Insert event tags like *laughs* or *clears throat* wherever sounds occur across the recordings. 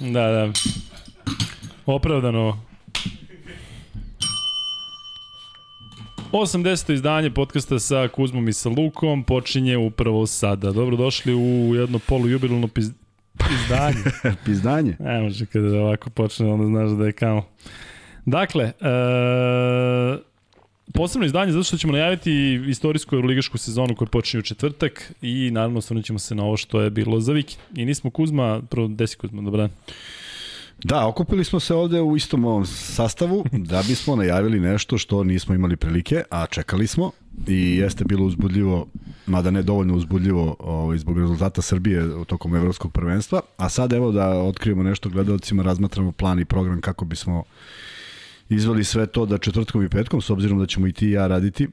Da, da. Opravdano. 80. izdanje podcasta sa Kuzmom i sa Lukom počinje upravo sada. Dobrodošli u jedno polujubilno piz... izdanje. *laughs* Pizdanje. Ne može kada ovako počne, onda znaš da je kamo. Dakle, e, posebno izdanje zato što ćemo najaviti istorijsku euroligašku sezonu koja počinje u četvrtak i naravno osvrnut ćemo se na ovo što je bilo za vikend. I nismo Kuzma, prvo desi Kuzma, dobro dan. Da, okupili smo se ovde u istom ovom sastavu da bismo najavili nešto što nismo imali prilike, a čekali smo i jeste bilo uzbudljivo, mada ne dovoljno uzbudljivo ovaj, zbog rezultata Srbije tokom evropskog prvenstva, a sad evo da otkrijemo nešto gledalcima, razmatramo plan i program kako bismo izveli sve to da četvrtkom i petkom, s obzirom da ćemo i ti i ja raditi,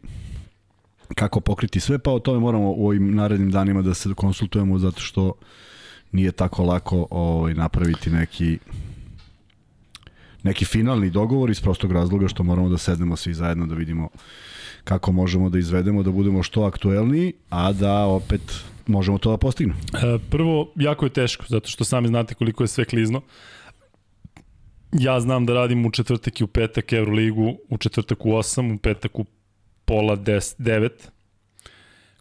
kako pokriti sve, pa o tome moramo u ovim narednim danima da se konsultujemo zato što nije tako lako ovaj, napraviti neki neki finalni dogovor iz prostog razloga što moramo da sednemo svi zajedno da vidimo kako možemo da izvedemo, da budemo što aktuelniji, a da opet možemo to da postignemo. E, prvo, jako je teško, zato što sami znate koliko je sve klizno. Ja znam da radim u četvrtak i u petak Euroligu, u četvrtak u 8, u petak u pola 10, 9.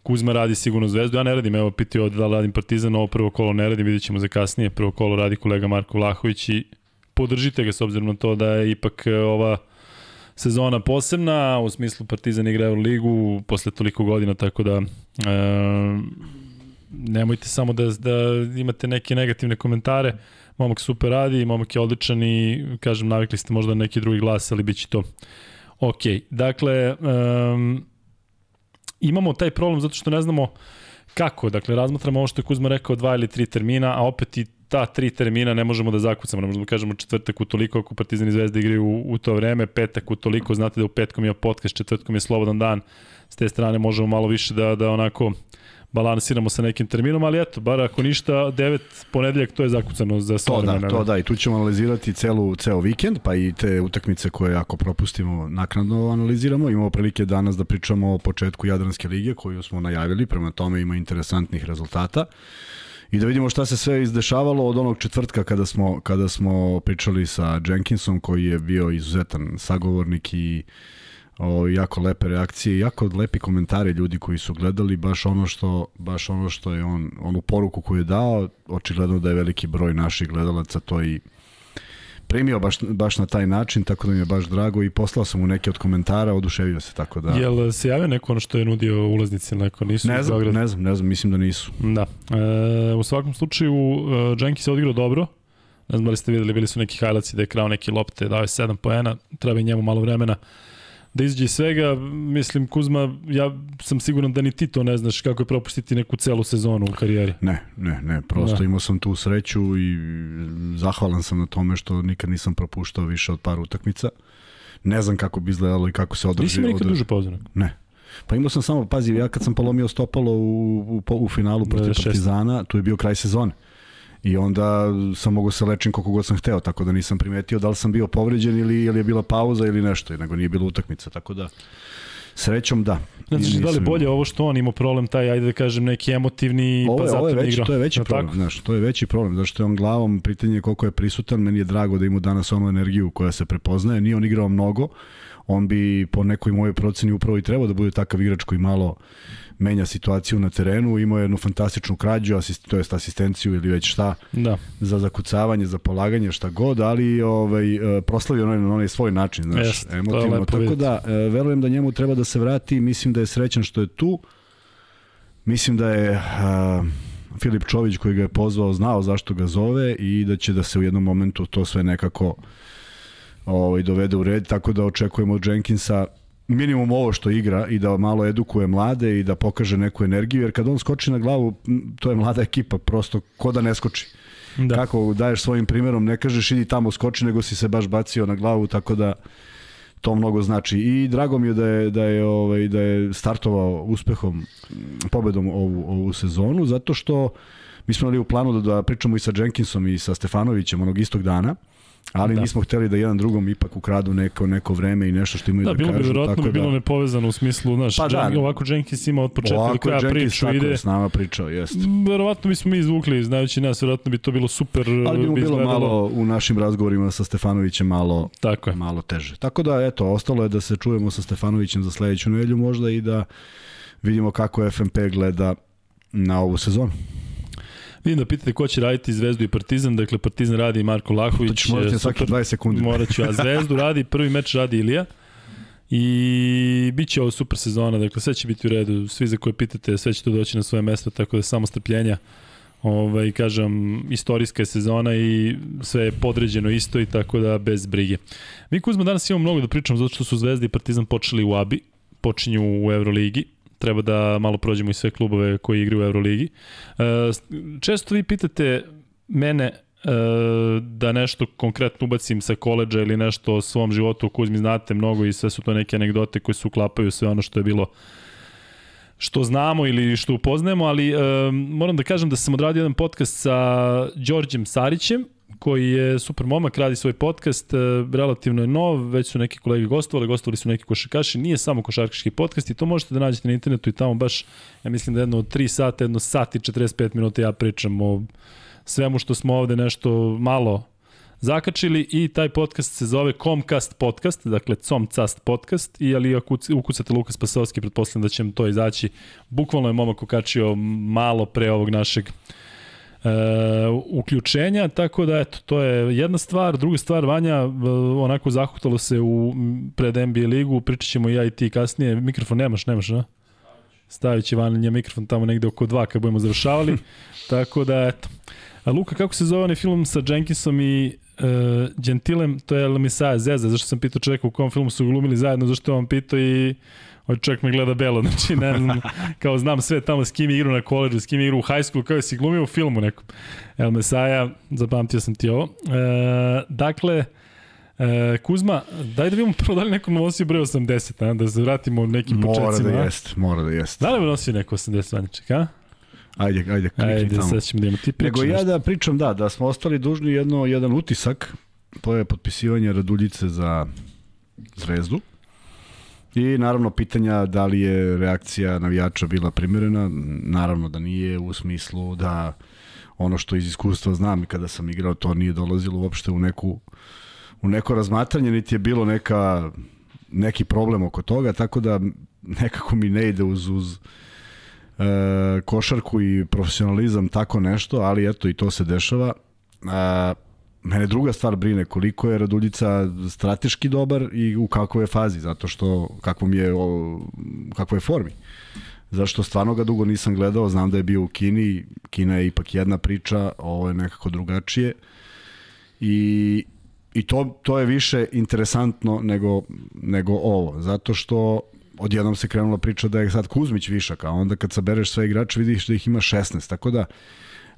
Kuzma radi sigurno zvezdu, ja ne radim, evo pitio da radim Partizan, ovo prvo kolo ne radim, vidjet ćemo za kasnije, prvo kolo radi kolega Marko Vlahović i podržite ga s obzirom na to da je ipak e, ova sezona posebna, u smislu Partizan igra u ligu posle toliko godina, tako da e, nemojte samo da, da imate neke negativne komentare. Momak super radi, momak je odličan i, kažem, navikli ste možda neki drugi glas, ali bit će to ok. Dakle, um, imamo taj problem zato što ne znamo kako. Dakle, razmatramo ovo što je Kuzma rekao, dva ili tri termina, a opet i ta tri termina ne možemo da zakucamo, ne možemo da kažemo četvrtak u toliko ako Partizan i Zvezda igraju u, u to vreme, petak u toliko, znate da u petkom je podcast, četvrtkom je slobodan dan, s te strane možemo malo više da, da onako balansiramo sa nekim terminom, ali eto, bar ako ništa, devet ponedeljak to je zakucano za sve to da, to da, i tu ćemo analizirati celu, ceo vikend, pa i te utakmice koje ako propustimo naknadno analiziramo. Imamo prilike danas da pričamo o početku Jadranske lige koju smo najavili, prema tome ima interesantnih rezultata i da vidimo šta se sve izdešavalo od onog četvrtka kada smo, kada smo pričali sa Jenkinsom koji je bio izuzetan sagovornik i o, jako lepe reakcije, jako lepi komentari ljudi koji su gledali baš ono što baš ono što je on onu poruku koju je dao, očigledno da je veliki broj naših gledalaca to i primio baš, baš na taj način, tako da mi je baš drago i poslao sam mu neke od komentara, oduševio se, tako da... Jel se javio neko ono što je nudio ulaznici ili neko? Nisu ne znam, ne znam, ne znam, mislim da nisu. Da. E, u svakom slučaju, uh, Jenkins je odigrao dobro, ne znam da li ste videli, bili su neki highlights da je krao neke lopte, dao je 7 poena, treba i njemu malo vremena da izađe svega, mislim Kuzma, ja sam siguran da ni ti to ne znaš kako je propustiti neku celu sezonu u karijeri. Ne, ne, ne, prosto da. imao sam tu sreću i zahvalan sam na tome što nikad nisam propuštao više od par utakmica. Ne znam kako bi izgledalo i kako se održi. Nisi mi nikad duže pauze? Ne. Pa imao sam samo, pazi, ja kad sam polomio stopalo u, u, u finalu protiv da, Partizana, tu je bio kraj sezone i onda sam mogu se lečim koliko god sam hteo, tako da nisam primetio da li sam bio povređen ili, ili je bila pauza ili nešto, nego nije bila utakmica, tako da srećom da. Znači, da li bolje ovo što on ima problem, taj, ajde da kažem, neki emotivni, ovo pa zato ovo je veći, igra. To je veći ja, problem, tako? znaš, to je veći problem, zato što je on glavom, pitanje je koliko je prisutan, meni je drago da ima danas onu energiju koja se prepoznaje, nije on igrao mnogo, on bi po nekoj mojoj proceni upravo i trebao da bude takav igrač koji malo menja situaciju na terenu, imao je jednu fantastičnu krađu, asist, to jest asistenciju ili već šta, da. za zakucavanje, za polaganje, šta god, ali ovaj, e, proslavio onaj, na onaj svoj način, znaš, Jest, emotivno. Tako vidjeti. da, e, verujem da njemu treba da se vrati, mislim da je srećan što je tu, mislim da je uh, Filip Čović koji ga je pozvao znao zašto ga zove i da će da se u jednom momentu to sve nekako ovaj, dovede u red, tako da očekujemo od Jenkinsa minimum ovo što igra i da malo edukuje mlade i da pokaže neku energiju, jer kad on skoči na glavu, to je mlada ekipa, prosto ko da ne skoči. Da. Kako daješ svojim primjerom, ne kažeš idi tamo skoči, nego si se baš bacio na glavu, tako da to mnogo znači. I drago mi je da je, da je, ovaj, da je startovao uspehom, pobedom ovu, ovu sezonu, zato što mi smo imali u planu da, da pričamo i sa Jenkinsom i sa Stefanovićem onog istog dana, ali Da. nismo hteli da jedan drugom ipak ukradu neko, neko vreme i nešto što imaju Da, da, bilo bi kažu. verovatno tako bi bilo da, nepovezano u smislu, znaš, Pa da. ovako Jenkins ima od početka do ovako kraja je Jenkins priču, tako ide, je s nama pričao, jest. verovatno bismo mi izvukli, znajući nas, verovatno bi to bilo super, Ali bi mu bilo izgledalo. malo u našim razgovorima sa Stefanovićem malo Tako je. malo teže. Tako da, eto, ostalo je da se čujemo sa Stefanovićem za sledeću nedelju možda i da vidimo kako FMP gleda na ovu sezonu. Vidim da pitate ko će raditi Zvezdu i Partizan, dakle Partizan radi Marko Lahović. To ćeš morati e, svaki super. 20 sekundi. Morat ću, a *laughs* Zvezdu radi, prvi meč radi Ilija. I bit će ovo super sezona, dakle sve će biti u redu, svi za koje pitate, sve će to doći na svoje mesto, tako da samo strpljenja. Ovaj, kažem, istorijska je sezona i sve je podređeno isto i tako da bez brige. Mi Kuzma danas imamo mnogo da pričamo zato što su Zvezda i Partizan počeli u Abi, počinju u Euroligi, treba da malo prođemo i sve klubove koji igraju u Euroligi. E, često vi pitate mene e, da nešto konkretno ubacim sa koleđa ili nešto o svom životu, Kuzmi znate mnogo i sve su to neke anegdote koje se uklapaju sve ono što je bilo što znamo ili što upoznajemo, ali e, moram da kažem da sam odradio jedan podcast sa Đorđem Sarićem, koji je super momak, radi svoj podcast, e, relativno je nov, već su neki kolege gostovali, gostovali su neki košarkaši, nije samo košarkaški podcast i to možete da nađete na internetu i tamo baš, ja mislim da jedno od 3 sata, jedno sat i 45 minuta ja pričam o svemu što smo ovde nešto malo zakačili i taj podcast se zove Comcast podcast, dakle Comcast podcast i ali ako ukucate Lukas Pasovski, pretpostavljam da će to izaći. Bukvalno je momak okačio malo pre ovog našeg e, uključenja, tako da eto, to je jedna stvar. Druga stvar, Vanja, e, onako zahutalo se u pred NBA ligu, pričat ćemo ja i ti kasnije. Mikrofon nemaš, nemaš, a? Stavit će Vanja mikrofon tamo negde oko dva kad budemo završavali. *laughs* tako da, eto. A Luka, kako se zove onaj film sa Jenkinsom i uh, Gentilem? To je El Misaja Zeza. Zašto sam pitao čoveka u kom filmu su glumili zajedno? Zašto je on pitao i ovaj čovjek me gleda belo, znači ne znam, kao znam sve tamo s kim igra na koleđu, s kim igra u high school, kao je si glumio u filmu nekom. El Mesaja, zapamtio sam ti ovo. E, dakle, e, Kuzma, daj da vidimo prvo da li neko nosio broj 80, a, da se vratimo nekim Mora početcima. da a? jest, mora da jest. Da li bi nosio neko 80 Vanjček, a? Ajde, ajde, klikni Ajde, tamo. sad ćemo da imamo ti priča. Nego ja da pričam, da, da smo ostali dužni jedno, jedan utisak, to je potpisivanje Raduljice za Zvezdu. I naravno pitanja da li je reakcija navijača bila primjerena, naravno da nije u smislu da ono što iz iskustva znam i kada sam igrao to nije dolazilo uopšte u neku u neko razmatranje, niti je bilo neka neki problem oko toga, tako da nekako mi ne ide uz, uz e, košarku i profesionalizam tako nešto, ali eto i to se dešava. E, mene druga stvar brine koliko je Raduljica strateški dobar i u kakvoj je fazi, zato što kakvom je, o, kakvoj je formi. Zašto stvarno ga dugo nisam gledao, znam da je bio u Kini, Kina je ipak jedna priča, ovo je nekako drugačije. I, i to, to je više interesantno nego, nego ovo, zato što odjednom se krenula priča da je sad Kuzmić višak, a onda kad sabereš sve igrače vidiš da ih ima 16, tako da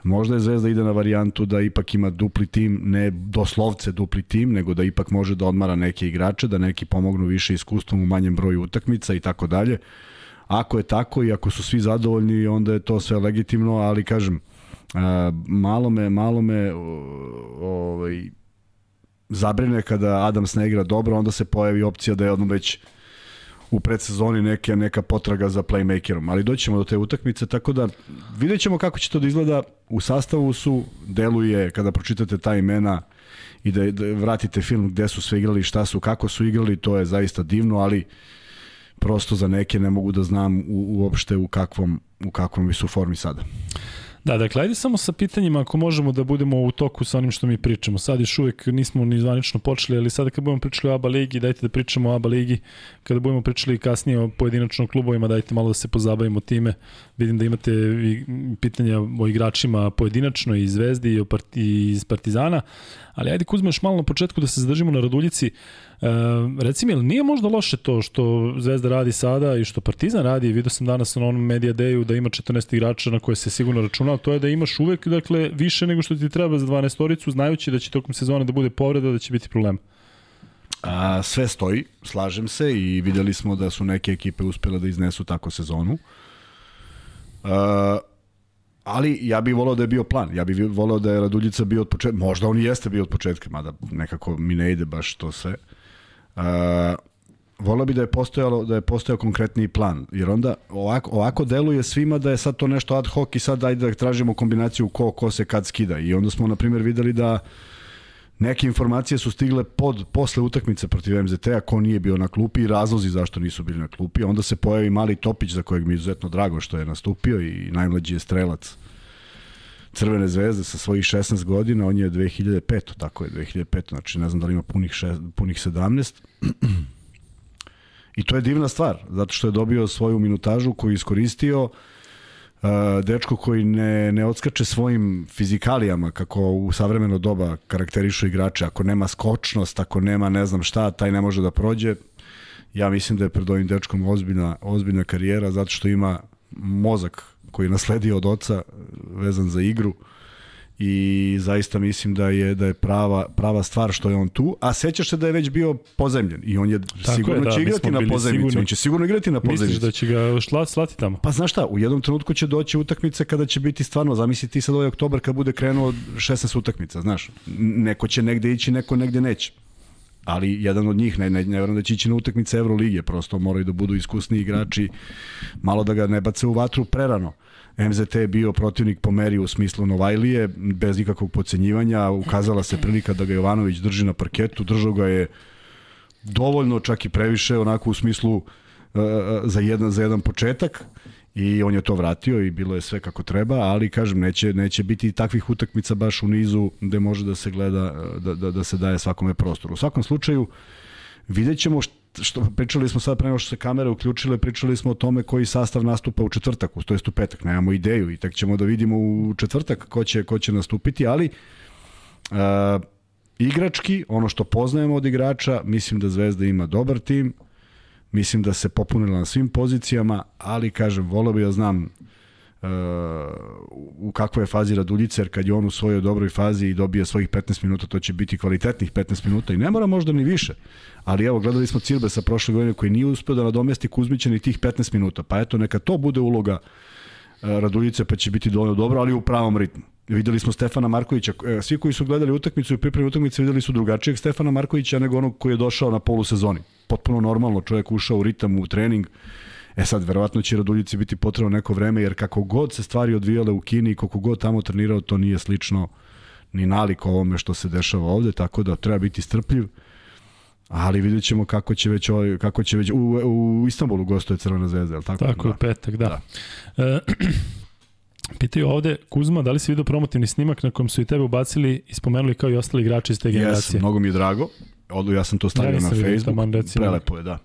možda je Zvezda ide na varijantu da ipak ima dupli tim, ne doslovce dupli tim, nego da ipak može da odmara neke igrače, da neki pomognu više iskustvom u manjem broju utakmica i tako dalje. Ako je tako i ako su svi zadovoljni, onda je to sve legitimno, ali kažem, malo me, malo me ovaj, zabrine kada Adams ne igra dobro, onda se pojavi opcija da je odmah već u predsezoni neke, neka potraga za playmakerom, ali doćemo do te utakmice, tako da vidjet ćemo kako će to da izgleda. U sastavu su, deluje, kada pročitate ta imena i da, da vratite film gde su sve igrali, šta su, kako su igrali, to je zaista divno, ali prosto za neke ne mogu da znam u, uopšte u kakvom, u kakvom su formi sada. Da, dakle, ajde samo sa pitanjima ako možemo da budemo u toku sa onim što mi pričamo. Sad još uvek nismo ni zvanično počeli, ali sada kad budemo pričali o ABA ligi, dajte da pričamo o ABA ligi. Kada budemo pričali kasnije o pojedinačno klubovima, dajte malo da se pozabavimo time. Vidim da imate pitanja o igračima pojedinačno i Zvezdi i, o iz Partizana, ali ajde Kuzma još malo na početku da se zadržimo na Raduljici. E, reci mi, nije možda loše to što Zvezda radi sada i što Partizan radi? Vidio sam danas na onom Media Dayu da ima 14 igrača na koje se sigurno računa, to je da imaš uvek dakle, više nego što ti treba za 12 toricu, znajući da će tokom sezone da bude povreda, da će biti problem. A, sve stoji, slažem se i videli smo da su neke ekipe uspele da iznesu tako sezonu. A, ali ja bih volao da je bio plan. Ja bih volao da je Raduljica bio od početka. Možda on i jeste bio od početka, mada nekako mi ne ide baš to sve. Uh, volao bi da je postojalo da je postojao konkretniji plan, jer onda ovako, ovako deluje svima da je sad to nešto ad hoc i sad ajde da tražimo kombinaciju ko, ko se kad skida. I onda smo, na primjer, videli da neke informacije su stigle pod, posle utakmice protiv MZT-a, ko nije bio na klupi i razlozi zašto nisu bili na klupi. Onda se pojavi mali Topić, za kojeg mi je izuzetno drago što je nastupio i najmlađi je strelac Crvene zvezde sa svojih 16 godina, on je 2005, tako je, 2005, znači ne znam da li ima punih, šest, punih 17. *clears throat* I to je divna stvar, zato što je dobio svoju minutažu koju je iskoristio, uh, dečko koji ne, ne odskače svojim fizikalijama kako u savremeno doba karakterišu igrače. Ako nema skočnost, ako nema ne znam šta, taj ne može da prođe. Ja mislim da je pred ovim dečkom ozbiljna, ozbiljna karijera zato što ima mozak koji je nasledio od oca vezan za igru. Uh, i zaista mislim da je da je prava prava stvar što je on tu, a sećaš se da je već bio pozemljen i on je Tako sigurno je, da, će igrati na pozemljici, on će sigurno igrati na pozemljici. Misliš da će ga šlat, slati tamo? Pa znaš šta, u jednom trenutku će doći utakmice kada će biti stvarno, zamisli ti sad ovaj oktobar kad bude krenuo 16 utakmica, znaš, neko će negde ići, neko negde neće ali jedan od njih, ne, ne, ne verujem da će ići na utakmice Evrolige, prosto moraju da budu iskusni igrači, malo da ga ne bace u vatru prerano. MZT je bio protivnik po meri u smislu Novajlije, bez ikakvog pocenjivanja, ukazala se prilika da ga Jovanović drži na parketu, držao ga je dovoljno, čak i previše, onako u smislu uh, za, jedan, za jedan početak. I on je to vratio i bilo je sve kako treba, ali kažem, neće, neće biti takvih utakmica baš u nizu gde može da se gleda, da, da, da se daje svakome prostor. U svakom slučaju, vidjet ćemo što pričali smo sad pre nego što se kamere uključile, pričali smo o tome koji sastav nastupa u četvrtak, to jest u petak, nemamo ideju i tek ćemo da vidimo u četvrtak ko će, ko će nastupiti, ali uh, igrački, ono što poznajemo od igrača, mislim da Zvezda ima dobar tim, mislim da se popunila na svim pozicijama, ali kažem, volao bi da znam uh, u kakvoj je fazi Raduljica, jer kad je on u svojoj dobroj fazi i dobije svojih 15 minuta, to će biti kvalitetnih 15 minuta i ne mora možda ni više, ali evo, gledali smo Cirbe sa prošle godine koji nije uspeo da nadomesti Kuzmića ni tih 15 minuta, pa eto, neka to bude uloga uh, Raduljice, pa će biti dovoljno dobro, ali u pravom ritmu. Videli smo Stefana Markovića, e, svi koji su gledali utakmicu i pripremi utakmice videli su drugačijeg Stefana Markovića nego onog koji je došao na polusezoni. Potpuno normalno, čovjek ušao u ritam, u trening, E sad, verovatno će Raduljici biti potrebno neko vreme, jer kako god se stvari odvijale u Kini i koliko god tamo trenirao, to nije slično ni nalik ovome što se dešava ovde, tako da treba biti strpljiv. Ali vidjet ćemo kako će već, ovaj, kako će već u, u Istanbulu gostuje Crvena zvezda, je li tako? Tako, da. petak, da. da. E, *clears throat* Pitaju ovde, Kuzma, da li si vidio promotivni snimak na kojem su i tebe ubacili i spomenuli kao i ostali igrači iz te generacije? Jes, mnogo mi je drago. Odu, ja sam to stavio ja na Facebook. Prelepo je, da.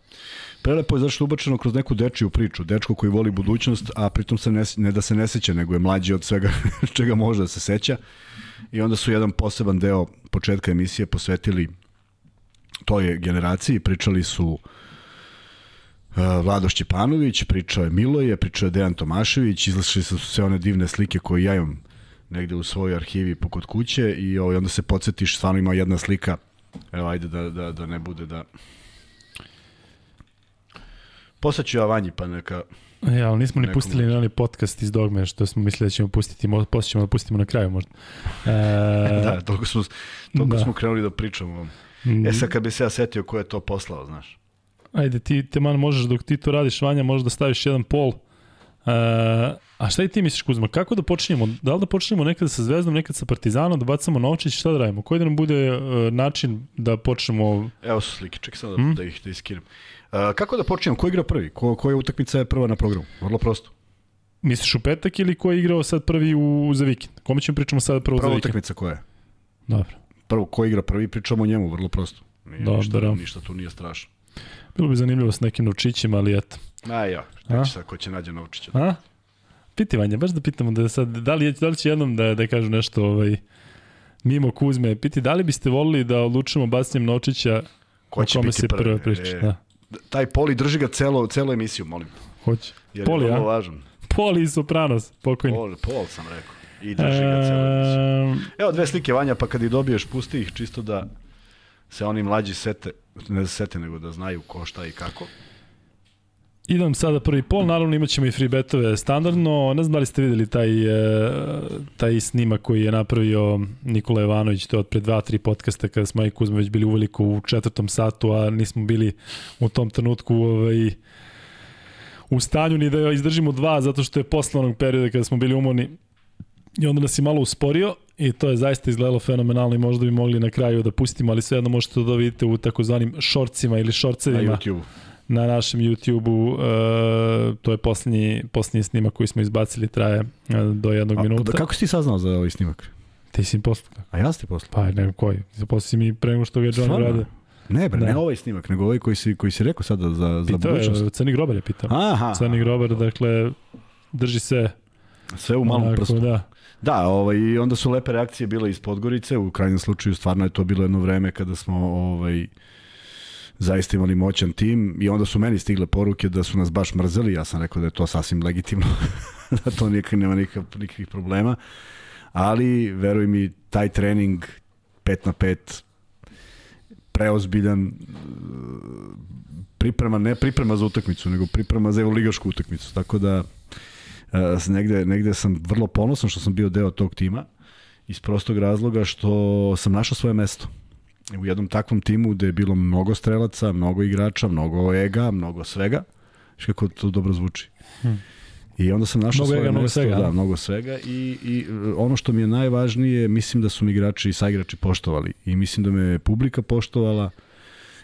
Prelepo je zašto ubačeno kroz neku dečiju priču, dečko koji voli budućnost, a pritom se ne, ne da se ne seća, nego je mlađi od svega *laughs* čega može da se seća. I onda su jedan poseban deo početka emisije posvetili toj generaciji, pričali su uh, Vlado Šćepanović, pričao je Miloje, pričao je Dejan Tomašević, izlašli su sve one divne slike koje ja imam negde u svojoj arhivi pokod kuće i ovaj, onda se podsjetiš, stvarno ima jedna slika, evo ajde da, da, da ne bude da Poslaću ja vanji, pa neka... Ja, ali nismo ni pustili ni podcast iz Dogme, što smo mislili da ćemo pustiti, posle ćemo da pustimo na kraju možda. E... *laughs* da, toliko smo, toliko da. smo krenuli da pričamo. Mm. E sad kad bi se ja setio ko je to poslao, znaš. Ajde, ti, te man možeš dok ti to radiš, Vanja, možeš da staviš jedan pol. Uh, a šta i ti misliš, Kuzma, kako da počinjemo? Da li da počinjemo nekad sa Zvezdom, nekad sa Partizanom, da bacamo novčić, šta da radimo? Koji da nam bude uh, način da počnemo... Evo su slike, čekaj sad da, hmm? da ih da iskinem. Uh, kako da počnemo? Ko igra prvi? Ko, koja utakmica je prva na programu? Vrlo prosto. Misliš u petak ili ko je igrao sad prvi u, za vikend? Kome ćemo pričamo sad prvo prva za vikend? Prva utakmica koja je? Dobro. Prvo, ko igra prvi, pričamo o njemu, vrlo prosto. Nije, Dobro. Ništa, ništa tu nije strašno. Bilo bi zanimljivo s nekim novčićima, ali eto. A ja, šta će sad, ko će nađe novčića? A? Piti Vanja, baš da pitamo da sad, da li, da li će jednom da, da kažu nešto ovaj, mimo Kuzme, piti da li biste volili da odlučimo bacanjem novčića Ko će biti se prvi? priča, e, da. Taj Poli drži ga celo, celo emisiju, molim. Hoće. Jer Poli, je vrlo važan. Poli i Sopranos, pokojni. Pol, Pol sam rekao. I drži ga celo emisiju. Evo dve slike Vanja, pa kad ih dobiješ, pusti ih čisto da se oni mlađi sete, ne da sete, nego da znaju ko šta i kako. Idem sada prvi pol, naravno imat ćemo i free betove standardno. Ne znam da li ste videli taj, e, taj snimak koji je napravio Nikola Jovanović, to je od pre dva, tri podcasta kada smo i Kuzma već bili uveliko u četvrtom satu, a nismo bili u tom trenutku ovaj, u stanju ni da izdržimo dva, zato što je posle onog perioda kada smo bili umorni i onda nas je malo usporio i to je zaista izgledalo fenomenalno i možda bi mogli na kraju da pustimo, ali svejedno možete da vidite u takozvanim šorcima ili šorcevima. Na YouTube na našem YouTube-u, uh, to je poslednji, poslednji snimak koji smo izbacili, traje uh, do jednog A, minuta. Da, kako si ti saznao za ovaj snimak? Ti si poslao. A ja si poslao? Pa ne koji. Zaposlao si mi pre nego što ga je John radio. Ne, bre, da. ne ovaj snimak, nego ovaj koji si, koji si rekao sada za, za pitao budućnost. Je, Crni grobar je pitao. Aha. Crni grobar, dakle, drži se... Sve u malom prstu. Da. Da, ovaj, onda su lepe reakcije bile iz Podgorice, u krajnjem slučaju stvarno je to bilo jedno vreme kada smo ovaj, zaista imali moćan tim i onda su meni stigle poruke da su nas baš mrzeli, ja sam rekao da je to sasvim legitimno, *laughs* da to nikak nema nikak, nikakvih problema, ali veruj mi, taj trening 5 na 5 preozbiljan priprema, ne priprema za utakmicu, nego priprema za evroligašku utakmicu, tako da uh, negde, negde sam vrlo ponosan što sam bio deo tog tima, iz prostog razloga što sam našao svoje mesto u jednom takvom timu gde je bilo mnogo strelaca, mnogo igrača, mnogo ega, mnogo svega. Što kako to dobro zvuči. Hmm. I onda sam našao mnogo svoje mesto, svega, da, mnogo svega i, i ono što mi je najvažnije, mislim da su mi igrači i saigrači poštovali i mislim da me publika poštovala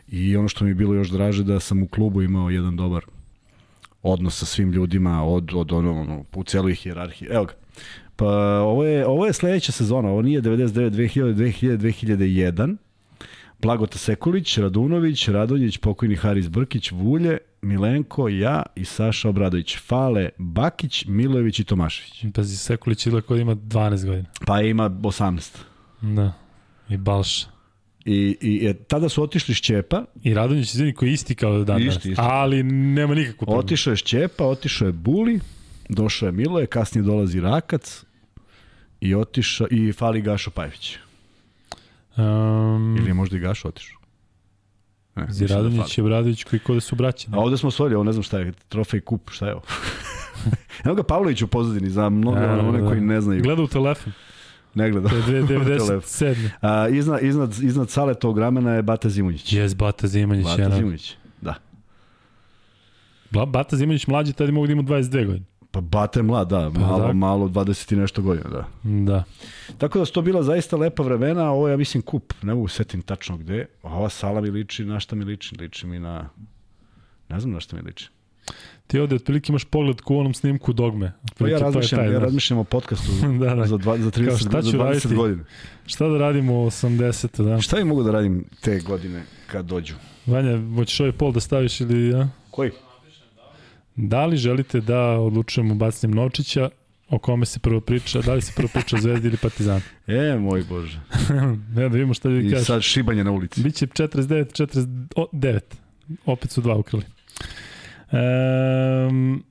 i ono što mi je bilo još draže da sam u klubu imao jedan dobar odnos sa svim ljudima od, od ono, ono u celoj hijerarhiji. Evo ga. Pa ovo je, ovo je sledeća sezona, ovo nije 99, 2000, 2000, 2001, Blagota Sekulić, Radunović, Radonjić, pokojni Haris Brkić, Vulje, Milenko, ja i Saša Obradović. Fale Bakić, Milojević i Tomašević. Pazi, Sekulić ili kod ima 12 godina. Pa ima 18. Da. I Balša. I, i e, tada su otišli Šćepa. I Radonjić, izvini, koji isti kao dan. Isti, isti. Ali nema nikakvu problemu. Otišao je Šćepa, otišao je Buli, došao je Miloje, kasnije dolazi Rakac i otišao i fali Gašo Pajević. Um, Ili je možda i Gaš otišao? Ne, Ziradanić da je Bradović koji kode su braće. A ovde smo osvojili, ovo ne znam šta je, trofej kup, šta je ovo? *laughs* Evo ga Pavlović u pozadini, za mnogo da, one da. koji ne znaju. Gleda u telefon. Ne gleda. 97. *laughs* A, iznad, iznad, iznad sale tog ramena je Bata Zimunjić. Jes, Bata Zimunjić. Bata Zimunjić, da. Bata Zimunjić mlađi tada mogu da ima 22 godine. Pa Bata je mlad, da, pa, malo, da. malo, 20 i nešto godina, da. Da. Tako da su to bila zaista lepa vremena, ovo je, ja mislim, kup, ne mogu setim tačno gde, a ova sala mi liči, na šta mi liči, liči mi na, ne znam na šta mi liči. Ti ovde otprilike imaš pogled ku onom snimku dogme. Pa ja razmišljam, taj, ja razmišljam o podcastu *laughs* da, da. za, dva, za 30, šta za 20 raditi? godina. Šta da radimo u 80. Da? Šta i mogu da radim te godine kad dođu? Vanja, hoćeš ovaj pol da staviš ili ja? Koji? Da li želite da odlučujemo bacanjem Novčića o kome se prvo priča, da li se prvo priča o Zvezdi ili Partizanu? *laughs* E, moj Bože. *laughs* ne, da vidimo šta ljudi kažu. I sad šibanje na ulici. Biće 49, 49. Opet su dva ukrili. Um,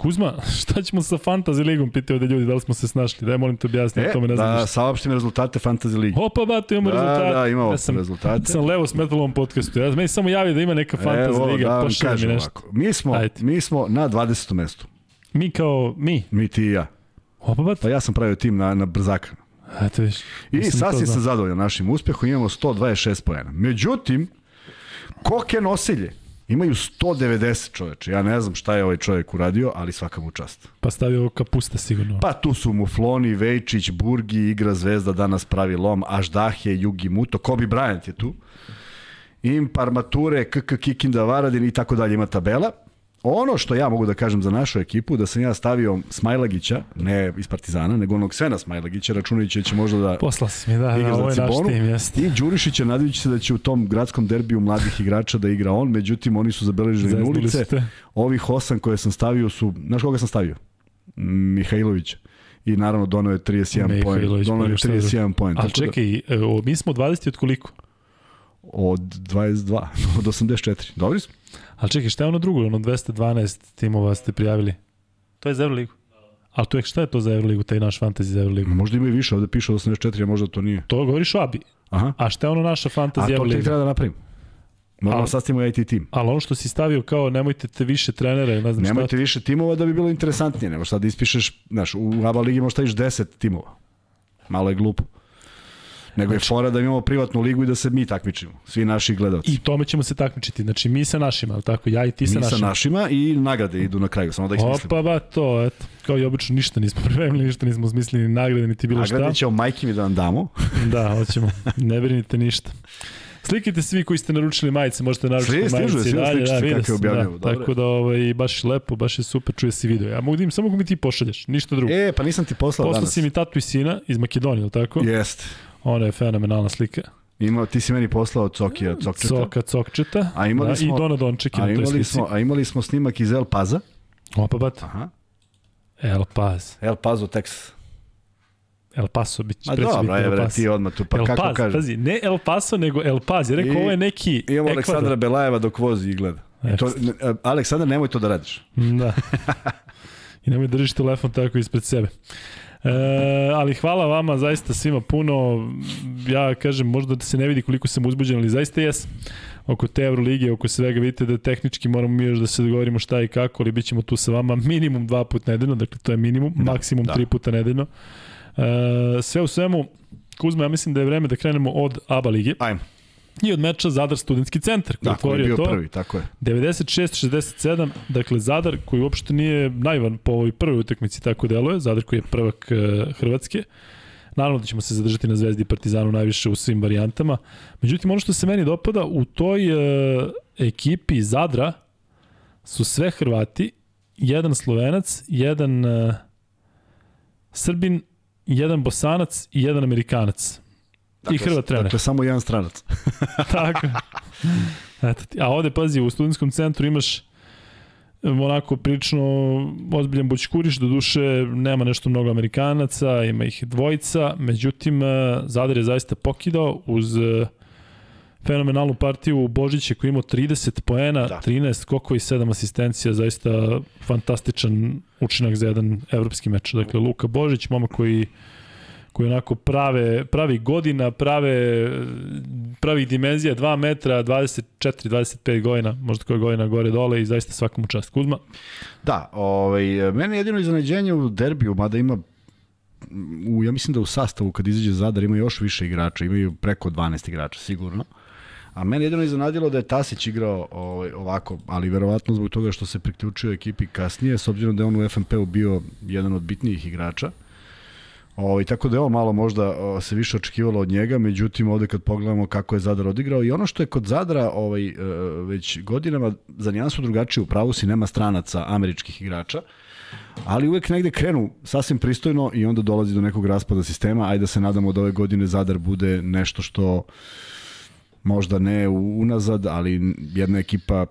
Kuzma, *laughs* šta ćemo sa Fantasy ligom, pitaju da ljudi, da li smo se snašli? Daj, molim te objasni, e, tome ne znam da, saopštim rezultate Fantasy lige. Opa, bate, imamo da, rezultate. Da, imamo ja sam, rezultate. Sam levo smetalo u ovom podcastu. Ja, meni samo javi da ima neka Fantasy Evo, liga, da, pošalje mi nešto. Ovako. Mi smo, Ajde. mi smo na 20. mestu. Mi kao, mi? Mi ti i ja. Opa, bate. Pa ja sam pravio tim na, na brzaka. Eto viš. I sasvim sam zadovoljan našim uspehom, imamo 126 pojena. Međutim, koke nosilje Imaju 190 čoveče. Ja ne znam šta je ovaj čovjek uradio, ali svaka mu čast. Pa stavio kapusta sigurno. Pa tu su Mufloni, Vejčić, Burgi, igra Zvezda, danas pravi lom, Aždahe, Jugi Muto, Kobe Bryant je tu. Im Parmature, KK Kikinda Varadin i tako dalje ima tabela. Ono što ja mogu da kažem za našu ekipu, da sam ja stavio Smajlagića, ne iz Partizana, nego onog Svena Smajlagića, računajući da će možda da Posla si mi, da, igra da, ovo je naš tim, jeste. I Đurišića, nadajući se da će u tom gradskom derbiju mladih igrača da igra on, međutim oni su zabeležili nulice. Ovih osam koje sam stavio su, znaš koga sam stavio? Mihajlović. I naravno donao je 31 poen. Donao je 31 poen. Ali čekaj, da... mi smo 20 od koliko? Od 22, *laughs* od 84. Dobri smo. Ali čekaj, šta je ono drugo? Ono 212 timova ste prijavili? To je za Euroligu? Ali to je, šta je to za Euroligu, taj naš fantasy za Euroligu? Možda ima i više, ovde piše 84, a možda to nije. To govoriš o Abi. Aha. A šta je ono naša fantasy Euroliga? A to ti treba da napravim. Moramo sastavimo IT tim. Ali ono što si stavio kao nemojte te više trenere, ne znam Nemojte šta. više timova da bi bilo interesantnije, nego sad da ispišeš, znaš, u ABA ligi možda staviš 10 timova. Malo je glupo. Nego je Znači- fora da imamo privatnu ligu i da se mi takmičimo, svi naši gledalci. I tome ćemo se takmičiti. Znači mi sa našima, ali tako? Ja i ti sa mi sa našima. našima i nagrade idu na kraju, samo da ih smislimo. Opa, ba, to, eto. Kao i obično, ništa nismo *laughs* pripremili, ništa nismo smislili, ni nagrade, niti bilo šta. Nagrade ćemo majke mi da vam damo. *laughs* Da, hoćemo. Ne brinite ništa. Slikajte svi koji ste naručili majice, možete naručiti Svi, stižu, majice i svi dalje. sličice Da, vidio sam, da. Tako da ovaj, baš je lepo, baš je super, čuje se video. Ja mogu da im, samo ako mi ti pošalješ, ništa drugo. E, pa nisam ti poslao Poslao danas. si mi tatu i sina iz Makedonije, ili tako? Jeste. Ona je fenomenalna slika. Imao, ti si meni poslao Cokija, Cokčeta. Coka, Cokčeta. A imali da, smo- I Dona Donček. A imali, smo, a imali smo snimak iz El Paza. Opa, bat. Aha. El Paz. El Pazo, Texas. El Paso, Ma preći dobro, je, El bre, ti odmah tu, pa El kako Paz, kažem. pazi, ne El Paso, nego El Paz. Je rekao, I- ovo je neki Imamo Ekvador. Aleksandra Belajeva dok vozi i gleda. E, To, e, Aleksandar, nemoj to da radiš. Da. *laughs* I nemoj držiš telefon tako ispred sebe. E, ali hvala vama zaista svima puno. Ja kažem, možda da se ne vidi koliko sam uzbuđen, ali zaista jes. Oko te Euroligije, oko svega, vidite da tehnički moramo mi još da se dogovorimo šta i kako, ali bit ćemo tu sa vama minimum dva puta nedeljno, dakle to je minimum, Da, maksimum da. tri puta nedeljno. E, sve u svemu, Kuzma, ja mislim da je vreme da krenemo od ABA lige Ajmo. I od meča Zadar studentski centar koji Da, koji je bio to. prvi, tako je. 96-67, dakle Zadar koji uopšte nije naivan po ovoj prvoj utakmici, tako deluje, Zadar koji je prvak e, Hrvatske. Naravno da ćemo se zadržati na Zvezdi i Partizanu najviše u svim varijantama. Međutim, ono što se meni dopada, u toj e, ekipi Zadra su sve Hrvati, jedan Slovenac, jedan e, Srbin, jedan Bosanac i jedan Amerikanac. I Hrvat trener. Dakle, samo jedan stranac. *laughs* Tako. Eto ti. A ovde, pazi, u studentskom centru imaš onako prilično ozbiljan bućkuriš, do duše nema nešto mnogo Amerikanaca, ima ih dvojica, međutim eh, Zadar je zaista pokidao uz eh, fenomenalnu partiju Božića koji imao 30 poena, Da. da. 13 skokova i 7 asistencija, zaista fantastičan učinak za jedan evropski meč. Dakle, Luka Božić, momak koji koji onako prave, pravi godina, prave pravih dimenzija, 2 metra, 24, 25 godina, možda koja godina gore dole i zaista svakom čast. Kuzma, Da, ovaj, meni je jedino iznenađenje u derbiju, mada ima u, ja mislim da u sastavu kad izađe Zadar ima još više igrača, imaju preko 12 igrača sigurno. A meni je jedino iznenadilo da je Tasić igrao ovaj, ovako, ali verovatno zbog toga što se priključio ekipi kasnije, s obzirom da je on u FNP-u bio jedan od bitnijih igrača. Ovaj, tako da je ovo malo možda o, se više očekivalo od njega, međutim ovde kad pogledamo kako je Zadar odigrao i ono što je kod Zadra ovaj, e, već godinama za nijansu drugačije u pravu si nema stranaca američkih igrača, ali uvek negde krenu sasvim pristojno i onda dolazi do nekog raspada sistema. Ajde da se nadamo da ove godine Zadar bude nešto što možda ne unazad, ali jedna ekipa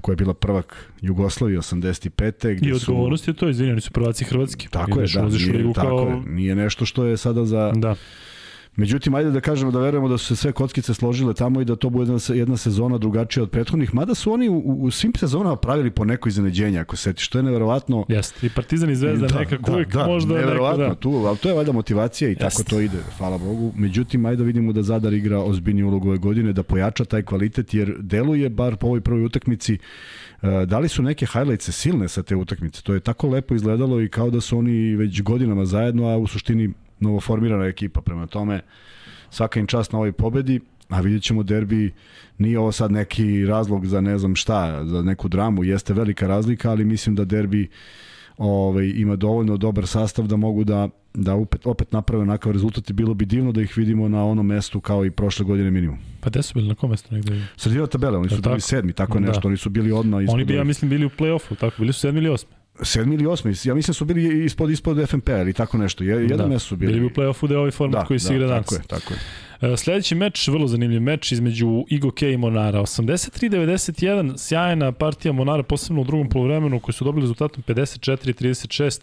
koja je bila prvak Jugoslavije 85. Gde i odgovornost je to, izvini, oni su prvaci Hrvatski. Tako je, da, nije, tako kao... je, nije nešto što je sada za... Da, Međutim, ajde da kažemo da verujemo da su se sve kockice složile tamo i da to bude jedna, se- jedna sezona drugačija od prethodnih, mada su oni u, u svim sezonama pravili po neko iznenađenje, ako se setiš, to je neverovatno. jeste. I Partizan i Zvezda da, nekako uvijek možda neverovatno, neko, da. tu, ali to je valjda motivacija i Jeste. tako to ide, hvala Bogu. Međutim, ajde da vidimo da Zadar igra ozbiljniju ulogu ove godine, da pojača taj kvalitet, jer deluje, bar po ovoj prvoj utakmici, e, da li su neke highlightse silne sa te utakmice? To je tako lepo izgledalo i kao da su oni već godinama zajedno, a u suštini novoformirana ekipa. Prema tome, svaka im čast na ovoj pobedi, a vidjet ćemo derbi, nije ovo sad neki razlog za ne znam šta, za neku dramu, jeste velika razlika, ali mislim da derbi ovaj, ima dovoljno dobar sastav da mogu da, da opet, opet naprave onakav rezultat i bilo bi divno da ih vidimo na onom mestu kao i prošle godine minimum. Pa gde su bili, na kom mestu negde? Sredina tabele, oni su bili tako? sedmi, tako Da. nešto, oni su bili odmah Oni bi, ja mislim, bili u play-offu, tako, bili su sedmi ili osmi. Sedmi ili osmi, ja mislim da su bili ispod, ispod FNP ili tako nešto, Je- jedan da. mesto su bili. Bili bi u play-offu da je ovaj format da, koji se da, igra danas. Tako je, tako je. E, Sledeći meč, vrlo zanimljiv meč između Igoke i Monara. 83-91, sjajna partija Monara, posebno u drugom polovremenu, koji su dobili rezultatom 54-36.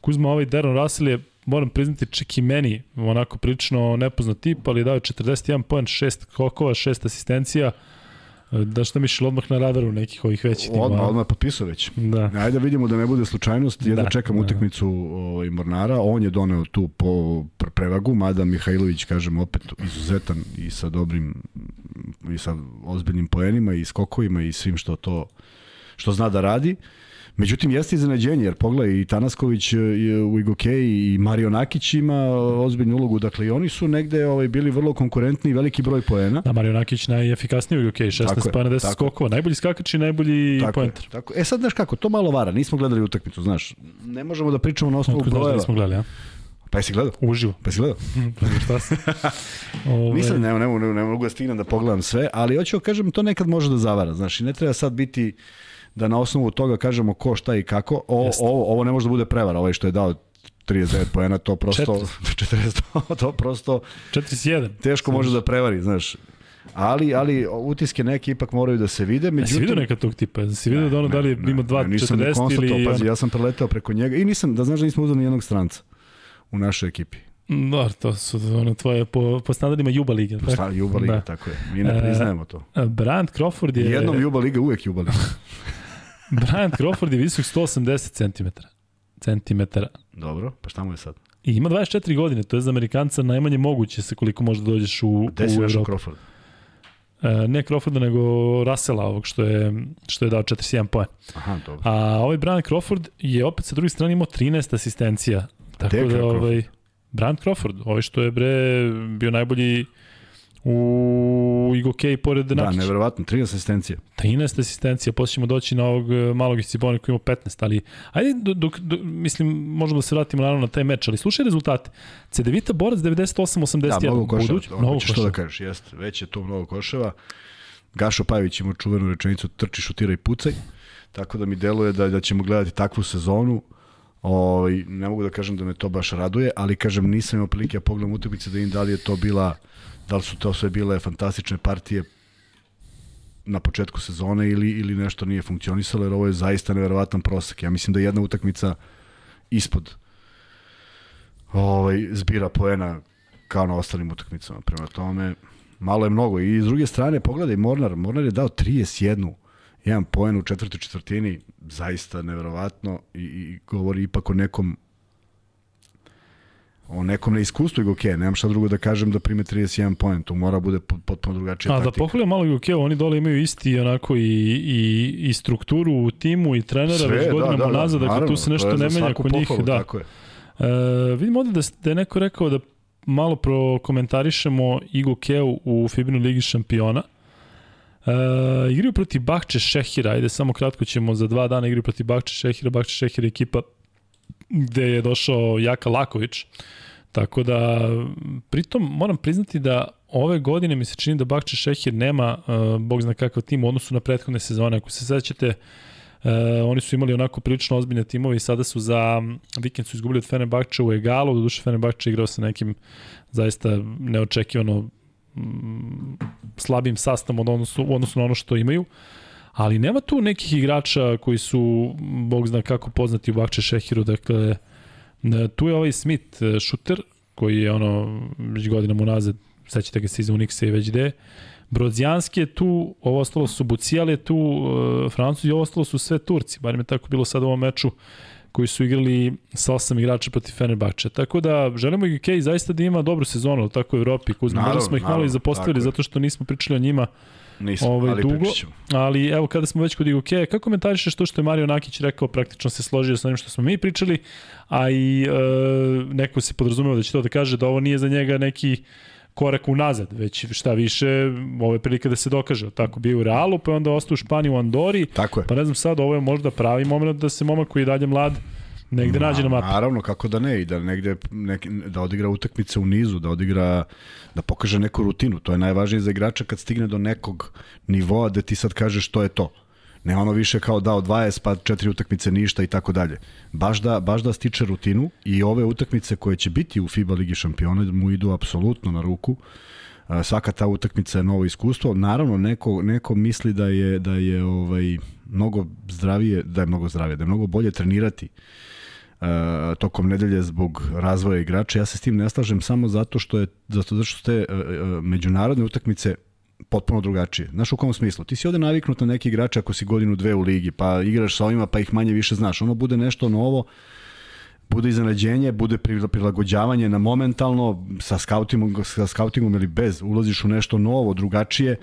Kuzma, ovaj Deron Russell je, moram priznati, čak i meni, onako prilično nepoznat tip, ali je dao 41 poen, 6 kokova, 6 asistencija. Da šta mišli odmah na radaru nekih ovih većih timova? Odmah, odmah potpisao već. Da. Ajde da vidimo da ne bude slučajnost. Ja da, čekam da. utakmicu ovaj, Mornara. On je doneo tu po pre- prevagu, mada Mihajlović, kažem, opet izuzetan i sa dobrim i sa ozbiljnim poenima i skokovima i svim što to što zna da radi. Međutim, jeste iznenađenje, jer pogledaj, i Tanasković e, je u Igokeji i Mario Nakić ima ozbiljnu ulogu, dakle i oni su negde ovaj, bili vrlo konkurentni i veliki broj poena. Da, Mario Nakić najefikasniji u UK, 16 Tako je, pa na 10 tako je. skokova. Najbolji skakač i najbolji Tako, je, poenter. tako. E sad, znaš kako, to malo vara, nismo gledali utakmicu, znaš. Ne možemo da pričamo na osnovu da brojeva. nismo gledali, a? Pa jesi gledao? Uživo. Pa jesi gledao? *laughs* Pa šta se? *laughs* Ove, Nisam, ne, ne, ne, ne mogu da stignem da pogledam sve, ali hoću da kažem, to nekad može da zavara. Znaš, i ne treba sad biti da na osnovu toga kažemo ko, šta i kako. O, Jeste. ovo, ovo ne može da bude prevara, ovaj što je dao 39 poena, to prosto 40, *laughs* *laughs* to prosto 41. teško može da prevari, znaš. Ali, ali utiske neke ipak moraju da se vide. Međutim, vidio neka tog tipa? Jesi vidio da ono da li ima ne, ni 2.40 konstatovao, ili... Pazi, ja sam preletao preko njega i nisam, da znaš da nismo uzeli ni jednog stranca u našoj ekipi. Da, to su ono tvoje po, po standardima Juba Lige. tako? Stara Juba Liga, Da. tako je. Mi ne E, priznajemo to. A Bryant Crawford je... Jednom Juba Liga, uvek Juba Liga. *laughs* Bryant Crawford je visok 180 cm. Centimetara. Dobro, pa šta mu je sad? I ima 24 godine, to je za Amerikanca najmanje moguće se koliko može da dođeš u, Gde si u Evropu. Crawford? E, ne Crawforda, nego Russella ovog što je, što je dao 41 poen. Aha, dobro. A ovaj Brian Crawford je opet sa druge strane imao 13 asistencija. Tako Gde da Crawford? ovaj Brian Crawford, ovaj što je bre bio najbolji u Igokej pored Da, Nakića. neverovatno, 13 asistencija. 13 asistencija, posle ćemo doći na ovog e, malog iz Cibone koji ima 15, ali ajde, dok, dok, dok, mislim, možemo da se vratimo naravno na taj meč, ali slušaj rezultate. Cedevita Borac 98-81. Da, mnogo koševa. Buduć, Mnogo što da kažeš, jeste. Već je to mnogo koševa. Gašo Pajević ima čuvenu rečenicu trči, šutira i pucaj. Tako da mi deluje da, da ćemo gledati takvu sezonu. O, ne mogu da kažem da me to baš raduje, ali kažem nisam imao prilike da pogledam utakmice da im da li je to bila da li su to sve bile fantastične partije na početku sezone ili, ili nešto nije funkcionisalo, jer ovo je zaista neverovatan prosek. Ja mislim da je jedna utakmica ispod ovaj, zbira poena kao na ostalim utakmicama. Prema tome, malo je mnogo. I s druge strane, pogledaj Mornar. Mornar je dao 31 jedan poen u četvrtoj četvrtini, zaista neverovatno i, i govori ipak o nekom o nekom neiskustvu i ok, nemam šta drugo da kažem da prime 31 poen, tu mora bude pot- potpuno drugačija A da taktika. pogledam malo Igokeo, oni dole imaju isti onako i, i, i strukturu u timu i trenera Sve, već godinama nazad, dakle naravno, tu se to nešto ne menja kod njih. pohvalu, Da. Tako je. E, vidim ovde da, da je neko rekao da malo prokomentarišemo Igokeu u Fibinu Ligi šampiona. E, igraju protiv Bakče Šehira, ajde samo kratko ćemo za dva dana igraju protiv Bakče Šehira, Bakče Šehira ekipa gde je došao Jaka Laković. Tako da, pritom moram priznati da ove godine mi se čini da Bakče Šehir nema, uh, bog zna kakav tim u odnosu na prethodne sezone. Ako se sećate, uh, oni su imali onako prilično ozbiljne timove i sada su za vikend su izgubili od Fenerbahče u egalu, do duše Fenerbahče igrao sa nekim zaista neočekivano slabim sastavom od odnosu, u odnosu na ono što imaju. Ali nema tu nekih igrača koji su, bog zna kako poznati u Bakče Šehiru, dakle, E, Tu je ovaj Smith, e, šuter, koji je ono, već godinama unazad, sećate ga se iz Unixa i već gde. Brodzijanski je tu, ovo ostalo su Bucijal je tu, uh, Francuz i ovo ostalo su sve Turci, bar je tako bilo sad u ovom meču koji su igrali sa osam igrača protiv Fenerbahče. Tako da želimo i UK zaista da ima dobru sezonu tako u Evropi. Kuzma, Naravno, smo ih malo i zapostavili zato što nismo pričali o njima Nisam, Ovaj, ali dugo. Ali evo kada smo već kod IGK, kako komentarišeš to što je Mario Nakić rekao, praktično se složio sa onim što smo mi pričali, a i e, neko se podrazumeo da će to da kaže da ovo nije za njega neki korak unazad, već šta više, ovo je prilika da se dokaže. Tako bio u Realu, pa onda ostao u Španiji u Andori, Tako je. pa ne znam sad, ovo je možda pravi moment da se momak koji je dalje mlad negde nađe na mapi. Naravno, kako da ne, i da negde nek, da odigra utakmice u nizu, da odigra, da pokaže neku rutinu. To je najvažnije za igrača kad stigne do nekog nivoa da ti sad kažeš što je to. Ne ono više kao dao 20 pa četiri utakmice ništa i tako dalje. Baš da, baš da stiče rutinu i ove utakmice koje će biti u FIBA Ligi šampiona mu idu apsolutno na ruku. Svaka ta utakmica je novo iskustvo. Naravno neko neko misli da je da je ovaj mnogo zdravije, da je mnogo zdravije, da je mnogo bolje trenirati uh, tokom nedelje zbog razvoja igrača. Ja se s tim ne slažem samo zato što je zato, što su te uh, uh, međunarodne utakmice potpuno drugačije. Znaš u kom smislu? Ti si ovde naviknut na neki igrače ako si godinu dve u ligi, pa igraš sa ovima pa ih manje više znaš. Ono bude nešto novo, bude iznenađenje, bude prilagođavanje na momentalno sa skautingom, sa skautingom ili bez, ulaziš u nešto novo, drugačije, e,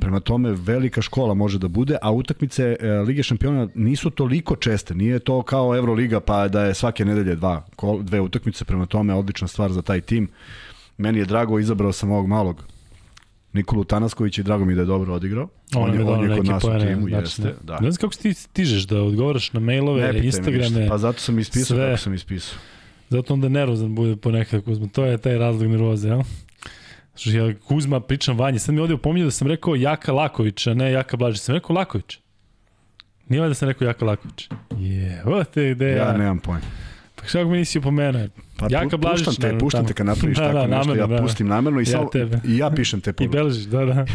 prema tome velika škola može da bude, a utakmice e, Lige šampiona nisu toliko česte, nije to kao Euroliga pa da je svake nedelje dva, dve utakmice, prema tome odlična stvar za taj tim. Meni je drago, izabrao sam ovog malog Nikolu Tanasković i drago mi da je dobro odigrao. On, on je, on je kod nas pojene, u timu, znači, jeste. Da. Ne znam kako ti stižeš da odgovaraš na mailove, Instagrame. Pa zato sam ispisao sve. kako sam ispisao. Zato onda nervozan bude ponekad Kuzma. To je taj razlog nervoze, jel? Što ja Kuzma pričam vanje. Sad mi ovdje opominje da sam rekao Jaka Laković, a ne Jaka Blažić. Sam rekao Laković. Nije da sam rekao Jaka Laković. Je, ovo te gde ja... Ja nemam pojma. Pa šta mi nisi opomenuo? Pa Jaka Blažić. Puštam te, puštam te kad napraviš *laughs* da, tako da, nešto, namerno, ja da. pustim namerno i, ja samo, i ja pišem te *laughs* poruke. I beležiš, da, da. *laughs*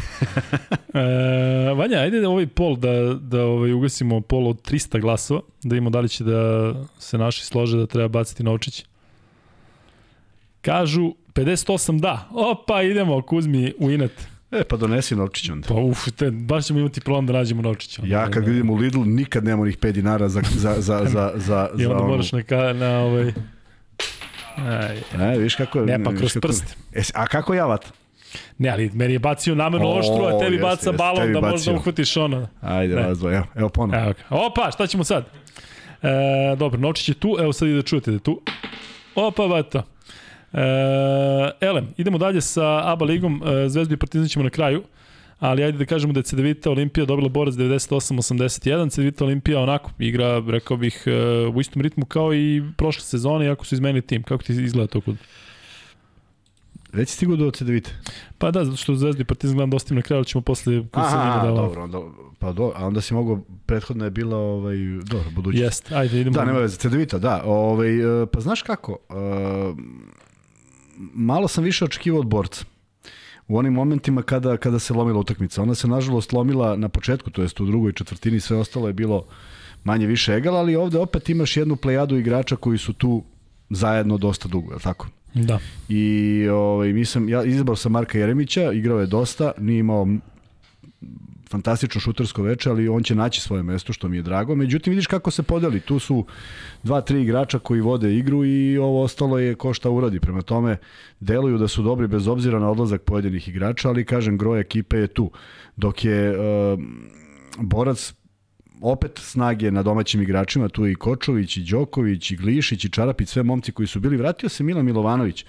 e, Vanja, ajde da ovaj pol, da, da ovaj, ugasimo pol od 300 glasova, da imamo da li će da se naši slože da treba baciti novčić. Kažu 58 da. Opa, idemo, Kuzmi u inat. E, pa donesi novčić onda. Pa uf, te, baš ćemo imati problem da nađemo novčić. Onda. Ja kad vidim u Lidl, nikad nema onih 5 dinara za, za, za, *laughs* za, za, I onda za moraš neka, na ovaj... Aj. E, viš kako... Ne, pa kroz kako, prst. E, a kako ja vat? Ne, ali meni je bacio namerno oštru, a tebi jeste, baca jeste, balon da možda uhvatiš ono. Ajde, ne. razvoj, evo, evo ponovno. Evo, Opa, šta ćemo sad? E, dobro, Novčić je tu, evo sad i da čujete da je tu. Opa, bato. E, elem, idemo dalje sa ABA ligom, e, Zvezdu i Partizan ćemo na kraju ali ajde da kažemo da je Cedevita Olimpija dobila borac 98-81, Cedevita Olimpija onako igra, rekao bih, e, u istom ritmu kao i prošle sezone, iako su izmenili tim. Kako ti izgleda to kod? Reci stigu do Cedevite. Pa da, zato što Zvezdu i Partizan gledam dosta na kraju, ali ćemo posle Aha, da... dobro, onda, pa do, a onda si mogao, prethodno je bila ovaj, dobro, budućnost. Jest, ajde idemo. Da, nema veze, Cedevita, da. Ovaj, pa znaš kako, uh, malo sam više očekivao od borca u onim momentima kada, kada se lomila utakmica. Ona se nažalost lomila na početku, to jest u drugoj četvrtini, sve ostalo je bilo manje više egal, ali ovde opet imaš jednu plejadu igrača koji su tu zajedno dosta dugo, je tako? Da. I ovaj, mi sam, ja izabrao sam Marka Jeremića, igrao je dosta, nije imao fantastično šutersko veče, ali on će naći svoje mesto, što mi je drago. Međutim, vidiš kako se podeli. Tu su dva, tri igrača koji vode igru i ovo ostalo je ko šta uradi. Prema tome, deluju da su dobri bez obzira na odlazak pojedinih igrača, ali kažem, groj ekipe je tu. Dok je uh, borac opet snage na domaćim igračima, tu je i Kočović, i Đoković, i Glišić, i Čarapić, sve momci koji su bili. Vratio se Milan Milovanović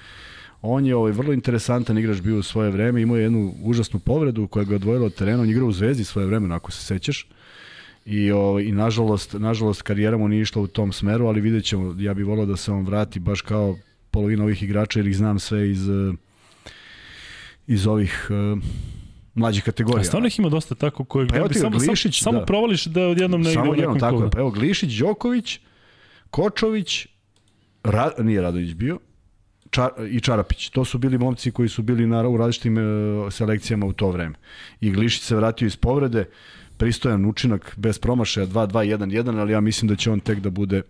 On je ovaj vrlo interesantan igrač bio u svoje vreme, imao je jednu užasnu povredu koja ga odvojila od terena, on igrao u Zvezdi svoje vreme, ako se sećaš. I, ovaj, i nažalost, nažalost karijera mu nije išla u tom smeru, ali vidjet ćemo, ja bih volao da se on vrati baš kao polovina ovih igrača, jer ih znam sve iz, iz ovih uh, mlađih kategorija. A stvarno ih ima dosta tako koji pa evo ti samo, Glišić, samo, da. samo provališ da odjednom ne u nekom tako. Pa evo Glišić, Đoković, Kočović, Ra, nije Radović bio, Čar, i Čarapić. To su bili momci koji su bili na, u različitim e, selekcijama u to vreme. I Glišić se vratio iz povrede, pristojan učinak, bez promašaja 2-2-1-1, ali ja mislim da će on tek da bude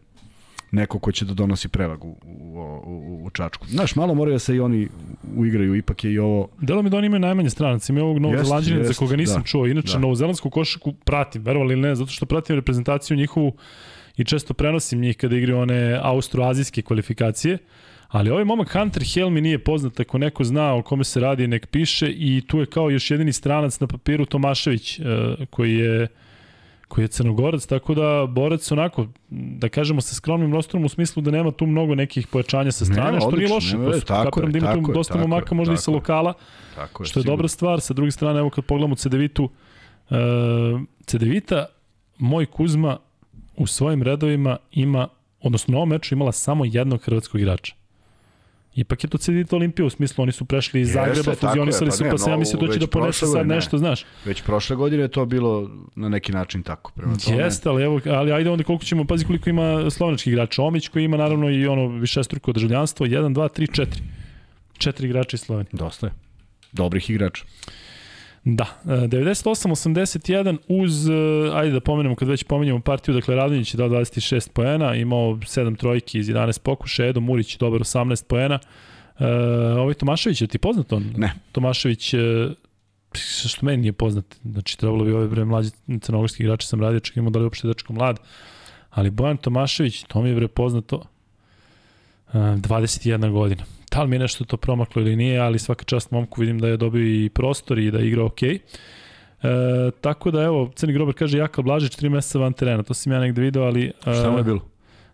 neko ko će da donosi prevagu u, u, u, u Čačku. Znaš, malo moraju da se i oni uigraju, ipak je i ovo... Delo mi da oni imaju najmanje stranaca, imaju ovog Novozelandjana za koga nisam da, čuo. Inače, da. Novozelandsku košaku pratim, verovali ili ne, zato što pratim reprezentaciju njihovu i često prenosim njih kada igraju one austroazijske kvalifikacije. Ali ovaj momak Hunter Hill mi nije poznat, ako neko zna o kome se radi, nek piše i tu je kao još jedini stranac na papiru Tomašević, uh, koji je koji je crnogorac, tako da borac onako, da kažemo sa skromnim rostrom u smislu da nema tu mnogo nekih pojačanja sa strane, nema, što nije loše. Nema, je, tako je, da ima tu dosta momaka, možda i sa lokala, tako je, što je sigurno. dobra stvar. Sa druge strane, evo kad pogledamo Cedevitu, uh, Cedevita, moj Kuzma u svojim redovima ima, odnosno na ovom meču imala samo jednog hrvatskog igrača. Ipak je to Cedita Olimpija, u smislu oni su prešli iz Zagreba, fuzionisali pa su, pa se ja mislim da će da ponese sad ne. nešto, znaš. Već prošle godine je to bilo na neki način tako. Prema tome. Jeste, ali, evo, ali ajde onda koliko ćemo, pazi koliko ima slovenačkih igrača. Omić koji ima naravno i ono višestruko državljanstvo, 1, 2, 3, 4. Četiri igrača iz Slovenije. Dosta je. Dobrih igrača. Da, 98-81 e, uz, e, ajde da pomenemo kad već pomenjamo partiju, dakle Radonjić je dao 26 poena, imao 7 trojki iz 11 pokuša, Edo Murić dobar 18 poena. E, ovaj Tomašević, je ti poznat on? Ne. Tomašević, e, što meni nije poznat. Znači, trebalo bi ove bre mlađi crnogorski igrači sam radio, čak imamo da li uopšte dečko mlad. Ali Bojan Tomašević, to mi je bre poznato, 21 godina. Da li mi je nešto to promaklo ili nije, ali svaka čast momku vidim da je dobio i prostor i da igra okej. Okay. E, tako da evo, Crni Grobar kaže Jaka Blažić 3 meseca van terena, to sam ja negde video, ali... E, Šta mu je bilo?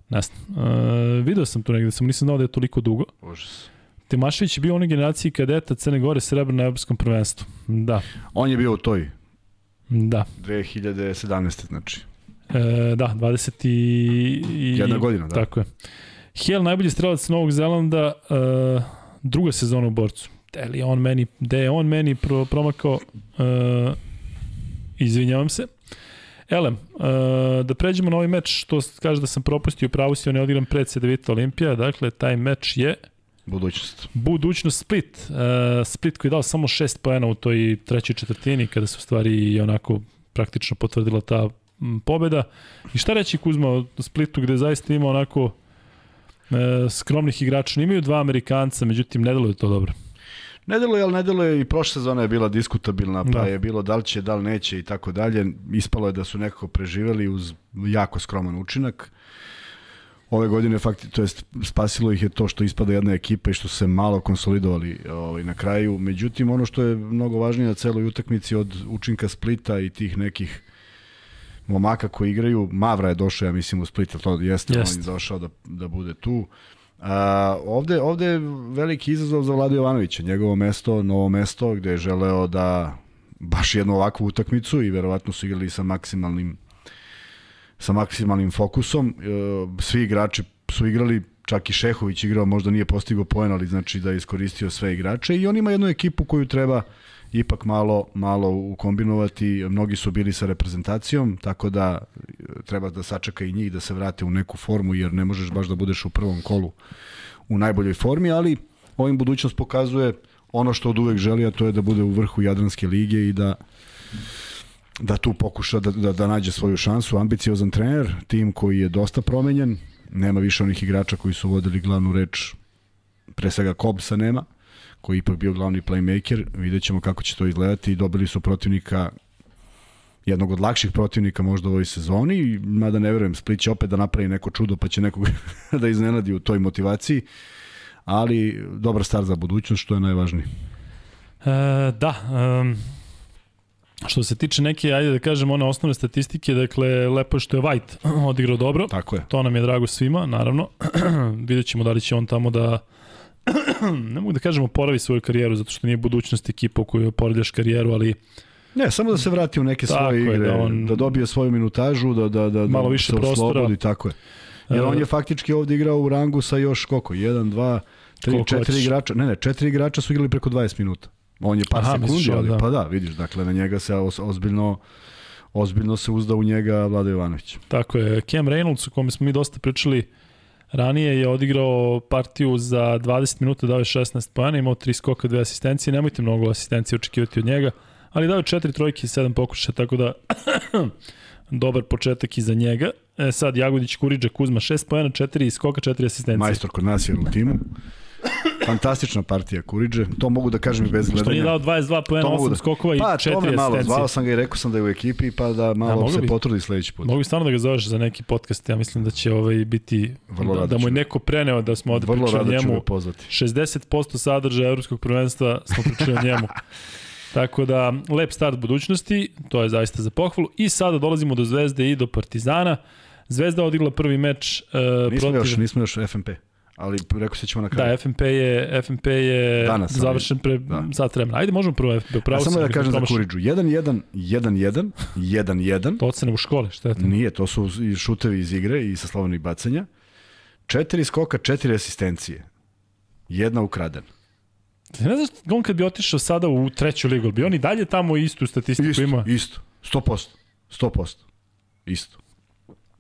Ne znam. E, video sam to negde, sam nisam znao da je toliko dugo. Užas. Temašević je bio u onoj generaciji kadeta Crne Gore srebro na evropskom prvenstvu. Da. On je bio u toj. Da. 2017. znači. E, da, 20 i... Jedna godina, da. Tako je. Hill, najbolji strelac Novog Zelanda, uh, druga sezona u borcu. Da li on meni, da je on meni pro, promakao, uh, izvinjavam se. Elem, uh, da pređemo na ovaj meč, što kaže da sam propustio pravu si, on je odigram pred Sedevita Olimpija, dakle, taj meč je Budućnost. Budućnost Split. Uh, Split koji je dao samo šest poena u toj trećoj četvrtini, kada se u stvari onako praktično potvrdila ta pobeda. I šta reći Kuzma o Splitu gde zaista ima onako e, skromnih igrača. Imaju dva Amerikanca, međutim ne deluje to dobro. Ne deluje, ali ne deluje i prošle sezona je bila diskutabilna, pa da. je bilo da li će, da li neće i tako dalje. Ispalo je da su nekako preživeli uz jako skroman učinak. Ove godine fakti, to jest spasilo ih je to što ispada jedna ekipa i što su se malo konsolidovali ovaj, na kraju. Međutim, ono što je mnogo važnije na celoj utakmici od učinka Splita i tih nekih momaka koji igraju. Mavra je došao, ja mislim, u Split, to jeste, Jest. on je došao da, da bude tu. A, ovde, ovde je veliki izazov za Vlada Jovanovića, njegovo mesto, novo mesto gde je želeo da baš jednu ovakvu utakmicu i verovatno su igrali sa maksimalnim sa maksimalnim fokusom. E, svi igrači su igrali, čak i Šehović igrao, možda nije postigao poen, ali znači da je iskoristio sve igrače i on ima jednu ekipu koju treba uh, ipak malo, malo ukombinovati. Mnogi su bili sa reprezentacijom, tako da e, treba da sačeka i njih da se vrate u neku formu, jer ne možeš baš da budeš u prvom kolu u najboljoj formi, ali ovim budućnost pokazuje ono što od uvek želi, a to je da bude u vrhu Jadranske lige i da da tu pokuša da, da, da nađe svoju šansu. Ambiciozan trener, tim koji je dosta promenjen, nema više onih igrača koji su vodili glavnu reč, pre svega Kobsa nema, koji je ipak bio glavni playmaker. Vidjet ćemo kako će to izgledati. Dobili su protivnika jednog od lakših protivnika možda u ovoj sezoni, mada ne verujem, Split će opet da napravi neko čudo pa će nekog *laughs* da iznenadi u toj motivaciji, ali dobar start za budućnost, što je najvažnije. E, da, um, što se tiče neke, ajde da kažem, one osnovne statistike, dakle, lepo je što je White *clears throat* odigrao dobro. Tako je. To nam je drago svima, naravno. *clears throat* Vidjet ćemo da li će on tamo da *clears throat* ne mogu da kažem oporavi svoju karijeru, zato što nije budućnost ekipa u kojoj oporavljaš karijeru, ali Ne, samo da se vrati u neke svoje igre, da, on, da dobije svoju minutažu, da, da, da, malo više se prostora. oslobodi, tako je. Jer on je faktički ovde igrao u rangu sa još koliko? 1, 2, 3, 4 igrača. Ne, ne, 4 igrača su igrali preko 20 minuta. On je par Aha, sekundi, ali da. pa da, vidiš, dakle na njega se ozbiljno ozbiljno se uzda u njega Vlada Jovanović. Tako je, Cam Reynolds, o kome smo mi dosta pričali, uh, Ranije je odigrao partiju za 20 minuta, dao je 16 pojena, imao 3 skoka, 2 asistencije, nemojte mnogo asistencije očekivati od njega, ali dao je 4 trojke i 7 pokušaja, tako da *clears throat* dobar početak i za njega. E, sad Jagodić, Kuriđa, Kuzma, 6 pojena, 4 skoka, 4 asistencije. Majstor kod nas je u timu. Fantastična partija Kuriđe, to mogu da kažem i bez gledanja. Što nije dao 22 poena, 8 da... skokova i pa, 4 asistencije. Pa, malo, zvao sam ga i rekao sam da je u ekipi, pa da malo da, se bi, potrudi sledeći put. Mogu bi stvarno da ga zoveš za neki podcast, ja mislim da će ovaj biti, Vrlo da, da mu je neko preneo da smo ovde pričali o njemu. 60% sadržaja evropskog prvenstva smo pričali njemu. *laughs* Tako da, lep start budućnosti, to je zaista za pohvalu. I sada dolazimo do Zvezde i do Partizana. Zvezda odigla prvi meč uh, nismo protiv... Još, nismo još FMP ali rekao se ćemo na kraju. Da, FMP je, FMP je Danas, završen pre da. sat vremena. Ajde, možemo prvo FMP. Pravo ja samo da kažem za Kuriđu. 1-1, 1-1, 1-1. To ocene u škole, šta je to? Nije, to su i šutevi iz igre i sa slobodnih bacanja. Četiri skoka, četiri asistencije. Jedna ukradena. Ne znaš, on kad bi otišao sada u treću ligu, bi on i dalje tamo istu statistiku isto, ima? Isto, 100%. 100%. Isto.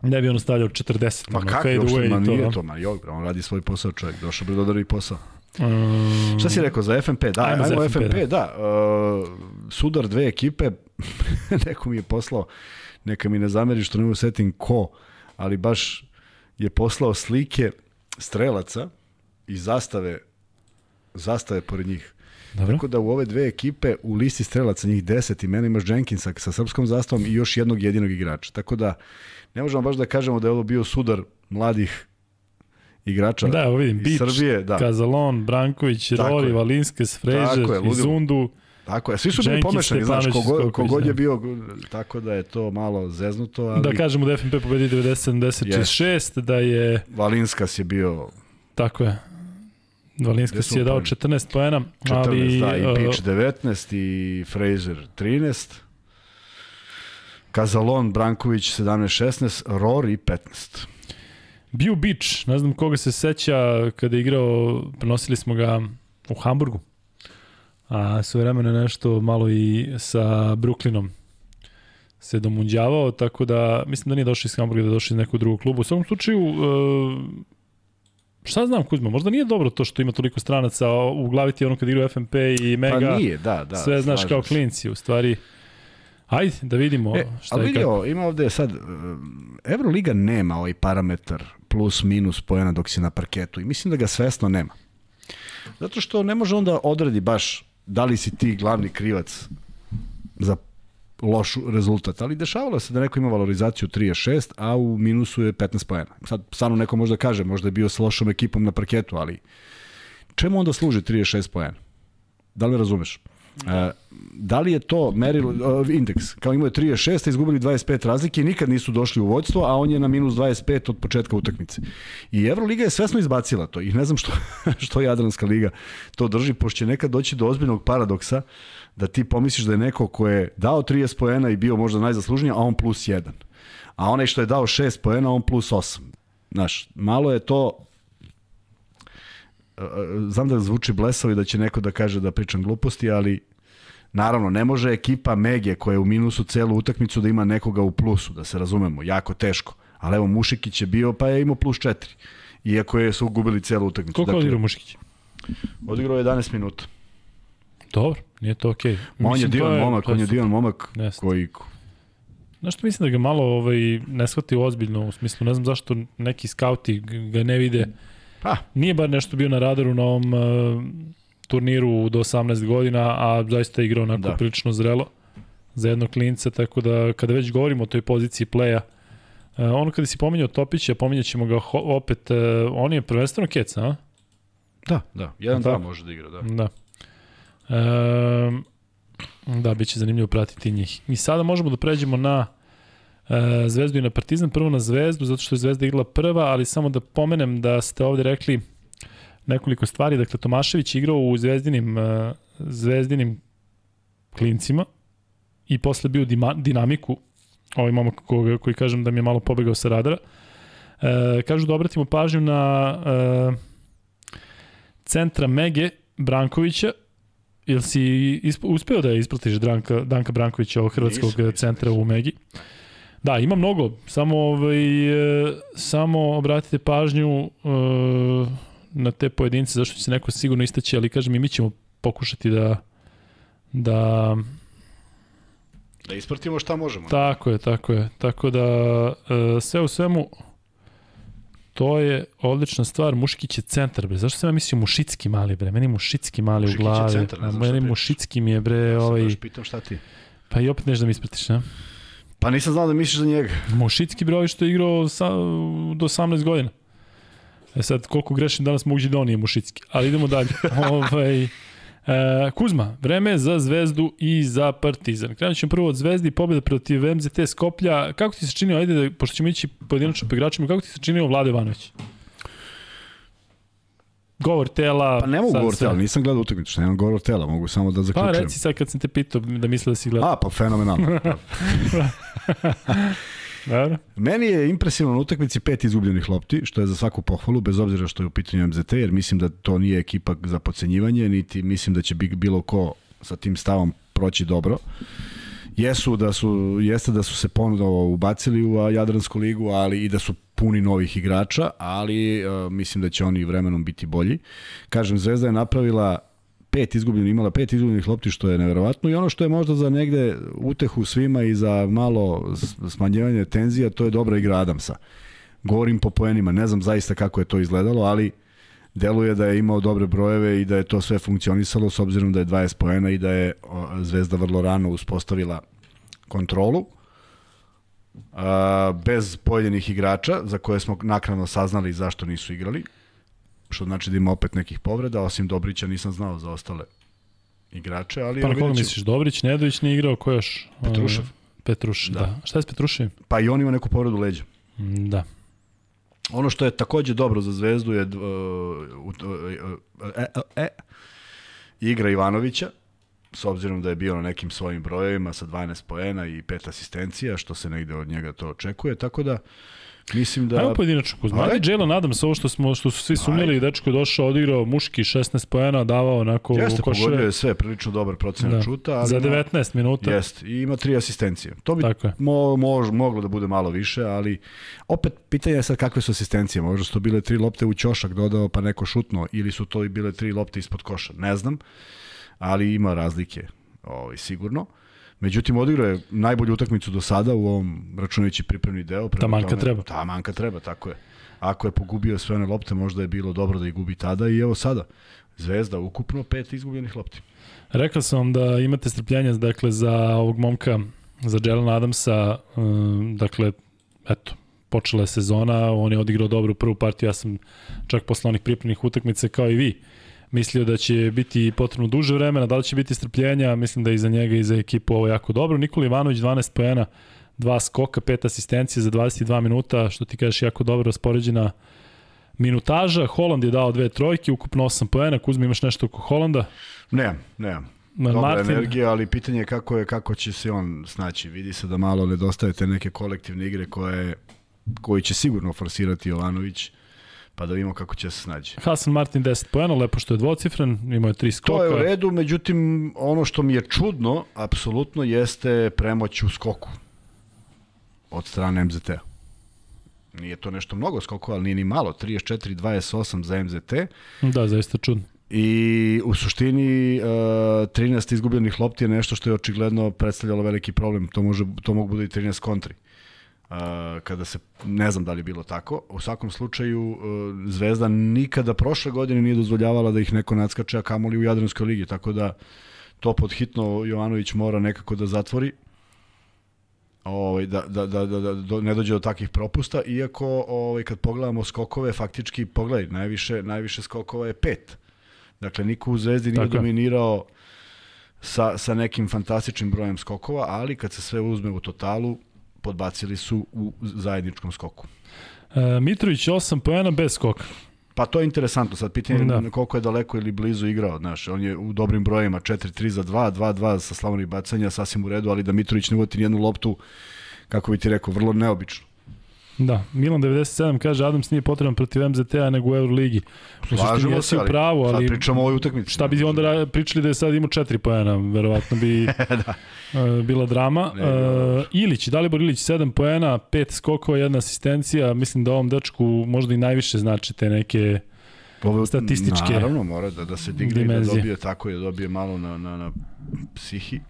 Ne bi on stavljao 40. Pa kako, uopšte, ma nije to, ma joj, on radi svoj posao čovjek, došao bi do posao. Um, Šta si rekao za FMP? Da, ajmo, ajmo FMP, FMP, da. da uh, sudar dve ekipe, *laughs* neko mi je poslao, neka mi ne zameri što ne mogu setim ko, ali baš je poslao slike strelaca i zastave, zastave pored njih. Dobro. Tako da u ove dve ekipe u listi strelaca njih 10 imena imaš Jenkinsa sa srpskom zastavom i još jednog jedinog igrača. Tako da ne možemo baš da kažemo da je ovo bio sudar mladih igrača Da, evo vidim, iz Bić, Srbije. Da. Kazalon, Branković, Tako Rori, je. Valinskes, Frežer. Izundu. Tako je, svi su bili pomešani, znaš, kogod, kogod je bio, tako da je to malo zeznuto, ali Da kažemo da FNP pobedi 90-76, da je, Valinskas je bio tako je, Valinskas je dao poeni? 14 poena, 14, ali da, i uh, Bić 19 i Fraser 13. Kazalon, Branković 17-16, Rory 15. bio Bić, ne znam koga se seća kada je igrao, prenosili smo ga u Hamburgu, a sve vremena nešto malo i sa Brooklynom se domunđavao, tako da mislim da nije došao iz Hamburga, da je došao iz nekog drugog kluba. U svakom slučaju, uh, šta znam Kuzma, možda nije dobro to što ima toliko stranaca u glavi ti ono kad igra FNP i Mega, Pa nije, da, da. sve znaš kao klinci, u stvari. Ajde, da vidimo E, šta ali je vidi kako. ima ovde sad, um, Euroliga nema ovaj parametar plus minus pojena dok si na parketu i mislim da ga svesno nema. Zato što ne može onda odredi baš da li si ti glavni krivac za loš rezultat, ali dešavalo se da neko ima valorizaciju 36, a u minusu je 15 pojena. Sad, stvarno neko možda kaže, možda je bio sa lošom ekipom na parketu, ali čemu onda služi 36 pojena? Da li me razumeš? E, da li je to merilo, uh, indeks, kao imao je 36, a izgubili 25 razlike i nikad nisu došli u vođstvo, a on je na minus 25 od početka utakmice. I Euroliga je svesno izbacila to i ne znam što, *laughs* što Jadranska liga to drži, pošto će nekad doći do ozbiljnog paradoksa da ti pomisliš da je neko ko je dao 30 poena i bio možda najzaslužniji, a on plus 1. A onaj što je dao 6 poena, on plus 8. Znaš, malo je to znam da zvuči blesavo i da će neko da kaže da pričam gluposti, ali naravno ne može ekipa Mege koja je u minusu celu utakmicu da ima nekoga u plusu, da se razumemo, jako teško. Ali evo Mušikić je bio pa je imao plus 4. Iako je su gubili celu utakmicu. Koliko dakle, odigrao Mušikić? Odigrao je 11 minuta. Dobro, nije to okej. Ma on je Mislim, divan momak, to on je divan momak Jeste. koji Znaš što mislim da ga malo ovaj, ne shvati ozbiljno, u smislu ne znam zašto neki skauti ga ne vide. Pa, Nije bar nešto bio na radaru na ovom uh, turniru do 18 godina, a zaista je igrao onako Da. prilično zrelo za jednog klinca, tako da kada već govorimo o toj poziciji pleja, uh, ono kada si pominjao Topića, pominjat ćemo ga ho- opet, uh, on je prvenstveno kec, a? da, da, jedan Da. dva može da igra, da. Da. Um, da, bit će zanimljivo pratiti njih. I sada možemo da pređemo na uh, Zvezdu i na Partizan. Prvo na Zvezdu, zato što je Zvezda igrala prva, ali samo da pomenem da ste ovde rekli nekoliko stvari. Dakle, Tomašević je igrao u Zvezdinim, uh, Zvezdinim klincima i posle bio dima, dinamiku, ovaj momak koga, koji kažem da mi je malo pobegao sa radara. E, kažu da obratimo pažnju na e, centra Mege Brankovića, Jel si isp, uspeo da ispratiš Danka, Danka Brankovića, ovog hrvatskog Nisam, centra u Megi? Da, ima mnogo. Samo, ovaj, e, samo obratite pažnju e, na te pojedince, zašto će se neko sigurno istaći, ali kažem i mi ćemo pokušati da da Da ispratimo šta možemo. Tako je, tako je. Tako da e, sve u svemu to je odlična stvar. Muškić je centar, bre. Zašto sam ja mislio Mušicki mali, bre? Meni Mušicki mali Mušikić u glavi. centar, ne znam meni. Mušicki mi je, bre, ovaj... baš pitam šta ti. Pa i opet nešto da mi ispratiš, ne? Pa nisam znao da misliš za njega. Mušicki bre, ovaj što je igrao sa, do 18 godina. E sad, koliko grešim danas mogući da on nije Mušicki. Ali idemo dalje. *laughs* ovaj, E, Kuzma, vreme za Zvezdu i za Partizan. Krenut ćemo prvo od Zvezdi, pobjeda protiv MZT Skoplja. Kako ti se činio, ajde, da, pošto ćemo ići pojedinačno po igračima, kako ti se činio Vlade Ivanović? Govor tela... Pa ne mogu govor tela, nisam gledao utakmicu, što nemam govor tela, mogu samo da Pa zaključujem. reci sad kad sam te pitao da misle da si gledao. A, pa fenomenalno. *laughs* *laughs* Dobro. Meni je impresivno na utakmici pet izgubljenih lopti, što je za svaku pohvalu, bez obzira što je u pitanju MZT, jer mislim da to nije ekipa za pocenjivanje, niti mislim da će bi- bilo ko sa tim stavom proći dobro. Jesu da su, jeste da su se ponovo ubacili u Jadransku ligu, ali i da su puni novih igrača, ali uh, mislim da će oni vremenom biti bolji. Kažem, Zvezda je napravila pet izgubljenih, imala pet izgubljenih lopti, što je neverovatno i ono što je možda za negde utehu svima i za malo smanjivanje tenzija, to je dobra igra Adamsa. Govorim po poenima, ne znam zaista kako je to izgledalo, ali deluje da je imao dobre brojeve i da je to sve funkcionisalo s obzirom da je 20 poena i da je Zvezda vrlo rano uspostavila kontrolu a, bez pojedinih igrača za koje smo naknadno saznali zašto nisu igrali što znači da ima opet nekih povreda osim Dobrića nisam znao za ostale igrače ali Pa na koga misliš? Dobrić, Nedović nije igrao, ko još? Petrušev. Petruš, da. da. Šta je s Petruševim? pa i on ima neku povredu leđa Da. Ono što je takođe dobro za Zvezdu je uh, uh, uh, e, e, igra Ivanovića, s obzirom da je bio na nekim svojim brojevima sa 12 poena i 5 asistencija, što se negde od njega to očekuje, tako da mislim da... Ajmo pojedinačno Kuzma. Ajde. Ajde, Jalen Adams, ovo što, smo, što su svi sumnjali, dečko je došao, odigrao muški 16 poena, davao onako Jeste, u košare. pogodio je sve, prilično dobar procenat Da. šuta, ali Za ima- 19 minuta. Jeste, i ima tri asistencije. To bi Tako mo, mož, moglo da bude malo više, ali opet pitanje je sad kakve su asistencije. Možda su to bile tri lopte u ćošak dodao pa neko šutno ili su to i bile tri lopte ispod koša. Ne znam, ali ima razlike ovaj, sigurno. Međutim, odigrao je najbolju utakmicu do sada u ovom računajući pripremni deo. Prema Taman kad tome- treba. Taman kad treba, tako je. Ako je pogubio sve one lopte, možda je bilo dobro da ih gubi tada i evo sada. Zvezda ukupno pet izgubljenih lopti. Rekao sam vam da imate strpljenja dakle, za ovog momka, za Jalen Adamsa, um, dakle, eto, počela je sezona, on je odigrao dobru prvu partiju, ja sam čak posle onih pripremnih utakmica kao i vi, mislio da će biti potrebno duže vremena, da li će biti strpljenja, mislim da je i za njega i za ekipu ovo jako dobro. Nikola Ivanović 12 poena, dva skoka, pet asistencije za 22 minuta, što ti kažeš jako dobro raspoređena minutaža. Holand je dao dve trojke, ukupno 8 poena. Kuzma, imaš nešto oko Holanda? Nemam, nemam. Dobra Martin, energija, ali pitanje je kako, je kako će se on snaći. Vidi se da malo nedostaje te neke kolektivne igre koje, koji će sigurno forsirati Jovanović, pa da vidimo kako će se snaći. Hasan Martin 10 poena, lepo što je dvocifren, imao je tri skoka. To je u redu, međutim, ono što mi je čudno, apsolutno, jeste premoć u skoku od strane MZT-a. Nije to nešto mnogo skokova, ali nije ni malo. 34-28 za MZT. Da, zaista čudno. I u suštini uh, 13 izgubljenih lopti je nešto što je očigledno predstavljalo veliki problem. To, može, to mogu bude i 13 kontri. Uh, kada se, ne znam da li je bilo tako, u svakom slučaju uh, Zvezda nikada prošle godine nije dozvoljavala da ih neko nadskače, a kamoli u Jadranskoj ligi, tako da to pod hitno Jovanović mora nekako da zatvori ovaj, da, da, da, da, da ne dođe do takvih propusta, iako ovaj, kad pogledamo skokove, faktički, pogledaj, najviše, najviše skokova je pet. Dakle, niko u Zvezdi nije Tako dominirao sa, sa nekim fantastičnim brojem skokova, ali kad se sve uzme u totalu, podbacili su u zajedničkom skoku. E, Mitrović 8 poena bez skoka. Pa to je interesantno, sad pitanje Da. koliko je daleko ili blizu igrao, znaš, on je u dobrim brojima 4-3 za 2, 2-2 sa slavnih bacanja, sasvim u redu, ali da Mitrović ne uvoti nijednu loptu, kako bi ti rekao, vrlo neobično. Da, Milan 97 kaže Adams nije potreban protiv MZT-a nego u Euroligi. U Slažemo se, ali pravu, ali sad pričamo o ovoj utakmici. šta bi onda pričali da je sad imao 4 poena, verovatno bi *laughs* da. bila drama. Ne, Uh, Ilić, Dalibor Ilić 7 poena, 5 skokova, jedna asistencija, mislim da ovom dečku možda i najviše znači te neke Ovo, statističke Naravno, mora da, da se digne i da dobije tako i da dobije malo na, na, na psihi.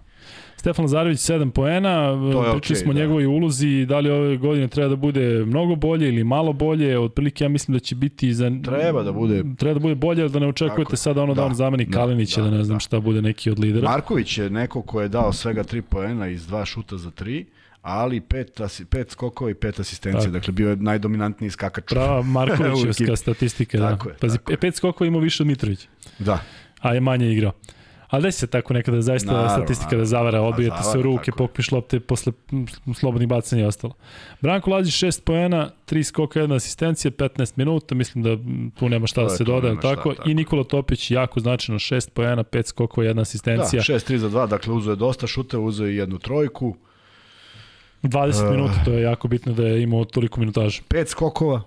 Stefan Lazarević 7 poena, pričali okej, smo o da. njegovoj ulozi, da li ove godine treba da bude mnogo bolje ili malo bolje, otprilike ja mislim da će biti za... Treba da bude. Treba da bude bolje, ali da ne očekujete Tako sada ono da, Da, on zameni da, Kalinića, da, da, ne znam da. šta bude neki od lidera. Marković je neko ko je dao svega 3 poena iz dva šuta za 3, ali pet, asi, pet skokova i pet asistencija. Tako. Dakle, bio je najdominantniji skakač. Prava *laughs* Markovićevska statistika, da. Tako je, Pazi, tako pet skokova imao više od Mitrovića, Da. a je manje igrao. Ali desi se tako nekada zaista Naravno, statistika da naravno. zavara, Pa odbijete se u zavara, ruke, pokpiš lopte posle slobodnih bacanja i ostalo. Branko Lazić 6 poena, 3 skoka, jedna asistencija, 15 minuta, mislim da tu nema šta To da je, se tu doda, nema šta, tako? tako. I Nikola Topić jako značajno 6 poena, 5 skokova, jedna Da, asistencija, 6-3 za 2, dakle uzeo je dosta šuta, uzeo je jednu trojku, 20 Uh. minuta, to je jako bitno da je imao toliko minutaža. pet skokova,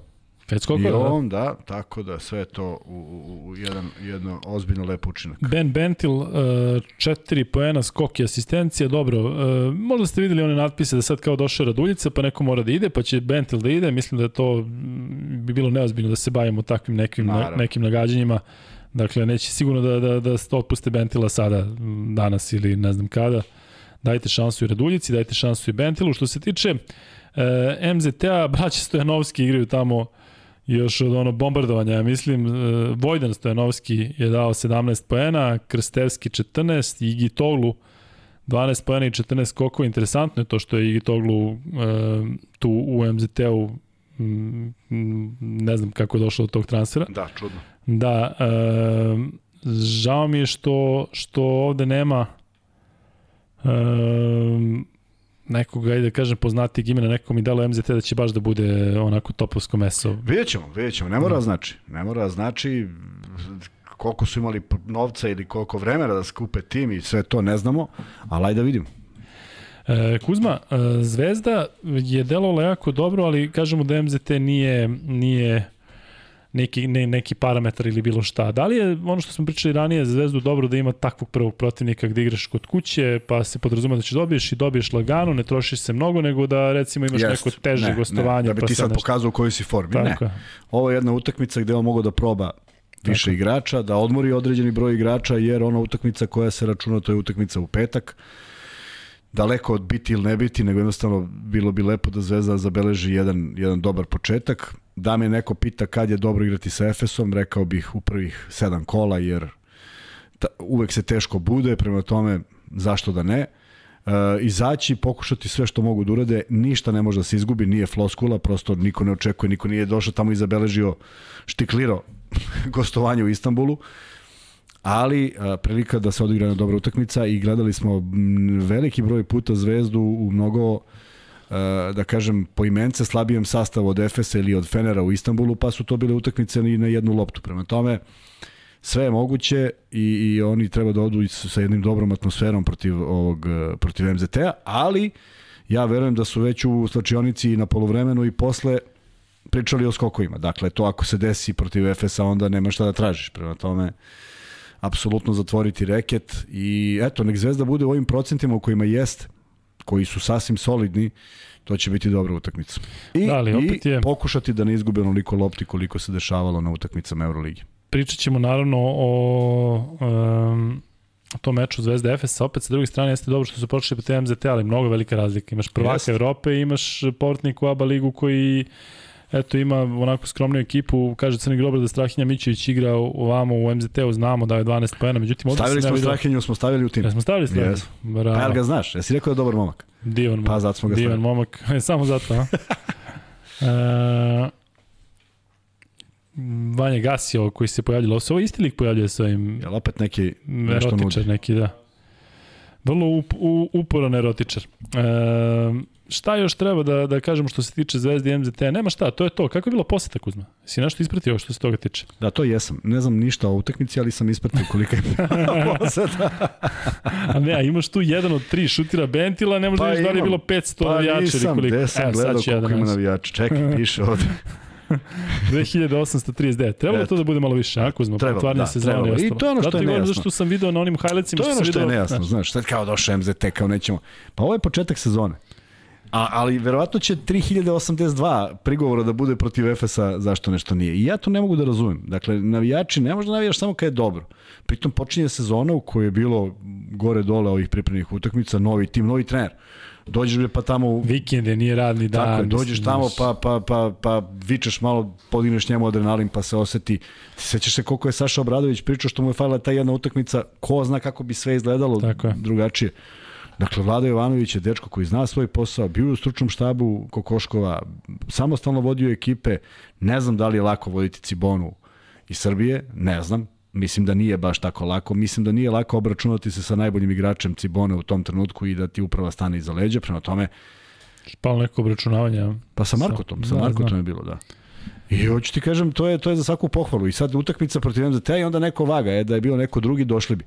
5 i skokova, da. on, da, tako da sve to u, u, u jedan, jedno ozbiljno lep učinak. Ben Bentil, uh, 4 poena, skok i asistencija, dobro, uh, možda ste videli one natpise da sad kao došao Raduljica, pa neko mora da ide, pa će Bentil da ide, mislim da je to bi bilo neozbiljno da se bavimo takvim nekim, na, nekim nagađanjima, dakle neće sigurno da, da, da otpuste Bentila sada, danas ili ne znam kada, dajte šansu i Raduljici, dajte šansu i Bentilu, što se tiče uh, MZT-a, braća Stojanovski igraju tamo još od ono bombardovanja, ja mislim, uh, Vojdan Stojanovski je dao 17 poena, Krstevski 14, Igi Toglu 12 poena i 14 skokova. Interesantno je to što je Igi Toglu uh, tu u MZT-u mm, ne znam kako je došlo do tog transfera. Da, čudno. Da, uh, žao mi je što, što ovde nema uh, nekog, ajde da kažem, poznatijeg imena, nekog mi dalo MZT da će baš da bude onako topovsko meso. Vidjet ćemo, vidjet ćemo. Ne mora da znači. Ne mora da znači koliko su imali novca ili koliko vremena da skupe tim i sve to ne znamo, ali ajde da vidimo. E, Kuzma, e, Zvezda je delovala jako dobro, ali kažemo da MZT nije, nije neki, ne, neki parametar ili bilo šta. Da li je ono što smo pričali ranije za Zvezdu dobro da ima takvog prvog protivnika gde igraš kod kuće, pa se podrazuma da će dobiješ i dobiješ lagano, ne trošiš se mnogo, nego da recimo imaš Jest, neko teže ne, gostovanje. Ne, da bi pa ti sad nešto... pokazao u kojoj si formi. Tako. Ne. Ovo je jedna utakmica gde on mogu da proba više Tako. igrača, da odmori određeni broj igrača, jer ona utakmica koja se računa, to je utakmica u petak daleko od biti ili ne biti, nego jednostavno bilo bi lepo da Zvezda zabeleži jedan, jedan dobar početak. Da me neko pita kad je dobro igrati sa Efesom, rekao bih u prvih sedam kola, jer ta, uvek se teško bude, prema tome zašto da ne. E, izaći, pokušati sve što mogu da urade, ništa ne može da se izgubi, nije floskula, prosto niko ne očekuje, niko nije došao tamo i zabeležio štikliro *laughs* gostovanje u Istanbulu ali a, prilika da se odigra na dobra utakmica i gledali smo veliki broj puta Zvezdu u mnogo a, da kažem po imence slabijem sastavu od Efesa ili od Fenera u Istanbulu, pa su to bile utakmice i na jednu loptu. Prema tome, sve je moguće i, i oni treba da odu sa jednim dobrom atmosferom protiv ovog protiv MZT-a, ali ja verujem da su već u slačionici na polovremenu i posle pričali o skokovima. Dakle, to ako se desi protiv Efesa, onda nema šta da tražiš. Prema tome, apsolutno zatvoriti reket i eto, nek Zvezda bude u ovim procentima u kojima jest, koji su sasvim solidni, to će biti dobra utakmica. I, da, ali opet i je... pokušati da ne izgube onoliko lopti koliko se dešavalo na utakmicama Euroligi. Pričat ćemo naravno o um, tom meču Zvezda Efes, opet sa druge strane jeste dobro što su počeli po MZT, ali mnogo velika razlika. Imaš prvaka. Evrope, imaš portnik u ABA ligu koji eto ima onako skromnu ekipu, kaže Crni Grobar da Strahinja Mićević igra ovamo u MZT-u, znamo da je 12 pojena, međutim... Stavili smo vidio... Strahinju, smo stavili u tim. Ja smo stavili Strahinju? Yes. Bravo. Pa jel ga znaš? Jesi rekao da je dobar momak? Divan momak. Pa zato smo ga stavili. Divan momak, *laughs* samo zato, a? *laughs* e, Vanja Gasio koji se pojavljalo, ovo se ovo isti lik pojavljuje sa ovim... Jel opet neki nešto nudi? neki, da. Vrlo up, u, uporan erotičar. E, šta još treba da, da kažemo što se tiče Zvezde i MZT? Nema šta, to je to. Kako je bila poseta Kuzma? Si nešto ispratio što se toga tiče? Da, to jesam. Ne znam ništa o utakmici, ali sam ispratio kolika je *laughs* poseta. a ne, a imaš tu jedan od tri šutira Bentila, ne možda pa vidiš da li je bilo 500 pa navijača ili koliko. Pa nisam, gde sam gledao koliko ima navijača. Čekaj, piše ovde. *laughs* 2839. Trebalo to da bude malo više, a Kuzma? Trebalo, da, trebalo. I to je ono što je nejasno. Zato što sam video na onim highlightsima. To je ono što, što je nejasno, znaš, sad kao došao MZT, kao nećemo. Pa ovo je početak sezone. A, ali verovatno će 3082 prigovora da bude protiv Efesa zašto nešto nije. I ja to ne mogu da razumem. Dakle, navijači ne možda navijaš samo kad je dobro. Pritom počinje sezona u kojoj je bilo gore dole ovih pripremnih utakmica, novi tim, novi trener. Dođeš pa tamo... Vikende, nije radni dan. Tako, dođeš tamo pa, pa, pa, pa vičeš malo, podigneš njemu adrenalin pa se oseti. Sećaš se koliko je Saša Obradović pričao što mu je falila ta jedna utakmica, ko zna kako bi sve izgledalo Tako drugačije. Dakle, Vlada Jovanović je dečko koji zna svoj posao, bio u stručnom štabu Kokoškova, samostalno vodio ekipe, ne znam da li je lako voditi Cibonu iz Srbije, ne znam, mislim da nije baš tako lako, mislim da nije lako obračunati se sa najboljim igračem Cibone u tom trenutku i da ti uprava stane iza leđa, prema tome... Spalo neko obračunavanje. Pa sa Markotom, sa, sa da, Markotom znam. je bilo, da. I hoću ti kažem, to je, to je za svaku pohvalu. I sad utakmica protiv MZT i onda neko vaga, je da je bio neko drugi, došli bi.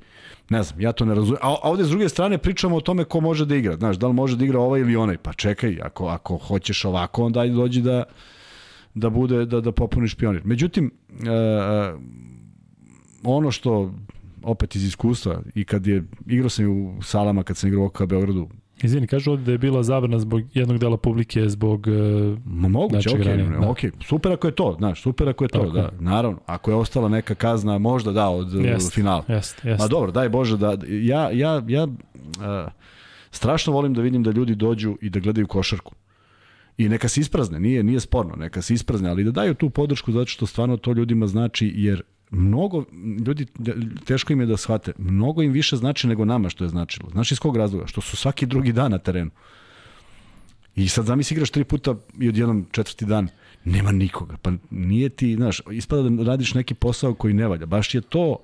Ne znam, ja to ne razumem. A, a ovde s druge strane pričamo o tome ko može da igra. Znaš, da li može da igra ovaj ili onaj? Pa čekaj, ako, ako hoćeš ovako, onda ajde dođi da, da bude, da, da popuniš pionir. Međutim, e, e, ono što opet iz iskustva i kad je igrao sam u salama kad sam igrao u Beogradu Izvini, kažu ovde da je bila zabrana zbog jednog dela publike zbog uh, Ma moguće, okej, okay, da. okay. super ako je to, znaš, super ako je to, Tako. da, naravno. Ako je ostala neka kazna, možda da, od jest, finala. Jest, jest. Ma dobro, daj Bože da, ja, ja, ja uh, strašno volim da vidim da ljudi dođu i da gledaju košarku. I neka se isprazne, nije, nije sporno, neka se isprazne, ali da daju tu podršku zato što stvarno to ljudima znači, jer mnogo, ljudi, teško im je da shvate, mnogo im više znači nego nama što je značilo. Znaš iz kog razloga? Što su svaki drugi dan na terenu. I sad zamisli igraš tri puta i odjednom četvrti dan nema nikoga. Pa nije ti, znaš, ispada da radiš neki posao koji ne valja. Baš je to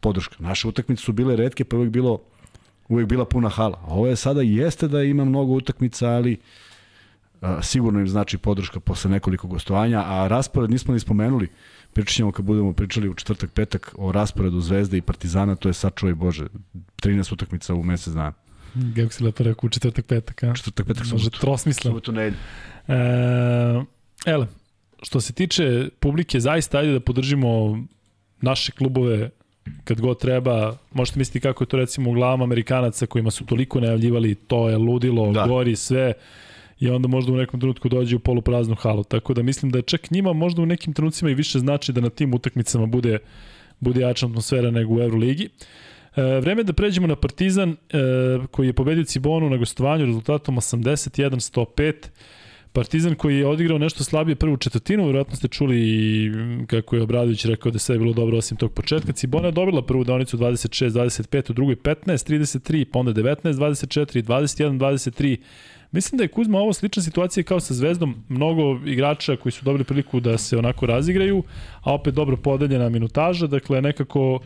podrška. Naše utakmice su bile redke, pa uvek bilo uvek bila puna hala. Ovo je sada jeste da ima mnogo utakmica, ali a, sigurno im znači podrška posle nekoliko gostovanja, a raspored nismo ni spomenuli. Pričat ćemo kad budemo pričali u četvrtak, petak o rasporedu Zvezde i Partizana, to je sačuvaj Bože, 13 utakmica u mesec dana. Kako si lepo rekao, u četvrtak, petak, a? Četvrtak, petak, Može subotu. trosmisleno. Subotu, nedelju. E, ele, što se tiče publike, zaista ajde da podržimo naše klubove kad god treba. Možete misliti kako je to recimo u glavama Amerikanaca kojima su toliko najavljivali to je ludilo, da. Da. gori sve i onda možda u nekom trenutku dođe u polupraznu halu. Tako da mislim da čak njima možda u nekim trenucima i više znači da na tim utakmicama bude, bude jača atmosfera nego u Euroligi. E, vreme da pređemo na Partizan e, koji je pobedio Cibonu na gostovanju rezultatom 81-105. Partizan koji je odigrao nešto slabije prvu četvrtinu, verovatno ste čuli i kako je Obradović rekao da sve je bilo dobro osim tog početka. Cibona je dobila prvu deonicu 26-25, u drugoj 15-33, pa onda 19-24, 21-23. Mislim da je Kuzma ovo slična situacija kao sa Zvezdom, mnogo igrača koji su dobili priliku da se onako razigraju, a opet dobro podeljena minutaža, dakle nekako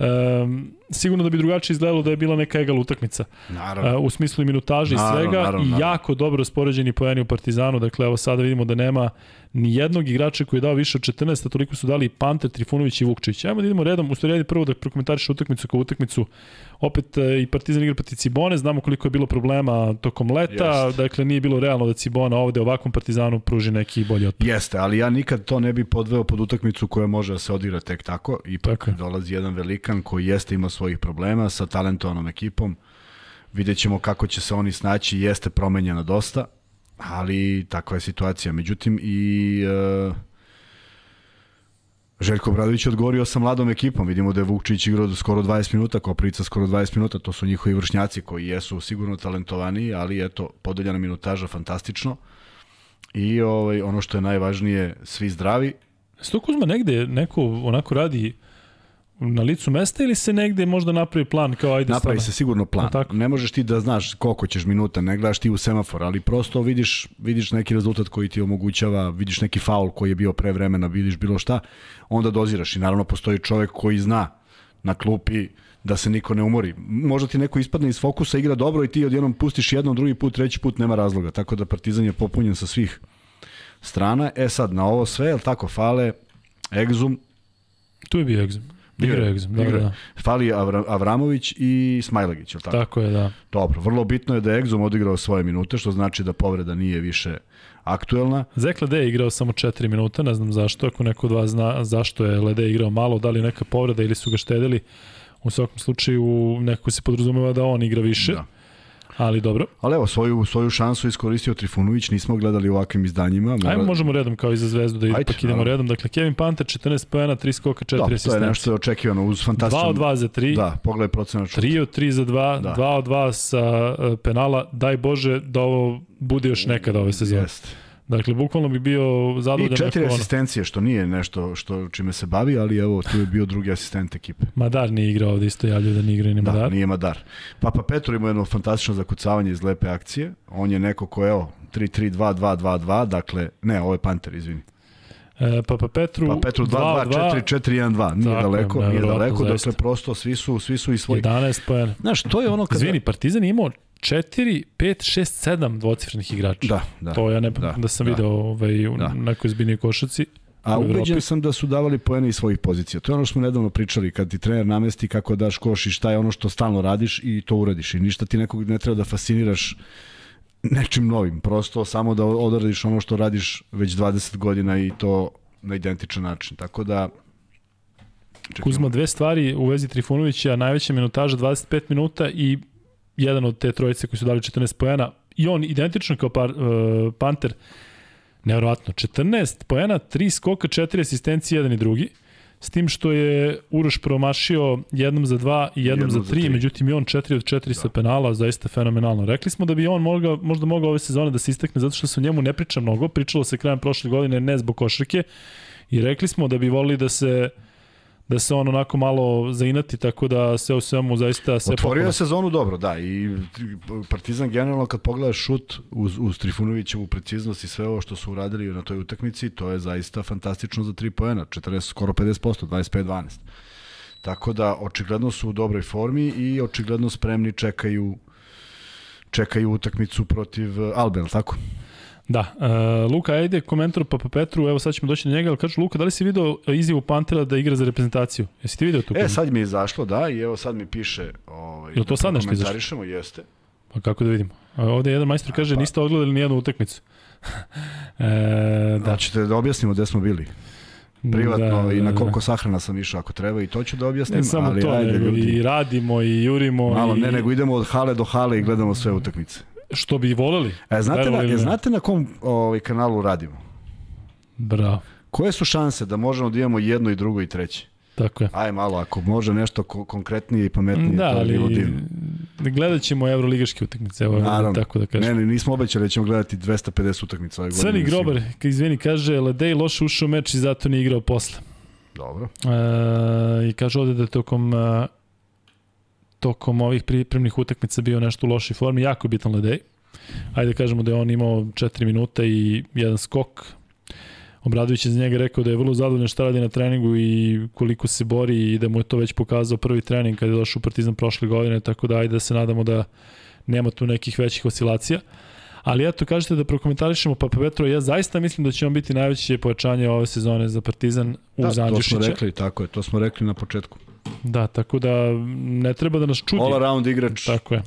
Um, sigurno da bi drugačije izgledalo da je bila neka egal utakmica. Naravno. Uh, u smislu i minutaže i svega naravno, i naravno. jako dobro raspoređeni poeni u Partizanu. Dakle, evo sada vidimo da nema ni jednog igrača koji je dao više od 14, a toliko su dali i Panter, Trifunović i Vukčević. Ajmo da idemo redom, u stvari prvo da prokomentariš utakmicu kao utakmicu. Opet e, i Partizan igra protiv Cibone, znamo koliko je bilo problema tokom leta, Jeste. dakle nije bilo realno da Cibona ovde ovakvom Partizanu pruži neki bolji otpor. Jeste, ali ja nikad to ne bi podveo pod utakmicu koja može da se odigra tek tako. Ipak Tako dolazi jedan velikan koji jeste imao svojih problema sa talentovanom ekipom. Vidjet ćemo kako će se oni snaći, jeste promenjena dosta, ali takva je situacija. Međutim, i uh, Željko Bradović je odgovorio sa mladom ekipom. Vidimo da je Vukčić igrao skoro 20 minuta, Koprica skoro 20 minuta. To su njihovi vršnjaci koji jesu sigurno talentovani, ali eto, podeljena minutaža fantastično. I ovaj, ono što je najvažnije, svi zdravi. Sto Kuzma negde neko onako radi na licu mesta ili se negde možda napravi plan kao ajde Napravi stvarno? se sigurno plan. A tako? Ne možeš ti da znaš koliko ćeš minuta, ne gledaš ti u semafor, ali prosto vidiš, vidiš neki rezultat koji ti omogućava, vidiš neki faul koji je bio pre vremena, vidiš bilo šta, onda doziraš. I naravno postoji čovek koji zna na klupi da se niko ne umori. Možda ti neko ispadne iz fokusa, igra dobro i ti odjednom pustiš jednom, drugi put, treći put, nema razloga. Tako da Partizan je popunjen sa svih strana. E sad, na ovo sve, jel tako, fale, Egzum, Tu je bio Egzum. Igra je, Egzum, da, igra da. fali Avra, Avramović i Smajlagić, jel tako? Tako je, da. Dobro, vrlo bitno je da je Egzum odigrao svoje minute, što znači da povreda nije više aktuelna. Zek Lede je igrao samo 4 minuta, ne znam zašto, ako neko od vas zna zašto je Lede igrao malo, da li neka povreda ili su ga štedili. U svakom slučaju nekako se podrazumeva da on igra više, Da. Ali dobro. Ali evo, svoju, svoju šansu iskoristio Trifunović, nismo gledali u ovakvim izdanjima. Mora... Ajmo možemo redom kao i za Zvezdu da Ajde, ipak idemo naravno. redom. Dakle, Kevin Panter 14 pojena, 3 skoka, 4 da, to je asistencije. nešto očekivano uz 2 fantastičan... od 2 za 3. Da, pogledaj procenat šuta. 3 od 3 za 2, Da. 2 od 2 sa uh, penala. Daj Bože da ovo bude još nekada ove sezone. Jeste. Dakle, bukvalno bi bio zadovoljan I četiri asistencije, što nije nešto što čime se bavi, ali evo, tu je bio drugi asistent ekipe. Madar nije igrao ovde, isto javljaju da nije igrao ni Da, Madar. nije Madar. Papa Petro ima jedno fantastično zakucavanje iz lepe akcije. On je neko ko evo, 3-3-2-2-2-2, dakle, ne, ovo je Panter, izvini. E, Papa Petru, Pa Petru 2-2-4-4-1-2, nije Tako je, daleko, nije nevjerovatno, daleko, zaista. dakle prosto svi su, svi su i svoji. 11 pojena. Znaš, to je ono kada... Izvini, Partizan je imao 4, 5, 6, 7 dvocifrenih igrača. Da, da. to ja ne da, da sam da. video ovaj, u Da. nekoj zbiljnoj košaci. A ubeđen sam da su davali poene iz svojih pozicija. To je ono što smo nedavno pričali, kad ti trener namesti kako daš koš i šta je ono što stalno radiš i to uradiš. I ništa ti nekog ne treba da fasciniraš nečim novim. Prosto samo da odradiš ono što radiš već 20 godina i to na identičan način. Tako da... Kuzma, dve stvari u vezi Trifunovića, najveća minutaža 25 minuta i jedan od te trojice koji su dali 14 poena i on identično kao par, uh, Panter, nevjerovatno, 14 poena, 3 skoka, 4 asistencije, jedan i drugi. s tim što je Uroš promašio jednom za dva i jednom, Jednom za za tri, tri. međutim i on 4 od 4 sa penala, zaista fenomenalno. Rekli smo da bi on mogao, možda mogao ove sezone da se istakne zato što se o njemu ne priča mnogo, pričalo se krajem prošle godine ne zbog košarke i rekli smo da bi volili da se da se on onako malo zainati, tako da sve u svemu zaista sve Otvorio je sezonu dobro, da, i Partizan generalno kad pogledaš šut uz, uz Trifunovićevu preciznost i sve ovo što su uradili na toj utakmici, to je zaista fantastično za 3 poena, 40, skoro 50%, 25-12. Tako da, očigledno su u dobroj formi i očigledno spremni čekaju čekaju utakmicu protiv Albe, tako? Da, uh, Luka, ajde komentar Papa Petru, evo sad ćemo doći do njega, ali kažu Luka, da li si video izjavu Pantera da igra za reprezentaciju? Jesi ti video tu? E, sad mi je izašlo, da, i evo sad mi piše... Ovaj, Jel to sad nešto izašlo? jeste. Pa kako da vidimo? A Ovde jedan majstor kaže, pa- niste odgledali ni jednu utakmicu. *laughs* e, Da. da, Hoćete da objasnimo gde smo bili? Privatno da, i na da, koliko sahrana sam išao ako treba i to ću da objasnim, Ne samo ali to, ajde nego ljudi. i radimo i jurimo. Malo i... ne, nego idemo od hale do hale i gledamo sve utakmice. Što bi voleli. E, znate, na, e, ne? znate na kom ovaj, kanalu radimo? Bravo, Koje su šanse da možemo da imamo jedno i drugo i treće? tako je. Aj malo, ako može nešto ko konkretnije i pametnije, Da, to bi bilo divno. gledat ćemo evroligaške utakmice, evo, Naravno. tako da kažem. Ne, ne, nismo obećali da ćemo gledati 250 utakmica ove godine. Crni grobar, izvini, kaže, Ledej loše ušao u meč i zato nije igrao posle. Dobro. E, I kaže ovde da je tokom e, tokom ovih pripremnih utakmica bio nešto u lošoj formi, jako bitan Ledej. Ajde da kažemo da je on imao 4 minuta i jedan skok. Obradović je za njega rekao da je vrlo zadovoljan šta radi na treningu i koliko se bori i da mu je to već pokazao prvi trening kada je došao u Partizan prošle godine, tako da ajde da se nadamo da nema tu nekih većih oscilacija. Ali eto, kažete da prokomentarišemo Papa Petro, ja zaista mislim da će on biti najveće pojačanje ove sezone za Partizan uz Da, to smo rekli, tako je, to smo rekli na početku. Da, tako da ne treba da nas čudi. All around igrač, Tako je.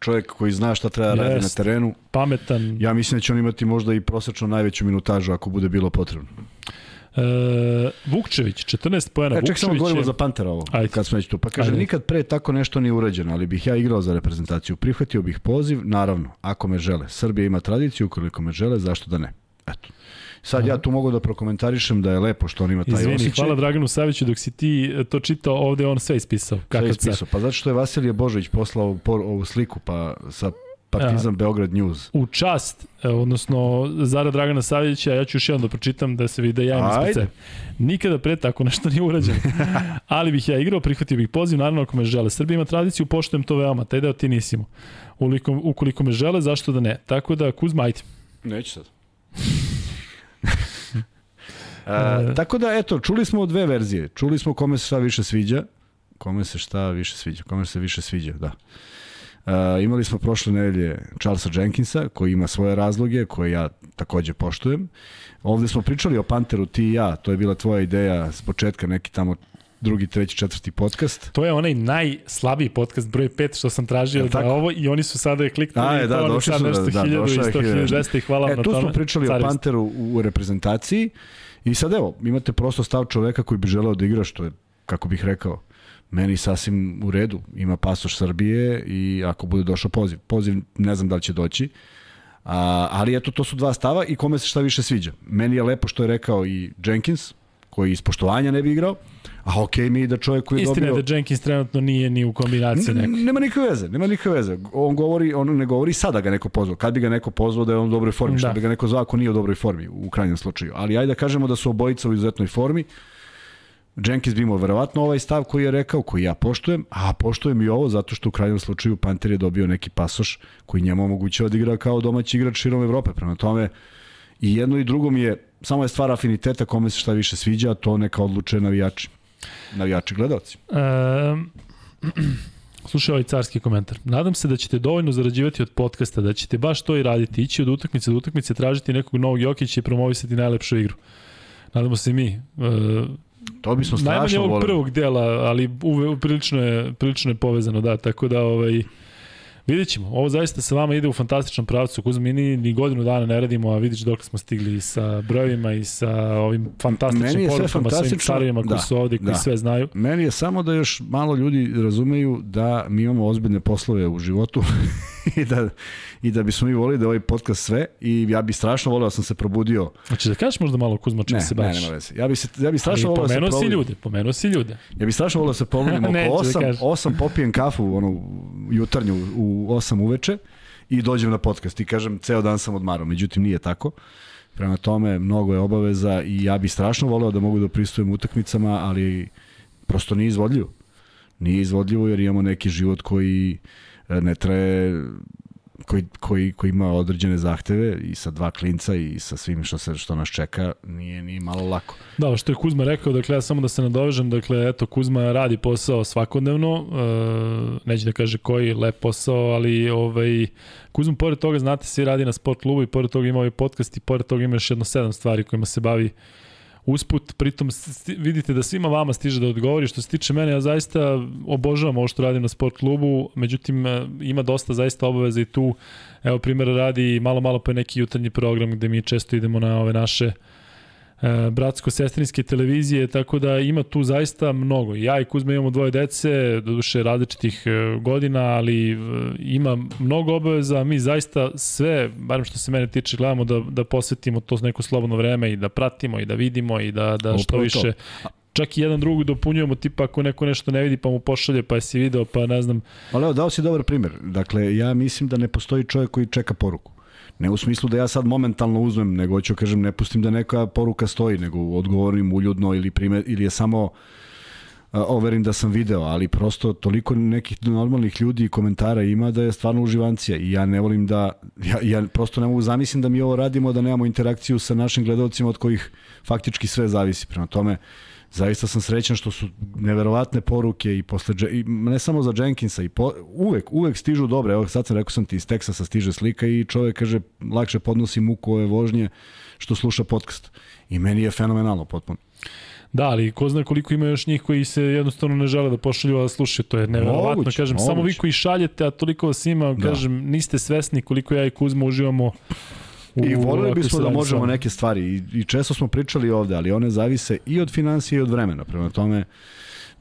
čovjek koji zna šta treba da radi na terenu. Pametan. Ja mislim da će on imati možda i prosečno najveću minutažu ako bude bilo potrebno. E, Vukčević, 14 pojena. E, ček samo govorimo je... za Pantera ovo, Ajde. kad smo već tu. Pa kaže, Ajde. nikad pre tako nešto nije urađeno, ali bih ja igrao za reprezentaciju. Prihvatio bih poziv, naravno, ako me žele. Srbija ima tradiciju, ukoliko me žele, zašto da ne? Eto. Sad ja tu mogu da prokomentarišem da je lepo što on ima taj Izvini, osjećaj. hvala Draganu Saviću, dok si ti e, to čitao, ovde on sve ispisao. Sve Kakav car. ispisao. Pa zato što je Vasilije Božović poslao ovu sliku pa sa Partizan Beograd News. U čast, e, odnosno Zara Dragana Savića, ja ću još jednom da pročitam da se vidi da ja imam ispred. Nikada pre tako nešto nije urađeno. *laughs* Ali bih ja igrao, prihvatio bih poziv, naravno ako me žele. Srbija ima tradiciju, poštujem to veoma, taj deo ti nisi imao. Ukoliko, ukoliko me žele, zašto da ne? Tako da, Kuzma, ajde. Neću sad. *laughs* E, tako da, eto, čuli smo dve verzije. Čuli smo kome se šta više sviđa. Kome se šta više sviđa. Kome se više sviđa, da. E, imali smo prošle nedelje Charlesa Jenkinsa, koji ima svoje razloge, koje ja takođe poštujem. Ovde smo pričali o Panteru, ti i ja, to je bila tvoja ideja s početka, neki tamo drugi, treći, četvrti podcast. To je onaj najslabiji podcast broj 5 što sam tražio Jel da ovo i oni su sada je kliknuli A, je, i da, došli su, nešto da, da, 1000 i došao je 100 hiljadu. 200 i hvala E, na tu tome. smo pričali Carist. o Panteru u reprezentaciji i sad evo, imate prosto stav čoveka koji bi želeo da igra, što je, kako bih rekao, meni sasvim u redu. Ima pasoš Srbije i ako bude došao poziv. Poziv ne znam da li će doći, a, ali eto, to su dva stava i kome se šta više sviđa. Meni je lepo što je rekao i Jenkins, koji iz poštovanja ne bi igrao, a okej mi je da čovjek koji je Istina dobio... je da Jenkins trenutno nije ni u kombinaciji nekoj. Nema nikakve veze, nema nikakve veze. On govori, on ne govori sada ga neko pozvao. Kad bi ga neko pozvao da je on u dobroj formi, da. Što bi ga neko zvao ako nije u dobroj formi u krajnjem slučaju. Ali ajde da kažemo da su obojica u izuzetnoj formi. Jenkins bi imao verovatno ovaj stav koji je rekao, koji ja poštujem, a poštujem i ovo zato što u krajnjem slučaju Panter je dobio neki pasoš koji njemu omogućava da igra kao domaći igrač širom Evrope. Prema tome, i jedno i drugo mi je, samo je stvar afiniteta kome se šta više sviđa, to neka odluče navijači. Navijači gledalci. Um, *clears throat* slušaj ovaj carski komentar. Nadam se da ćete dovoljno zarađivati od podcasta, da ćete baš to i raditi, ići od utakmice do utakmice, tražiti nekog novog Jokića i promovisati najlepšu igru. Nadamo se i mi. Uh, To bismo najmanje strašno ovog voleli. prvog dela, ali uve, prilično, je, prilično je povezano, da, tako da ovaj, Vidjet ćemo. Ovo zaista sa vama ide u fantastičnom pravcu. Kuzma, mi ni, ni godinu dana ne radimo, a vidiš dok smo stigli sa brojevima i sa ovim fantastičnim porukama, svim fantastično. carovima koji Da, su ovde, koji da. sve znaju. Meni je samo da još malo ljudi razumeju da mi imamo ozbiljne poslove u životu *laughs* *laughs* i, da, i da bismo mi volili da ovaj podcast sve i ja bi strašno volio da sam se probudio. Znači da kažeš možda malo Kuzma čim ne, se baviš? baviš? Ne, nema veze. Ja bi, se, ja bi strašno volio da se pomenuo si probudim. ljude, pomenuo si ljude. Ja bi strašno volio da se probudim *laughs* oko Neću da 8, kažem. 8 popijem kafu, ono, jutarnju u 8 uveče i dođem na podcast i kažem ceo dan sam odmarao, međutim nije tako. Prema tome, mnogo je obaveza i ja bi strašno voleo da mogu da pristujem utakmicama, ali prosto nije izvodljivo. Nije izvodljivo jer imamo neki život koji ne traje koji, koji, koji ima određene zahteve i sa dva klinca i sa svim što se što nas čeka nije ni malo lako. Da, što je Kuzma rekao, dakle ja samo da se nadovežem, dakle eto Kuzma radi posao svakodnevno, e, neće da kaže koji lep posao, ali ovaj Kuzma pored toga znate svi radi na sport klubu i pored toga ima ovaj podcast i pored toga ima još jedno sedam stvari kojima se bavi usput, pritom vidite da svima vama stiže da odgovori. Što se tiče mene, ja zaista obožavam ovo što radim na sport klubu, međutim e, ima dosta zaista obaveza i tu, evo primjer radi malo malo pa neki jutarnji program gde mi često idemo na ove naše e, bratsko-sestrinske televizije, tako da ima tu zaista mnogo. Ja i Kuzma imamo dvoje dece, doduše različitih e, godina, ali e, ima mnogo obaveza, mi zaista sve, barem što se mene tiče, gledamo da, da posvetimo to neko slobodno vreme i da pratimo i da vidimo i da, da što Upravo to. više čak i jedan drugog dopunjujemo, tipa ako neko nešto ne vidi pa mu pošalje, pa jesi video, pa ne znam, Ali evo, dao si dobar primjer. Dakle, ja mislim da ne postoji čovjek koji čeka poruku. Ne u smislu da ja sad momentalno uzmem, nego hoću kažem ne pustim da neka poruka stoji, nego odgovorim uljudno ili, prime, ili je samo overim da sam video, ali prosto toliko nekih normalnih ljudi i komentara ima da je stvarno uživancija i ja ne volim da, ja, ja prosto ne mogu zamislim da mi ovo radimo, da nemamo interakciju sa našim gledalcima od kojih faktički sve zavisi. Prema tome, zaista sam srećan što su neverovatne poruke i posle i ne samo za Jenkinsa i po, uvek uvek stižu dobre. Evo sad sam rekao sam ti iz Teksasa stiže slika i čovjek kaže lakše podnosi muku ove vožnje što sluša podcast. I meni je fenomenalno potpuno. Da, ali ko zna koliko ima još njih koji se jednostavno ne žele da pošalju, a slušaju, to je neverovatno, Moguće, kažem, samo vi moguće. koji šaljete, a toliko vas ima, Da. kažem, niste svesni koliko ja i Kuzma uživamo I ovakvoj bismo da možemo vama. neke stvari i, i često smo pričali ovde, ali one zavise i od financije i od vremena. Prema tome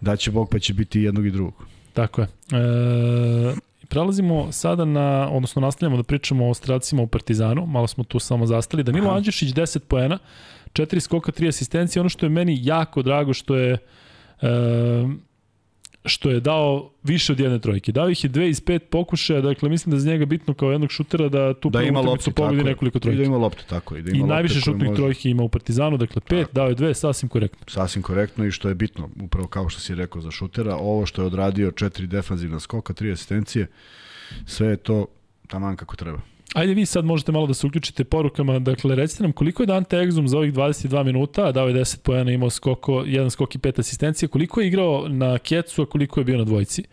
da će Bog pa će biti jednog i drugog. Tako je. E, prelazimo sada na, odnosno nastavljamo da pričamo o stracima u Partizanu, malo smo tu samo zastali. Danilo Aha. Andjušić 10 poena, 4 skoka, 3 asistencije, ono što je meni jako drago što je e, što je dao više od jedne trojke. Dao ih je dve iz pet pokušaja, dakle mislim da je za njega bitno kao jednog šutera da tu Da ima loptu, pogodi tako je. nekoliko I da trojki. ima loptu, tako je. Da I ima lopte najviše šutnih može- trojki ima u Partizanu, dakle pet, dao je dve, sasvim korektno. Sasvim korektno i što je bitno, upravo kao što si rekao za šutera, ovo što je odradio četiri defanzivna skoka, tri asistencije, sve je to taman kako treba. Ajde vi sad možete malo da se uključite porukama. Dakle, recite nam koliko je Dante Exum za ovih 22 minuta, dao je 10 pojena, imao skoko, jedan skok i pet asistencija, koliko je igrao na kecu, a koliko je bio na dvojci?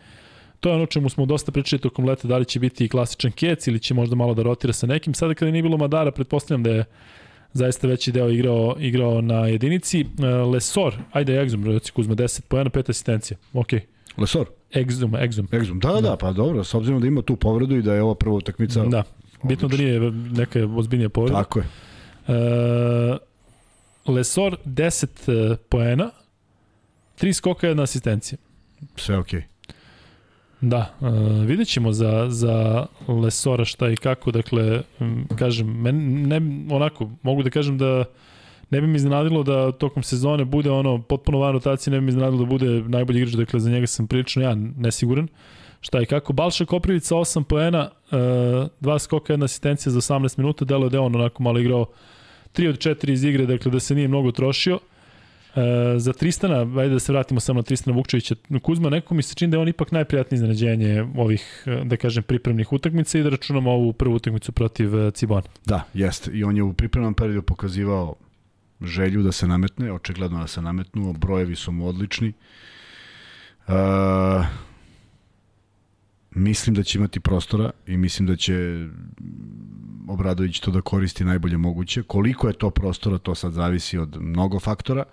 To je ono čemu smo dosta pričali tokom leta, da li će biti klasičan kec ili će možda malo da rotira sa nekim. Sada kada nije bilo Madara, pretpostavljam da je zaista veći deo igrao, igrao na jedinici. E, Lesor, ajde Exum, reci Kuzma, 10 pojena, pet asistencija. Ok. Lesor, Exum, Exum. Exum, da, da, da, pa dobro, s obzirom da ima tu povredu i da je ova prva utakmica. Da. Bitno da nije neka ozbiljnija povreda. Tako je. E, Lesor 10 e, poena, 3 skoka, jedna asistencija. Sve okej. Okay. Da, e, vidjet ćemo za, za Lesora šta i kako, dakle, kažem, men, ne, onako, mogu da kažem da ne bi mi iznenadilo da tokom sezone bude ono potpuno van rotacije, ne bi mi iznenadilo da bude najbolji igrač, dakle za njega sam prilično ja nesiguran šta i kako. Balša Koprivica 8 poena, e, dva skoka, jedna asistencija za 18 minuta, delo je da on onako malo igrao 3 od 4 iz igre, dakle da se nije mnogo trošio. E, za Tristana, ajde da se vratimo samo na Tristana Vukčevića, Kuzma, neko mi se čini da je on ipak najprijatnije iznenađenje ovih, e, da kažem, pripremnih utakmica i da računamo ovu prvu utakmicu protiv e, Cibona. Da, jeste. I on je u pripremnom periodu pokazivao želju da se nametne, očigledno da se nametnuo, brojevi su mu odlični. Uh, mislim da će imati prostora i mislim da će Obradović to da koristi najbolje moguće. Koliko je to prostora, to sad zavisi od mnogo faktora,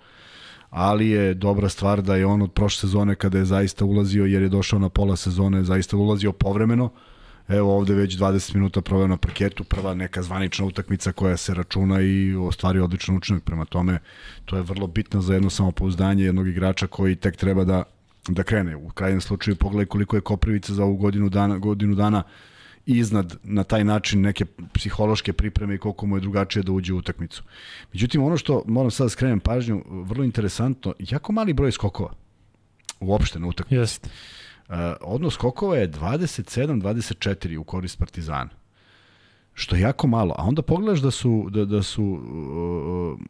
ali je dobra stvar da je on od prošle sezone kada je zaista ulazio, jer je došao na pola sezone, zaista ulazio povremeno, Evo ovde već 20 minuta proveo na parketu, prva neka zvanična utakmica koja se računa i ostvari odličan učinak. Prema tome, to je vrlo bitno za jedno samopouzdanje jednog igrača koji tek treba da da krene. U krajnjem slučaju pogledaj koliko je Koprivica za ovu godinu dana, godinu dana iznad na taj način neke psihološke pripreme i koliko mu je drugačije da uđe u utakmicu. Međutim, ono što moram sad da skrenem pažnju, vrlo interesantno, jako mali broj skokova uopšte na utakmici. Jeste. Uh, odnos skokova je 27-24 u korist Partizana. Što je jako malo. A onda pogledaš da su da, da su uh,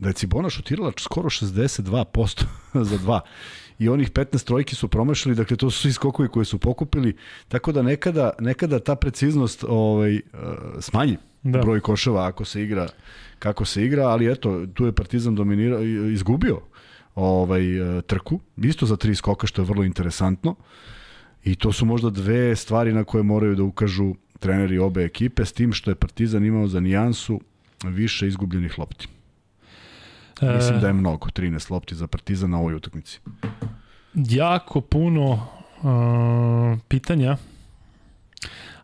da je Cibona šutirala skoro 62% *laughs* za dva i onih 15 trojki su promašili, dakle to su svi skokovi koje su pokupili, tako da nekada, nekada ta preciznost ovaj, uh, smanji da. broj koševa ako se igra kako se igra, ali eto, tu je Partizan dominirao, izgubio ovaj, uh, trku, isto za tri skoka, što je vrlo interesantno. I to su možda dve stvari na koje moraju da ukažu treneri obe ekipe, s tim što je Partizan imao za nijansu više izgubljenih lopti. E... Mislim da je mnogo, 13 lopti za Partizan na ovoj utakmici. Jako puno uh, pitanja.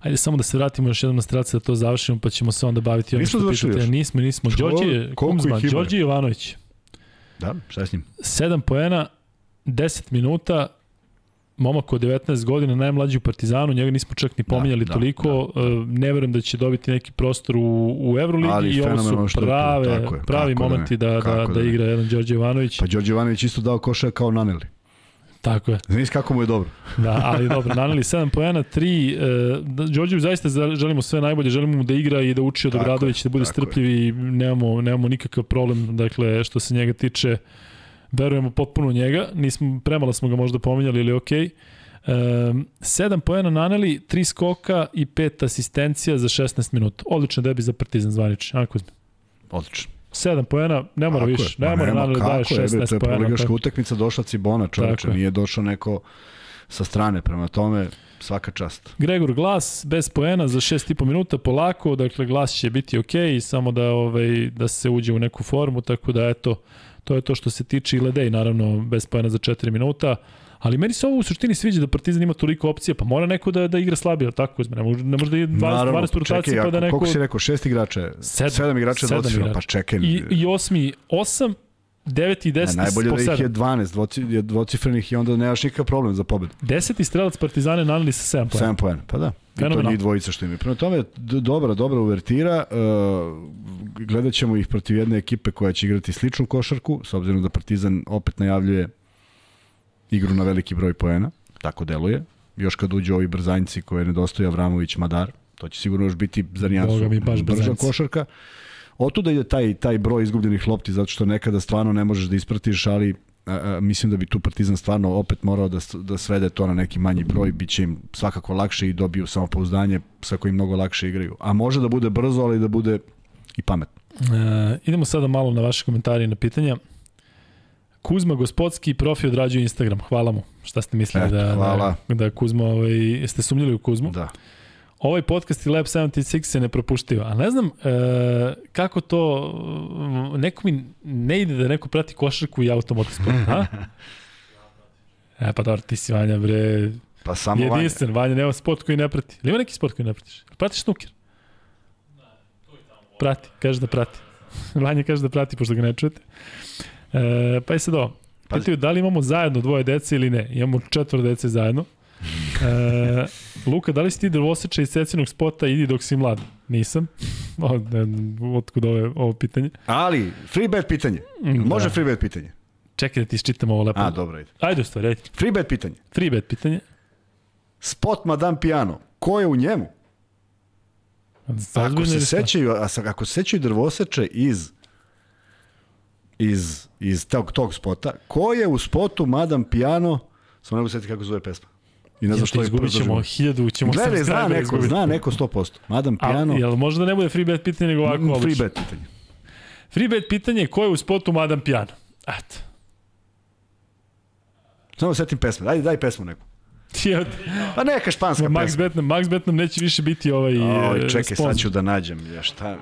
Ajde samo da se vratimo još jednom na strace da to završimo, pa ćemo se onda baviti onim što pitate. Još. Nismo, nismo. Đorđe Kumzman, Đorđe Jovanović. Da, šta je s njim? 7 poena, 10 minuta, momak od 19 godina, najmlađi u Partizanu, njega nismo čak ni da, pominjali da, toliko, da, da. ne verujem da će dobiti neki prostor u, u Euroligi i ovo su prave, je, pravi momenti da, da, da, da, igra jedan Đorđe Ivanović. Pa Đorđe Ivanović isto dao koša kao Naneli. Tako je. Znaš kako mu je dobro. da, ali dobro, naneli 7 poena, 3. E, Đorđevu zaista želimo sve najbolje, želimo mu da igra i da uči od Obradovića, da bude strpljiv i nemamo, nemamo nikakav problem, dakle, što se njega tiče, verujemo potpuno njega, nismo, premalo smo ga možda pominjali, ili okej. Okay. Um, 7 poena naneli, 3 skoka i 5 asistencija za 16 minuta. Odličan debi za Partizan zvanični. Ako Odlično. 7 poena, ne mora više. Ne mora naneli daje 16 je, to je proligaška utakmica, došla Cibona, čoveče, nije došao neko sa strane, prema tome svaka čast. Gregor Glas bez poena za 6,5 minuta polako, dakle Glas će biti ok, samo da ovaj da se uđe u neku formu, tako da eto To je to što se tiče i Ledej, naravno, bez pojena za 4 minuta. Ali meni se ovo u suštini sviđa da Partizan ima toliko opcija, pa mora neko da, da igra slabije, tako? Ne može, ne može da je 20, Naravno, 20 rotacija pa da neko... Koliko si rekao, šest igrača? Sedam, sedam igrača sedam igrača. pa čekaj. I, I osmi, osam, 9 i 10 ne, najbolje da ih je 12 dvoci, dvocifrenih i onda nemaš nikakav problem za pobedu. 10. strelac Partizane naneli sa 7 poena. 7 poena, pa da. I to njih dvojica što imaju. Prema tome, dobra, dobra uvertira. Uh, gledat ćemo ih protiv jedne ekipe koja će igrati sličnu košarku, s obzirom da Partizan opet najavljuje igru na veliki broj poena. Tako deluje. Još kad uđu ovi brzanjci koje nedostoje Avramović, Madar, to će sigurno još biti za nijansu brža košarka. Otuda ide taj, taj broj izgubljenih lopti, zato što nekada stvarno ne možeš da ispratiš, ali a, mislim da bi tu Partizan stvarno opet morao da, da svede to na neki manji broj, bit će im svakako lakše i dobiju samopouzdanje sa kojim mnogo lakše igraju. A može da bude brzo, ali da bude i pametno. E, idemo sada malo na vaše komentare i na pitanja. Kuzma Gospodski profi odrađuje Instagram. Hvala mu. Šta ste mislili Eto, da, hvala. da, da Kuzma, ovaj, ste sumnjili u Kuzmu? Da. Ovaj podcast i Lab 76 se ne propuštiva. A ne znam e, kako to, neko mi ne ide da neko prati košarku i automotosport, a? *laughs* E pa dobro, ti si Vanja, bre, pa samo jedinstven, Vanja. Vanja, nema sport koji ne prati. Ili ima neki sport koji ne pratiš? Pratiš snuker? Prati, kaže da prati. *laughs* Vanja kaže da prati, pošto ga ne čujete. E, pa je sad ovo. Pitaju da li imamo zajedno dvoje dece ili ne. Imamo četvoro dece zajedno. E, Luka, da li si ti drvoseča iz cecinog spota idi dok si mlad? Nisam. O, ne, otkud ovo, ovo pitanje? Ali, free bet pitanje. Mm, Može da. free bet pitanje? Čekaj da ti isčitam ovo lepo. A, dobro, ajde. Ajde stvari, ajde. Free bet pitanje. Free bet pitanje. Spot Madame Piano. Ko je u njemu? Ako se sećaju, ako se sećaju drvoseče iz iz, iz tog, tog spota, ko je u spotu Madame Piano, samo ne mogu setiti kako zove pesma. I ne znam što izgubit ćemo hiljadu, ćemo Gledaj, zna neko, izgubiti. zna neko 100%. Madame Piano. A, jel možda ne bude free bet pitanje nego ovako mm, Free bet pitanje. Free bet pitanje je ko je u spotu Madame Piano. Eto. Samo setim pesme. Daj, daj pesmu neku. Pa neka španska Max pesma. Betnam, Max Betnam neće više biti ovaj Oj, čekaj, sponsor. sad ću da nađem. Ja šta mi?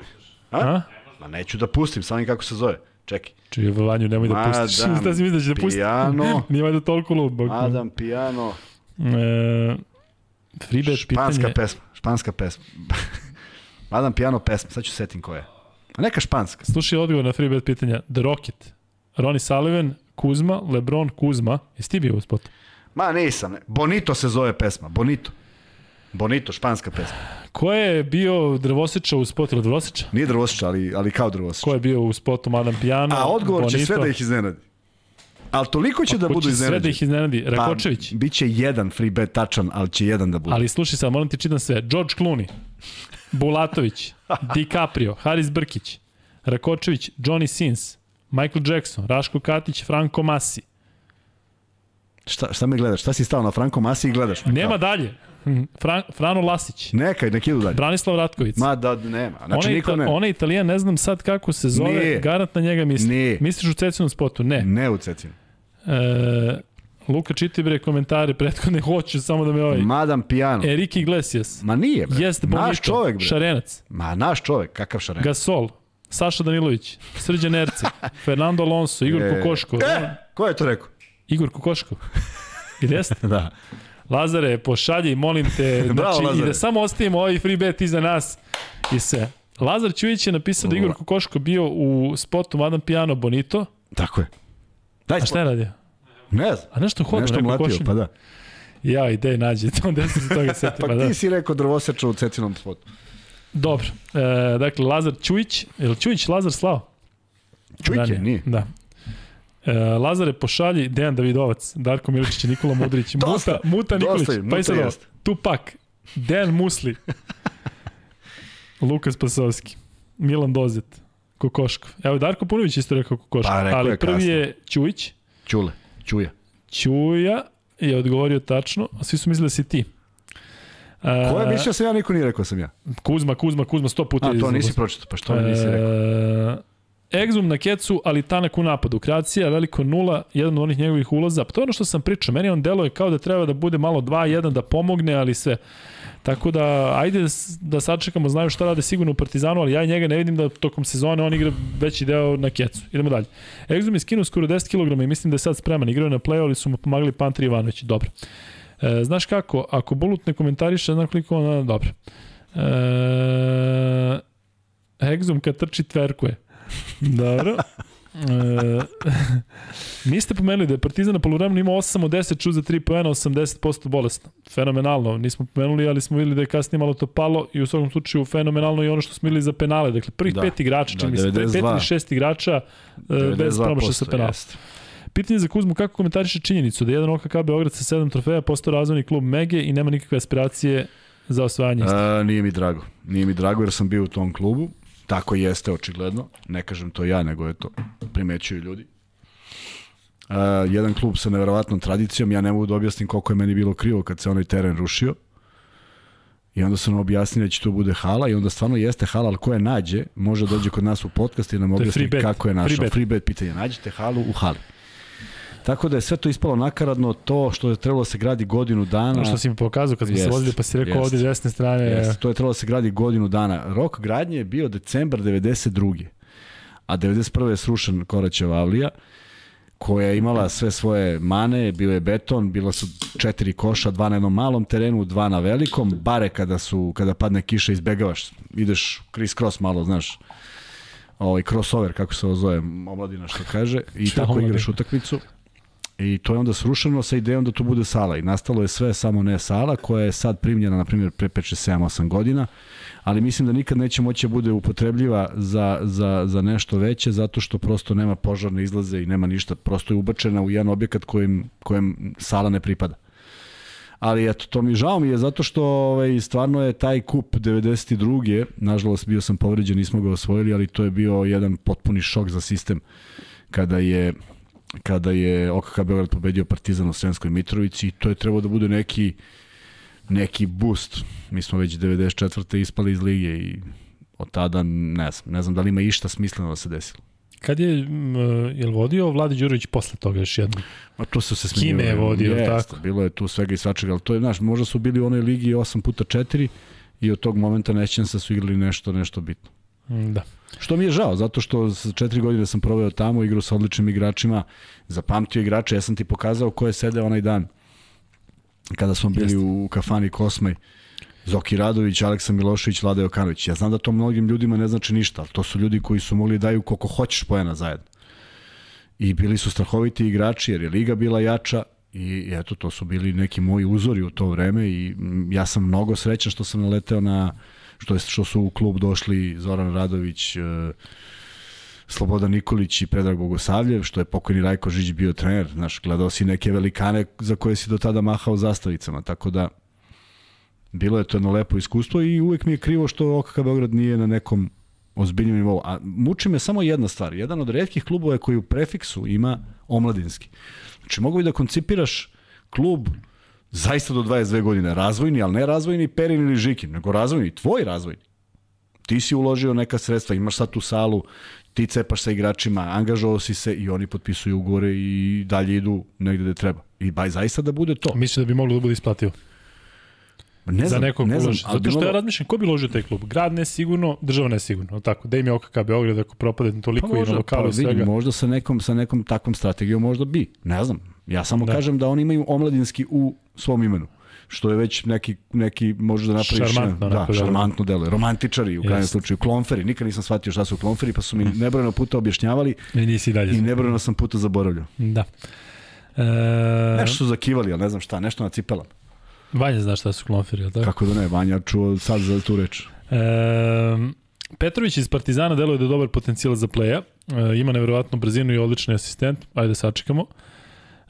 A? A? Ma neću da pustim, samo kako se zove. Čekaj. Čuje Vanju, nemoj da pustiš. *laughs* Šta si misliš da će *laughs* da pustiš? Piano. Nije valjda toliko lud. Bog. Adam Piano. E, Freebet španska pitanje. pesma. Španska pesma. *laughs* Adam Piano pesma. Sad ću setim koja je. A neka španska. Slušaj odgovor na Freebet pitanja. The Rocket. Ronnie Sullivan, Kuzma, Lebron, Kuzma. Jesi ti bio u spotu? Ma nisam. Ne. Bonito se zove pesma. Bonito. Bonito, španska pesma. Ko je bio drvoseča u spotu? Drvoseča? Nije drvosiča, ali, ali kao drvosiča. Ko je bio u spotu Madame Piano? A odgovor Bonito? će sve da ih iznenadi. Ali toliko će da Ko budu će sve da iznenađeni. ih iznenadi? Rakočević. Pa, biće jedan free bet tačan, ali će jedan da bude. Ali slušaj sad, moram ti čitam sve. George Clooney, Bulatović, *laughs* DiCaprio, Haris Brkić, Rakočević, Johnny Sins, Michael Jackson, Raško Katić, Franco Masi. Šta, šta me gledaš? Šta si stao na Franko Masi i gledaš? me? Nema dalje. Fran, Frano Lasić, Nekaj, nek idu dalje. Branislav Ratkovic. Ma da, nema. Znači, onaj, niko ne. onaj italijan, ne znam sad kako se zove, Nije. garant na njega misli. Nije. Misliš u cecinom spotu? Ne. Ne u cecinu. E, Luka Čitibre komentare prethodne, *laughs* hoću samo da me ovaj... Madam Piano. Erik Iglesias, Ma nije, bre. Jeste naš Bonito, čovek, bre. Šarenac, Ma naš čovek, kakav šaren. Gasol, Saša Danilović, Srđan Erce, *laughs* Fernando Alonso, Igor E. Kokoško, E, ko je to rekao? Igor Kokoško. Ili jeste? *laughs* Da. Lazare, pošalji, molim te, *laughs* Bravo, znači, i Lazare. da samo ostavimo ovaj free bet iza nas i sve. Lazar Ćujić je napisao da Igor Kokoško bio u spotu Madame Piano Bonito. Tako je. Daj A šta je radio? Ne znam. A nešto hodno, Nešto mlatio, košenje. pa da. Ja, i gde nađe to, gde *laughs* se toga seti, Pa pa da. ti si rekao drvoseča u cecinom spotu. Dobro, e, dakle, Lazar Ćujić, je li Ćujić Lazar slao? Čujke, Ranije. nije. Da. E, Lazare pošalji Dejan Davidovac, Darko Miličić i Nikola Mudrić, *laughs* Muta, Muta Nikolić, pa i sad ovo. Tupak, Dejan Musli, *laughs* Lukas Pasovski, Milan Dozet, Kokoškov. Evo, Darko Punović isto rekao Kokoškov, Pa, rekao ali je prvi kasno. je Ćujić, Čule, čuje. Ćuja je odgovorio tačno, a svi su mislili da si ti. E, Ko je mislio sam ja, niko nije rekao sam ja. Kuzma, Kuzma, Kuzma, sto puta. A, to nisi pročitao, pa što mi nisi rekao? Egzum na kecu, ali Tanak u napadu. Kreacija veliko nula, jedan od onih njegovih ulaza. Pa to je ono što sam pričao. Meni on deluje kao da treba da bude malo 2-1, da pomogne, ali sve. Tako da, ajde da sačekamo, znaju šta rade sigurno u Partizanu, ali ja njega ne vidim da tokom sezone on igra veći deo na kecu. Idemo dalje. Egzum je skinuo skoro 10 kg i mislim da je sad spreman. Igrao je na play ali su mu pomagali Pantri Ivanović. Dobro. E, znaš kako, ako Bulut ne komentariše, znam koliko ona, dobro. E, Egzum kad trči tverkuje. Dobro. E, niste pomenuli da je Partizan na poluvremenu imao 8 od 10 ču za 3 poena, 80% bolesno. Fenomenalno. Nismo pomenuli, ali smo videli da je kasnije malo to palo i u svakom slučaju fenomenalno i ono što smo videli za penale. Dakle, prvih Da. pet igrača, Da, čini mi se, pet 92. ili šest igrača e, bez promaša sa 92%, penala. jeste. Pitanje za Kuzmu, kako komentariše činjenicu da jedan OKK Beograd sa sedam trofeja postao razvojni klub Mege i nema nikakve aspiracije za osvajanje? A, nije mi drago. Nije mi drago jer sam bio u tom klubu. Tako jeste, očigledno. Ne kažem to ja, nego je to primećuju ljudi. A, jedan klub sa neverovatnom tradicijom, ja ne mogu da objasnim koliko je meni bilo krivo kad se onaj teren rušio. I onda su nam objasnili da će to bude hala i onda stvarno jeste hala, ali ko je nađe, može dođe kod nas u podcast i nam objasni free kako je našao. Free Free bet. bet. pitanje. Nađite halu u hali. Tako da je sve to ispalo nakaradno, to što je trebalo da se gradi godinu dana. Ono što si mi pokazao kad smo se Jest, vozili, pa si rekao jest. ovde desne strane. Jeste, to je trebalo da se gradi godinu dana. Rok gradnje je bio decembar 92. A 91. je srušen Koraćeva avlija koja je imala sve svoje mane, bio je beton, bilo su četiri koša, dva na jednom malom terenu, dva na velikom, bare kada su kada padne kiša izbegavaš, ideš criss cross malo, znaš. Ovaj crossover kako se ovo zove, omladina što kaže i tako igraš utakmicu. I to je onda srušeno sa idejom da to bude sala. I nastalo je sve samo ne sala koja je sad primljena na primjer pre 5 6 7 8 godina. Ali mislim da nikad neće moći da bude upotrebljiva za, za, za nešto veće zato što prosto nema požarne izlaze i nema ništa. Prosto je ubačena u jedan objekat kojem, kojem sala ne pripada. Ali eto, to mi žao mi je zato što ovaj, stvarno je taj kup 92. Nažalost, bio sam povređen, nismo ga osvojili, ali to je bio jedan potpuni šok za sistem kada je kada je OKK Beograd pobedio Partizan u Sremskoj Mitrovici i to je trebao da bude neki neki boost. Mi smo već 94. ispali iz lige i od tada ne znam, ne znam da li ima išta smisleno da se desilo. Kad je, je li vodio Vladi Đurović posle toga još jednom? Ma to su se Kime smenjivali. je vodio, Jeste, tako? Bilo je tu svega i svačega, ali to je, znaš, možda su bili u onoj ligi 8 puta 4 i od tog momenta nećem se su igrali nešto, nešto bitno. Da. Što mi je žao, zato što četiri godine sam proveo tamo, igrao sa odličnim igračima, zapamtio igrače, ja sam ti pokazao ko je sede onaj dan kada smo bili Jeste. u kafani Kosmaj. Zoki Radović, Aleksa Milošević, Vlada Jokanović. Ja znam da to mnogim ljudima ne znači ništa, ali to su ljudi koji su mogli da daju koliko hoćeš pojena zajedno. I bili su strahoviti igrači jer je liga bila jača I eto, to su bili neki moji uzori u to vreme i ja sam mnogo srećan što sam naleteo na što, je, što su u klub došli Zoran Radović, Slobodan Nikolić i Predrag Bogosavljev, što je pokojni Rajko Žić bio trener. Znaš, gledao si neke velikane za koje si do tada mahao zastavicama, tako da bilo je to jedno lepo iskustvo i uvek mi je krivo što OKK Beograd nije na nekom ozbiljnom nivou. A muči me samo jedna stvar. Jedan od redkih klubova koji u prefiksu ima omladinski. Znači, mogu bi da koncipiraš klub zaista do 22 godine, razvojni, ali ne razvojni Perin ili Žikin, nego razvojni, tvoj razvojni. Ti si uložio neka sredstva, imaš sad tu salu, ti cepaš sa igračima, angažovao si se i oni potpisuju ugore i dalje idu negde gde treba. I baj zaista da bude to. Mislim da bi moglo da bude isplativo. Ne znam, za nekog ne znam, uloži. Zato što ja razmišljam, ko bi uložio taj klub? Grad ne sigurno, država ne sigurno. Tako, da im je OKK Beograd ako propade toliko pa možda, i na lokalu pa, svega. Vidim, možda sa nekom, sa nekom takvom strategijom možda bi. Ne znam. Ja samo da. kažem da oni imaju omladinski u svom imenu što je već neki, neki možeš da napraviš šarmantno, da, šarmantno delo. Romantičari u krajnjem slučaju, klonferi. Nikad nisam shvatio šta su klonferi, pa su mi nebrojeno puta objašnjavali I, nisi dalje i nebrojeno sam puta zaboravljao. Da. E... Nešto su zakivali, ali ne znam šta, nešto na cipelama. Vanja zna šta su klonferi, tako? Kako da ne, Vanja čuo sad za tu reč. E, Petrović iz Partizana deluje da je dobar potencijal za pleja. E, ima nevjerovatnu brzinu i odlični asistent. Ajde sačekamo. E,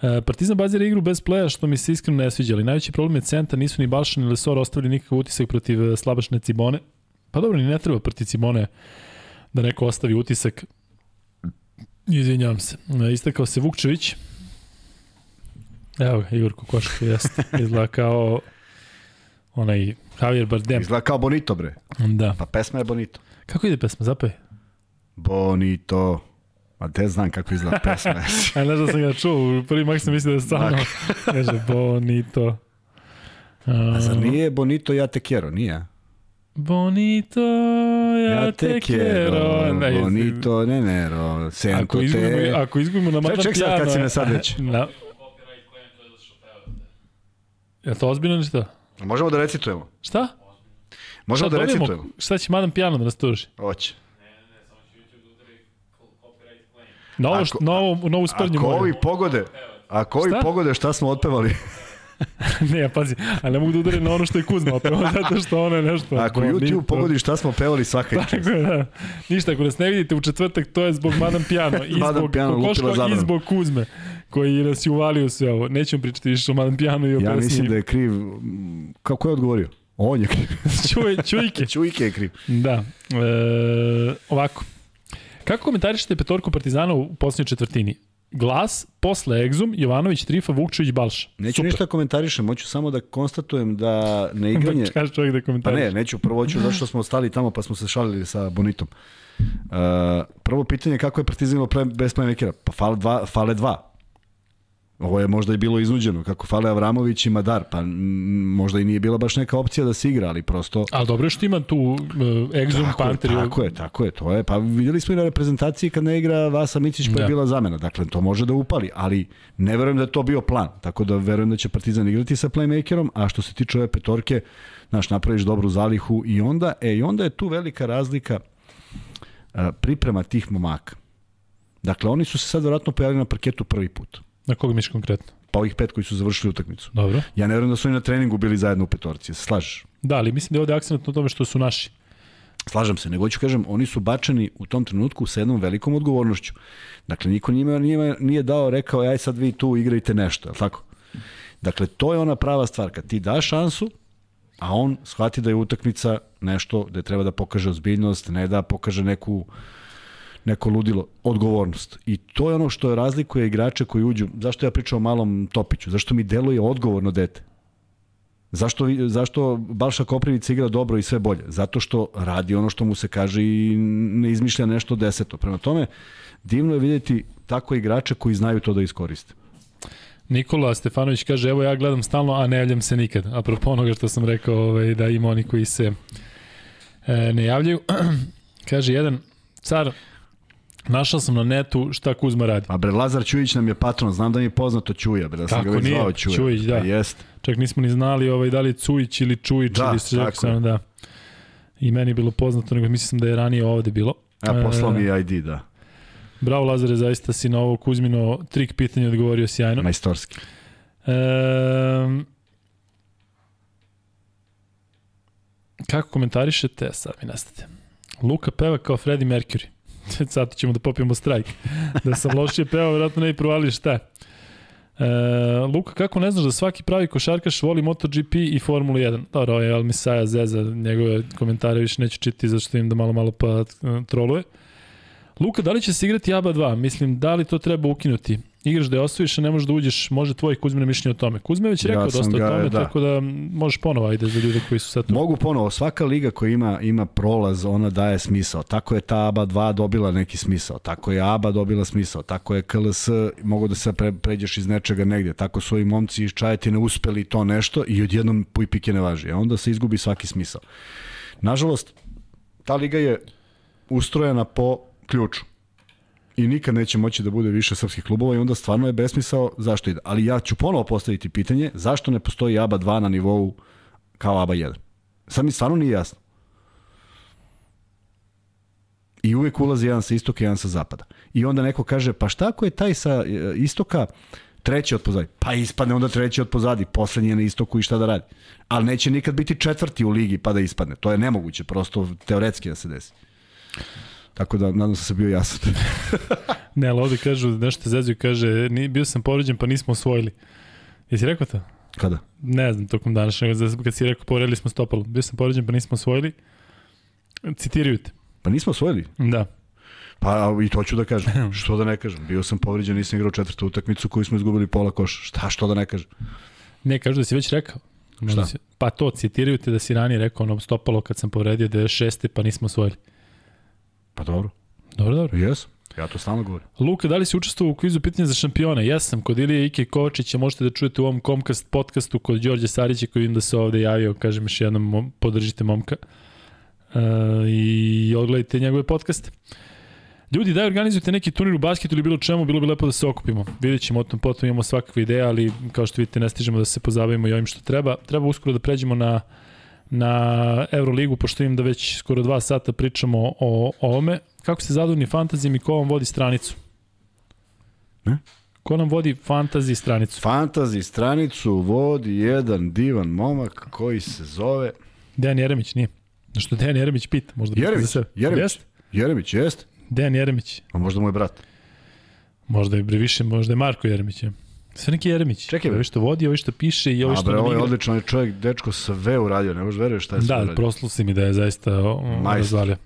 Partizan bazira igru bez pleja, što mi se iskreno ne sviđa, ali najveći problem je centar, nisu ni Balšan ni Lesor ostavili nikakav utisak protiv e, slabašne Cibone. Pa dobro, ni ne treba protiv Cibone da neko ostavi utisak. Izvinjavam se. E, istakao se Vukčević. Evo ga, Igor Kokoško, jeste. *laughs* Izgleda kao onaj Javier Bardem. Izgleda kao Bonito, bre. Da. Pa pesma je Bonito. Kako ide pesma? Zapaj. Bonito. Ma te znam kako izgleda pesma. A znaš da sam ga čuo, u prvi mak sam mislio da je stvarno, *laughs* kaže Bonito. A zar nije Bonito ja te quiero, nije? Bonito, ja, ja te, quiero. Ne, bonito, ne, nero, sento ako izgubimo, te. Ako izgubimo na Madame Ček, ček sad kad si me sad već. *laughs* Na... Je to ozbiljno ili šta? Možemo da recitujemo. Šta? Možemo šta da recitujemo. Šta će Madame Piano da nas tuži? Hoće. Novo, ako, novo, novu sprdnju Ako ovi pogode, ako ovi pogode šta smo otpevali? *laughs* ne, ja pazi, a ne mogu da udarim na ono što je Kuzma otpevao, zato što ono je nešto... Ako YouTube pogodi šta smo pevali svaka Tako da. Ništa, ako nas ne vidite u četvrtak, to je zbog Madame Piano *laughs* i Madame zbog Piano Kokoško i zbog Kuzme koji nas je uvalio sve ovo. Nećemo pričati više o Madame Piano i o ja pesmi. Ja mislim da je kriv... Kako je odgovorio? On je kriv. Čuj, *laughs* čujke. čujke je kriv. Da. E, ovako. Kako komentarišete petorku Partizana u posljednjoj četvrtini? Glas, posle Egzum, Jovanović, Trifa, Vukčević, Balša. Neću Super. ništa komentarišem, hoću samo da konstatujem da ne *laughs* igranje... Kaže čovjek da komentariš. Pa ne, neću, prvo ću zašto smo ostali tamo pa smo se šalili sa Bonitom. Uh, prvo pitanje je kako je Partizan imao pre, bez playmakera? Pa fale dva, fale dva. Ovo je možda i bilo iznuđeno, kako fale Avramović i Madar, pa možda i nije bila baš neka opcija da se igra, ali prosto... Ali dobro što ima tu uh, Exum, tako Panter... Je, tako je, tako je, to je. Pa videli smo i na reprezentaciji kad ne igra Vasa Micić, pa je da. bila zamena. Dakle, to može da upali, ali ne verujem da je to bio plan. Tako da verujem da će Partizan igrati sa playmakerom, a što se tiče ove petorke, znaš, napraviš dobru zalihu i onda, e, i onda je tu velika razlika uh, priprema tih momaka. Dakle, oni su se sad vjerojatno pojavili na parketu prvi put. Na koga misliš konkretno? Pa ovih pet koji su završili utakmicu. Dobro. Ja ne verujem da su oni na treningu bili zajedno u petorci, slažeš? Da, ali mislim da je ovde akcent na tome što su naši. Slažem se, nego ću kažem, oni su bačeni u tom trenutku sa jednom velikom odgovornošću. Dakle, niko njima nije, nije dao, rekao, aj sad vi tu igrajte nešto, je tako? Dakle, to je ona prava stvar. Kad ti daš šansu, a on shvati da je utakmica nešto gde treba da pokaže ozbiljnost, ne da pokaže neku neko ludilo, odgovornost. I to je ono što je razlikuje igrače koji uđu. Zašto ja pričam o malom Topiću? Zašto mi deluje odgovorno dete? Zašto, zašto Balša Koprivica igra dobro i sve bolje? Zato što radi ono što mu se kaže i ne izmišlja nešto deseto. Prema tome, divno je vidjeti tako igrače koji znaju to da iskoriste. Nikola Stefanović kaže, evo ja gledam stalno, a ne javljam se nikad. Apropo onoga što sam rekao, ovaj, da ima oni koji se e, ne javljaju. *clears throat* kaže, jedan car Našao sam na netu šta Kuzma radi. A bre, Lazar Ćujić nam je patron, znam da mi je poznato Ćuja, bre, da sam Tako ga već zvao Ćuja. Ćujić, da. A jest. Čak nismo ni znali ovaj, da li je Cujić ili Čujić da, ili se sam, da. I meni je bilo poznato, nego mislim da je ranije ovde bilo. A poslao mi je ID, da. Bravo Lazare, zaista si na ovo Kuzmino trik pitanje odgovorio sjajno. Majstorski. E, kako komentarišete? Sad mi nestate. Luka peva kao Freddie Mercury. *laughs* Sad ćemo da popijemo strajk. Da sam lošije pevao, vjerojatno ne bi provalili šta. E, Luka, kako ne znaš da svaki pravi košarkaš voli MotoGP i Formulu 1? Dobro, ovo je El Misaja Zeza, njegove komentare više neću čiti zašto im da malo malo pa uh, troluje. Luka, da li će se igrati ABA 2? Mislim, da li to treba ukinuti? Igraš da je osvojiš, a ne možeš da uđeš, može tvoj Kuzmine mišljenje o tome. Kuzme već rekao Ja dosta ga, o tome, da. tako da možeš ponovo, ajde za ljude koji su sad tu. Mogu ponovo, svaka liga koja ima ima prolaz, ona daje smisao. Tako je ta ABA 2 dobila neki smisao, tako je ABA dobila smisao, tako je KLS, mogu da se pre, pređeš iz nečega negdje, tako su i momci iz Čajetine uspeli to nešto i odjednom puj pike ne važi, a onda se izgubi svaki smisao. Nažalost, ta liga je ustrojena po ključu i nikad neće moći da bude više srpskih klubova i onda stvarno je besmisao zašto ide. Ali ja ću ponovo postaviti pitanje zašto ne postoji ABA 2 na nivou kao ABA 1. Sad mi stvarno nije jasno. I uvek ulazi jedan sa istoka, jedan sa zapada. I onda neko kaže, pa šta ako je taj sa e, istoka treći od pozadi? Pa ispadne onda treći od pozadi, poslednji je na istoku i šta da radi. Ali neće nikad biti četvrti u ligi pa da ispadne. To je nemoguće, prosto teoretski da se desi. Tako da, nadam se da sam bio jasan. *laughs* Ne, ali ovde kažu, nešto zezuju, kaže, ni, bio sam povređen pa nismo osvojili. Jesi rekao to? Kada? Ne znam, tokom današnjeg, kad si rekao povredili smo stopalo. Bio sam povređen pa nismo osvojili. Citiraju te. Pa nismo osvojili. Da. Pa i to ću da kažem. *laughs* Što da ne kažem? Bio sam povređen, nisam igrao četvrtu utakmicu koju smo izgubili pola koša. Šta, što da ne kažem? Ne, kažu da si već rekao. Možda Šta? Si, pa to, citiraju te da si ranije rekao ono stopalo kad sam povredio 96. pa nismo osvojili. Pa dobro. Dobro, dobro. Jes. Ja to stalno govorim. Luka, da li si učestvovao u kvizu pitanja za šampione? Jesam, kod Ilije Ike Kovačića možete da čujete u ovom Comcast podcastu kod Đorđe Sarića koji vidim da se ovde javio, kažem još jednom, mom- podržite momka. Uh, I odgledajte njegove podcaste. Ljudi, daj organizujte neki turnir u basketu ili bilo čemu, bilo bi lepo da se okupimo. Vidjet ćemo o tom potom, imamo svakakve ideje, ali kao što vidite ne stižemo da se pozabavimo i ovim što treba. Treba uskoro da pređemo na na Euroligu, pošto im da već skoro dva sata pričamo o, o ovome. Kako ste zadovoljni fantazijom i ko vam vodi stranicu? Ne? Ko nam vodi fantasy stranicu? Fantazi stranicu vodi jedan divan momak koji se zove Dejan Jeremić, nije. Što Dejan Jeremić pita, možda pita za Jeremić. sebe. Jeremić. Jeste? Jeremić, jest? Dejan Jeremić. A možda mu je brat. Možda je više, možda je Marko Jeremić. je. Sve neki Jeremić. Čekaj, bre. Što vodi, ovi što piše i ovi što nam ovo je igra. odličan čovjek, dečko sve uradio, ne možeš veruješ šta je sve Da, uradio. proslusi mi da je zaista razvalio.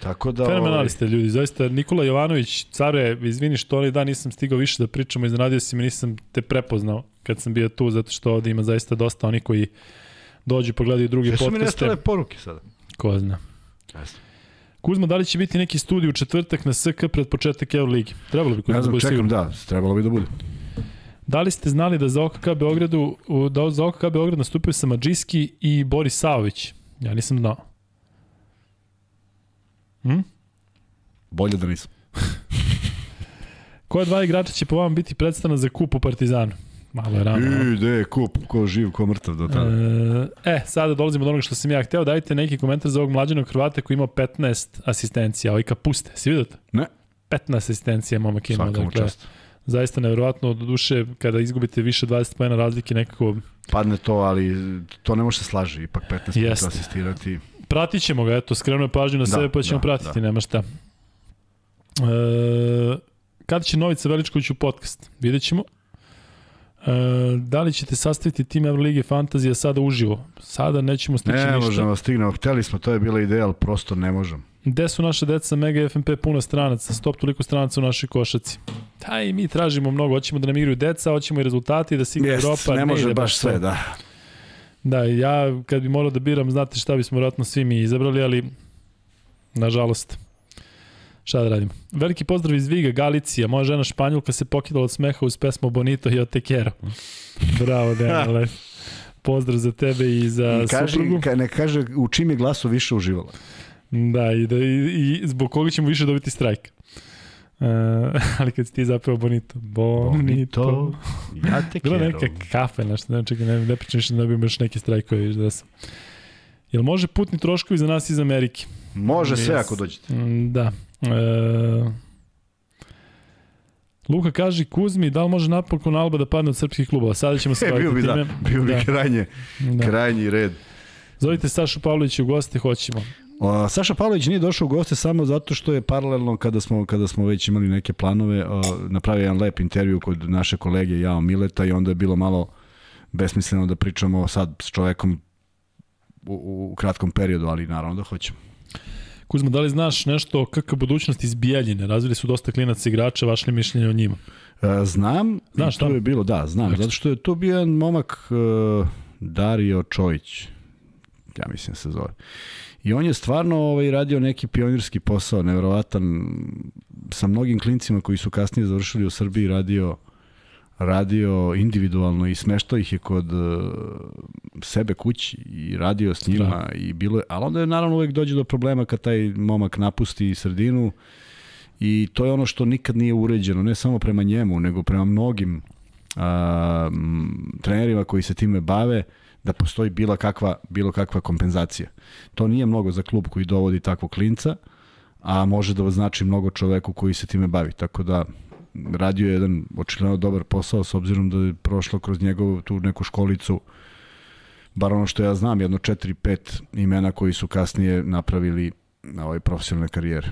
Tako da... Fenomenalni ovaj, ste ljudi, zaista Nikola Jovanović, care, izvini što onaj dan nisam stigao više da pričamo, iznenadio si me, nisam te prepoznao kad sam bio tu, zato što ovde ima zaista dosta oni koji dođu pa gledaju druge Sve su mi podcaste. nestale poruke sada. Ko zna. Kuzma, da li će biti neki studij u četvrtak na SK pred početak Euroligi? Trebalo bi Kuzma Ne da znam, bude čekam, sigurno. da, trebalo bi da bude. Da li ste znali da za OKK Beogradu, da za OKK Beograd nastupio Samadžijski i Boris Saović? Ja nisam znao. Hm? Bolje da nisam. *laughs* Koja dva igrača će po vama biti predstavna za kup u Partizanu? Malo je rano. a? I, de, je kup, ko živ, ko mrtav do tada. E, e, sada dolazimo do onoga što sam ja hteo. Dajte neki komentar za ovog mlađenog Hrvata koji ima 15 asistencija. Ovaj kapuste, si vidio to? Ne. 15 asistencija momak ima. Svaka mu Dakle, čast. Zaista nevjerovatno, do duše, kada izgubite više 20 pojena razlike, nekako Padne to, ali to ne može se slaži. Ipak 15 Jeste. minuta asistirati. pratit ćemo ga, eto, skrenuo je pažnju na Da, sebe, pa ćemo da, pratiti, da. nema šta. E, kada će Novica Veličković u podcast? Vidjet ćemo. E, da li ćete sastaviti tim Euroligi Fantazija sada uživo? Sada nećemo stići Ne ništa. možemo da stignemo. Hteli smo, to je bila ideja, ali prosto ne možemo. Gde su naše deca Mega FNP puna stranaca? Stop toliko stranaca u našoj košaci. Da, i mi tražimo mnogo. Hoćemo da nam igraju deca, hoćemo i rezultati, da se igra Jest, Europa. ne može ide baš sve, da. Da, ja kad bi morao da biram, znate šta bismo vjerojatno svi mi izabrali, ali nažalost, šta da radimo. Veliki pozdrav iz Viga, Galicija. Moja žena Španjolka se pokidala od smeha uz pesmu Bonito i Otekero. Bravo, *laughs* Daniele. Pozdrav za tebe i za suprugu. ka, ne kaže u čim je glasu više uživala. Da, i, da, i, i zbog koga ćemo više dobiti strajk. *laughs* Uh, ali kad si ti zapeo Bonito. Bonito. Ja te *laughs* Bila neka kafe, nešto, ne, čekaj, ne, ne pričam više da dobijemo još neke strajkove, viš da sam. Jel može putni troškovi za nas iz Amerike? Može sve Yes. ako dođete. Mm, Da. E, Luka kaže Kuzmi, da li može napokon Alba da padne od srpskih klubova? Sada ćemo *laughs* se E, bio bi, da, time. bio bi Da. krajnje, Da. krajnji red. Zovite Sašu Pavlovića u goste, hoćemo. O, Saša Pavlović nije došao u goste samo zato što je paralelno kada smo kada smo već imali neke planove o, napravio jedan lep intervju kod naše kolege Jao Mileta i onda je bilo malo besmisleno da pričamo sad s čovekom u, u kratkom periodu, ali naravno da hoćemo. Kuzma, da li znaš nešto o KK budućnosti iz Bijeljine? Razvili su dosta klinaca igrača, vaše li mišljenje o njima? E, znam, Znaš to je bilo, da, znam, Ekstra. zato što je to bio jedan momak e, Dario Čojić, ja mislim se zove. I on je stvarno ovaj, radio neki pionirski posao, nevjerovatan, sa mnogim klincima koji su kasnije završili u Srbiji, radio radio individualno i smeštao ih je kod uh, sebe kući i radio s njima Strano. i bilo je, ali onda je naravno uvek dođe do problema kad taj momak napusti sredinu i to je ono što nikad nije uređeno, ne samo prema njemu, nego prema mnogim a, trenerima koji se time bave, da postoji bilo kakva, bilo kakva kompenzacija. To nije mnogo za klub koji dovodi takvog klinca, a može da znači mnogo čoveku koji se time bavi. Tako da radio je jedan očigledno dobar posao s obzirom da je prošlo kroz njegovu tu neku školicu bar ono što ja znam, jedno 4-5 imena koji su kasnije napravili na ove profesionalne karijere.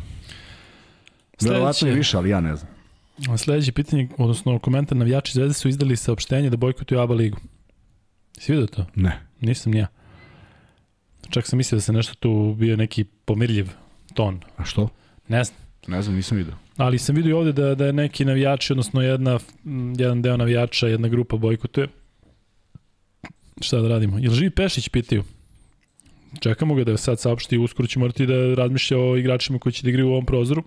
Verovatno Sledeće, više, ali ja ne znam. sledeće pitanje, odnosno komentar navijači Zvezde su izdali saopštenje da bojkotuju ABA ligu. Si vidio to? Ne. Nisam ni ja. Čak sam mislio da se nešto tu bio neki pomirljiv ton. A što? Ne znam. Ne znam, nisam vidio. Ali sam vidio ovde da, da je neki navijači, odnosno jedna, jedan deo navijača, jedna grupa bojkotuje. Šta da radimo? Jel živi Pešić, pitaju? Čekamo ga da sad saopšti, uskoro će morati da razmišlja o igračima koji će da igraju u ovom prozoru.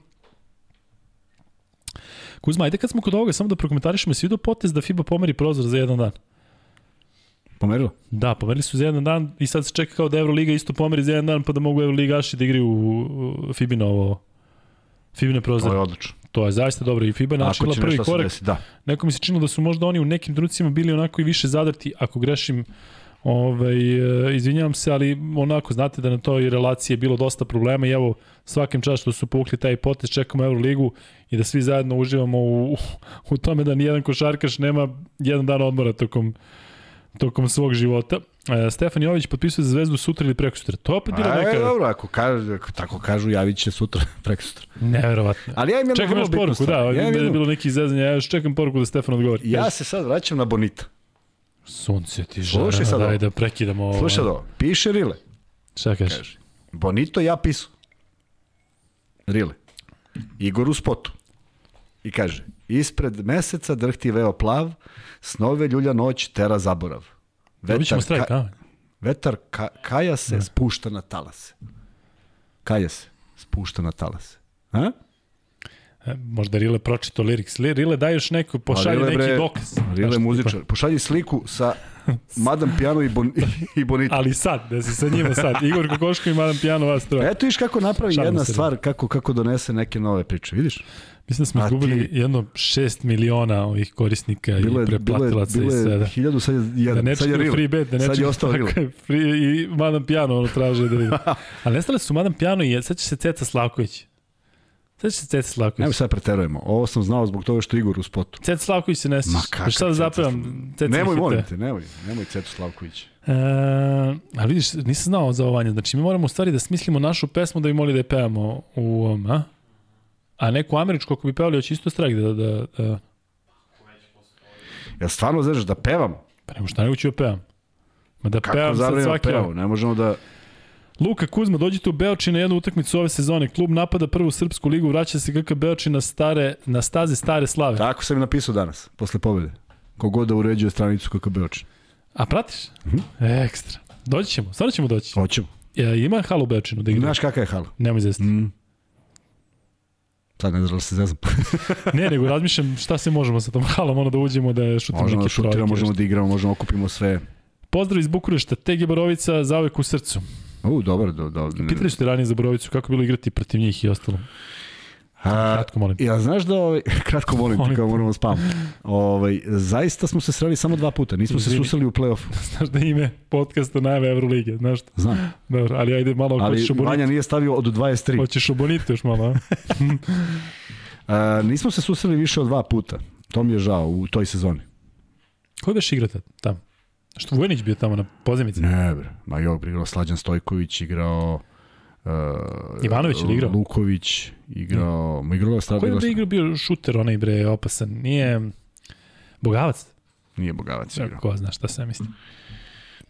Kuzma, ajde kad smo kod ovoga, samo da prokomentarišemo, si vidio potez da FIBA pomeri prozor za jedan dan? Pomerilo? Da, pomerili su za jedan dan i sad se čeka kao da Euroliga isto pomeri za jedan dan pa da mogu Euroligaši da igraju u, Fibino ovo Fibine To je odlično. To je zaista dobro i FIBA načinila će prvi korak. desi, da. Neko mi se činilo da su možda oni u nekim trenucima bili onako i više zadrti, ako grešim, ovaj, e, izvinjavam se, ali onako, znate da na toj relaciji je bilo dosta problema i evo, svakim čast što su povukli taj potez, čekamo Euroligu i da svi zajedno uživamo u, u tome da nijedan košarkaš nema jedan dan odmora tokom, tokom svog života. E, Stefan Jović potpisuje za zvezdu sutra ili preko sutra. To opet bilo A, neka... e, dobro, ako, kažu, ako tako kažu, javit će sutra, *laughs* preko sutra. Neverovatno. Ali ja im jednu Čekam još poruku, stvar. da, Ja imam da je bilo neki izvezanje, ja još čekam poruku da Stefan odgovori. Ja Kaži. se sad vraćam na Bonita. Sunce ti Slušaj žara, sad daj da prekidamo ovo. Slušaj da ovo, piše Rile. Šta kažeš? Kaže. Bonito ja pisu. Rile. Igor u spotu. I kaže, ispred meseca drhti veo plav, snove ljulja noć, tera zaborav. Vetar, strajk, ka, vetar ka, kaja se, spušta na talase. Kaja se, spušta na talase. A? E, Možda Rile pročito lirik. Li- Rile daj još neko, pošalji Rile, neki bre, dokaz. Rile Znaš, muzičar. Pošalji sliku sa Madam Piano i, bon, i Bonito. Ali sad, da si sa njima sad. Igor Kokoško i Madam Pijano vas troje. Eto viš kako napravi Šalim jedna se, da. stvar, kako, kako donese neke nove priče, vidiš? Mislim da smo a izgubili ti- jedno 6 miliona ovih korisnika i preplatilaca bilo i svega. hiljadu, sad je jedan, Da ne sad je Rile. free bet, da ne sad je ostao Rile. *laughs* Je, free, I Madam Pijano ono traže da vidi. *laughs* Ali nestale su Madam Pijano i sad će se Ceca Slavković. Sad će se Ceca Slavković. Nemoj sad preterujemo. Ovo sam znao zbog toga što je Igor u spotu. Ceca Slavković se ne Ma kakav Šta da zapevam? Ceca nemoj, molim te, nemoj. Nemoj Cetu Slavković. E, ali vidiš, nisam znao za ovanje. Znači, mi moramo u stvari da smislimo našu pesmu da bi mogli da je pevamo u ovom, a? A neku američku, ako bi pevali, hoće isto strajk da, da, da... Ja stvarno znaš da pevam. Pa nemo šta nego ću da pevam. Ma da Kako pevam sad svaki pevam? Ne možemo da... Luka Kuzma, dođite u Beočin na jednu utakmicu ove sezone. Klub napada prvu srpsku ligu, vraća se KK Beočin na, stare, na staze stare slave. Tako sam napisao danas, posle pobjede. Kogod da uređuje stranicu kako Beočin. A pratiš? Mhm. Ekstra. Doći ćemo, stvarno ćemo doći. Hoćemo. Ja, ima halu u Beočinu da igra. Znaš kakav je hala? Nemoj zesti. Mm. Sad ne znam da se zezam. *laughs* Ne, nego razmišljam šta se možemo sa tom halom, ono da uđemo da šutimo možemo da neke šutiramo, trojke. možemo da igramo, možemo da okupimo sve. Pozdrav iz Bukurešta, TG Borovica zauvek u srcu. U, dobro, do, do, Pitali ste ranije za Borovicu kako bilo igrati protiv njih i ostalo. A, Kratko molim. Ja znaš da ovaj *laughs* kratko molim, Molim kao moramo spam. Ovaj zaista smo se sreli samo dva puta. Nismo se Izvini. susreli u plej-ofu. *laughs* Znaš da ime podcasta najave Evrolige, znaš što? Znam. Dobro, ali ajde malo, Ali hoćeš oboniti. Vanja nije stavio od 23. Hoćeš oboniti još malo, a? *laughs* A, nismo se susreli više od dva puta. To mi je žao u toj sezoni. Ko je već igrata tamo? Što Vujanić bio tamo na pozemici? Ne, bre. Ma jok, igrao Slađan Stojković, igrao... Uh, Ivanović ili igrao? Luković, igrao... Ma igrao je Ko je da igrao bio šuter, onaj bre, opasan? Nije... Bogavac? Nije Bogavac igrao. Ko zna šta se misli.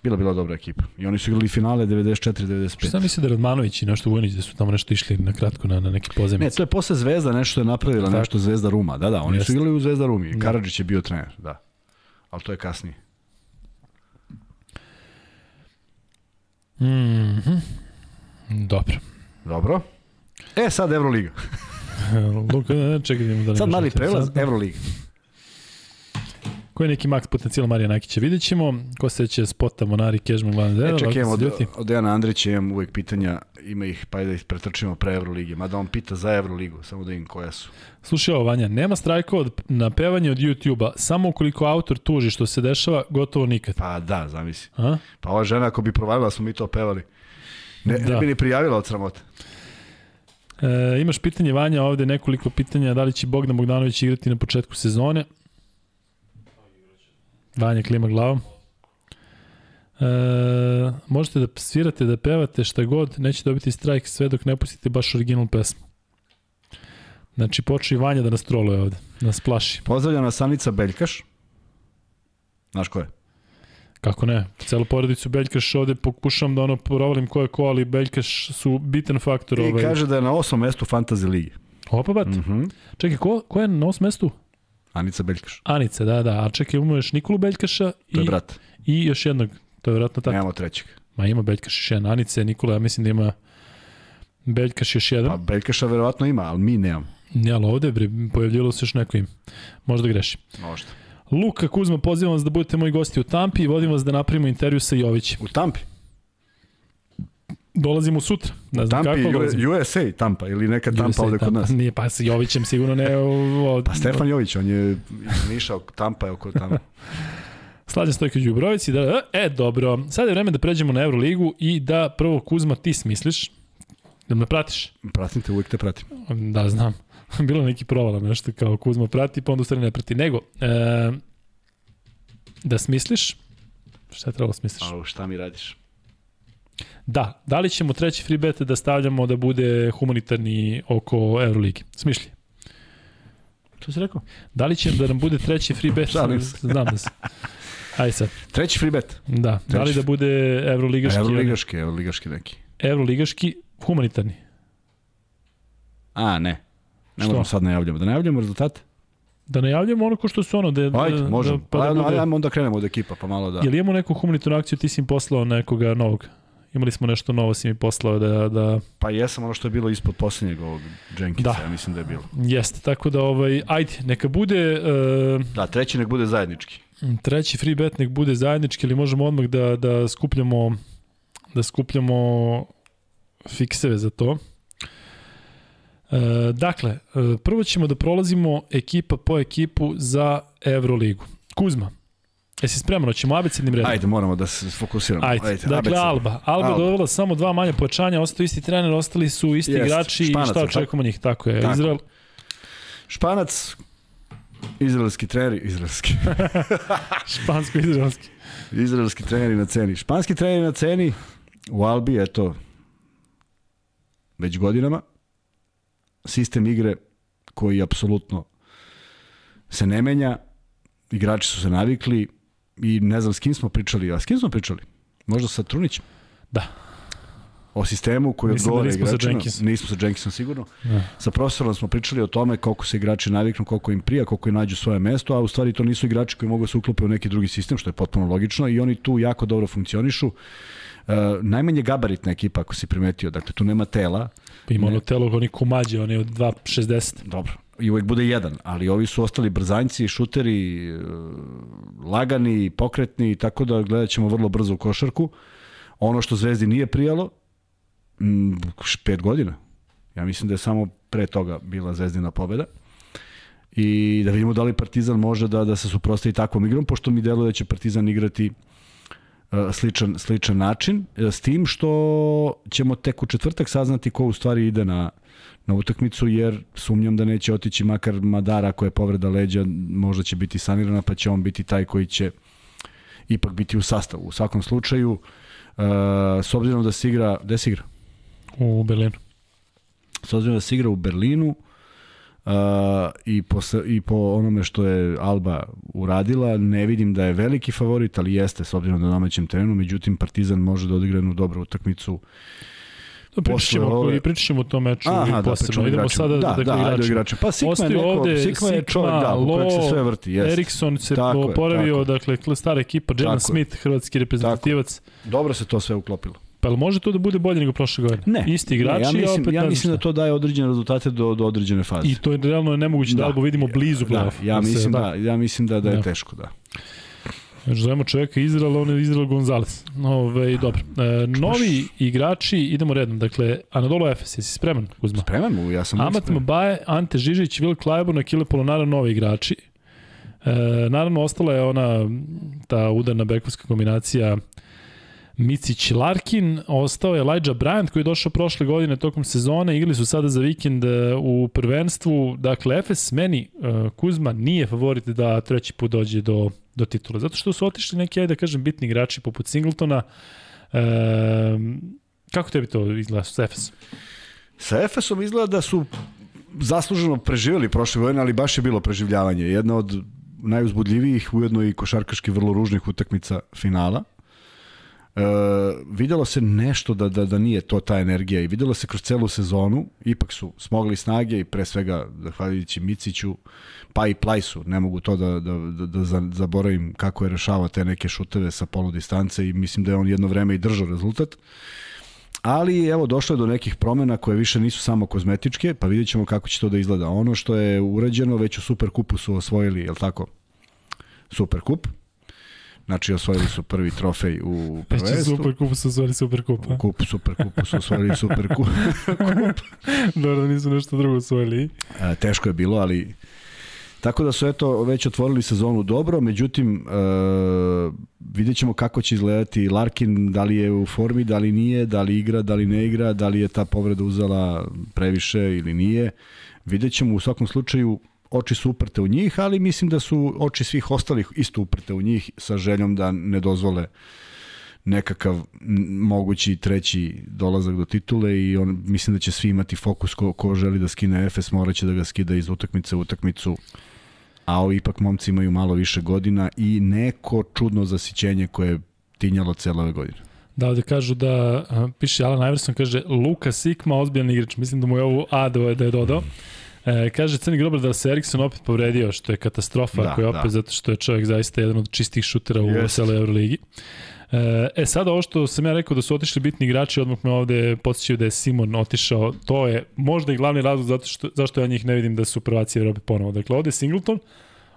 Bila bila dobra ekipa. I oni su igrali finale 94-95. Šta misli da Radmanović i nešto Vujanić da su tamo nešto išli na kratko na, na neki pozemici? Ne, to je posle Zvezda nešto je napravila, Tako. nešto Zvezda Ruma. Da, da, oni Jeste. su igrali u Zvezda Rumi. Da. Karadžić je bio trener, da. Ali to je kasnije. Mhm. Dobro. Dobro. E, sad Evroliga. *laughs* Luka, čekaj, da Sad mali prelaz, Sad- Evroliga. Ko je neki maks potencijal Marija Nakića? Vidjet ćemo. Ko se će spota Monari, Kežman, glavni E, deo. čekaj, lako od, od Dejana Andrića imam uvek pitanja, ima ih, pa da ih pretrčimo pre Evrolige. Mada on pita za Evroligu, samo da im koja su. Slušaj ovo, Vanja, nema strajkova od, na pevanje od YouTube-a, samo ukoliko autor tuži što se dešava, gotovo nikad. Pa da, zamisli. A? Pa ova žena ako bi provalila smo mi to pevali. Ne, Da. ne bi ni prijavila od sramota. E, imaš pitanje, Vanja, ovde nekoliko pitanja, da li će Bogdan Bogdanović igrati na početku sezone? Vanja klima glavom. E, možete da svirate, da pevate šta god, neće dobiti strajk sve dok ne pustite baš original pesmu. Znači, počne i Vanja da nas troluje ovde, da nas plaši. Pozdravljam nas Sanica Beljkaš. Znaš ko je? Kako ne? Celu porodicu Beljkaš ovde pokušam da ono provalim ko je ko, ali Beljkaš su bitan faktor. I ovaj. kaže da je na osmom mestu Fantasy Ligi. Opa, bat. Mm. Mhm. Čekaj, ko, ko je na osmom mestu? Anica Beljkaš. Anice, da, da. A čekaj, imamo još Nikolu Beljkaša To je i, brat. i još jednog. To je vjerojatno tako. Nemamo trećeg. Ma ima Beljkaš još jedan. Anice, Nikola, ja mislim da ima Beljkaš još jedan. Pa Beljkaša verovatno ima, ali mi nemamo. Ne, ali ovde bre, pojavljivalo se još neko ime. Možda grešim. Možda. Luka Kuzma, pozivam vas da budete moji gosti u Tampi i vodim vas da napravimo intervju sa Jovićem. U Tampi. Dolazimo sutra. Ne znam Tampi, kako dolazimo. USA Tampa ili neka Tampa USA, ovde kod nas. Nije, pa sa Jovićem sigurno ne. O, o, Pa Stefan Jović, on je Niša, Tampa je oko tamo. *laughs* Slađan Stojković u Brovici. Da, e, dobro. Sada je vreme da pređemo na Euroligu i da prvo Kuzma ti smisliš. Da me pratiš? Pratim te, uvijek te pratim. Da, znam. *laughs* Bilo neki provala, nešto kao Kuzma prati, pa onda u stvari ne prati. Nego, e, da smisliš, šta je trebalo da smisliš? A šta mi radiš? Da, da li ćemo treći free bet da stavljamo da bude humanitarni oko Euroligi? Smišlji. Što si rekao? Da li će da nam bude treći free bet? Šalim se. Znam da se. Aj sad. Treći free bet. Da, da li Treći. da bude Euroligaški? Evroligaški, evroligaški neki. Euroligaški humanitarni. A, ne. Ne možemo sad najavljamo. Da najavljamo rezultate? Da najavljamo ono ko što su ono. Da, Ajde, da, možemo. Da, Pa da ajmo, ajmo onda krenemo od ekipa, pa malo da... Jel imamo neku humanitarnu akciju, ti si im poslao nekoga novog? Imali smo nešto novo, si mi poslao da, da Pa jesam ono što je bilo ispod posljednjeg ovog Jenkinsa, Da. ja mislim da je bilo. jeste. Tako da, ovaj, ajde, neka bude uh, Da, treći nek bude zajednički. treći free bet, nek bude zajednički, ili možemo odmah da, da skupljamo da skupljamo fikseve za to. E, dakle, e, prvo ćemo da prolazimo ekipa po ekipu za Euroligu. Kuzma, jesi spreman? Hoćemo abecednim redom? Ajde, moramo da se fokusiramo. Ajde, dakle abecedno. Alba. Alba, Alba. dovela samo dva manje pojačanja, ostao isti trener, ostali su isti Jest, igrači i Španac, šta jel očekujemo njih? Tako je, Tako. Izrael. Španac, izraelski trener, izraelski. *laughs* Špansko-izraelski. izraelski treneri na ceni. Španski treneri na ceni u Albi, eto, već godinama. Sistem igre koji apsolutno se ne menja. Igrači su se navikli i ne znam s kim smo pričali. A s kim smo pričali? Možda sa Trunićem? Da. O sistemu koji da odgovara sa igračima. Jenkinsom. Nismo sa Jenkinsom sigurno. Da. Sa profesorom smo pričali o tome koliko se igrači naviknu, koliko im prija, koliko im nađu svoje mesto, a u stvari to nisu igrači koji mogu da se uklope u neki drugi sistem, što je potpuno logično i oni tu jako dobro funkcionišu. Uh, najmanje gabaritna ekipa, ako si primetio, dakle tu nema tela, Pa ima Ne. ono telo, oni kumađe, oni od 2.60. dobro, i uvek bude jedan, ali ovi su ostali brzanjci, šuteri, uh, lagani, pokretni, tako da gledat ćemo vrlo brzo u košarku. Ono što Zvezdi nije prijalo, pet godina. Ja mislim da je samo pre toga bila Zvezdina pobeda. I da vidimo da li Partizan može da, da se suprostavi takvom igrom, pošto mi deluje da će Partizan igrati sličan, sličan način, s tim što ćemo tek u četvrtak saznati ko u stvari ide na, na utakmicu, jer sumnjam da neće otići makar Madara koja je povreda leđa, možda će biti sanirana, pa će on biti taj koji će ipak biti u sastavu. U svakom slučaju, uh, s obzirom da se igra, gde se igra? U Berlinu. S obzirom da se igra u Berlinu, Uh, i, po, i po onome što je Alba uradila, ne vidim da je veliki favorit, ali jeste s obzirom na domaćem terenu, međutim Partizan može da odigra jednu dobru utakmicu Da pričamo, ove... pričamo o tom meču Aha, i da, posebno. Da, Idemo sada da, da, da, igrači. igrači. Pa Sikma je neko, ovde, Sikma je čovjek, da, Lo, se sve vrti. Jest. Erikson se tako oporavio, je, dakle, stara ekipa, Jalen Smith, hrvatski reprezentativac. Tako. Dobro se to sve uklopilo. Pa li može to da bude bolje nego prošle godine? Ne. Isti igrači, ne, ja mislim, opet ja mislim da to daje određene rezultate do, do određene faze. I to je realno nemoguće da, da Albu vidimo blizu da, ja, mislim da, da, ja mislim da, da je da. teško, da. Znači, zovemo čoveka Izrael, on je Izrael Gonzalez. Ove, dobro. E, novi igrači, idemo redom. Dakle, Anadolu Efes, jesi spreman, Kuzma? Spreman mu, ja sam Amat Mabaje, Ante Žižić, Vil Klajborn, Akile Polonara, novi igrači. E, naravno, ostala je ona, ta udarna bekovska kombinacija Micić Larkin, ostao je Elijah Bryant koji je došao prošle godine tokom sezone, igrali su sada za vikend e, u prvenstvu, dakle Efes meni uh, Kuzma nije favorit da treći put dođe do, do titula, zato što su otišli neki, ajde da kažem, bitni igrači poput Singletona, uh, kako tebi to izgleda sa Efesom? Sa Efesom izgleda da su zasluženo preživjeli prošle godine, ali baš je bilo preživljavanje. Jedna od najuzbudljivijih, ujedno i košarkaški vrlo ružnih utakmica finala. Uh, videlo se nešto da, da, da nije to ta energija i videlo se kroz celu sezonu, ipak su smogli snage i pre svega zahvaljujući Miciću, pa i Plajsu, ne mogu to da, da, da, da zaboravim kako je rešavao te neke šuteve sa polu distance i mislim da je on jedno vreme i držao rezultat. Ali evo došlo je do nekih promena koje više nisu samo kozmetičke, pa vidjet ćemo kako će to da izgleda. Ono što je urađeno već u Superkupu su osvojili, je li tako? Superkup, Znači, osvojili su prvi trofej u prvenstvu. Znači, Superkup su osvojili Superkup, a? Kup, Superkup su osvojili Superkup. *laughs* Dobro, da nisu nešto drugo osvojili. A, teško je bilo, ali... Tako da su eto već otvorili sezonu dobro, međutim e, vidjet ćemo kako će izgledati Larkin, da li je u formi, da li nije, da li igra, da li ne igra, da li je ta povreda uzela previše ili nije. Vidjet ćemo u svakom slučaju oči su uprte u njih, ali mislim da su oči svih ostalih isto uprte u njih sa željom da ne dozvole nekakav mogući treći dolazak do titule i on mislim da će svi imati fokus ko, ko želi da skine Efes, moraće da ga skida iz utakmice u utakmicu a ovi ipak momci imaju malo više godina i neko čudno zasićenje koje je tinjalo cele ove godine. Da, ovde kažu da, piše Alan Iverson, kaže Luka Sikma, ozbiljan igrač, mislim da mu je ovo A da je dodao. E, kaže Crni Grobar da se Erikson opet povredio, što je katastrofa, da, ako je opet da. zato što je čovjek zaista jedan od čistih šutera u yes. celoj Euroligi. E, e sada ovo što sam ja rekao da su otišli bitni igrači, odmah me ovde podsjećaju da je Simon otišao, to je možda i glavni razlog zato što, zašto ja njih ne vidim da su prvaci Evrope ponovo. Dakle, ovde je Singleton,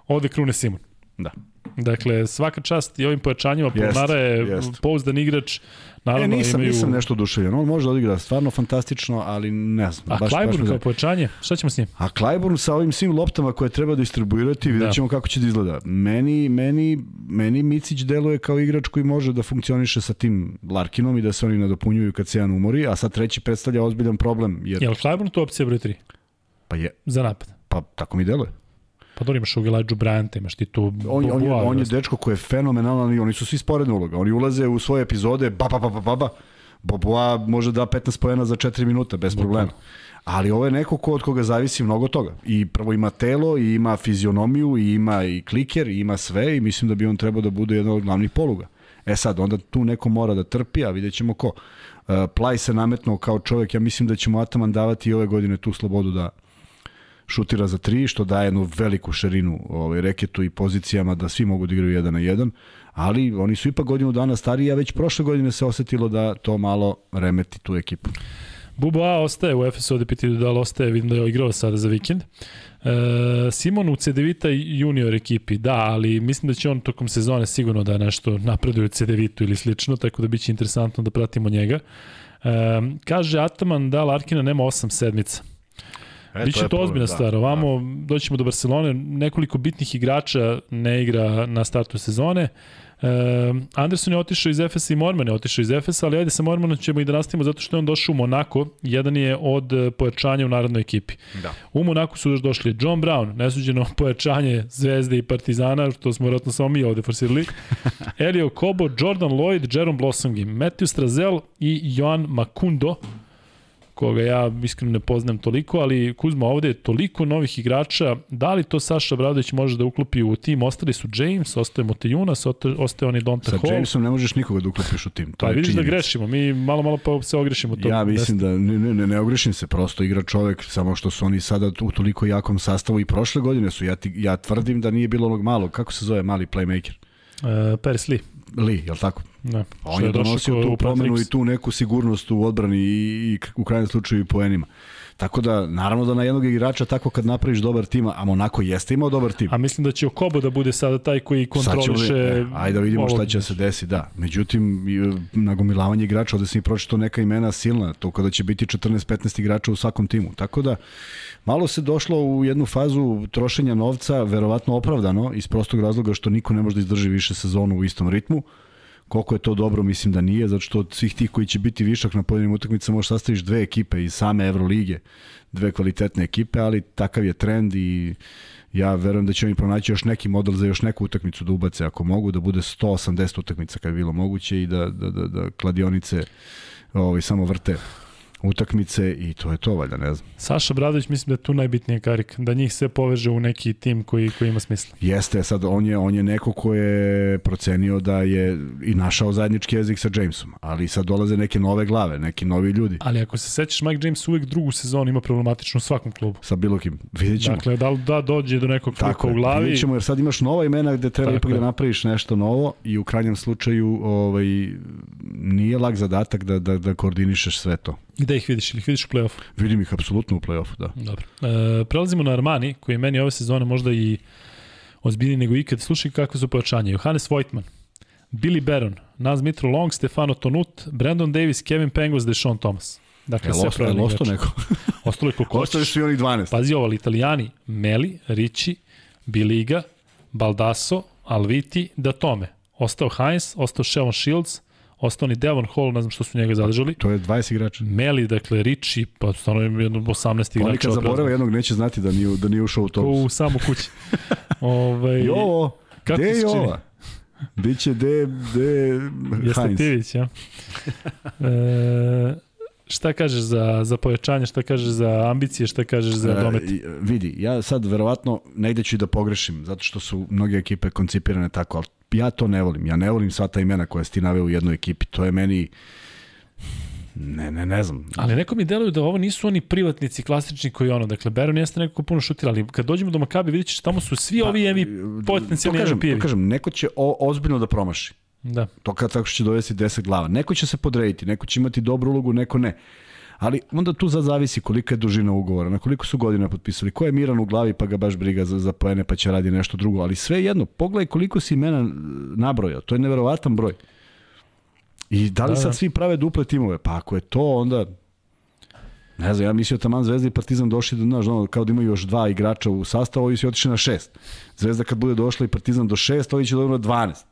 ovde Krune Simon. Da. Dakle, svaka čast i ovim pojačanjima, Polnara je jest. pouzdan igrač, Naravno, e, nisam, imaju... nisam nešto oduševljen. On može da odigra stvarno fantastično, ali ne znam. A baš, Clyburn baš kao da... pojačanje? Šta ćemo s njim? A Clyburn sa ovim svim loptama koje treba distribuirati, vidjet da. ćemo da. kako će da izgleda. Meni, meni, meni Micić deluje kao igrač koji može da funkcioniše sa tim Larkinom i da se oni nadopunjuju kad se jedan umori, a sad treći predstavlja ozbiljan problem. Jer... Je li Clyburn tu opcija broj 3? Pa je. Za napad? Pa tako mi deluje. Pa dobro imaš Ugelađu Bryanta, imaš ti tu... On, on, je, on je dečko koji je fenomenalan i oni su svi sporedna uloga. Oni ulaze u svoje epizode, ba, ba, ba, ba, ba, ba. Boboa može da 15 pojena za 4 minuta, bez problema. Ali ovo je neko ko od koga zavisi mnogo toga. I prvo ima telo, i ima fizionomiju, i ima i kliker, i ima sve i mislim da bi on trebao da bude jedan od glavnih poluga. E sad, onda tu neko mora da trpi, a vidjet ćemo ko. Uh, Plaj se nametnuo kao čovjek, ja mislim da će mu Ataman davati i ove godine tu slobodu da, šutira za tri, što daje jednu veliku širinu ovaj, reketu i pozicijama da svi mogu da igraju jedan na jedan, ali oni su ipak godinu dana stariji, a već prošle godine se osetilo da to malo remeti tu ekipu. Bubo A ostaje u FSU, ovde pitaju da li ostaje, vidim da je igrao sada za vikend. E, Simon u CDVita junior ekipi, da, ali mislim da će on tokom sezone sigurno da nešto napreduje u CDVitu ili slično, tako da biće interesantno da pratimo njega. E, kaže Ataman da Larkina nema 8 sedmica. E, Biće to, to ozbiljna da, stvar. Ovamo da. doćemo do Barcelone, nekoliko bitnih igrača ne igra na startu sezone. E, Anderson je otišao iz Efesa i Morman je otišao iz Efesa, ali ajde sa Mormanom ćemo i da nastavimo zato što je on došao u Monako, jedan je od pojačanja u narodnoj ekipi. Da. U Monaku su još došli John Brown, nesuđeno *laughs* pojačanje Zvezde i Partizana, što smo vjerojatno samo mi ovde forsirali, Elio Kobo, Jordan Lloyd, Jerome Blossomgi, Matthew Strazel i Joan Makundo, koga ja iskreno ne poznam toliko, ali Kuzma ovde je toliko novih igrača, da li to Saša Bradović može da uklopi u tim? Ostali su James, ostaje Motejunas, ostaje oni Donta Hall. Sa Jamesom ne možeš nikoga da uklopiš u tim. To pa je vidiš da grešimo, mi malo malo pa se ogrešimo. To ja mislim da ne, ne, ne, ne ogrešim se, prosto igra čovek, samo što su oni sada u toliko jakom sastavu i prošle godine su. Ja, ti, ja tvrdim da nije bilo onog malog, kako se zove mali playmaker? Uh, Paris Lee, je li tako? Ne. On je donosio tu promenu i tu neku sigurnost u odbrani i, i u krajnjem slučaju i poenima. Tako da, naravno da na jednog igrača tako kad napraviš dobar tim, a Monako jeste imao dobar tim. A mislim da će Okobo da bude sada taj koji kontroliše... e, ajde da vidimo ovog... šta će da se desi, da. Međutim, nagomilavanje igrača, ovde sam i pročito neka imena silna, to kada će biti 14-15 igrača u svakom timu. Tako da, malo se došlo u jednu fazu trošenja novca, verovatno opravdano, iz prostog razloga što niko ne može da izdrži više sezonu u istom ritmu. Koliko je to dobro, mislim da nije, zato što od svih tih koji će biti višak na pojedinim utakmicama možeš sastaviš dve ekipe iz same Evrolige, dve kvalitetne ekipe, ali takav je trend i ja verujem da će oni pronaći još neki model za još neku utakmicu da ubace ako mogu, da bude 180 utakmica kad je bilo moguće i da, da, da, da kladionice ovaj, samo vrte utakmice i to je to valjda, ne znam. Saša Bradović mislim da je tu najbitnija karika, da njih sve poveže u neki tim koji, koji ima smisla. Jeste, sad on je, on je neko ko je procenio da je i našao zajednički jezik sa Jamesom, ali sad dolaze neke nove glave, neki novi ljudi. Ali ako se sećaš, Mike James uvek drugu sezonu ima problematično u svakom klubu. Sa bilo kim, vidjet ćemo. Dakle, da, da dođe do nekog Tako u glavi. Vidjet ćemo, jer sad imaš nova imena gde treba Tako ipak da napraviš nešto novo i u krajnjem slučaju ovaj, nije lag zadatak da, da, da koordinišeš sve to. Gde ih vidiš? Ili ih vidiš u play-offu? Vidim ih apsolutno u play-offu, da. Dobro. E, prelazimo na Armani, koji je meni ove sezone možda i ozbiljniji nego ikad. Slušaj kakve su pojačanje. Johannes Voigtman, Billy Baron, Naz Mitro Long, Stefano Tonut, Brandon Davis, Kevin Pengos, Deshaun Thomas. Dakle, sve *laughs* ostalo, je ostalo neko? ostalo je koliko Ostali su i onih 12. Pazi ovo, italijani, Meli, Ricci, Biliga, Baldasso, Alviti, Datome. Ostao Heinz, ostao Shelon Shields, Ostao ni Devon Hall, ne znam što su njega zadržali. To je 20 igrača. Meli, dakle, Ricci, pa stvarno je jedno 18 igrača. Oni kad zaborave jednog neće znati da nije, da nije ušao u to. u samu kući. Ove, *laughs* ovaj, Jovo, gde je Jova? Biće de, de Jeste Tivić, ja. *laughs* E, šta kažeš za, za pojačanje, šta kažeš za ambicije, šta kažeš za e, domet? E, vidi, ja sad verovatno negde ću da pogrešim, zato što su mnoge ekipe koncipirane tako, ali ja to ne volim. Ja ne volim sva ta imena koja si ti naveo u jednoj ekipi. To je meni... Ne, ne, ne znam. Ali neko mi deluje da ovo nisu oni privatnici klasični koji ono, dakle Baron jeste neko ko puno šutira, ali kad dođemo do Makabi vidjet ćeš tamo su svi pa, ovi MVP potencijalni kažem, MVP-evi. To kažem, neko će o, ozbiljno da promaši. Da. To kad tako će dovesti 10 glava. Neko će se podrediti, neko će imati dobru ulogu, neko ne. Ali onda tu za zavisi kolika je dužina ugovora, na koliko su godina potpisali, ko je miran u glavi pa ga baš briga za, za poene pa će radi nešto drugo. Ali sve jedno, pogledaj koliko si imena nabrojao, to je neverovatan broj. I da li da, sad da. svi prave duple timove? Pa ako je to, onda Ne znam, ja mislio taman Zvezda i Partizan došli do, znaš, ono, kao da imaju još dva igrača u sastavu, ovi su otišli na šest. Zvezda kad bude došla i Partizan do šest, ovi će dobro na 12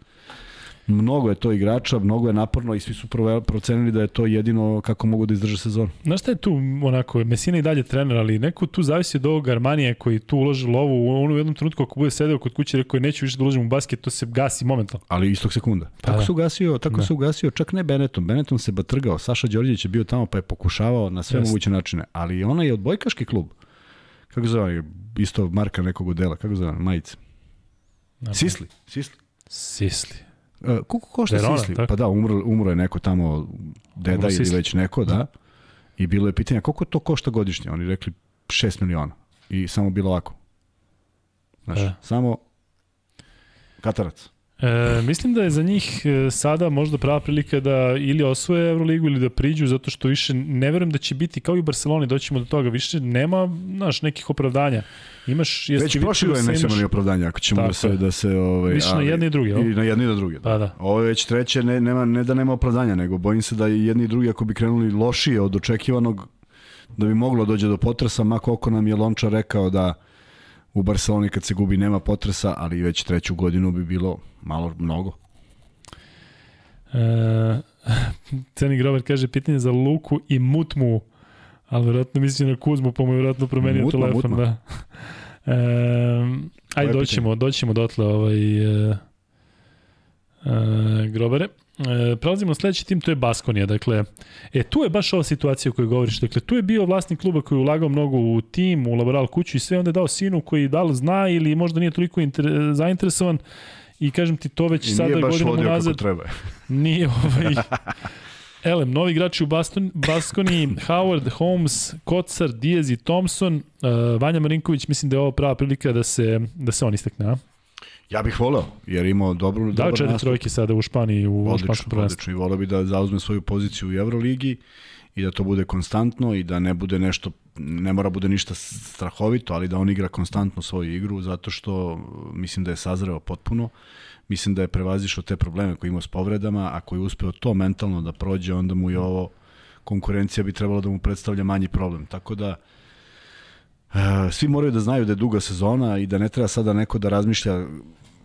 mnogo je to igrača, mnogo je naporno i svi su procenili da je to jedino kako mogu da izdrže sezonu. Znaš šta je tu onako, Mesina i dalje trener, ali neko tu zavisi od ovog Armanija koji tu uloži lovu, on u jednom trenutku ako bude sedeo kod kuće rekao je neću više da uložim u basket, to se gasi momentalno. Ali istog sekunda. Pa tako da. se ugasio, tako da. se ugasio čak ne Benetton, Benetton se batrgao, Saša Đorđević je bio tamo pa je pokušavao na sve Just. moguće načine, ali ona je odbojkaški klub. Kako zove, isto marka nekog odela, kako zove, majice. Sisli, Sisli. Sisli. Uh, koliko košta Verona, Sisli? Tako? Pa da, umro, umro je neko tamo, deda ili već neko, da. I bilo je pitanje koliko to košta godišnje? Oni rekli 6 miliona. I samo bilo ovako. Znaš, e. samo Katarac. E, mislim da je za njih e, sada možda prava prilika da ili osvoje Euroligu ili da priđu, zato što više ne verujem da će biti, kao i u Barceloni, doćemo do toga, više nema, znaš, nekih opravdanja. Imaš, jesi Već prošle godine nećemo ni opravdanja, ako ćemo da se, da se ovaj, više na jedni i drugi. I na jedni i na drugi. Da. Pa da. Ovo je već treće, ne, nema, ne da nema opravdanja, nego bojim se da i jedni i drugi, ako bi krenuli lošije od očekivanog, da bi moglo dođe do potresa, ma koliko nam je Lončar rekao da u Barceloni kad se gubi nema potresa, ali već treću godinu bi bilo malo mnogo. E, *laughs* Ceni Grover kaže pitanje za Luku i Mutmu, ali vjerojatno misli na Kuzmu, pa mu je vjerojatno promenio Mutma, telefon. Mutma. Da. E, ajde, doćemo, doćemo dotle ovaj, e, e, Grobere. E, prelazimo na sledeći tim, to je Baskonija. Dakle, e, tu je baš ova situacija o kojoj govoriš. Dakle, tu je bio vlasnik kluba koji je ulagao mnogo u tim, u laboral kuću i sve, onda je dao sinu koji da li zna ili možda nije toliko inter, zainteresovan i kažem ti to već I sada nije baš godinama vodio nazad. kako treba. *laughs* Nije ovaj... Elem, novi igrači u Baston, Baskoni, Howard, Holmes, Kocar, Diaz i Thompson, uh, Vanja Marinković, mislim da je ovo prava prilika da se, da se on istakne, a? Ja bih voleo, jer imao dobru, Dao dobar četiri nastup. trojke sada u Španiji, u španskom Odlično, prvenstvu. odlično. I voleo bi da zauzme svoju poziciju u Euroligi i da to bude konstantno i da ne bude nešto, ne mora bude ništa strahovito, ali da on igra konstantno svoju igru, zato što mislim da je sazreo potpuno. Mislim da je prevazišao te probleme koje imao s povredama, ako je uspeo to mentalno da prođe, onda mu je ovo konkurencija bi trebalo da mu predstavlja manji problem. Tako da e, svi moraju da znaju da je duga sezona i da ne treba sada neko da razmišlja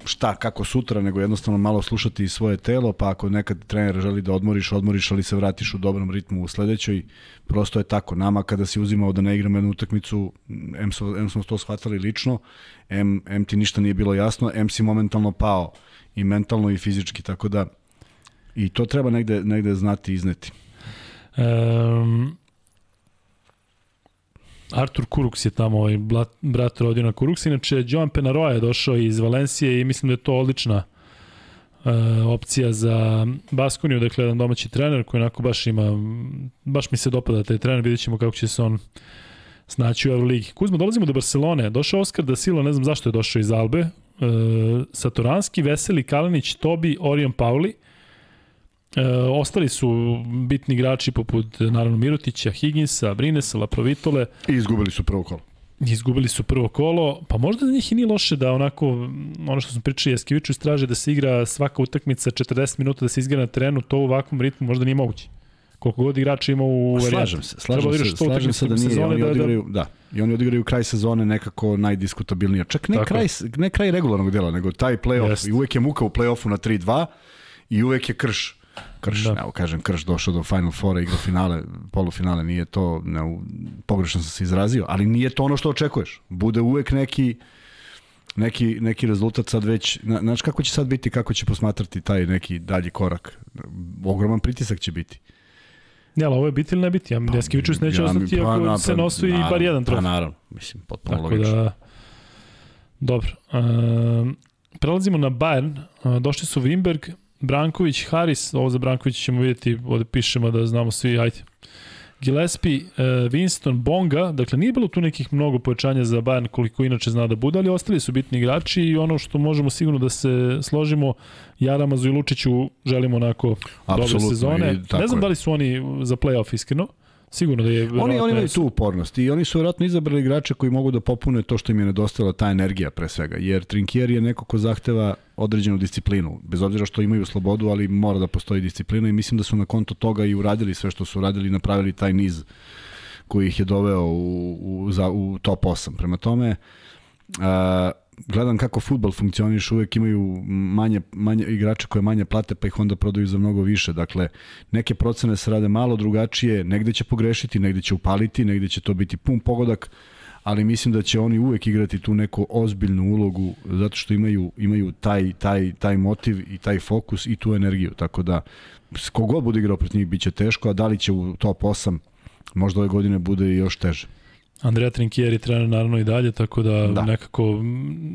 šta, kako sutra, nego jednostavno malo slušati svoje telo, pa ako nekad trener želi da odmoriš, odmoriš, ali se vratiš u dobrom ritmu u sledećoj, prosto je tako. Nama kada si uzimao da ne igramo jednu utakmicu, M, smo, M smo to shvatali lično, M, M ti ništa nije bilo jasno, M si momentalno pao i mentalno i fizički, tako da i to treba negde, negde znati i izneti. Um, Artur Kuruks je tamo, ovaj brat, brat rodio na Kuruks. Inače, Joan Penaroa je došao iz Valencije i mislim da je to odlična uh, opcija za Baskoniju, dakle, jedan domaći trener koji onako baš ima, baš mi se dopada taj trener, vidjet ćemo kako će se on snaći u Euroligi. Kuzma, dolazimo do Barcelone, došao Oskar da Silva, ne znam zašto je došao iz Albe, uh, Satoranski, Veseli, Kalinić, Tobi, Orion Pauli, E, ostali su bitni igrači poput naravno Mirotića, Higginsa, Brinesa, Laprovitole. I izgubili su prvo kolo. Izgubili su prvo kolo, pa možda za njih i nije loše da onako, ono što smo pričali, Jaskeviću istraže da se igra svaka utakmica 40 minuta, da se igra na terenu, to u ovakvom ritmu možda nije moguće. Koliko god igrača ima u varijanti. Slažem se, slažem Treba da se, slažem se da nije. sezoni Oni da- da- odigraju, da, i oni odigraju kraj sezone nekako najdiskutabilnije. Čak ne, Tako kraj, ne kraj regularnog dela, nego taj play-off. Jest. I uvek je muka u play-offu na 3-2 i uvek je krš. Krš, Da. evo kažem, krš došao do Final Fora, igra finale, polufinale, nije to, ne, pogrešno sam se izrazio, ali nije to ono što očekuješ. Bude uvek neki neki, neki rezultat sad već, zna- znaš kako će sad biti, kako će posmatrati taj neki dalji korak. Ogroman pritisak će biti. Ja, ali ovo je biti ili ne biti? Ja, Jaskevićus neće Ja ostati ako na- se nosuje i bar jedan Pa trofej. naravno, mislim, potpuno Tako logično. da, dobro. Um, prelazimo na Bayern. Uh, došli su Wimberg, Branković, Haris, ovo za Branković ćemo vidjeti, ovde pišemo da znamo svi, ajde. Gillespie, uh, Winston, Bonga, dakle nije bilo tu nekih mnogo pojačanja za Bayern koliko inače zna da bude, ali ostali su bitni igrači i ono što možemo sigurno da se složimo, Jaramazu i Lučiću želimo onako dobre Apsolutno, sezone. Ne znam je. da li su oni za play-off iskreno, sigurno da je... Oni, oni imaju tu upornost i oni su vjerojatno izabrali igrače koji mogu da popune to što im je nedostajala ta energija pre svega, jer Trinkier je neko ko zahteva određenu disciplinu, bez obzira što imaju slobodu, ali mora da postoji disciplina i mislim da su na konto toga i uradili sve što su uradili i napravili taj niz koji ih je doveo u, u, za, u top 8. Prema tome, a, gledam kako futbol funkcioniš, uvek imaju manje, manje igrače koje manje plate, pa ih onda prodaju za mnogo više. Dakle, neke procene se rade malo drugačije, negde će pogrešiti, negde će upaliti, negde će to biti pun pogodak, ali mislim da će oni uvek igrati tu neku ozbiljnu ulogu zato što imaju imaju taj taj taj motiv i taj fokus i tu energiju tako da kogod bude igrao protiv njih biće teško a da li će u top 8 možda ove godine bude još teže Andrea Trinkieri trener naravno i dalje, tako da, da. Nekako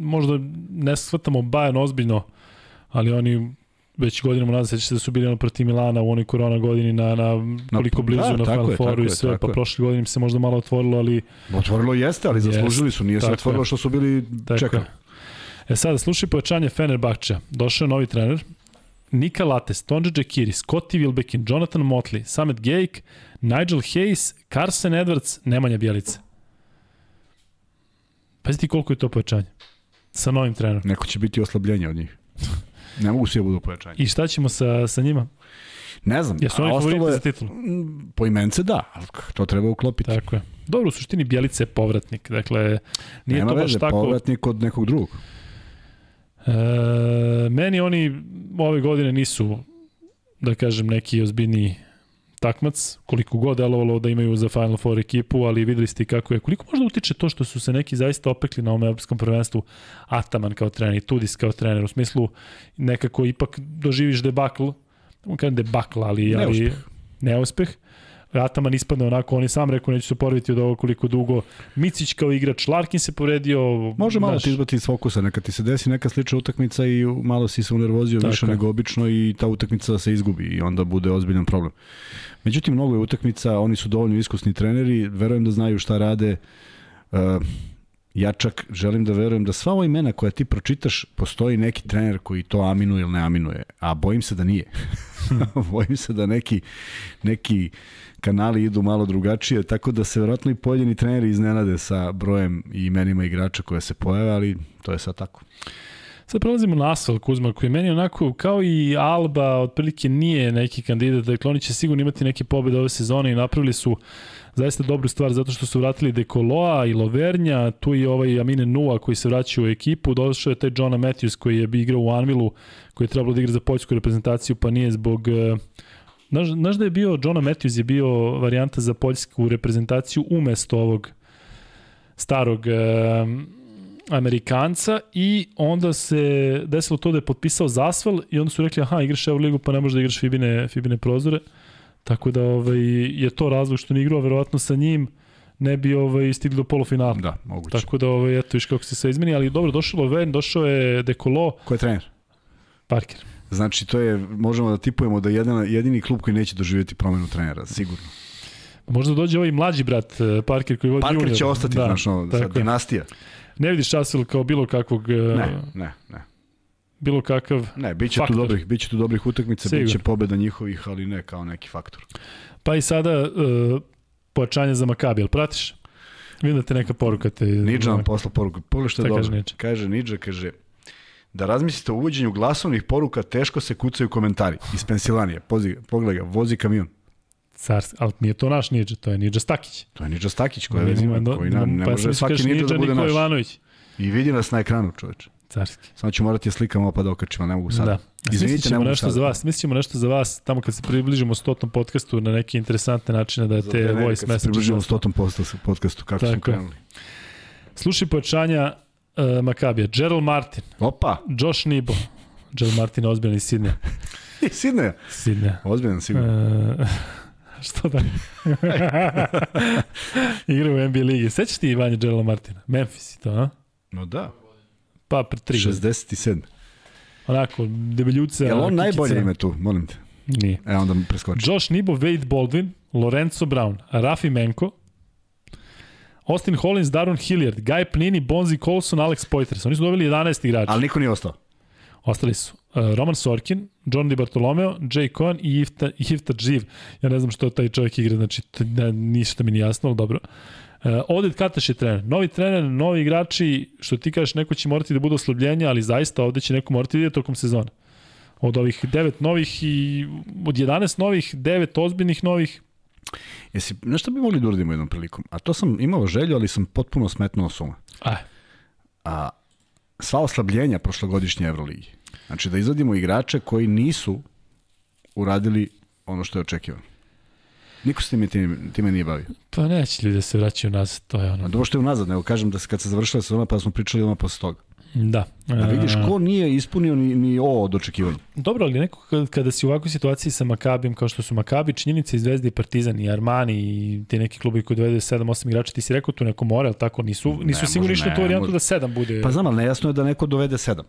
možda ne shvatamo Bayern ozbiljno, ali oni već godinama nazad sećate se da su bili ono protiv Milana u onoj korona godini na, na toliko blizu da, na Final Fouru i sve, pa je. prošle godine im se možda malo otvorilo, ali Otvorilo jeste, ali zaslužili su, nije se otvorilo što su bili čekali. je. E sada, slušaj pojačanje Fenerbahča. Došao je novi trener, Nika Lates, Tonje Džekiri, Scotty Wilbekin, Jonathan Motley, Samet Gejk, Nigel Hayes, Carson Edwards, Nemanja Bjelica. Pazi ti koliko je to pojačanje sa novim trenerom. Neko će biti oslabljenje od njih. Ne mogu svi da budu pojačanje. I šta ćemo sa, sa njima? Ne znam. Jesu oni favoriti za titulu? Po imence da, ali to treba uklopiti. Tako je. Dobro, u suštini Bjelica je povratnik, dakle nije Nema to baš veze, tako. povratnik od nekog drugog. E, meni oni ove godine nisu, da kažem, neki ozbiljni takmac, koliko god delovalo da imaju za Final Four ekipu, ali videli ste kako je. Koliko možda utiče to što su se neki zaista opekli na ovom evropskom prvenstvu Ataman kao trener i Tudis kao trener, u smislu nekako ipak doživiš debakl, ne kažem debakl, ali, ali Neuspeh. neuspeh. Ataman ispadne onako, on je sam rekao neću se oporaviti od ovo koliko dugo. Micić kao igrač, Larkin se povredio. Može malo znaš, ti izbati iz fokusa, neka ti se desi neka slična utakmica i malo si se unervozio Tako više nego obično i ta utakmica se izgubi i onda bude ozbiljan problem. Međutim, mnogo je utakmica, oni su dovoljno iskusni treneri, verujem da znaju šta rade. Uh, ja čak želim da verujem da sva ova imena koja ti pročitaš, postoji neki trener koji to aminuje ili ne aminuje, a bojim se da nije. *laughs* bojim se da neki, neki kanali idu malo drugačije, tako da se verovatno i pojedini treneri iznenade sa brojem i imenima igrača koja se pojave, ali to je sad tako. Sad prelazimo na Asfal Kuzma, koji meni onako, kao i Alba, otprilike nije neki kandidat, dakle oni će sigurno imati neke pobede ove sezone i napravili su zaista dobru stvar zato što su vratili Dekoloa i Lovernja, tu i ovaj Amine Nua koji se vraća u ekipu, došao je taj Johna Matthews koji je igrao u Anvilu, koji je trebalo da igra za poljsku reprezentaciju, pa nije zbog... eh, Znaš, znaš da je bio, Johna Matthews je bio varijanta za poljsku reprezentaciju umesto ovog starog eh, Amerikanca i onda se desilo to da je potpisao Zasval i onda su rekli aha igraš Euroligu pa ne možeš da igraš Fibine, Fibine prozore tako da ovaj, je to razlog što nije igrao verovatno sa njim ne bi ovaj, stigli do polufinala. Da, moguće. Tako da, ovaj, eto, viš kako se sve izmeni, ali dobro, došao Loven, došao je Dekolo, Ko je trener? Parker. Znači, to je, možemo da tipujemo da je jedan, jedini klub koji neće doživjeti promenu trenera, sigurno. Možda dođe ovaj mlađi brat eh, Parker koji vodi Parker junior. će ostati, da, znaš, ono, sad, dinastija. Ne vidiš Asvel kao bilo kakvog, eh, Ne, ne, ne. bilo kakav Ne, bit će tu Faktor. dobrih, bit će tu dobrih utakmica, Sigurno. bit će pobeda njihovih, ali ne kao neki faktor. Pa i sada uh, pojačanje za Makabi, jel pratiš? Vidim da te neka poruka te... Nidža nam posla poruku. Pogledaj što je dobro. Kaže Nidža, kaže, da razmislite o uvođenju glasovnih poruka, teško se kucaju komentari. Iz Pensilvanije. Pozi, pogledaj ga, vozi kamion. Carski, ali nije to naš Nidža, to je Nidža Stakić. To je Nidža Stakić, koja vezi ima, koji nam, ne pa može svaki Nidža da bude naš. Ivanović. I vidi nas na ekranu, čoveče. Carski. Samo ću morati slikam pa da okačim, ali ne mogu sad. Da. Izvinite, ne mogu nešto sad. za vas. Mislit ćemo nešto za vas tamo kad se približimo stotom podcastu na neke interesantne načine da Za te voice kad se message. približimo stotom podcastu, kako smo Tako je. krenuli. Slušaj pojačanja uh, Makabija. Gerald Martin, Opa, Josh Nibo. Gerald Martin je ozbiljan iz Sidneja. *laughs* i Sidneja. Sidneja. Ozbiljan, sigurno. Uh, *laughs* što da? *laughs* Igra u NBA ligi. Sećaš ti Ivanja Gerald Martina? Memphis i to, a? No da, Pa pre tri godine. 67. Onako, debeljuca. Je li on najbolje ime tu, molim te? Nije. E, onda preskoči. Josh Nibo, Wade Baldwin, Lorenzo Brown, Rafi Menko, Austin Hollins, Daron Hilliard, Guy Pnini, Bonzi Colson, Alex Poitras. Oni su dobili 11 igrača. Ali niko nije ostao. Ostali su uh, Roman Sorkin, John Di Bartolomeo, Jay Cohen i Ifta, Ifta. Ja ne znam što taj čovjek igra, znači ne, ništa mi nije jasno, ali dobro. Uh, Oded Kataš je trener. Novi trener, novi igrači, što ti kažeš, neko će morati da bude oslobljenja, ali zaista ovde će neko morati da ide tokom sezona. Od ovih devet novih i od 11 novih, devet ozbiljnih novih, Jesi, nešto bi mogli da uradimo jednom prilikom? A to sam imao želju, ali sam potpuno smetnuo suma. a, A sva oslabljenja prošlogodišnje Euroligi. Znači da izvadimo igrače koji nisu uradili ono što je očekivano. Niko se time, time, time nije bavio. pa neće ljudi da se vraćaju nazad, to je A ono. dobro što je unazad, nego kažem da se kad se završila sezona pa smo pričali odmah posle toga. Da. Da vidiš E, ko nije ispunio ni, ni o od očekivanja. Dobro, ali neko kada, si u ovakvoj situaciji sa Makabijom, kao što su Makabi, činjenica i Zvezda i Partizan i Armani i ti neki klubi koji dovede 7-8 igrača, ti si rekao tu neko more, ali tako, nisu, nisu može, sigurni tu ne, varijantu da 7 bude. Pa znam, ali nejasno je da neko dovede sedam.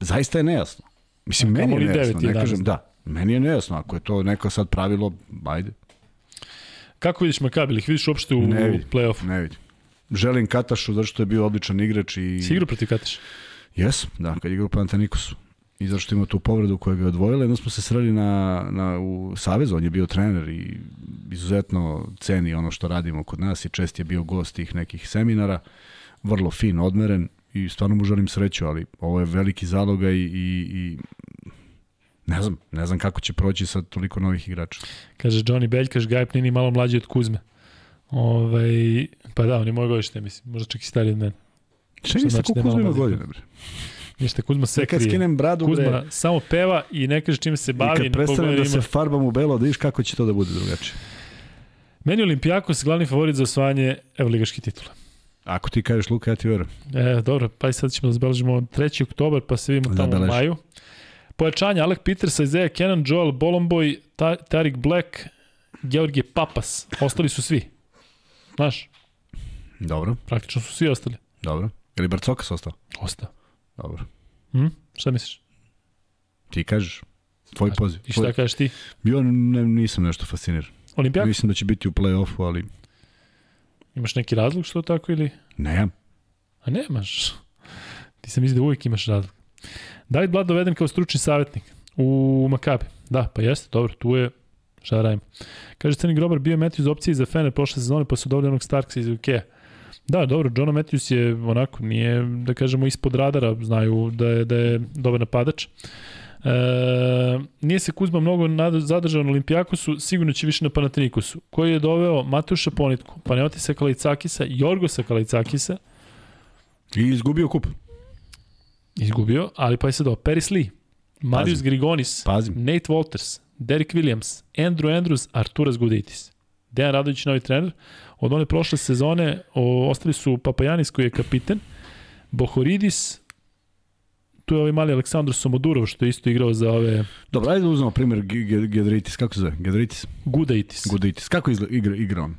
Zaista je nejasno. Mislim, A meni je nejasno, devet, ne 11. kažem, da. Meni je nejasno, ako je to neko sad pravilo, ajde, Kako vidiš Makabi, ili ih vidiš uopšte u Ne vidim. play-offu? ne vidim. Želim Katašu zato što je bio odličan igrač i... Si igrao protiv Kataša? Jes, da, kad je igrao u. I zašto ima tu povredu koja ga je odvojila. Jedno smo se sreli na, na, u Savezu, on je bio trener i izuzetno ceni ono što radimo kod nas i čest je bio gost tih nekih seminara. Vrlo fin, odmeren i stvarno mu želim sreću, ali ovo je veliki zaloga i, i, i Ne znam, ne znam kako će proći sa toliko novih igrača. Kaže Johnny Beljkaš, Gajp nini malo mlađi od Kuzme. Ovaj, pa da, on je moj godište, mislim, možda čak i stariji od mene. Šta niste znači je Kuzma godine, bre? Ništa, Kuzma se Sad kad krije. skinem bradu, Kuzma bre, samo peva i ne kaže čime se i bavi. kad prestanem pogledaj, da se ima- farbam u belo, da vidiš kako će to da bude drugačije. Meni je Olimpijakos glavni favorit za osvajanje evroligaške titule. Ako ti kažeš Luka, ja ti verujem. E, dobro, pa i sad ćemo da zabeležimo 3. oktobar, pa se vidimo tamo u maju. Pojačanje Alec Peters, Isaiah Cannon, Joel Bolomboy, Ta Tarik Black, Georgije Papas. Ostali su svi. Znaš, Dobro, praktično su svi ostali. dobro. Je li Barcokas ostao? Ostao. Dobro. Hm? Šta misliš? Ti kažeš. Tvoj poziv. I šta Tvoj... kažeš ti? Bio ne, nisam nešto fasciniran. Olimpijak? Mislim da će biti u play-offu, ali Imaš neki razlog što tako ili... nemam. A nemaš. Ti sam mislio da uvijek imaš razlog. David Blad doveden kao stručni savjetnik u Makabi. Da, pa jeste, dobro, tu je šta da radimo. Kaže Crni Grobar, bio je Matthews opcija za Fener prošle sezone, pa su dobili onog Starksa iz UK. Da, dobro, John Matthews je onako, nije, da kažemo, ispod radara, znaju da je, da je dobar napadač. E, nije se Kuzma mnogo zadržao na Olimpijakosu, sigurno će više na Panatinikosu, koji je doveo Mateuša Ponitku, Panaotisa Kalicakisa, Jorgosa Kalicakisa, I izgubio kup. Izgubio, ali pa je sad ovo. Paris Lee, Marius Pazim. Grigonis, Pazim. Nate Walters, Derek Williams, Andrew Andrews, Arturas Guditis. Dejan Radović, novi trener. Od one prošle sezone o, ostali su Papajanis koji je kapiten, Bohoridis, tu je ovaj mali Aleksandar Somodurov što je isto igrao za ove Dobro, ajde da uzmemo primjer Gedritis. Kako se zove? Gedritis? Gudaitis. Guditis. Kako izgleda, igra, igra on?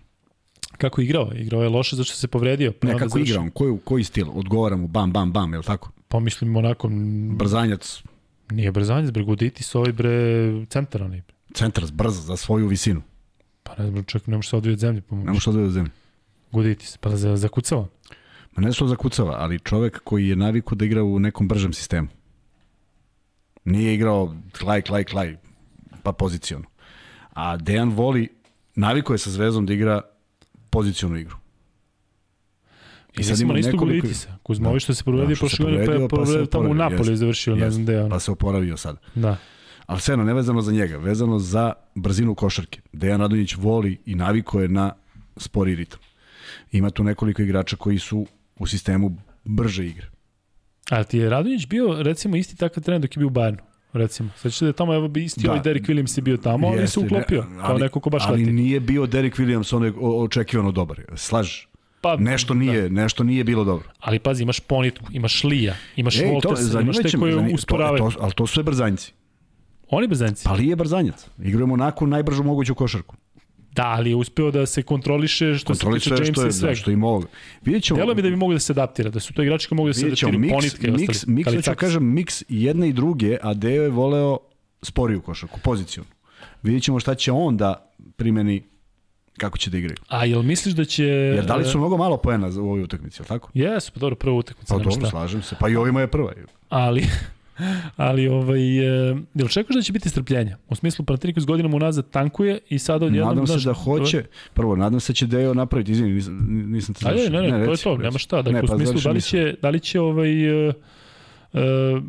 Kako je igrao? Igrao je loše zašto se povredio. Pa Ne, kako završio. igra on? Koji, koji stil? Odgovara mu bam, bam, bam, je li tako? Pa mislim onako, Brzanjac, nije brzanjac, bre, Guditis, ovaj bre, centar onaj. centar brz za svoju visinu. Pa ne znam, čak ne može se odvijeti od zemlje. Pa Ne odvede do zemlje. Guditis, pa za, zakucao. Ma ne što zakucava, ali čovek koji je naviku da igra u nekom bržem sistemu. Nije igrao klaj, klaj, klaj, pa pozicionu. A Dejan voli, naviko je sa zvezom da igra pozicionu igru. I sad sad ima isto nekoliko- Guditisa. Kuzma, Da. ovi što se povredio Da, što prošle se godine, pa je povredio, pa se povredio tamo u je završio, ne jeste. znam gde je ono. Pa se oporavio sad. Da. Ali sve ne vezano za njega, vezano za brzinu košarke. Dejan Radonjić voli i naviko je na spori ritam. Ima tu nekoliko igrača koji su u sistemu brže igre. A ti je Radonjić bio, recimo, isti takav trener dok je bio u Bayernu? Recimo. Sad da je tamo, evo bi isti Da. ovaj Derek Williams je bio tamo, ali se uklopio, ne, kao neko ko baš ali leti. nije bio Derek Williams onaj očekivano dobar. Slažeš? Pa, Nešto nije, nešto nije bilo dobro. Ali pazi, imaš Ponitku, imaš Lija, imaš Ej, imaš te koje usporavaju. To, to, ali to su sve brzanjci. Oni bezanci. Pa li je brzanjac? Igrujemo onako najbržu moguću košarku. Da, ali je uspeo da se kontroliše što Kontroli se tiče Jamesa je, i svega. da, što ima ovoga. Vidjet ćemo, Delo mi da bi mogli da se adaptira, da su to igrači koji mogu da se adaptiraju, miks, Ponitke miks, ostali. miks, hoću Kalicakis. kažem, miks jedne i druge, a Deo je voleo sporiju košarku, poziciju. Vidjet ćemo šta će on da primeni kako će da igraju. A jel misliš da će... Jer dali su mnogo malo poena u ovoj utakmici, je li tako? Jesu, pa dobro, prva utakmica, Pa dobro, slažem se. Pa i ovima je prva. Ali, ali ovaj, e, jel čekaš da će biti strpljenja? U smislu, Panathinaikos godinama unazad tankuje i sada odjednom... Nadam se znaš, da hoće. Prvo, nadam se da će Deo napraviti. Izvini, nisam, nisam te završio. ne, ne, ne, to je reci, to, reci. nema šta. Dakle, Ne, u pa smislu, završi da li će, da li će ovaj... Uh,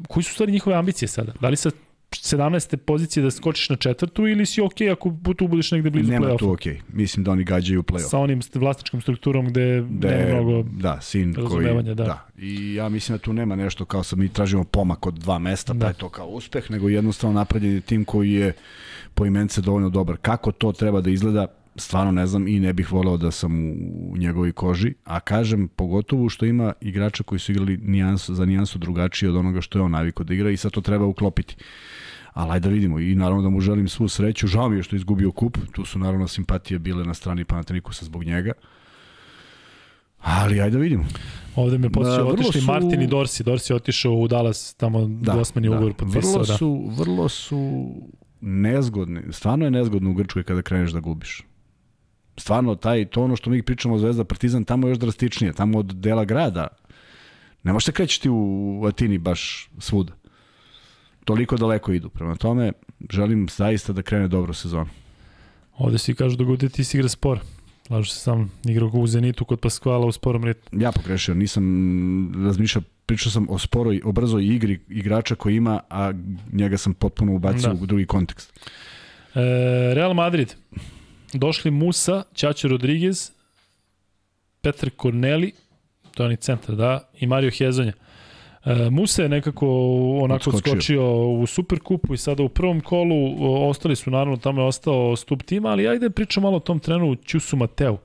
koji su u stvari njihove ambicije sada? Da li sa 17. pozicije da skočiš na četvrtu ili si okej ako tu budeš negde blizu Nema play-offa? tu okej. Mislim da oni gađaju play-off. Sa onim vlasničkom strukturom gde Da nema je, mnogo... da, sin koji... da. da. I ja mislim da tu nema nešto kao sad mi tražimo pomak od dva mesta, Da. pa je to kao uspeh, nego jednostavno napravljen je tim koji je po imence dovoljno dobar. Kako to treba da izgleda, stvarno ne znam i ne bih voleo da sam u, u njegovoj koži, a kažem pogotovo što ima igrača koji su igrali nijansu, za nijansu drugačije od onoga što je on navikao da igra i sad to treba uklopiti. Ali ajde da vidimo i naravno da mu želim svu sreću. Žao mi je što je izgubio kup, tu su naravno simpatije bile na strani Panathinaikosa zbog njega. Ali ajde da vidimo. Ovde me Da, posjećao vrlo otišli su- Martin i Dorsi. Dorsi je otišao u Dallas, tamo da, dvosmeni ugovor potpisao. Vrlo Da. su, vrlo su nezgodni. Stvarno je nezgodno u Grčkoj kada kreneš da gubiš. Stvarno, taj, to ono što mi pričamo o Zvezda Partizan, tamo je još drastičnije. Tamo od dela grada. Ne možeš se krećiti u Atini baš svuda. Toliko daleko idu. Prema tome, želim zaista da krene dobro sezonu. Ovde svi kažu da Gudeti ti si igra spor. Slažu se sam, igrao u Zenitu kod Paskvala u sporom ritmu. Ja pogrešio, nisam razmišljao pričao sam o sporoj, o brzoj igri igrača koji ima, a njega sam potpuno ubacio da. u drugi kontekst. E, Real Madrid. Došli Musa, Ćaćo Rodriguez, Petar Corneli, to je oni centar, da, i Mario Hezonja. E, Musa je nekako onako odskočio. skočio u Superkupu i sada u prvom kolu ostali su, naravno, tamo je ostao stup tima, ali ajde pričam malo o tom trenu Ćusu Mateu.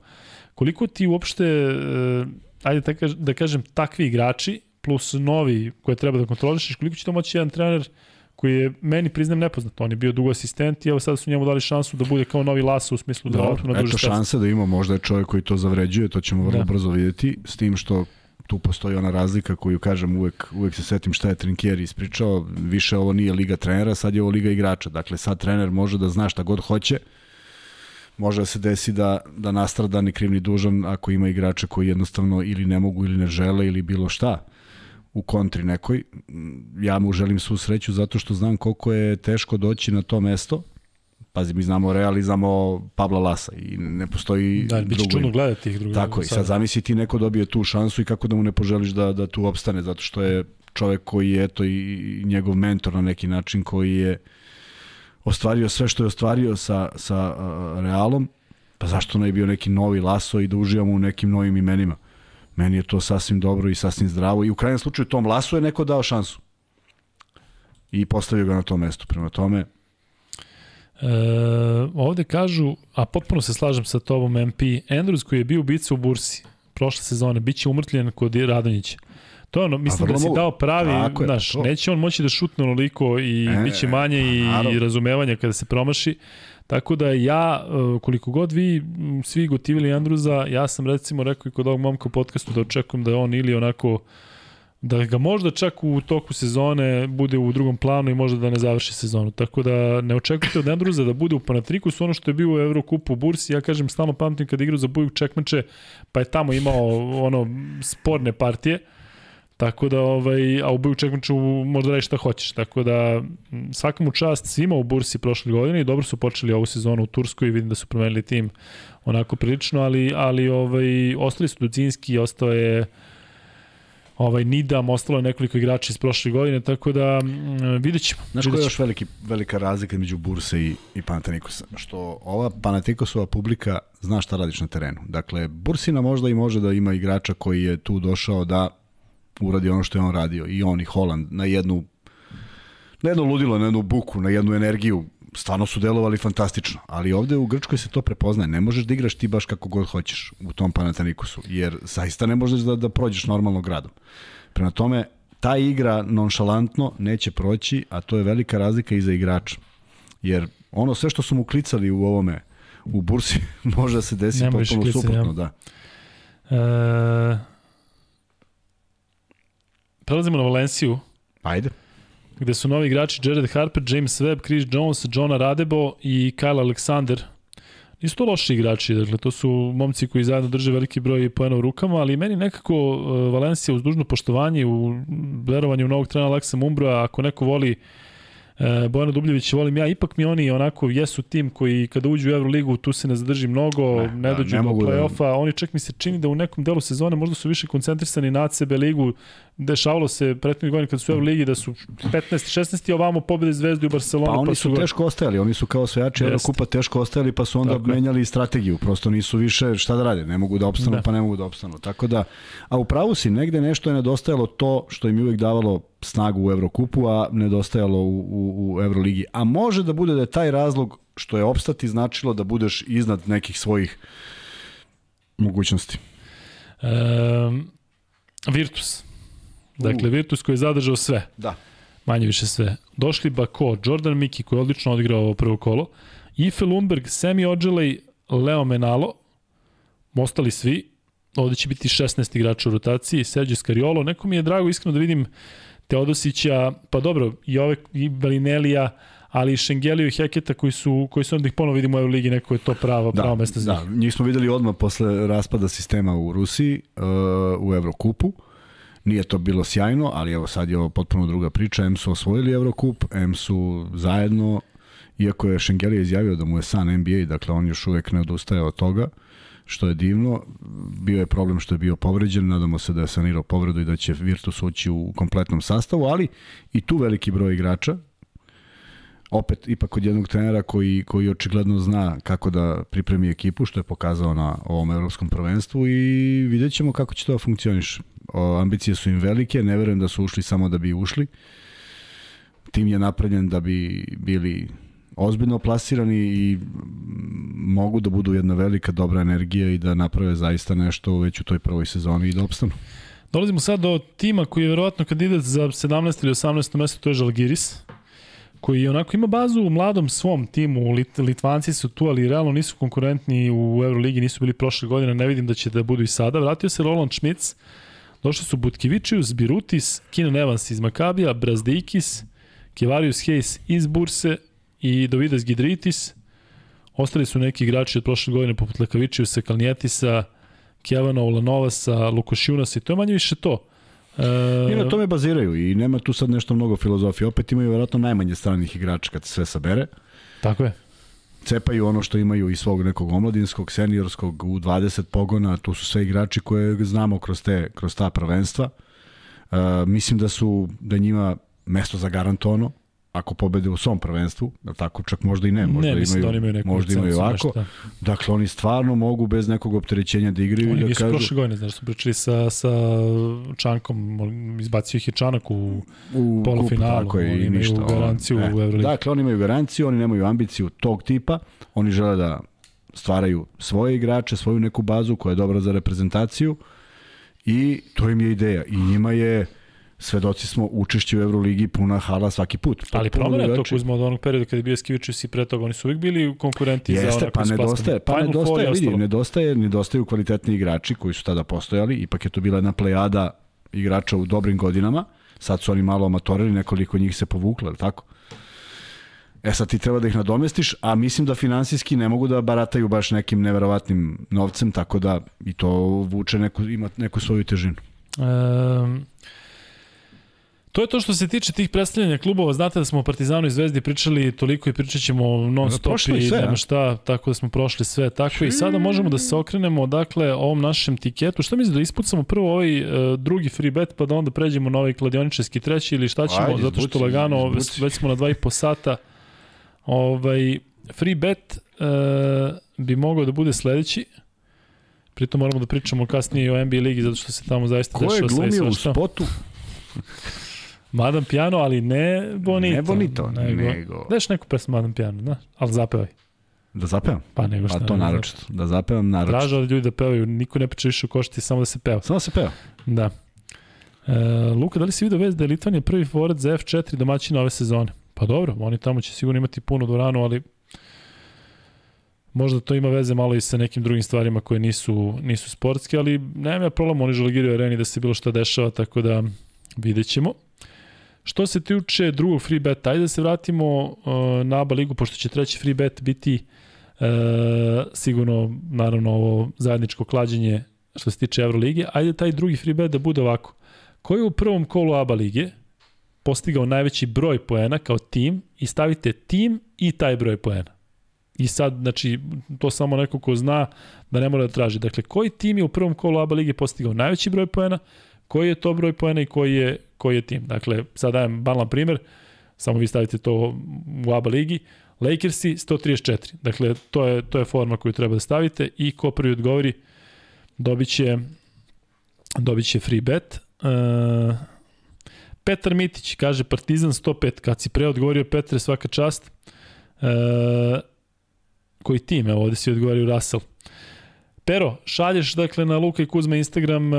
Koliko ti uopšte, e, ajde da kažem, takvi igrači, plus novi koje treba da kontrolišeš, koliko će to moći jedan trener koji je meni priznam nepoznat. On je bio dugo asistent i evo sada su njemu dali šansu da bude kao novi Laso u smislu da Dobro, na Eto šanse da ima, možda je čovjek koji to zavređuje, to ćemo vrlo da. brzo vidjeti, s tim što tu postoji ona razlika koju kažem uvek, uvek se setim šta je Trinkieri ispričao, više ovo nije liga trenera, sad je ovo liga igrača. Dakle, sad trener može da zna šta god hoće, može da se desi da, da nastrada ni kriv ni dužan ako ima igrača koji jednostavno ili ne mogu ili ne žele ili bilo šta u kontri nekoj. Ja mu želim svu sreću zato što znam koliko je teško doći na to mesto. Pazi, mi znamo Real i znamo Pabla Lasa i ne postoji da, drugo. Da, čudno gledati tih drugih. Tako, i sad zamisli ti neko dobije tu šansu i kako da mu ne poželiš da, da tu opstane, zato što je čovek koji je eto i njegov mentor na neki način koji je ostvario sve što je ostvario sa, sa uh, Realom, pa zašto ne bio neki novi Laso i da uživamo u nekim novim imenima? Meni je to sasvim dobro i sasvim zdravo i u krajnjem slučaju tom Lasu je neko dao šansu. I postavio ga na to mesto. Prema tome, E, ovde kažu, a potpuno se slažem sa tobom MP, Andrews koji je bio ubica u bursi prošle sezone, bit će umrtljen kod Radonjića. To je ono, mislim da si dao pravi, znaš, neće on moći da šutne onoliko i e, bit će manje i, i razumevanja kada se promaši. Tako da ja, e, koliko god vi svi gotivili Andruza, ja sam recimo rekao i kod ovog momka u podcastu da očekujem da on ili onako da ga možda čak u toku sezone bude u drugom planu i možda da ne završi sezonu. Tako da ne očekujte od Andruza da bude u Panatrikusu ono što je bio u Evrokupu u Bursi. Ja kažem, stalno pamtim kada igrao za Bujuk Čekmeče, pa je tamo imao ono sporne partije. Tako da, ovaj, a u Bujuk Čekmeču možda radi šta hoćeš. Tako da, svakom u čast svima u Bursi prošle godine i dobro su počeli ovu sezonu u Turskoj i vidim da su promenili tim onako prilično, ali, ali ovaj, ostali su Ducinski, ostao je ovaj Nidam, ostalo je nekoliko igrača iz prošle godine, tako da mm, vidjet ćemo. Znaš koja je još veliki, velika razlika među Burse i, i Panathinaikosa? Što ova Panathinaikosova publika zna šta radiš na terenu. Dakle, Bursina možda i može da ima igrača koji je tu došao da uradi ono što je on radio. I on i Holland na jednu na jedno ludilo, na jednu buku, na jednu energiju stvarno su delovali fantastično, ali ovde u Grčkoj se to prepoznaje. Ne možeš da igraš ti baš kako god hoćeš u tom Panatanikosu, jer zaista ne možeš da, da prođeš normalno gradom. Prema tome, ta igra nonšalantno neće proći, a to je velika razlika i za igrača. Jer ono sve što su mu klicali u ovome, u bursi, *laughs* može da se desi Nemo potpuno suprotno, ja. da. E... Prelazimo na Valenciju. Ajde gde su novi igrači Jared Harper, James Webb, Chris Jones, Johna Radebo i Kyle Alexander. Nisu to loši igrači, dakle to su momci koji zajedno drže veliki broj poena u rukama, ali meni nekako uh, Valencija uz dužno poštovanje u verovanju novog trena Aleksa Mumbroa, ako neko voli e, Bojana Dubljević volim ja, ipak mi oni onako jesu tim koji kada uđu u Euroligu tu se ne zadrži mnogo, ne, ne dođu da, ne do da- play-offa, da... oni čak mi se čini da u nekom delu sezone možda su više koncentrisani na ACB ligu, dešavalo se prethodnih godina kad su u Euroligi da su 15. 16. ovamo pobede Zvezdu u Barcelonu. Pa oni pa su, su teško ostajali, oni su kao osvajači Eurokupa teško ostajali pa su onda Tako menjali strategiju, prosto nisu više šta da rade, ne mogu da opstanu da. pa ne mogu da opstanu. Tako da, a u pravu si, negde nešto je nedostajalo to što im uvek davalo snagu u Evrokupu, a nedostajalo u, u, u Evroligi. A može da bude da je taj razlog što je opstati značilo da budeš iznad nekih svojih mogućnosti. Um, Virtus. Dakle, Virtus koji je zadržao sve. Da. Manje više sve. Došli Bako, Jordan Miki koji je odlično odigrao ovo prvo kolo, Ife Lundberg, Semi Ođelej, Leo Menalo, ostali svi, ovde će biti 16 igrača u rotaciji, Sergio Scariolo, neko mi je drago iskreno da vidim Teodosića, pa dobro, i ove i Belinelija, ali i Šengeliju i Heketa koji su, koji su onda ih ponovo vidimo u Euroligi, neko je to pravo, da, pravo mesto za njih. Da, njih smo videli odmah posle raspada sistema u Rusiji, uh, u Evrokupu. Nije to bilo sjajno, ali evo sad je ovo potpuno druga priča. M su osvojili Evrokup, M su zajedno, iako je Šengelija izjavio da mu je san NBA, dakle on još uvek ne odustaje od toga, što je divno. Bio je problem što je bio povređen, nadamo se da je sanirao povredu i da će Virtus ući u kompletnom sastavu, ali i tu veliki broj igrača, opet ipak od jednog trenera koji, koji očigledno zna kako da pripremi ekipu, što je pokazao na ovom evropskom prvenstvu i vidjet ćemo kako će to da funkcioniš. O, ambicije su im velike, ne verujem da su ušli samo da bi ušli. Tim je napravljen da bi bili ozbiljno plasirani i mogu da budu jedna velika dobra energija i da naprave zaista nešto već u toj prvoj sezoni i da opstanu. Dolazimo sad do tima koji je verovatno kandidat za 17. ili 18. mesto, to je Žalgiris koji onako ima bazu u mladom svom timu, Lit, Litvanci su tu, ali realno nisu konkurentni u Euroligi, nisu bili prošle godine, ne vidim da će da budu i sada. Vratio se Roland Schmitz, došli su Butkevičius, Birutis, Keenan Evans iz Makabija, Brazdikis, Kivarius Hayes iz Burse i Dovidas Gidritis. Ostali su neki igrači od prošle godine, poput Lekavičiusa, Kalnijetisa, Kjevana Ulanovasa, Lukošiunasa i to je manje više to. I na tome baziraju i nema tu sad nešto mnogo filozofije. Opet imaju verovatno najmanje stranih igrača kad se sve sabere. Tako je. Cepaju ono što imaju i svog nekog omladinskog, seniorskog, u 20 pogona, tu su sve igrači koje znamo kroz, te, kroz ta prvenstva. Uh, mislim da su da njima mesto za garantono ako pobede u svom prvenstvu, da tako čak možda i ne, možda ne, imaju, da imaju neku možda imaju ovako. Nešto. Dakle, oni stvarno mogu bez nekog opterećenja da igraju oni i da kažu... kažu... prošle godine, znaš, su pričali sa, sa Čankom, izbacio ih je Čanak u, u polufinalu, tako je, oni imaju ništa, garanciju on, u Euroligi. Dakle, oni imaju garanciju, oni nemaju ambiciju tog tipa, oni žele da stvaraju svoje igrače, svoju neku bazu koja je dobra za reprezentaciju i to im je ideja. I njima je svedoci smo učešće u Euroligi puna hala svaki put. Ali problem je to Kuzma od onog perioda kada je bio Skivičius i pre toga, oni su uvijek bili konkurenti Jeste, za onako pa nedostaje, pa nedostaje, vidi, nedostaje, nedostaju kvalitetni igrači koji su tada postojali, ipak je to bila jedna plejada igrača u dobrim godinama, sad su oni malo amatorili, nekoliko njih se povuklo, tako? E sad ti treba da ih nadomestiš, a mislim da finansijski ne mogu da barataju baš nekim neverovatnim novcem, tako da i to vuče neku, ima neku svoju težinu. Um, To je to što se tiče tih predstavljanja klubova. Znate da smo o Partizanu i Zvezdi pričali toliko i pričat ćemo non stop i sve, nema šta, tako da smo prošli sve. Tako i sada možemo da se okrenemo dakle ovom našem tiketu. Šta misli da ispucamo prvo ovaj uh, drugi free bet pa da onda pređemo na ovaj kladioničarski treći ili šta ćemo Ajde, zato što lagano izbuci. već smo na 2,5 sata. Ovaj free bet uh, bi mogao da bude sledeći. Pritom moramo da pričamo kasnije i o NBA ligi zato što se tamo zaista dešava sve. Ko je glumio u spotu? *laughs* Madam Piano, ali ne Bonito. Ne Bonito, nego... nego... Daš neku pesmu Madam Piano, znaš, ali zapevaj. Da zapevam? Pa nego šta. Pa to naročito, da zapevam naročito. Traža od ljudi da pevaju, niko ne priča više o košti, samo da se peva. Samo da se peva? Da. E, Luka, da li si vidio vez da je Litvanija prvi favorit za F4 domaćina ove sezone? Pa dobro, oni tamo će sigurno imati puno dvoranu, ali možda to ima veze malo i sa nekim drugim stvarima koje nisu, nisu sportske, ali nema ja problem, oni želigiraju areni da se bilo šta dešava, tako da vidjet ćemo. Što se tiče drugog free beta, ajde da se vratimo uh, na ABA ligu, pošto će treći free bet biti uh, sigurno, naravno, ovo zajedničko klađenje što se tiče Euroligije. Ajde taj drugi free bet da bude ovako. Ko je u prvom kolu ABA lige postigao najveći broj poena kao tim i stavite tim i taj broj poena. I sad, znači, to samo neko ko zna da ne mora da traži. Dakle, koji tim je u prvom kolu ABA lige postigao najveći broj poena, koji je to broj poena i koji je, koji je tim. Dakle, sad dajem banalan primer, samo vi stavite to u ABA ligi, Lakersi 134. Dakle, to je, to je forma koju treba da stavite i ko prvi odgovori dobit će, dobit će free bet. Uh, Petar Mitić kaže Partizan 105. Kad si pre odgovorio Petre, svaka čast. Uh, koji tim? Evo, ovde si odgovorio Russell. Pero, šalješ dakle na Luka i Kuzma Instagram uh,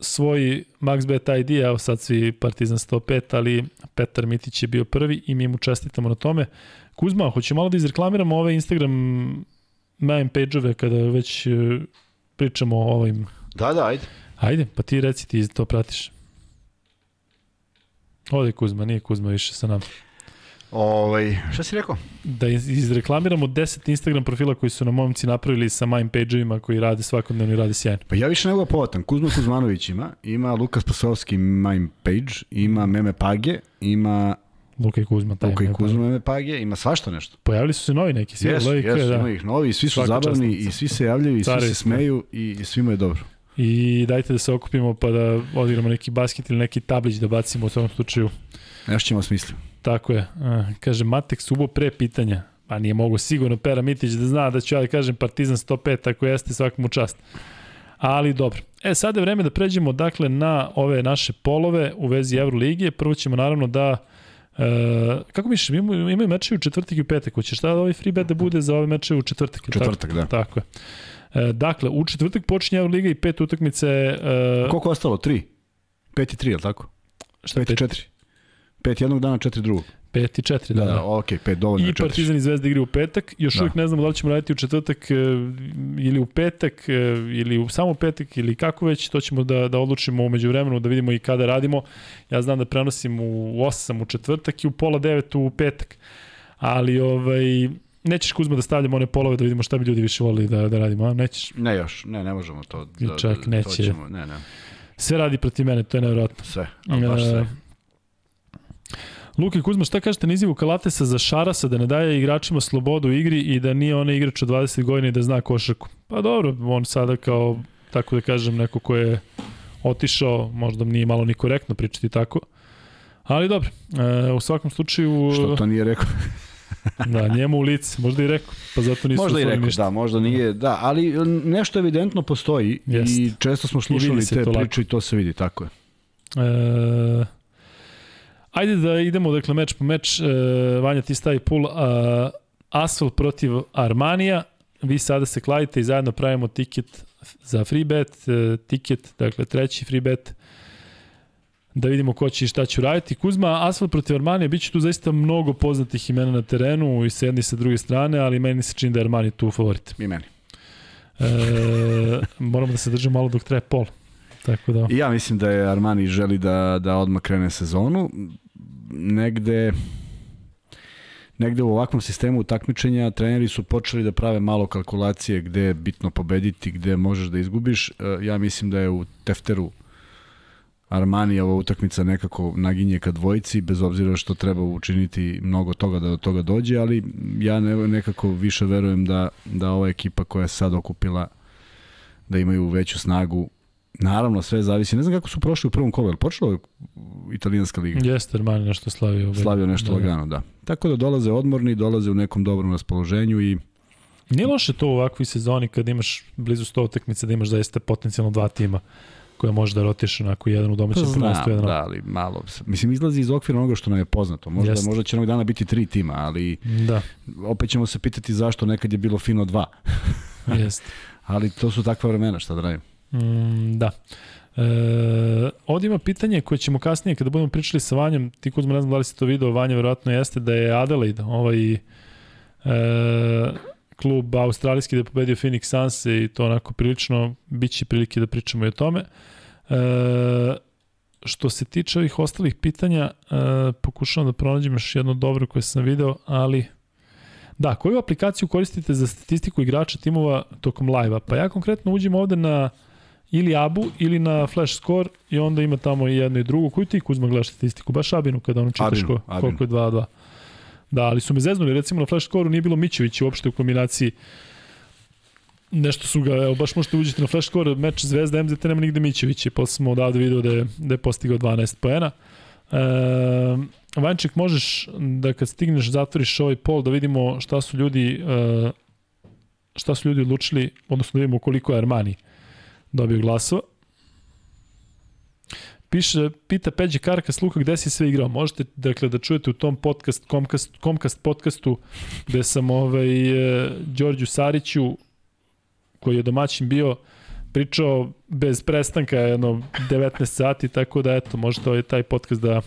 svoj MaxBet ID, evo sad svi Partizan 105, ali Petar Mitić je bio prvi i mi mu čestitamo na tome. Kuzma, hoće malo da izreklamiramo ove Instagram main page-ove kada već e, pričamo o ovim... Da, da, ajde. Ajde, pa ti reci ti to pratiš. Ode Kuzma, nije Kuzma više sa nama. Ovaj, šta si rekao? Da izreklamiramo 10 Instagram profila koji su na momci napravili sa mine page-ovima koji rade svakodnevno i rade sjajno. Pa ja više nego povatan. Kuzma Kuzmanović ima, ima Lukas Pasovski mine page, ima Meme Page, ima Luka i Kuzma. Taj Luka i Kuzma me page, ima svašta nešto. Pojavili su se novi neki, svi Jesu, jesu, da. ima ih novi, svi su Svaka zabavni i svi se javljaju i svi Carevi se smeju i, i svima je dobro. I dajte da se okupimo pa da odigramo neki basket ili neki tablić da bacimo u svakom slučaju. Nešto ćemo smisliti. Tako je. A, kaže, Matek Subo pre pitanja. Pa nije mogu sigurno Pera Mitić da zna da ću ja da kažem Partizan 105, ako jeste svak mu čast. Ali dobro. E, sada je vreme da pređemo dakle na ove naše polove u vezi Evroligije. Prvo ćemo naravno da E, kako misliš, imaju, imaju mečevi u četvrtak i u petak. Hoćeš šta da ovaj free bet da bude za ove mečeve u četvrtak? li tako? Četvrtak, da. Tako je. E, dakle, u četvrtak počinje Euroliga i pet utakmice. E, Koliko ostalo? Tri? Pet i tri, je li tako? šta, Pet i četiri. Pet jednog dana, četiri drugog. Pet i četiri, da. Da, da. da, okej, pet dovoljno je I. Partizan i Zvezda igri u petak. Još Da. uvijek ne znamo da li ćemo raditi u četvrtak e, ili u petak e, ili u samo petak ili kako već. To ćemo da, da odlučimo umeđu vremenu, da vidimo i kada radimo. Ja znam da prenosim u 8 u četvrtak i u pola 9 u petak. Ali ovaj, nećeš Kuzma da stavljamo one polove da vidimo šta bi ljudi više volili da, da radimo, a? Nećeš. Ne još, ne, ne možemo to. Da, čak da, neće. To ćemo, ne, ne, Sve radi protiv mene, to je nevjerojatno. sve, ali baš E, sve. Luka i Kuzma, šta kažete na izjavu Kalatesa za Šarasa da ne daje igračima slobodu u igri i da nije onaj igrač od 20 godina i da zna košarku? Pa dobro, on sada kao, tako da kažem, neko ko je otišao, možda nije malo ni korektno pričati tako. Ali dobro, e, u svakom slučaju, Što to nije rekao? *laughs* da, njemu u lice, možda i rekao, pa zato nisu Možda i rekao, ništa. da, možda nije, da, ali nešto evidentno postoji Jest. i često smo slušali te priče i to se vidi, tako je. E, ajde da idemo, dakle, meč po meč. E, Vanja, ti stavi pul a, Asfalt protiv Armanija. Vi sada se kladite i zajedno pravimo tiket za free bet. E, tiket, dakle, treći free bet da vidimo ko će i šta će uraditi. Kuzma, Asfalt protiv Armanija, bit će tu zaista mnogo poznatih imena na terenu i sa jedne i sa druge strane, ali meni se čini da je Armani tu favorit. I meni. E, moramo da se držimo malo dok traje pol. Tako da... Ja mislim da je Armani želi da, da odmah krene sezonu. Negde negde u ovakvom sistemu takmičenja treneri su počeli da prave malo kalkulacije gde je bitno pobediti, gde možeš da izgubiš. E, Ja mislim da je u Tefteru Armani ova utakmica nekako naginje ka dvojici, bez obzira što treba učiniti mnogo toga da do toga dođe, ali ja ne, nekako više verujem da, da ova ekipa koja je sad okupila da imaju veću snagu Naravno, sve zavisi. Ne znam kako su prošli u prvom kolu, ali počela je italijanska liga. Jeste Armani nešto slavio. Slavio nešto Da, da. lagano, da. Tako da dolaze odmorni, dolaze u nekom dobrom raspoloženju i Nije loše to u ovakvoj sezoni kad imaš blizu 100 utakmica da imaš zaista potencijalno dva tima koja može da rotiš onako jedan u domaćem prvenstvu, jedan da, ali malo. Mislim, izlazi iz okvira onoga što nam je poznato. Možda, Jeste. možda će onog dana biti tri tima, ali Da, opet ćemo se pitati zašto nekad je bilo fino dva. jeste. *laughs* Ali to su takva vremena, šta da radim. Mm, da. E, ovdje ima pitanje koje ćemo kasnije kada budemo pričali sa Vanjom, ti Kuzma ne znam da li si to video, Vanja verovatno jeste da je Adelaide, ovaj e, klub australijski da je pobedio Phoenix Suns i to onako prilično bit će prilike da pričamo i o tome. E, što se tiče ovih ostalih pitanja, e, pokušavam da pronađem još jedno dobro koje sam video, ali Da, koju aplikaciju koristite za statistiku igrača timova tokom live-a? Pa ja konkretno uđem ovde na ili Abu ili na Flash Score i onda ima tamo i jedno i drugo. Koju ti Kuzma gledaš statistiku? Baš Abinu kada ono čitaš Abinu, ko, Abinu. koliko je 2-2. Da, ali su me zeznuli, recimo na Flash Score-u nije bilo Mićević uopšte u kombinaciji nešto su ga, evo baš možete uđeti na Flash Score, meč Zvezda MZT nema nigde Mićevića, posle smo odavde video da je, da je postigao 12 poena. E, Vanček, možeš da kad stigneš zatvoriš ovaj pol da vidimo šta su ljudi e, šta su ljudi odlučili, odnosno da vidimo koliko je Armani dobio glasova. Piše, pita Peđe Karkas, Luka, gde si sve igrao? Možete, dakle, da čujete u tom podcast, Comcast, Comcast podcastu, gde sam ovaj, e, Đorđu Sariću, koji je domaćin bio, pričao bez prestanka jedno 19 sati, tako da eto, možete ovaj taj podcast da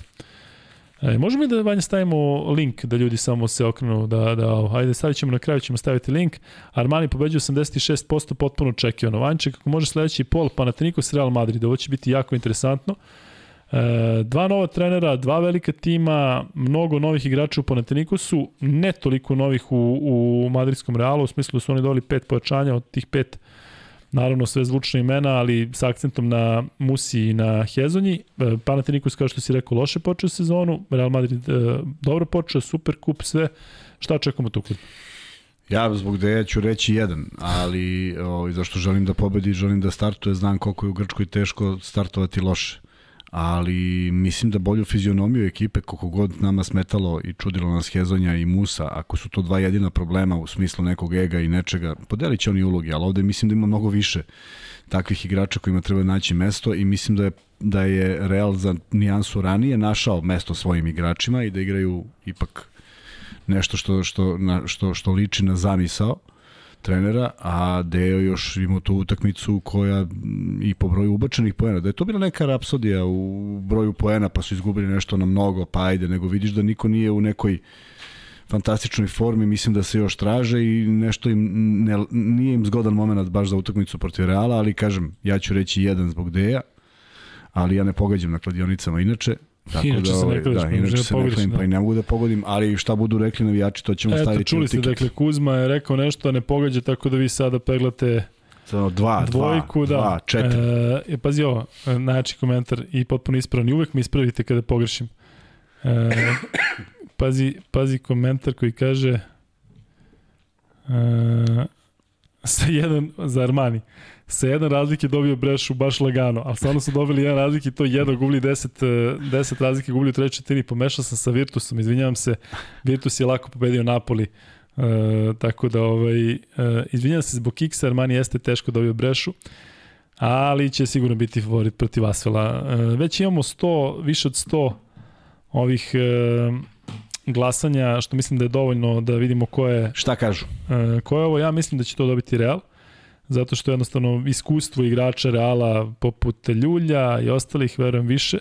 E, možemo i da vanje stavimo link da ljudi samo se okrenu da, da ajde stavit ćemo na kraju ćemo staviti link. Armani pobeđuje 86% potpuno očekivano. Vanček kako može sledeći pol Panathinaikos Real Madrid ovo će biti jako interesantno. E, dva nova trenera, dva velika tima mnogo novih igrača u Panathinaikosu ne toliko novih u, u madridskom Realu u smislu da su oni doli pet pojačanja od tih pet Naravno sve zvučne imena, ali sa akcentom na Musi i na Hezonji. E, Panathinaikos, kao što si rekao, loše počeo sezonu. Real Madrid e, dobro počeo, super kup, sve. Šta čekamo tu klub? Ja zbog da ja ću reći jedan, ali o, ovaj, zašto želim da pobedi, želim da startuje, znam koliko je u Grčkoj teško startovati loše ali mislim da bolju fizionomiju ekipe, koliko god nama smetalo i čudilo nas Hezonja i Musa, ako su to dva jedina problema u smislu nekog ega i nečega, podelit će oni ulogi, ali ovde mislim da ima mnogo više takvih igrača kojima treba naći mesto i mislim da je, da je Real za nijansu ranije našao mesto svojim igračima i da igraju ipak nešto što, što, na, što, što liči na zamisao trenera, a Deo još imao tu utakmicu koja i po broju ubačenih poena, da je to bila neka rapsodija u broju poena, pa su izgubili nešto na mnogo, pa ajde, nego vidiš da niko nije u nekoj fantastičnoj formi, mislim da se još traže i nešto im ne, nije im zgodan moment baš za utakmicu protiv Reala, ali kažem, ja ću reći jedan zbog Deja, ali ja ne pogađam na kladionicama. Inače, Tako inače da, se ne ovaj, da, inače se ne kladim, da. pa i ne mogu da pogodim, ali šta budu rekli navijači, to ćemo Eto, staviti čuli ste, dakle, Kuzma je rekao nešto, a ne pogađa, tako da vi sada peglate Samo dva, dvojku, dva, da. dva, četiri. E, pazi ovo, najjači komentar i potpuno ispravan. I uvek mi ispravite kada pogrešim. E, pazi, pazi komentar koji kaže e, sa jedan za Armani sa jedan razlike dobio Brešu baš lagano, ali stvarno su dobili jedan razlik i to jedno gubili 10, 10 e, razlike, gubili 3 4, pomešao sam sa Virtusom, izvinjavam se, Virtus je lako pobedio Napoli, e, tako da ovaj, e, izvinjavam se zbog Kiksa, Armani jeste teško dobio Brešu, ali će sigurno biti favorit protiv Asvela. E, već imamo 100, više od 100 ovih e, glasanja, što mislim da je dovoljno da vidimo ko je... Šta kažu? E, ko je ovo? Ja mislim da će to dobiti Real zato što jednostavno iskustvo igrača Reala poput Ljulja i ostalih, verujem više.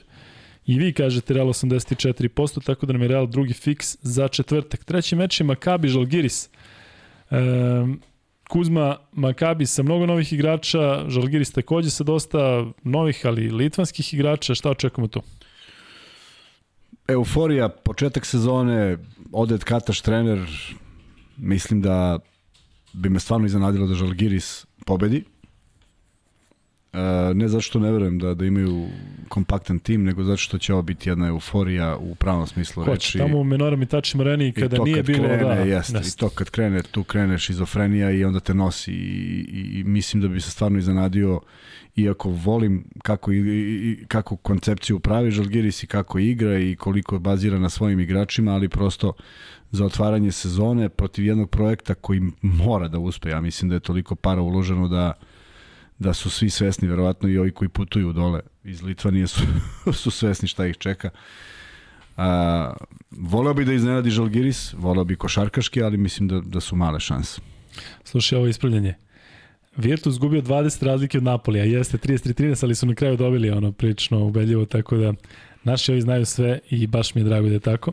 I vi kažete Real 84%, tako da nam je Real drugi fiks za četvrtak. Treći meč je Makabi Žalgiris. E, Kuzma Makabi sa mnogo novih igrača, Žalgiris takođe sa dosta novih, ali litvanskih igrača. Šta očekujemo tu? Euforija, početak sezone, Odet Kataš trener, mislim da bi me stvarno iznenadilo da Žalgiris pobedi. Uh, ne zato što ne verujem da, da imaju kompaktan tim, nego zato što će ovo biti jedna euforija u pravom smislu Hoće, reči. Tamo u Menoram i Tači Mareni kada nije kad bilo krene, da... Jest, jest. I to kad krene, tu krene šizofrenija i onda te nosi i, i, i mislim da bi se stvarno iznenadio iako volim kako, i, i, kako koncepciju pravi Žalgiris i kako igra i koliko je bazira na svojim igračima, ali prosto za otvaranje sezone protiv jednog projekta koji mora da uspe. Ja mislim da je toliko para uloženo da da su svi svesni, verovatno i ovi koji putuju dole iz Litvanije su, *laughs* su svesni šta ih čeka. A, voleo bi da iznenadi Žalgiris, voleo bi košarkaški, ali mislim da, da su male šanse. Slušaj, ovo ispravljanje. Virtus gubio 20 razlike od Napolija, jeste 33-13, ali su na kraju dobili ono prilično ubedljivo, tako da naši ovi znaju sve i baš mi je drago da je tako.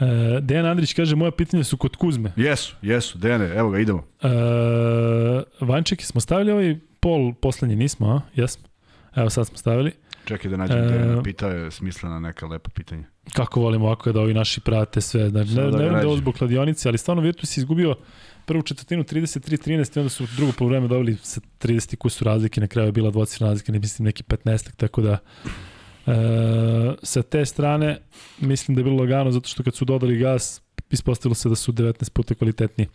Uh, Dejan Andrić kaže, moja pitanja su kod Kuzme. Jesu, jesu, Dejane, evo ga, idemo. Uh, Vanček, smo stavili ovaj pol poslednji, nismo, a? Jesmo. Evo sad smo stavili. Čekaj da nađem uh, Dejana, pitao je smislena neka lepa pitanja. Kako volimo ovako da ovi naši prate sve. Znači, ne, da ne, ne da ovo zbog kladionice, ali stvarno Virtus je izgubio prvu četvrtinu 33-13 i onda su drugo polovreme dobili sa 30 kusu razlike, na kraju je bila dvocifrena razlika, ne mislim neki 15 tako da E, sa te strane mislim da je bilo lagano zato što kad su dodali gas ispostavilo se da su 19 puta kvalitetniji.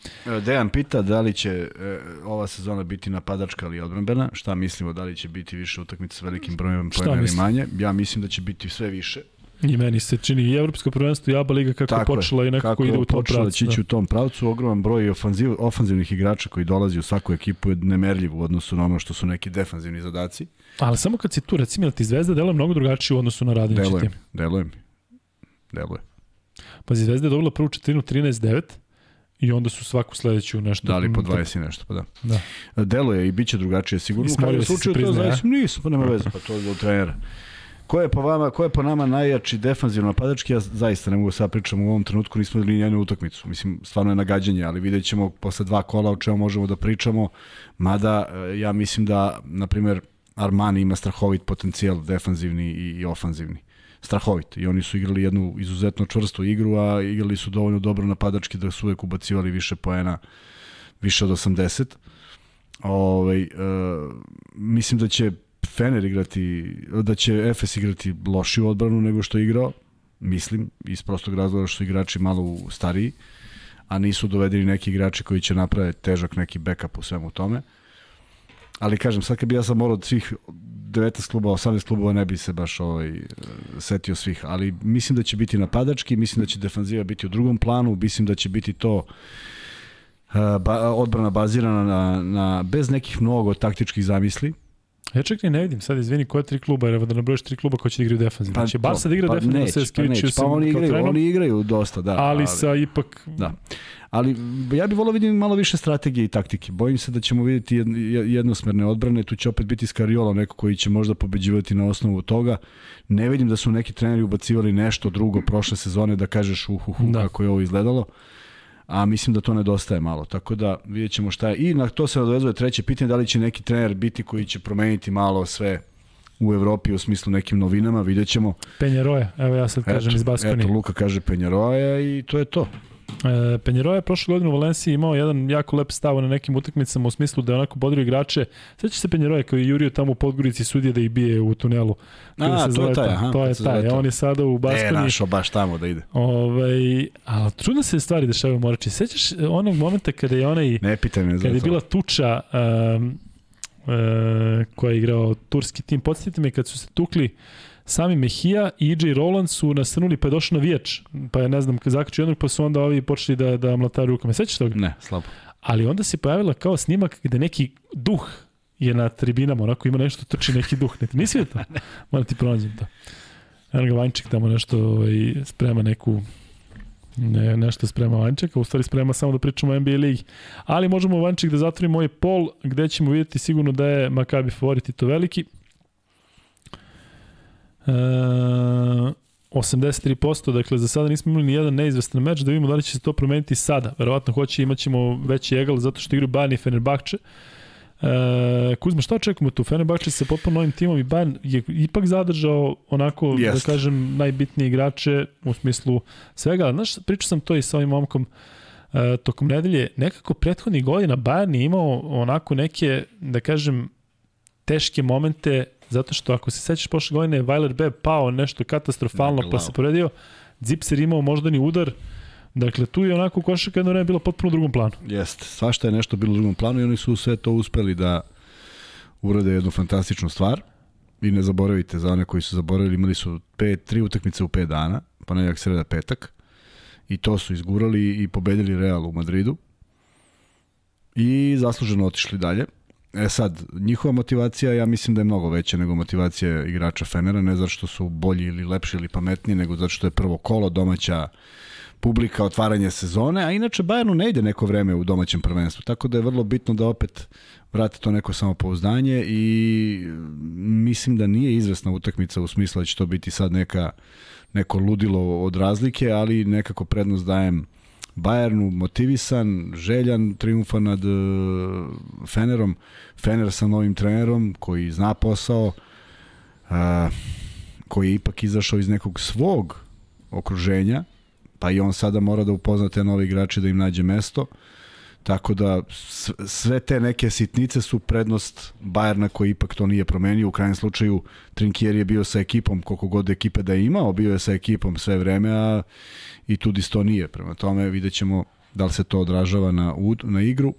Dejan pita da li će e, ova sezona biti napadačka ili odbrambena, šta mislimo da li će biti više utakmica sa velikim brojem pojena ili manje. Ja mislim da će biti sve više. I meni se čini i Evropsko prvenstvo i ABA liga kako Tako počela je, i nekako ide u tom pravcu. Kako počela da. u tom pravcu, ogroman broj ofanziv, ofanzivnih igrača koji dolazi u svaku ekipu je nemerljiv u odnosu na ono što su neki defanzivni zadaci. Ali samo kad si tu, recimo, ti Zvezda deluje mnogo drugačije u odnosu na Radinić deluje, tim. Deluje mi. Deluje. Pa Zvezda je dobila prvu četvrtinu 13-9 i onda su svaku sledeću nešto... Dali po 20 i nešto, pa da. da. Deluje i bit će drugačije sigurno. U krajem slučaju to zaista nisu, pa nema veze, pa to je od trenera. Ko je po vama, ko je po nama najjači defanzivno napadački, ja zaista ne mogu sad pričam u ovom trenutku, nismo imali nijednu utakmicu. Mislim, stvarno je nagađanje, ali vidjet ćemo posle dva kola o čemu možemo da pričamo. Mada, e, ja mislim da, na primer, Armani ima strahovit potencijal defanzivni i, i ofanzivni. Strahovit. I oni su igrali jednu izuzetno čvrstu igru, a igrali su dovoljno dobro napadački da su uvek ubacivali više poena, više od 80 Ovaj, uh, mislim da će Fener igrati, da će Efes igrati lošiju odbranu nego što je igrao, mislim, iz prostog razloga što su igrači malo stariji, a nisu dovedeni neki igrači koji će napraviti težak neki backup u svemu tome. Ali kažem, sad kad bi ja sam morao od svih 19 klubova, 18 klubova ne bi se baš ovaj, setio svih, ali mislim da će biti napadački, mislim da će defanziva biti u drugom planu, mislim da će biti to ba, odbrana bazirana na, na, bez nekih mnogo taktičkih zamisli, Ja čak ni ne vidim, sad izvini, koje tri kluba, jer da nabrojiš tri kluba koji će da igraju defanzivno. Pa, znači, bar sad igra pa defanzivno Eskiliću. Pa, pa oni igraju, trenom, oni igraju dosta, da. Ali, ali sa ipak... Da. Ali ja bih volio vidim malo više strategije i taktike. Bojim se da ćemo vidjeti jednosmerne odbrane, tu će opet biti Skariola, neko koji će možda pobeđivati na osnovu toga. Ne vidim da su neki treneri ubacivali nešto drugo prošle sezone da kažeš uhuhu da. kako je ovo izgledalo a mislim da to nedostaje malo. Tako da vidjet ćemo šta je. I na to se nadovezuje treće pitanje, da li će neki trener biti koji će promeniti malo sve u Evropi u smislu nekim novinama, vidjet ćemo. Penjeroje, evo ja sad kažem eto, iz Baskonije. Eto, Luka kaže Penjeroje i to je to. E, Penjero je prošle godine u Valenciji imao jedan jako lep stav na nekim utakmicama u smislu da je onako bodrio igrače. Sveća se Penjero koji je jurio tamo u Podgorici sudije da ih bije u tunelu. A, se to je taj, aha, to je taj. On je sada u Baskoni. E, našao baš tamo da ide. Ovaj, ali čudno se stvari dešavaju Morači. Sećaš onog momenta kada je onaj... Ne pitaj me za Kada je bila tuča um, uh, koja je igrao turski tim. Podsjetite me kad su se tukli sami Mehija i EJ Roland su nasrnuli pa je došao navijač, pa je ne znam, zakačio jednog, pa su onda ovi počeli da, da mlataju rukama. Sećaš toga? Ne, slabo. Ali onda se pojavila kao snimak gde neki duh je na tribinama, onako ima nešto, trči neki duh. Ne, nisi vidio to? *laughs* Moram ti pronađem to. Eno ga Vanček tamo nešto ovaj, sprema neku ne, nešto sprema Vanček, a u stvari sprema samo da pričamo o NBA ligi. Ali možemo Vanček da zatvorimo ovaj pol, gde ćemo vidjeti sigurno da je Makabi favorit i to veliki. E, 83%, dakle za sada nismo imali ni jedan neizvestan meč, da vidimo da li će se to promeniti sada. Verovatno hoće, imaćemo veći egal zato što igraju Bayern i Fenerbahče. E, Kuzma, šta očekujemo tu? Fenerbahče sa potpuno novim timom i Bayern je ipak zadržao onako, Jest. da kažem, najbitnije igrače u smislu svega. Znaš, pričao sam to i sa ovim momkom e, tokom nedelje. Nekako prethodnih godina Bayern je imao onako neke, da kažem, teške momente Zato što ako se sećaš prošle godine, Weiler Beb pao nešto katastrofalno, pa se poredio, Zipser imao moždani udar, Dakle, tu je onako košaka jedno vreme bilo potpuno u drugom planu. Jeste, svašta je nešto bilo u drugom planu i oni su sve to uspeli da urade jednu fantastičnu stvar. I ne zaboravite, za one koji su zaboravili, imali su pet, tri utakmice u pet dana, ponedjak, sreda, petak. I to su izgurali i pobedili Real u Madridu. I zasluženo otišli dalje. E sad, njihova motivacija ja mislim da je mnogo veća nego motivacija igrača Fenera, ne zato što su bolji ili lepši ili pametniji, nego zato što je prvo kolo domaća publika, otvaranje sezone, a inače Bayernu ne ide neko vreme u domaćem prvenstvu, tako da je vrlo bitno da opet vrate to neko samopouzdanje i mislim da nije izvesna utakmica u smislu da će to biti sad neka, neko ludilo od razlike, ali nekako prednost dajem Bayernu motivisan, željan triumfa nad uh, Fenerom, Fener sa novim trenerom koji zna posao, uh, koji je ipak izašao iz nekog svog okruženja, pa i on sada mora da upozna te nove igrače da im nađe mesto. Tako da sve te neke sitnice su prednost Bajerna koji ipak to nije promenio. U krajnjem slučaju Trinkier je bio sa ekipom koliko god ekipe da je imao, bio je sa ekipom sve vreme, a i Tudis to nije. Prema tome vidjet ćemo da li se to odražava na, na igru.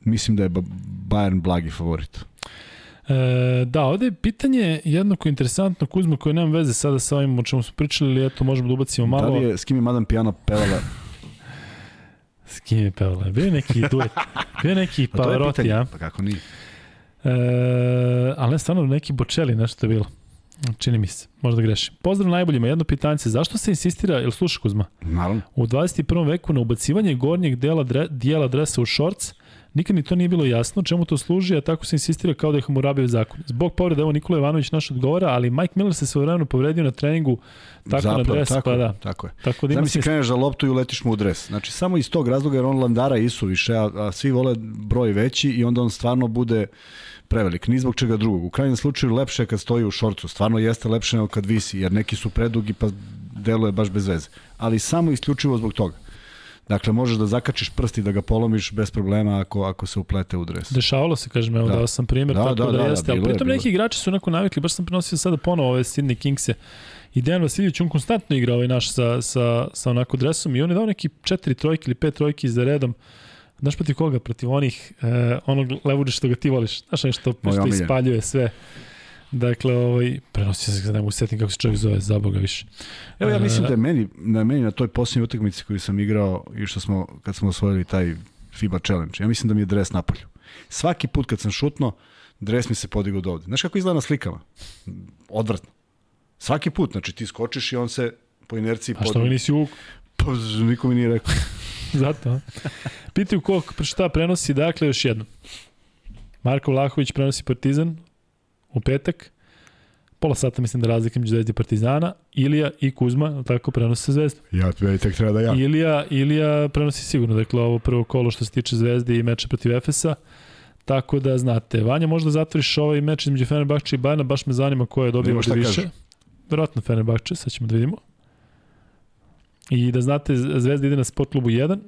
Mislim da je Bayern blagi favorit. E, da, ovde je pitanje jednako interesantno, Kuzma, koje nema veze sada sa ovim o čemu smo pričali, ali eto, možemo da ubacimo malo. Da li je, s kim je Madame Piano pevala? S kim je pevala? Bio je neki duet, bio je neki pa Pavarotti, ja? Pa kako nije? E, ali ne, stvarno neki Bocelli nešto je bilo. Čini mi se, možda grešim. Pozdrav najboljima, jedno pitanje, zašto se insistira, jel sluša Kuzma? Naravno. U 21. veku na ubacivanje gornjeg dela, dre, dijela dresa u šorc, nikad mi to nije bilo jasno čemu to služi, a tako se insistira kao da je Hamurabijev zakon. Zbog povreda, evo Nikola Ivanović naš odgovara, ali Mike Miller se svoje vremeno povredio na treningu tako Zapravo, na dres, tako, pa da. Tako je. Tako da Zamisli kreneš za loptu i uletiš mu u dres. Znači samo iz tog razloga jer on landara isu više, a, a svi vole broj veći i onda on stvarno bude prevelik, ni zbog čega drugog. U krajnjem slučaju lepše kad stoji u šorcu, stvarno jeste lepše nego kad visi, jer neki su predugi pa deluje baš bez veze. Ali samo isključivo zbog toga. Dakle, možeš da zakačiš prst i da ga polomiš bez problema ako, ako se uplete u dres. Dešavalo se, kažem, evo da. dao sam primjer, Da, tako da, da, da, da, jeste, ali bilo je, pritom je. neki igrači su onako navikli, baš sam prenosio sada ponovo ove Sydney Kingse i Dejan Vasiljević, on konstantno igra ovaj naš sa, sa, sa onako dresom i on je dao neki četiri trojke ili pet trojki za redom, Znaš protiv koga? Protiv onih, e, onog levuđa što ga ti voliš. Znaš nešto što ispaljuje sve. Dakle, ovaj, prenosio se, ne mogu setim kako se čovjek zove, za Boga više. Evo ja mislim E, da je meni, na meni na toj posljednjoj utakmici koju sam igrao i što smo, kad smo osvojili taj FIBA challenge, ja mislim da mi je dres napolju. Svaki put kad sam šutno, dres mi se podigao do ovde. Znaš kako izgleda na slikama? Odvratno. Svaki put, znači ti skočiš i on se po inerciji A što mi nisi uvuk? Pa, niko mi nije rekao. *laughs* Zato. Pitaju ko šta prenosi, dakle, još jedno. Marko Vlahović prenosi Partizan u petak. Pola sata mislim da razlika među Zvezdi i Partizana. Ilija i Kuzma, tako, prenose Zvezdu. Ja, meni tek treba da ja. Ilija, Ilija prenosi sigurno, dakle, ovo prvo kolo što se tiče Zvezde i meča protiv Efesa. Tako da znate, Vanja možda zatvoriš ovaj meč između Fenerbahče i Bajana, baš me zanima ko je dobio šta ovde više. Verovatno Fenerbahče, sad ćemo da vidimo. I da znate, Zvezda ide na sport klubu 1,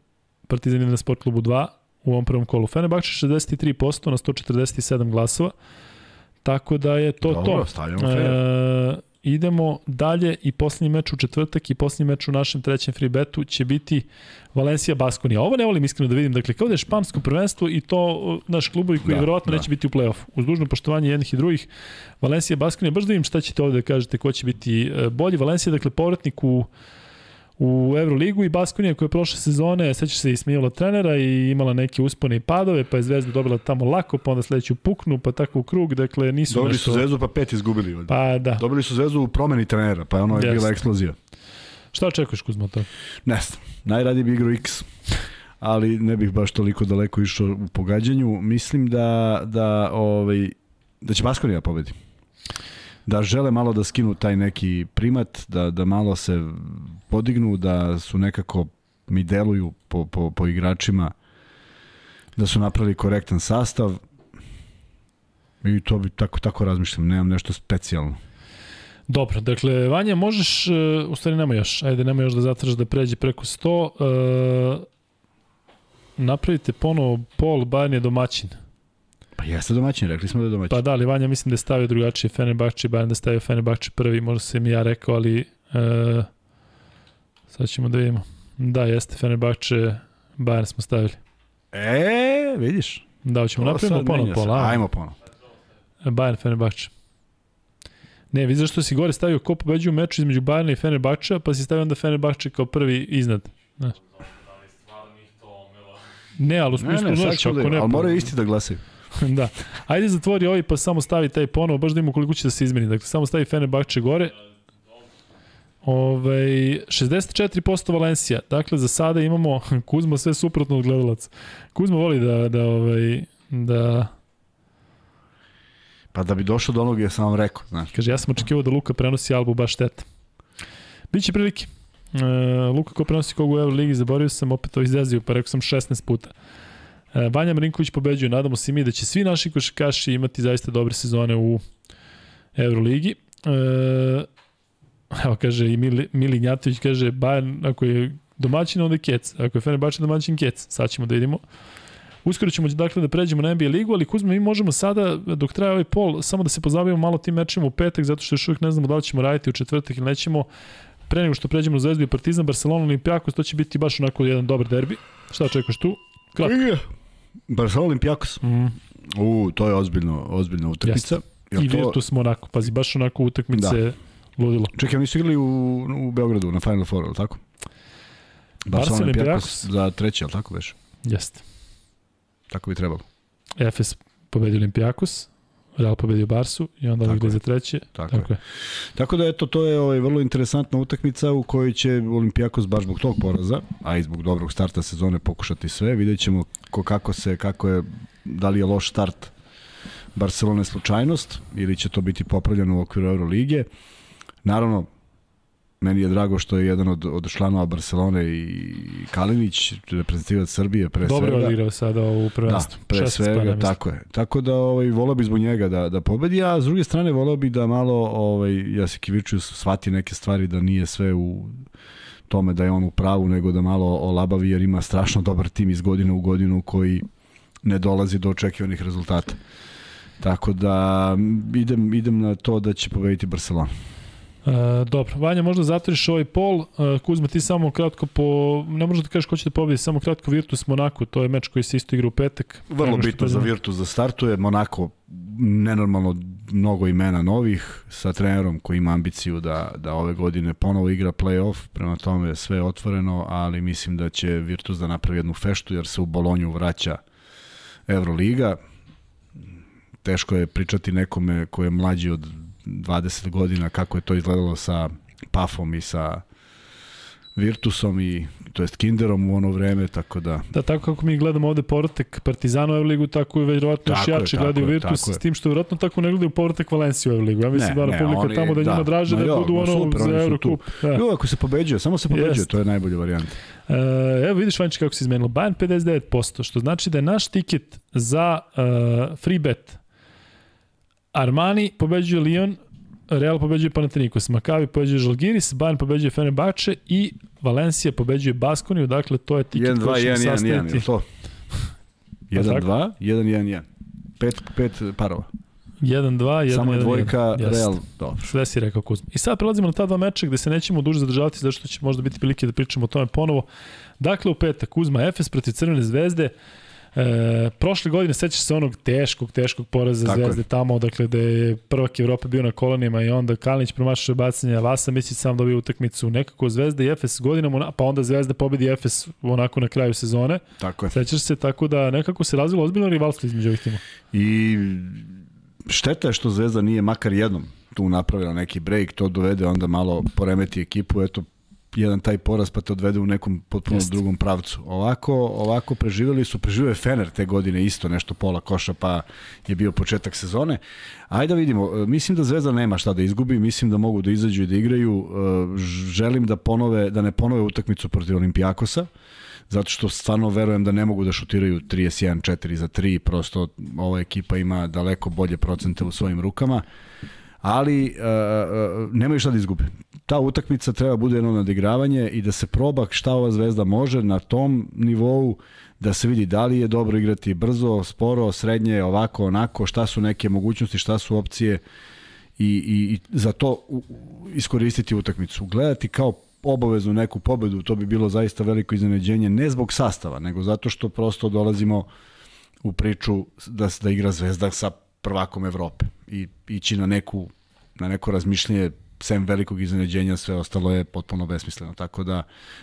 Partizan ide na sport klubu 2 u ovom prvom kolu. Fenerbahče 63% na 147 glasova. Tako da je to Dobro, to. stavljamo fair. E, idemo dalje i poslednji meč u četvrtak i poslednji meč u našem trećem free betu će biti Valencija Baskonija. Ovo ne volim iskreno da vidim, dakle kao da je špansko prvenstvo i to naš klubovi koji Da, verovatno da. neće biti u play-offu. Uz dužno poštovanje jednih i drugih, Valencija Baskonija, baš da vidim šta ćete ovde da kažete, ko će biti e, bolji. Valencija, dakle, povratnik u u Euroligu i Baskonija koja je prošle sezone, seća se i smijala trenera i imala neke uspone i padove, pa je Zvezda dobila tamo lako, pa onda sledeću puknu, pa tako u krug, dakle nisu Dobili nešto... su zvezdu pa pet izgubili. valjda. Pa da. Dobili su zvezdu u promeni trenera, pa ono je Jeste. bila eksplozija. Šta očekuješ Kuzma toga? Ne znam, najradije bi igrao X, ali ne bih baš toliko daleko išao u pogađanju. Mislim da, da, ovaj, da će Baskonija pobedi. Da žele malo da skinu taj neki primat, da, da malo se podignu, da su nekako mi deluju po, po, po igračima, da su napravili korektan sastav i to bi tako, tako razmišljam, nemam nešto specijalno. Dobro, dakle, Vanja, možeš, uh, u stvari nema još, ajde, nema još da zatraš da pređe preko 100, uh, napravite ponovo pol, Bayern je domaćin. Pa jeste domaćin, rekli smo da je domaćin. Pa da, ali Vanja mislim da je stavio drugačije Fenerbahče, Bayern da je stavio Fenerbahče prvi, možda sam i ja rekao, ali uh, sad ćemo da vidimo. Da, jeste Fenerbahče, Bayern smo stavili. E, vidiš. Da, hoćemo napravimo sad ponovo menja se. pol, a? Ajmo ponovo. Bayern Fenerbahče. Ne, vidiš zašto si gore stavio ko pobeđuje u meču između Bayerna i Fenerbahča, pa si stavio onda Fenerbahče kao prvi iznad. Znaš. Ne, ali u Ne, smislu, ne, sad znaš, ćemo kako da, ne. ali moraju isti da glasaju. *laughs* da. Ajde zatvori ovaj pa samo stavi taj ponovo, baš da imamo koliko će da se izmeni. Dakle, samo stavi Fenerbahče gore. Ove, 64% Valencija. Dakle, za sada imamo *laughs* Kuzma sve suprotno od gledalaca. Kuzma voli da, da, ovaj, da Pa da bi došao do onog je sam vam rekao, znaš. Kaže, ja sam očekivao da Luka prenosi Albu, baš šteta. Biće prilike. E, Luka ko prenosi kogu u Euroligi, zaboravio sam, opet to izjazio, pa rekao sam 16 puta. E, Vanja Marinković pobeđuje, nadamo se mi da će svi naši košakaši imati zaista dobre sezone u Euroligi. E, evo kaže i Mili, Mili Gnjatović, kaže Bayern, ako je domaćin, onda je Kec. Ako je Fenerbahče domaćin, Kec. Sad ćemo da vidimo. Uskoro ćemo dakle da pređemo na NBA ligu, ali Kuzma, mi možemo sada, dok traje ovaj pol, samo da se pozabavimo malo tim mečima u petak, zato što još uvijek ne znamo da li ćemo raditi u četvrtak ili nećemo. Pre nego što pređemo na Zvezdu i Partizan, Barcelona, Olimpijakos, to će biti baš onako jedan dobar derbi. Šta očekuješ tu? Kratko. Barcelona Olimpijakos. Mm. U, to je ozbiljno, ozbiljna utakmica. I to... Virtus Monako, pazi, baš onako utakmice da. ludilo. Čekaj, oni su igrali u, u Beogradu na Final Four, ili tako? Barcelona Olimpijakos za treći, ali tako veš? Jeste. Tako bi trebalo. Efes pobedio Olimpijakos, Real pobedio Barsu i onda Tako za treće. Tako, Tako je. je. Tako da eto to je ovaj vrlo interesantna utakmica u kojoj će Olimpijakos baš zbog tog poraza, a i zbog dobrog starta sezone pokušati sve. Videćemo ko kako se kako je da li je loš start Barcelone slučajnost ili će to biti popravljeno u okviru Euroligije. Naravno, meni je drago što je jedan od, od članova Barcelone i Kalinić, reprezentativac Srbije pre Dobro svega. je odigrao sada u Da, prvenstvu. pre 16 svega, mislim. tako je. Tako da ovaj, volao bi zbog njega da, da pobedi, a s druge strane volao bi da malo ovaj, Jasikevičius shvati neke stvari da nije sve u tome da je on u pravu, nego da malo olabavi, jer ima strašno dobar tim iz godine u godinu koji ne dolazi do očekivanih rezultata. Tako da idem, idem na to da će pobediti Barcelona. E, dobro, Vanja, možda zatvoriš ovaj pol. E, Kuzma, ti samo kratko po... Ne možeš da kažeš ko će da pobedi, samo kratko Virtus Monako, to je meč koji se isto igra u petak. Vrlo bitno za Virtus da startuje. Monako, nenormalno mnogo imena novih, sa trenerom koji ima ambiciju da, da ove godine ponovo igra play-off, prema tome je sve otvoreno, ali mislim da će Virtus da napravi jednu feštu, jer se u Bolonju vraća Euroliga. Teško je pričati nekome ko je mlađi od 20 godina kako je to izgledalo sa Pafom i sa Virtusom i to jest Kinderom u ono vreme, tako da... Da, tako kako mi gledamo ovde povratak Partizanu u ligu, tako je verovatno još jače gledaju Virtus, s tim što verovatno tako ne gledaju povratak Valenciju u ligu. Ja mislim ne, da Republika oni, tamo da njima da, draže da jo, budu ono super, za Eurocup. Da. Jo, ako se pobeđuje, samo se pobeđuje, Jest. to je najbolja varijanta. E, evo vidiš Vanči kako se izmenilo. Bayern 59%, što znači da je naš tiket za uh, free bet Armani pobeđuje Lyon, Real pobeđuje Panathinaikos, Maccabi pobeđuje Žalgiris, Bayern pobeđuje Fenerbahče i Valencia pobeđuje Baskoniju, dakle to je tiket 1, koji ćemo sastaviti. 1, 1, 1, to? 1, 2, 1, 1, 1. Pet, pet parova. 1 2 1 Samo je dvojka 1, Real, dobro. Sve si rekao Kuzma. I sad prelazimo na ta dva meča gde se nećemo duže zadržavati zato što će možda biti prilike da pričamo o tome ponovo. Dakle, u petak Kuzma Efes protiv Crvene zvezde. E, prošle godine sećaš se onog teškog, teškog poraza Tako Zvezde je. tamo, dakle da je prvak Evrope bio na kolanima i onda Kalinić promašao bacanje, Vasa Misić sam dobio utakmicu, nekako Zvezda i Efes godinama, pa onda Zvezda pobedi Efes onako na kraju sezone. Tako je. Sećaš se, tako da nekako se razvilo ozbiljno rivalstvo između ovih tima. I šteta je što Zvezda nije makar jednom tu napravila neki break, to dovede onda malo poremeti ekipu, eto jedan taj poraz pa te odvede u nekom potpuno Jest. drugom pravcu. Ovako, ovako preživeli su, preživio Fener te godine isto nešto pola koša pa je bio početak sezone. Ajde da vidimo, e, mislim da Zvezda nema šta da izgubi, mislim da mogu da izađu i da igraju. E, želim da ponove da ne ponove utakmicu protiv Olimpijakosa zato što stvarno verujem da ne mogu da šutiraju 31-4 za 3, prosto ova ekipa ima daleko bolje procente u svojim rukama ali uh, nemaju šta da izgube. Ta utakmica treba bude jedno nadigravanje i da se proba šta ova zvezda može na tom nivou da se vidi da li je dobro igrati brzo, sporo, srednje, ovako, onako, šta su neke mogućnosti, šta su opcije i, i, i za to iskoristiti utakmicu. Gledati kao obaveznu neku pobedu, to bi bilo zaista veliko iznenađenje, ne zbog sastava, nego zato što prosto dolazimo u priču da, da igra Zvezda sa prvakom Evrope i ići na neku na neko razmišljanje sem velikog iznenađenja, sve ostalo je potpuno besmisleno. Tako da,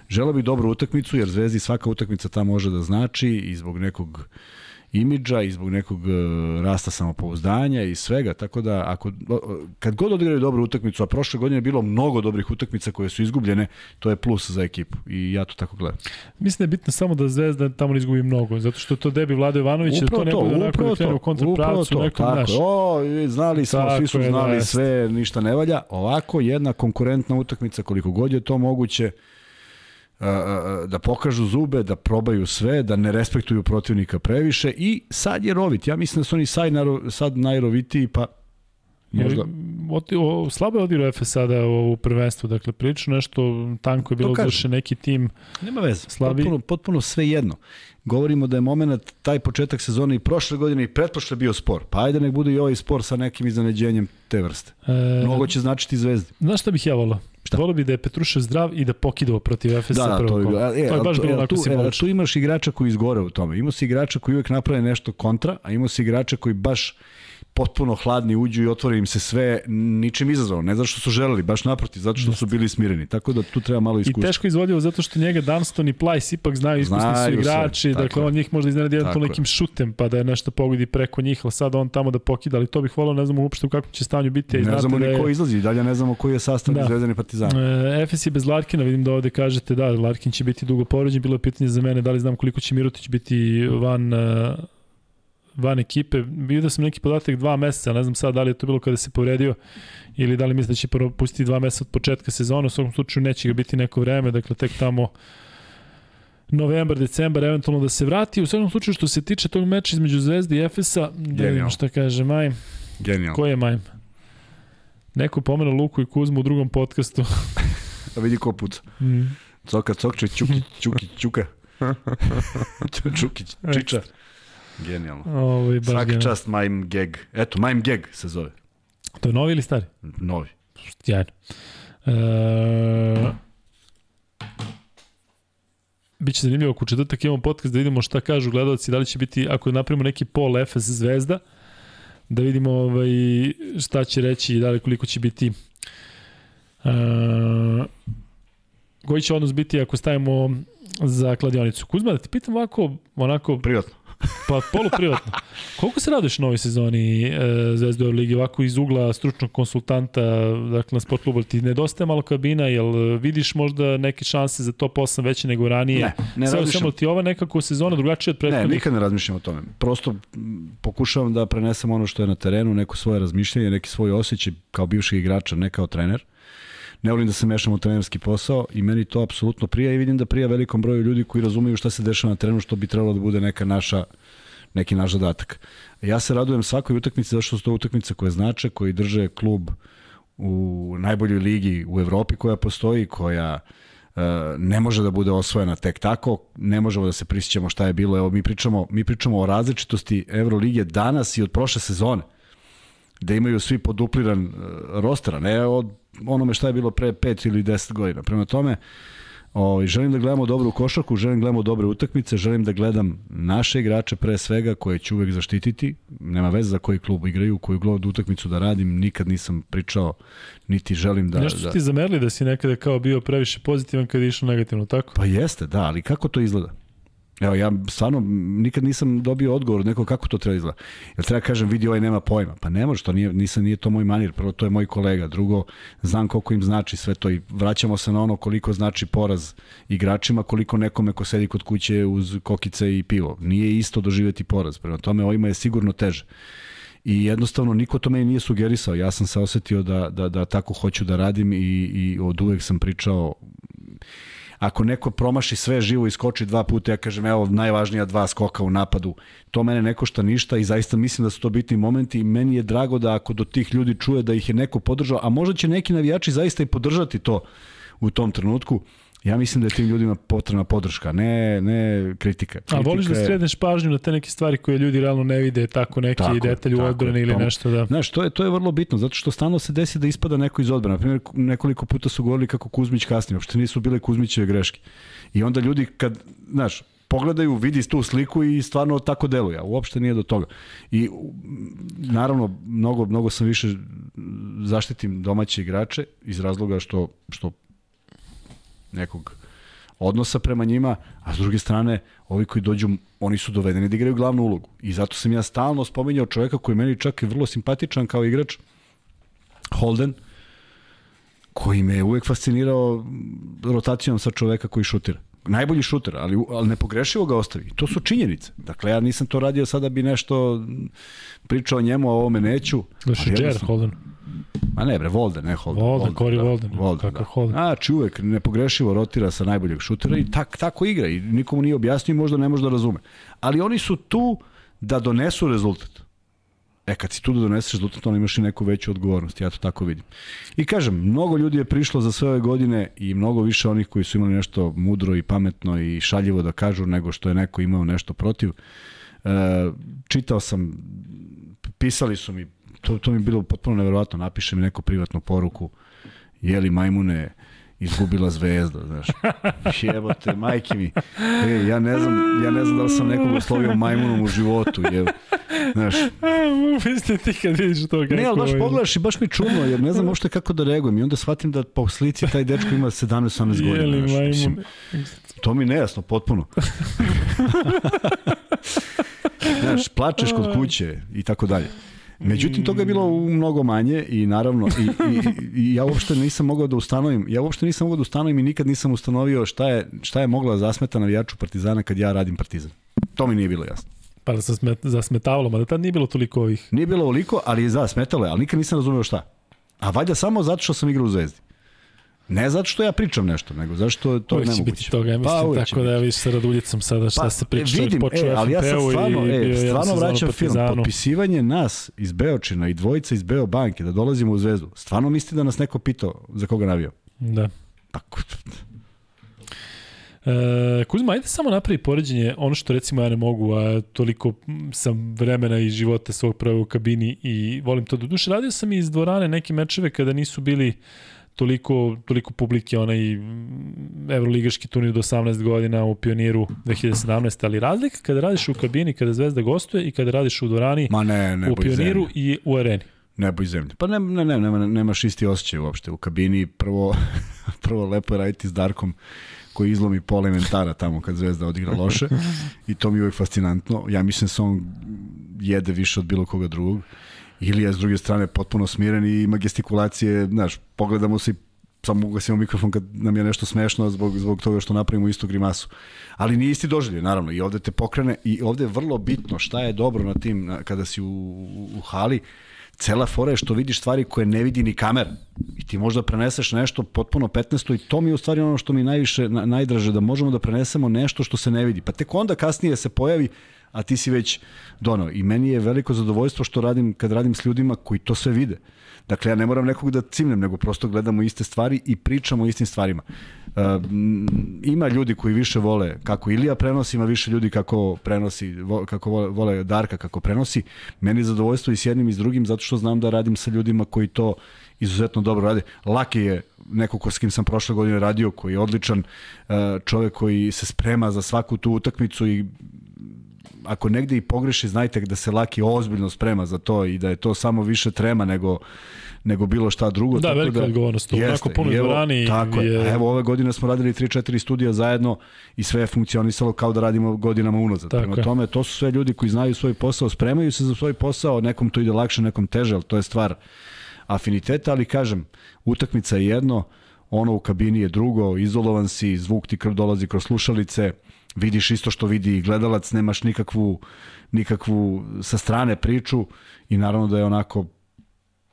želo bi dobru utakmicu, jer Zvezdi svaka utakmica ta može da znači i zbog nekog imidža i zbog nekog e, rasta samopouzdanja i svega, tako da ako, kad god odigraju dobru utakmicu, a prošle godine je bilo mnogo dobrih utakmica koje su izgubljene, to je plus za ekipu i ja to tako gledam. Mislim da je bitno samo da Zvezda tamo ne izgubi mnogo, zato što to debi Vlado Ivanović, da to ne bude onako da krenu u kontrapravcu, nekom tako, naš. O, znali smo, tako svi su znali da, sve, ništa ne valja. Ovako, jedna konkurentna utakmica, koliko god je to moguće, da pokažu zube, da probaju sve, da ne respektuju protivnika previše i sad je rovit. Ja mislim da su oni sad, sad najrovitiji, pa Možda. Oti, o, slabo je odigrao FS sada u prvenstvu, dakle prilično nešto tanko je bilo zaše neki tim Nema veze, slabi. potpuno, potpuno sve jedno. Govorimo da je moment taj početak sezone i prošle godine i pretprošle bio spor. Pa ajde nek bude i ovaj spor sa nekim iznenađenjem te vrste. E, Mnogo će značiti zvezdi. Znaš šta bih ja volao? Šta? Volio bi da je Petrušev zdrav i da pokidao protiv Efesa da, da, to, je, e, to je baš bilo onako e, tu imaš igrača koji izgore u tome. Imao si igrača koji uvek naprave nešto kontra, a imao si igrača koji baš potpuno hladni uđu i otvore im se sve ničim izazvano. Ne zato što su želeli, baš naprotiv, zato što su bili smireni. Tako da tu treba malo iskustva. I teško izvodljivo zato što njega Dunston i Plajs ipak znaju, iskusni znaju su igrači, sve, dakle on njih možda iznenadi jedan nekim šutem pa da je nešto pogodi preko njih, ali sad on tamo da pokida, ali to bih volao, ne znamo uopšte u kakvom će stanju biti. Ne znamo da je... ni ko izlazi, dalje ne znamo koji je sastav da. Zvezdani Partizan. E, Efes je bez Larkina, vidim da ovde kažete da, Larkin će biti dugo povređen, bilo je pitanje za mene da li znam koliko će Mirotić biti van uh, van ekipe. Vidio sam neki podatak dva meseca, ne znam sad da li je to bilo kada se povredio ili da li misli da će propustiti dva meseca od početka sezona, u svakom slučaju neće ga biti neko vreme, dakle tek tamo novembar, decembar, eventualno da se vrati. U svakom slučaju što se tiče tog meča između Zvezde i Efesa, da vidim šta kaže Majm. Genijal. Ko je Majm? Neko pomena Luku i Kuzmu u drugom podcastu. *laughs* da vidi ko puca. Mm. Coka, cokče, čuki, čuki, čuka. *laughs* Čukić, čiča. Genijalno. Ovo je baš genijalno. čast Mime Gag. Eto, Mime Gag se zove. To je novi ili stari? Novi. Sjajno. E, Biće zanimljivo ako u četvrtak imamo podcast da vidimo šta kažu gledalci, da li će biti, ako napravimo neki pol Efes zvezda, da vidimo ovaj, šta će reći i da li koliko će biti e, koji će odnos biti ako stavimo za kladionicu. Kuzma, da ti pitam ovako, onako, Privatno. Pa poluprivatno. Koliko se raduješ novoj sezoni e, Zvezde u Ligi, ovako iz ugla stručnog konsultanta, dakle na sport klubu, ti nedostaje malo kabina, jel vidiš možda neke šanse za top 8 veće nego ranije? Ne, ne Sve razmišljam. svemu ti ova nekako sezona drugačija od Ne, prethodnih? nikad ne razmišljam o tome. Prosto pokušavam da prenesem ono što je na terenu, neko svoje razmišljanje, neki svoj osjećaj kao bivšeg igrača, ne kao trener. Ne volim da se mešam u trenerski posao i meni to apsolutno prija i vidim da prija velikom broju ljudi koji razumeju šta se dešava na terenu, što bi trebalo da bude neka naša neki naš zadatak. Ja se radujem svakoj utakmici zato što su to utakmice koje znače, koji drže klub u najboljoj ligi u Evropi koja postoji, koja e, ne može da bude osvojena tek tako, ne možemo da se prisjećamo šta je bilo. Evo mi pričamo, mi pričamo o različitosti Evrolige danas i od prošle sezone da imaju svi podupliran uh, roster, ne od onome šta je bilo pre 5 ili 10 godina. Prema tome, ovaj, želim da gledamo dobru košarku, želim da gledamo dobre utakmice, želim da gledam naše igrače pre svega koje ću uvek zaštititi. Nema veze za koji klub igraju, koju god utakmicu da radim, nikad nisam pričao, niti želim da... Nešto su da... ti zamerili da si nekada kao bio previše pozitivan kada je išlo negativno, tako? Pa jeste, da, ali kako to izgleda? Evo, ja stvarno nikad nisam dobio odgovor od nekog kako to treba izgleda. Jel treba kažem, vidi ovaj nema pojma? Pa ne može, to nije, nisam, nije to moj manir. Prvo, to je moj kolega. Drugo, znam koliko im znači sve to i vraćamo se na ono koliko znači poraz igračima, koliko nekome ko sedi kod kuće uz kokice i pivo. Nije isto doživjeti poraz. Prema tome, ovima je sigurno teže. I jednostavno niko to meni nije sugerisao. Ja sam se osetio da, da, da tako hoću da radim i, i od uvek sam pričao ako neko promaši sve živo i skoči dva puta, ja kažem evo najvažnija dva skoka u napadu, to mene ne košta ništa i zaista mislim da su to bitni momenti i meni je drago da ako do tih ljudi čuje da ih je neko podržao, a možda će neki navijači zaista i podržati to u tom trenutku, Ja mislim da je tim ljudima potrebna podrška, ne, ne kritika. kritika A voliš da skreneš pažnju na te neke stvari koje ljudi realno ne vide, tako neki Tako detalj u tako odbrani ili to- nešto da... Znaš, to je, to je vrlo bitno, zato što stalno se desi da ispada neko iz odbrana. Na primjer, nekoliko puta su govorili kako Kuzmić kasnije, uopšte nisu bile Kuzmićeve greške. I onda ljudi kad, znaš, pogledaju, vidi tu sliku i stvarno tako deluje, uopšte nije do toga. I naravno, mnogo, mnogo sam više zaštitim domaće igrače iz razloga što, što nekog odnosa prema njima, a s druge strane, ovi koji dođu, oni su dovedeni da igraju glavnu ulogu. I zato sam ja stalno spominjao čoveka koji je meni čak i vrlo simpatičan kao igrač, Holden, koji me je uvek fascinirao rotacijom sa čoveka koji šutira. Najbolji šuter, ali, ali nepogrešivo ga ostavi. To su činjenice. Dakle, ja nisam to radio sada bi nešto pričao njemu, a ovome neću. Znaš, jednostavno- Holden. Ma ne bre, Volden, ne Holden. Volden, Corey da. Volden. Volden, Kakav da. Holden? Znači, uvek nepogrešivo rotira sa najboljeg šutera i tak, tako igra i nikomu nije objasnio i možda ne može da razume. Ali oni su tu da donesu rezultat. E, kad si tu da doneseš rezultat, onda imaš i neku veću odgovornost, ja to tako vidim. I kažem, mnogo ljudi je prišlo za sve ove godine i mnogo više onih koji su imali nešto mudro i pametno i šaljivo da kažu nego što je neko imao nešto protiv. E, čitao sam, pisali su mi, to, to mi je bilo potpuno neverovatno, napiše mi neku privatnu poruku, jeli majmune izgubila zvezda, znaš. *laughs* Jebote, majke mi. E, ja ne znam, ja ne znam da li sam nekog oslovio majmunom u životu, jel. Znaš, *laughs* Mislim ti kad vidiš to kako... Ne, ali baš pogledaš i baš mi je čudno, jer ne znam uopšte kako da reagujem. I onda shvatim da po slici taj dečko ima 17-18 *laughs* godina. Jeli znaš, mislim, to mi je nejasno, potpuno. Znaš, plačeš kod kuće i tako dalje. Međutim, toga je bilo u mnogo manje i naravno, i, i, i ja uopšte nisam mogao da ustanovim, ja uopšte nisam mogao da ustanovim i nikad nisam ustanovio šta je, šta je mogla zasmeta navijaču Partizana kad ja radim Partizan. To mi nije bilo jasno. Pa da se smet, zasmetavalo, mada tad nije bilo toliko ovih. Nije bilo ovoliko, ali je zasmetalo je, ali nikad nisam razumeo šta. A valjda samo zato što sam igrao u Zvezdi. Ne zato što ja pričam nešto, nego zato što je to Uvijek će nemoguće. biti toga, ja mislim Pa, tako da ja viš sa Raduljicom sada šta Pa, se priča, vidim, e, ali ja FNP-u stvarno, i e, stvarno vraćam film. Potpisivanje nas iz Beočina i dvojica iz Beo banke da dolazimo u Zvezdu. Stvarno mislite da nas neko pitao za koga navio? Da. Pa, ko- E, Kuzma, ajde samo napravi poređenje, ono što recimo ja ne mogu, a toliko sam vremena i života svog pravo u kabini i volim to do duše. Radio sam i iz dvorane neke mečeve kada nisu bili toliko, toliko publike, onaj evroligaški turnir do 18 godina u Pioniru 2017, ali razlika kada radiš u kabini, kada Zvezda gostuje i kada radiš u dvorani Ma ne, ne u Pioniru i u areni. Nebo i zemlje. Pa ne, ne, ne, nema, nemaš isti osjećaj uopšte. U kabini prvo, *laughs* prvo lepo je raditi s Darkom koji izlomi pola inventara tamo kad Zvezda odigra loše i to mi je uvek fascinantno. Ja mislim da se on jede više od bilo koga drugog. Ilija s druge strane potpuno smiren i ima gestikulacije, znaš, pogledamo se i samo ugasimo mikrofon kad nam je nešto smešno zbog, zbog toga što napravimo istu grimasu. Ali nije isti doživlje, naravno, i ovde te pokrene i ovde je vrlo bitno šta je dobro na tim, na, kada si u, u, u hali, cela fora je što vidiš stvari koje ne vidi ni kamera. I ti možda preneseš nešto potpuno 15. i to mi je u stvari ono što mi najviše, na, najdraže, da možemo da prenesemo nešto što se ne vidi. Pa tek onda kasnije se pojavi a ti si već donao. I meni je veliko zadovoljstvo što radim kad radim s ljudima koji to sve vide. Dakle, ja ne moram nekog da cimnem, nego prosto gledamo iste stvari i pričamo o istim stvarima. Uh, ima ljudi koji više vole kako Ilija prenosi, ima više ljudi kako prenosi, vo, kako vole, vole Darka kako prenosi. Meni je zadovoljstvo i s jednim i s drugim, zato što znam da radim sa ljudima koji to izuzetno dobro rade. Laki je neko ko s kim sam prošle godine radio, koji je odličan uh, čovek koji se sprema za svaku tu utakmicu i ako negde i pogreši, znajte da se Laki ozbiljno sprema za to i da je to samo više trema nego nego bilo šta drugo. Da, tako velika da, odgovornost. Jeste, onako puno dvorani. Tako je. A evo ove godine smo radili 3-4 studija zajedno i sve je funkcionisalo kao da radimo godinama unazad. Tako Prema tome, to su sve ljudi koji znaju svoj posao, spremaju se za svoj posao, nekom to ide lakše, nekom teže, ali to je stvar afiniteta, ali kažem, utakmica je jedno, ono u kabini je drugo, izolovan si, zvuk ti krv dolazi kroz slušalice, vidiš isto što vidi i gledalac, nemaš nikakvu, nikakvu sa strane priču i naravno da je onako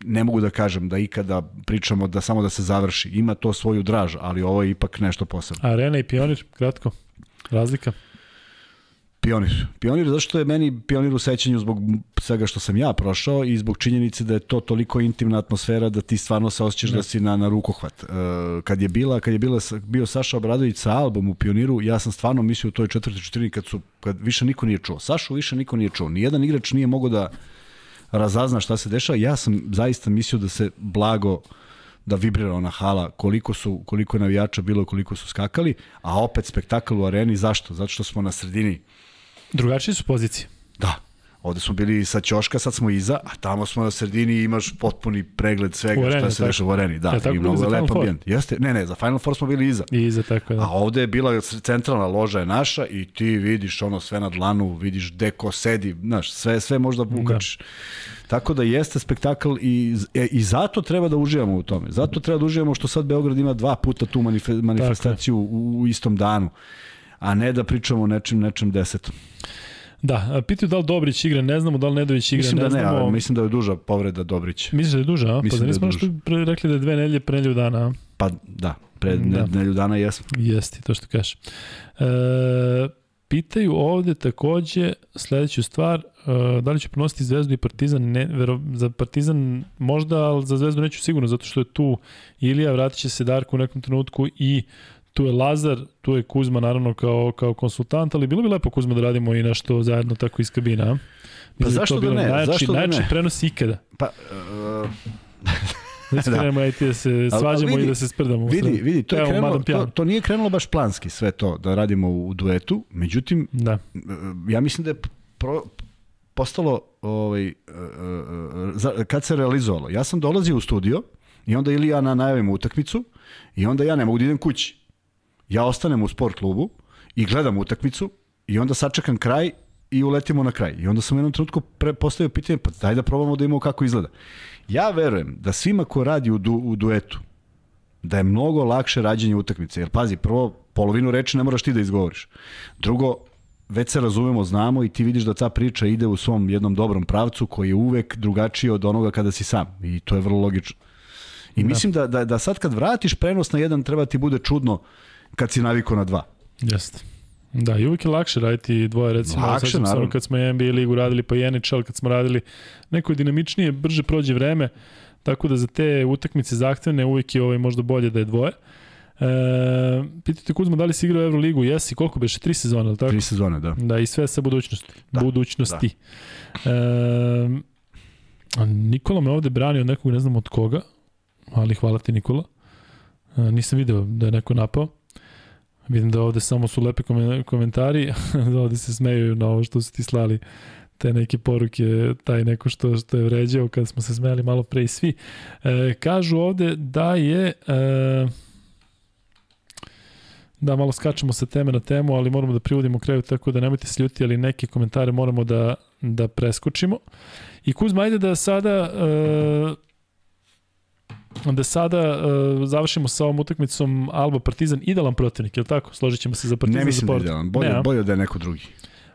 ne mogu da kažem da ikada pričamo da samo da se završi. Ima to svoju draž, ali ovo je ipak nešto posebno. Arena i pionir, kratko. Razlika? Pionir. Pionir zašto je meni pionir u sećanju zbog svega što sam ja prošao i zbog činjenice da je to toliko intimna atmosfera da ti stvarno se osjećaš da, da si na, na rukohvat. E, kad je bila, kad je bila, bio Saša Obradović sa album u Pioniru, ja sam stvarno mislio u toj četvrtoj četvrtini kad su, kad više niko nije čuo. Sašu više niko nije čuo. Nijedan igrač nije mogao da razazna šta se dešava. Ja sam zaista mislio da se blago da vibrira ona hala, koliko su koliko je navijača bilo, koliko su skakali, a opet spektakl u areni, zašto? Zato što smo na sredini Drugačije su pozicije. Da. Ovde smo bili sa ćoška, sad smo iza, a tamo smo na sredini i imaš potpuni pregled svega areni, šta se dešava u areni. Da, ja, i mnogo je lep ambijent. Jeste, ne, ne, za Final Four smo bili iza. I iza, tako da. A ovde je bila centralna loža je naša i ti vidiš ono sve na dlanu, vidiš gde ko sedi, znaš, sve, sve možda bukačiš. Da. Tako da jeste spektakl i, e, i zato treba da uživamo u tome. Zato treba da uživamo što sad Beograd ima dva puta tu manife, manifestaciju u, u istom danu a ne da pričamo o nečem, nečem desetom. Da, pitaju da li Dobrić igra, ne znamo da li Nedović igra, mislim ne da ne, znamo. mislim da je duža povreda Dobrić. Misliš da je duža, a? Mislim pa da nismo nešto pre, rekli da je dve nedelje pre nedelju dana, a? Pa da, pre da. nedelju dana jesmo. Jeste, to što kažeš. E, pitaju ovde takođe sledeću stvar, e, da li će ponositi Zvezdu i Partizan, ne, vero, za Partizan možda, ali za Zvezdu neću sigurno, zato što je tu Ilija, vratit će se Darko u nekom trenutku i tu je Lazar, tu je Kuzma naravno kao, kao konsultant, ali bilo bi lepo Kuzma da radimo i nešto zajedno tako iz kabina. Pa da zašto da ne? Najjači, zašto da ne? prenos ikada. Pa, uh... *laughs* da. *laughs* Krenemo, ajte da se svađamo vidi, i da se sprdamo. Vidi, vidi, to, je krenulo, to, to nije krenulo baš planski sve to, da radimo u duetu, međutim, da. E, ja mislim da je pro, postalo, ovaj, uh, uh, kad se realizovalo, ja sam dolazio u studio i onda ili ja na najavim utakmicu i onda ja ne mogu da idem kući ja ostanem u sport klubu i gledam utakmicu i onda sačekam kraj i uletimo na kraj. I onda sam u jednom trenutku pre, postavio pitanje, pa daj da probamo da imamo kako izgleda. Ja verujem da svima ko radi u, du, u duetu, da je mnogo lakše rađenje utakmice. Jer pazi, prvo, polovinu reči ne moraš ti da izgovoriš. Drugo, već se razumemo, znamo i ti vidiš da ta priča ide u svom jednom dobrom pravcu koji je uvek drugačiji od onoga kada si sam. I to je vrlo logično. I da. mislim da, da, da sad kad vratiš prenos na jedan treba ti bude čudno kad si navikao na dva. Jeste. Da, i uvijek je lakše raditi dvoje, recimo, lakše, samo kad smo NBA ligu radili, pa i NHL kad smo radili, neko je dinamičnije, brže prođe vreme, tako da za te utakmice zahtevne uvijek je ovaj možda bolje da je dvoje. E, pitate Kuzma da li si igrao Euroligu? Jesi, koliko beše? Tri sezone, ili tako? Tri sezone, da. Da, i sve sa budućnosti. Da, budućnosti. Da. E, Nikola me ovde brani od nekog, ne znam od koga, ali hvala ti Nikola. E, nisam video da je neko napao. Vidim da ovde samo su lepi komentari, *laughs* da ovde se smeju na ovo što su ti slali te neke poruke, taj neko što, što je vređao kada smo se smeli malo pre i svi. E, kažu ovde da je... E, da, malo skačemo sa teme na temu, ali moramo da privodimo kraju, tako da nemojte se ljuti, ali neke komentare moramo da, da preskočimo. I Kuzma, ajde da sada uh, da sada uh, završimo sa ovom utakmicom Alba Partizan, idealan protivnik, je li tako? Složit ćemo se za Partizan Ne mislim da je idealan, bolje, ne, bolje da je neko drugi.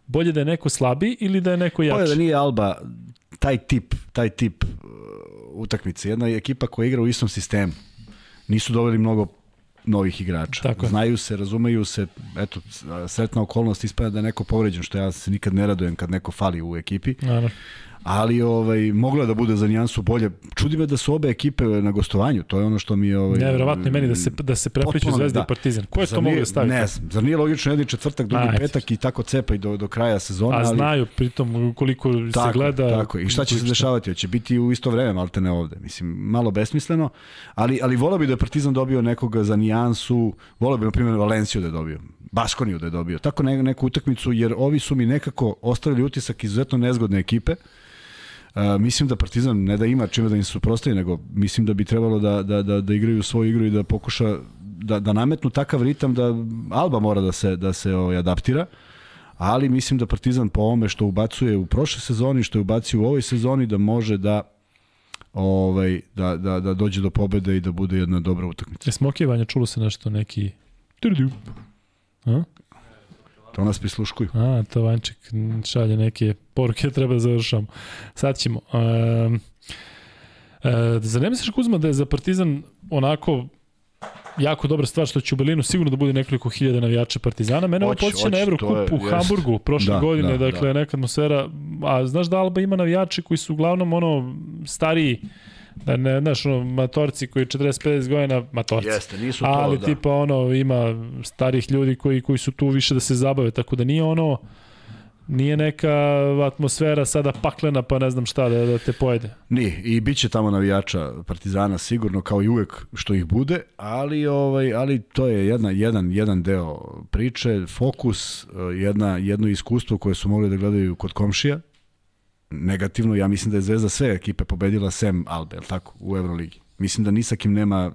Bolje da je neko slabi ili da je neko jači? Bolje da nije Alba taj tip, taj tip uh, utakmice. Jedna je ekipa koja igra u istom sistemu. Nisu doveli mnogo novih igrača. Tako Znaju se, razumeju se, eto, sretna okolnost ispada da je neko povređen, što ja se nikad ne radujem kad neko fali u ekipi. Naravno ali ovaj mogla da bude za nijansu bolje. Čudi me da su obe ekipe na gostovanju, to je ono što mi je ovaj Neverovatno meni da se da se prepliću Zvezda da. i Partizan. Ko je to mogao da stavi? Ne, zar nije logično jedni četvrtak, drugi A, petak i tako cepa i do do kraja sezone, ali A znaju pritom koliko tako, se gleda. Tako, i šta će se dešavati? Hoće biti u isto vreme, malte ne ovde. Mislim, malo besmisleno, ali ali voleo bi da Partizan dobio nekoga za nijansu, voleo bi na primjer Valenciju da je dobio. Baskoniju da je dobio. Tako ne, neku utakmicu, jer ovi su mi nekako ostavili utisak izuzetno nezgodne ekipe. Uh, mislim da Partizan ne da ima čime da im se suprostavi, nego mislim da bi trebalo da, da, da, da igraju svoju igru i da pokuša da, da nametnu takav ritam da Alba mora da se, da se ovaj, adaptira ali mislim da Partizan po ovome što ubacuje u prošle sezoni, što je ubacio u ovoj sezoni, da može da ovaj, da, da, da dođe do pobede i da bude jedna dobra utakmica. Je smokivanje, čulo se nešto neki... A? To nas prisluškuju. A, to Vanček šalje neke poruke, *laughs* treba da završamo. Sad ćemo. Uh, uh, zar ne misliš, Kuzma, da je za Partizan onako jako dobra stvar što će u Berlinu sigurno da bude nekoliko hiljada navijača Partizana. Mene ovo počeće na Evrokup u Hamburgu prošle da, godine, da, dakle da. neka atmosfera. A znaš da Alba ima navijače koji su uglavnom ono stariji da ne, znaš, ono, matorci koji 45 godina, matorci. Jeste, nisu to, ali da. tipa ono, ima starih ljudi koji, koji su tu više da se zabave, tako da nije ono, nije neka atmosfera sada paklena pa ne znam šta da, da te pojede. Nije, i bit će tamo navijača Partizana sigurno kao i uvek što ih bude, ali ovaj ali to je jedna, jedan, jedan deo priče, fokus, jedna, jedno iskustvo koje su mogli da gledaju kod komšija, negativno, ja mislim da je Zvezda sve ekipe pobedila sem Albe, je tako, u Euroligi. Mislim da ni sa kim nema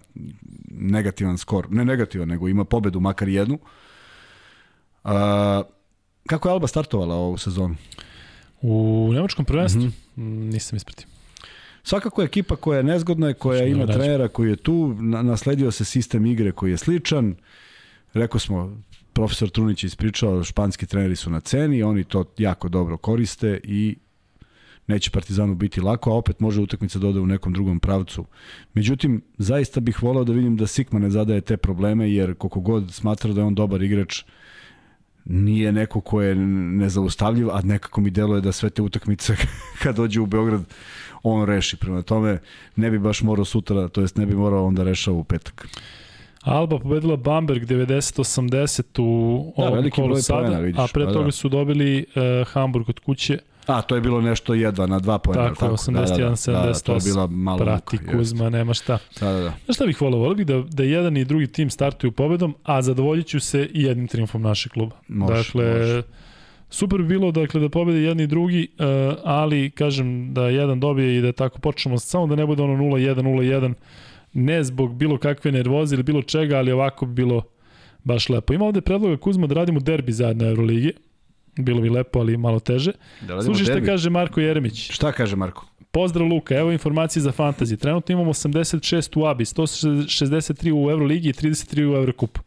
negativan skor, ne negativan, nego ima pobedu, makar jednu. Uh, kako je Alba startovala ovu sezonu? U nemačkom prvenstvu? Mm -hmm. Nisam ispratio. Svakako je ekipa koja je nezgodna, koja Što ima trenera koji je tu, nasledio se sistem igre koji je sličan. Rekao smo, profesor Trunić je ispričao, španski treneri su na ceni, oni to jako dobro koriste i neće Partizanu biti lako, a opet može utakmica da ode u nekom drugom pravcu. Međutim, zaista bih volao da vidim da Sikma ne zadaje te probleme, jer koliko god smatra da je on dobar igrač, nije neko ko je nezaustavljiv, a nekako mi deluje da sve te utakmice *laughs* kad dođe u Beograd on reši. Prema tome, ne bi baš morao sutra, to jest ne bi morao onda rešao u petak. Alba pobedila Bamberg 90-80 u da, ovom kolu sada, vidiš, a pre pa toga da. su dobili uh, Hamburg od kuće A, to je bilo nešto jedva na dva pojena. Tako, tako 81, da, da, 78. Da, da, to je bila malo Prati muka, Kuzma, jest. nema šta. Da, da, da. Znaš šta bih volao? Volao bih da, da jedan i drugi tim startuju pobedom, a zadovoljit ću se i jednim triumfom našeg kluba. Može, dakle, može. Super bi bilo dakle, da pobede jedni i drugi, uh, ali kažem da jedan dobije i da tako počnemo, samo da ne bude ono 0-1, 0-1, ne zbog bilo kakve nervoze ili bilo čega, ali ovako bi bilo baš lepo. Ima ovde predloga Kuzma da radimo derbi zajedno na Euroligi. Bilo bi lepo, ali malo teže. Da Slušaj šta kaže Marko Jeremić. Šta kaže Marko? Pozdrav Luka, evo informacije za fantasy. Trenutno imamo 86 u ABI, 163 u Euroligi i 33 u Eurocupu.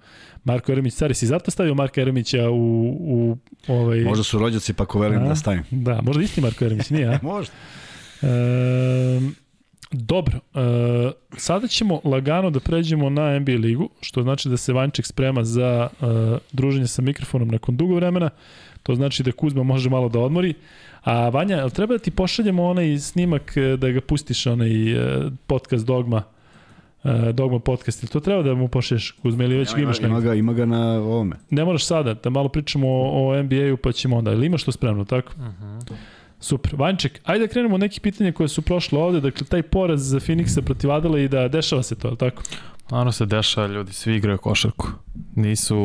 Marko Jeremić, stari, si zato stavio Marka Jeremića u... u ovaj... Možda su rođaci pa ko velim da stavim. Da, možda isti Marko Jeremić, nije, a? *laughs* možda. E, dobro, e, sada ćemo lagano da pređemo na NBA ligu, što znači da se Vanček sprema za e, druženje sa mikrofonom nakon dugo vremena. To znači da Kuzma može malo da odmori. A Vanja, treba da ti pošaljemo onaj snimak e, da ga pustiš, onaj e, podcast Dogma, uh, Dogma podcast. Ili to treba da mu pošliješ Kuzme ili već ga imaš ima, ga, ima ga na ovome. Ne moraš sada, da malo pričamo o, o NBA-u pa ćemo onda. Ili imaš to spremno, tako? Uh -huh. Super. Vanček, ajde da krenemo od nekih pitanja koje su prošle ovde. Dakle, taj poraz za Phoenixa protiv Adela i da dešava se to, je li tako? Naravno se dešava, ljudi, svi igraju košarku. Nisu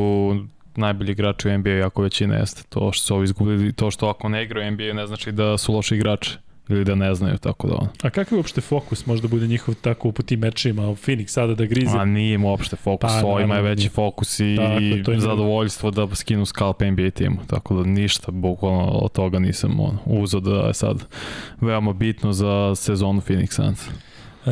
najbolji igrači u NBA, ako većina jeste. To što su ovi izgubili, to što ako ne igraju u NBA ne znači da su loši igrači ili da ne znaju, tako da ono. A kakav je uopšte fokus možda bude njihov tako po tim mečima, Phoenix sada da grize? A nije im uopšte fokus, Pa, ovima je veći nije. fokus i Tako, je zadovoljstvo da skinu skalp NBA timu, tako da ništa bukvalno od toga nisam ono, uzao da je sad veoma bitno za sezonu Phoenix Suns. E,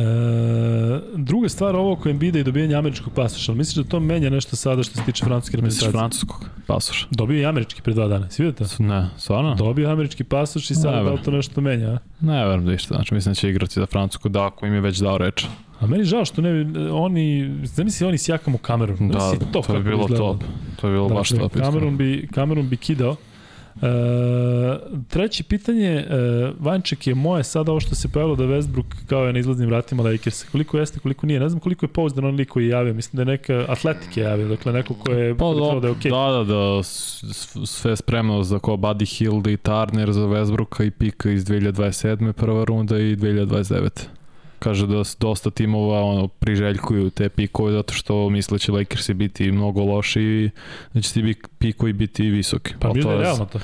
druga stvar ovo oko Embida i dobijanje američkog pasoša, ali misliš da to menja nešto sada što se tiče francuske Misliš reprezentacije? francuskog pasoša? Dobio je američki pre dva dana, si vidio to? Ne, stvarno? Dobio je američki pasoš i sada da to nešto menja, a? Ne, verujem da išta, znači mislim da će igrati za Francusku, da ako im je već dao reč. A meni žao što ne, oni, zamisli oni s jakom u kameru. Da, to, kako je bilo izgledalo. top. To je bilo baš Dakle, top. Kamerun bi, Kamerun bi kidao. E, treće pitanje, e, Vanček je moje sada ovo što se pojavilo da Westbrook kao je na izlaznim vratima Lakersa. Koliko jeste, koliko nije. Ne znam koliko je pouzdan on lik koji je javio. Mislim da je neka atletik je javio. Dakle, neko ko je Pa da, da je okej. da, da, da, s- sve spremno za ko Buddy Hield i Turner za Westbrooka i pika iz 2027. prva runda i 2029. Kaže da dosta timova ono, priželjkuju te pikove zato što misle da će Lakersi biti mnogo loši i da će ti bi- pikovi biti visoki. Pa to je realno to.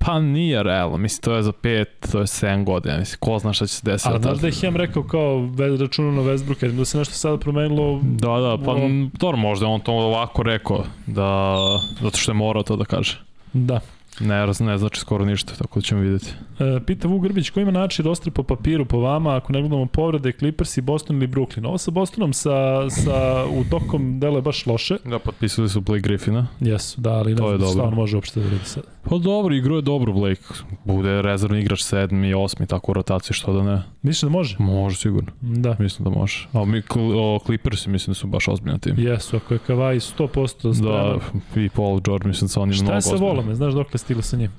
Pa nije realno, mislim to je za 5, to je 7 godina, mislim ko zna šta će se desiti. Ali znaš da je Hem rekao kao računao na Westbrooka, da se nešto sada promenilo Da, da, pa O- dobro, možda on to ovako rekao, da, zato što je morao to da kaže. Da. Ne, ne znači skoro ništa, tako da ćemo vidjeti. E, pita Vuk Grbić, ko ima način roster po papiru po vama, ako ne gledamo povrede, Clippers i Boston ili Brooklyn? Ovo sa Bostonom sa, sa, u tokom delo je baš loše. Da, potpisali su Blake Griffina. Jesu, da, ali ne To znam šta on može uopšte da uradi sad. Pa dobro, igro je dobro Blake. Bude rezervni igrač sedmi osmi, tako u rotaciji, što da ne. Misliš da može? Može sigurno, Da. mislim da može. A mi, o, Clippersi mislim da su baš ozbiljna tim. Jesu, ako je Kawhi 100% Da, spreman. i Paul George, mislim da su oni Šta mnogo je sa. Volome? Znaš dokle stigla sa njim?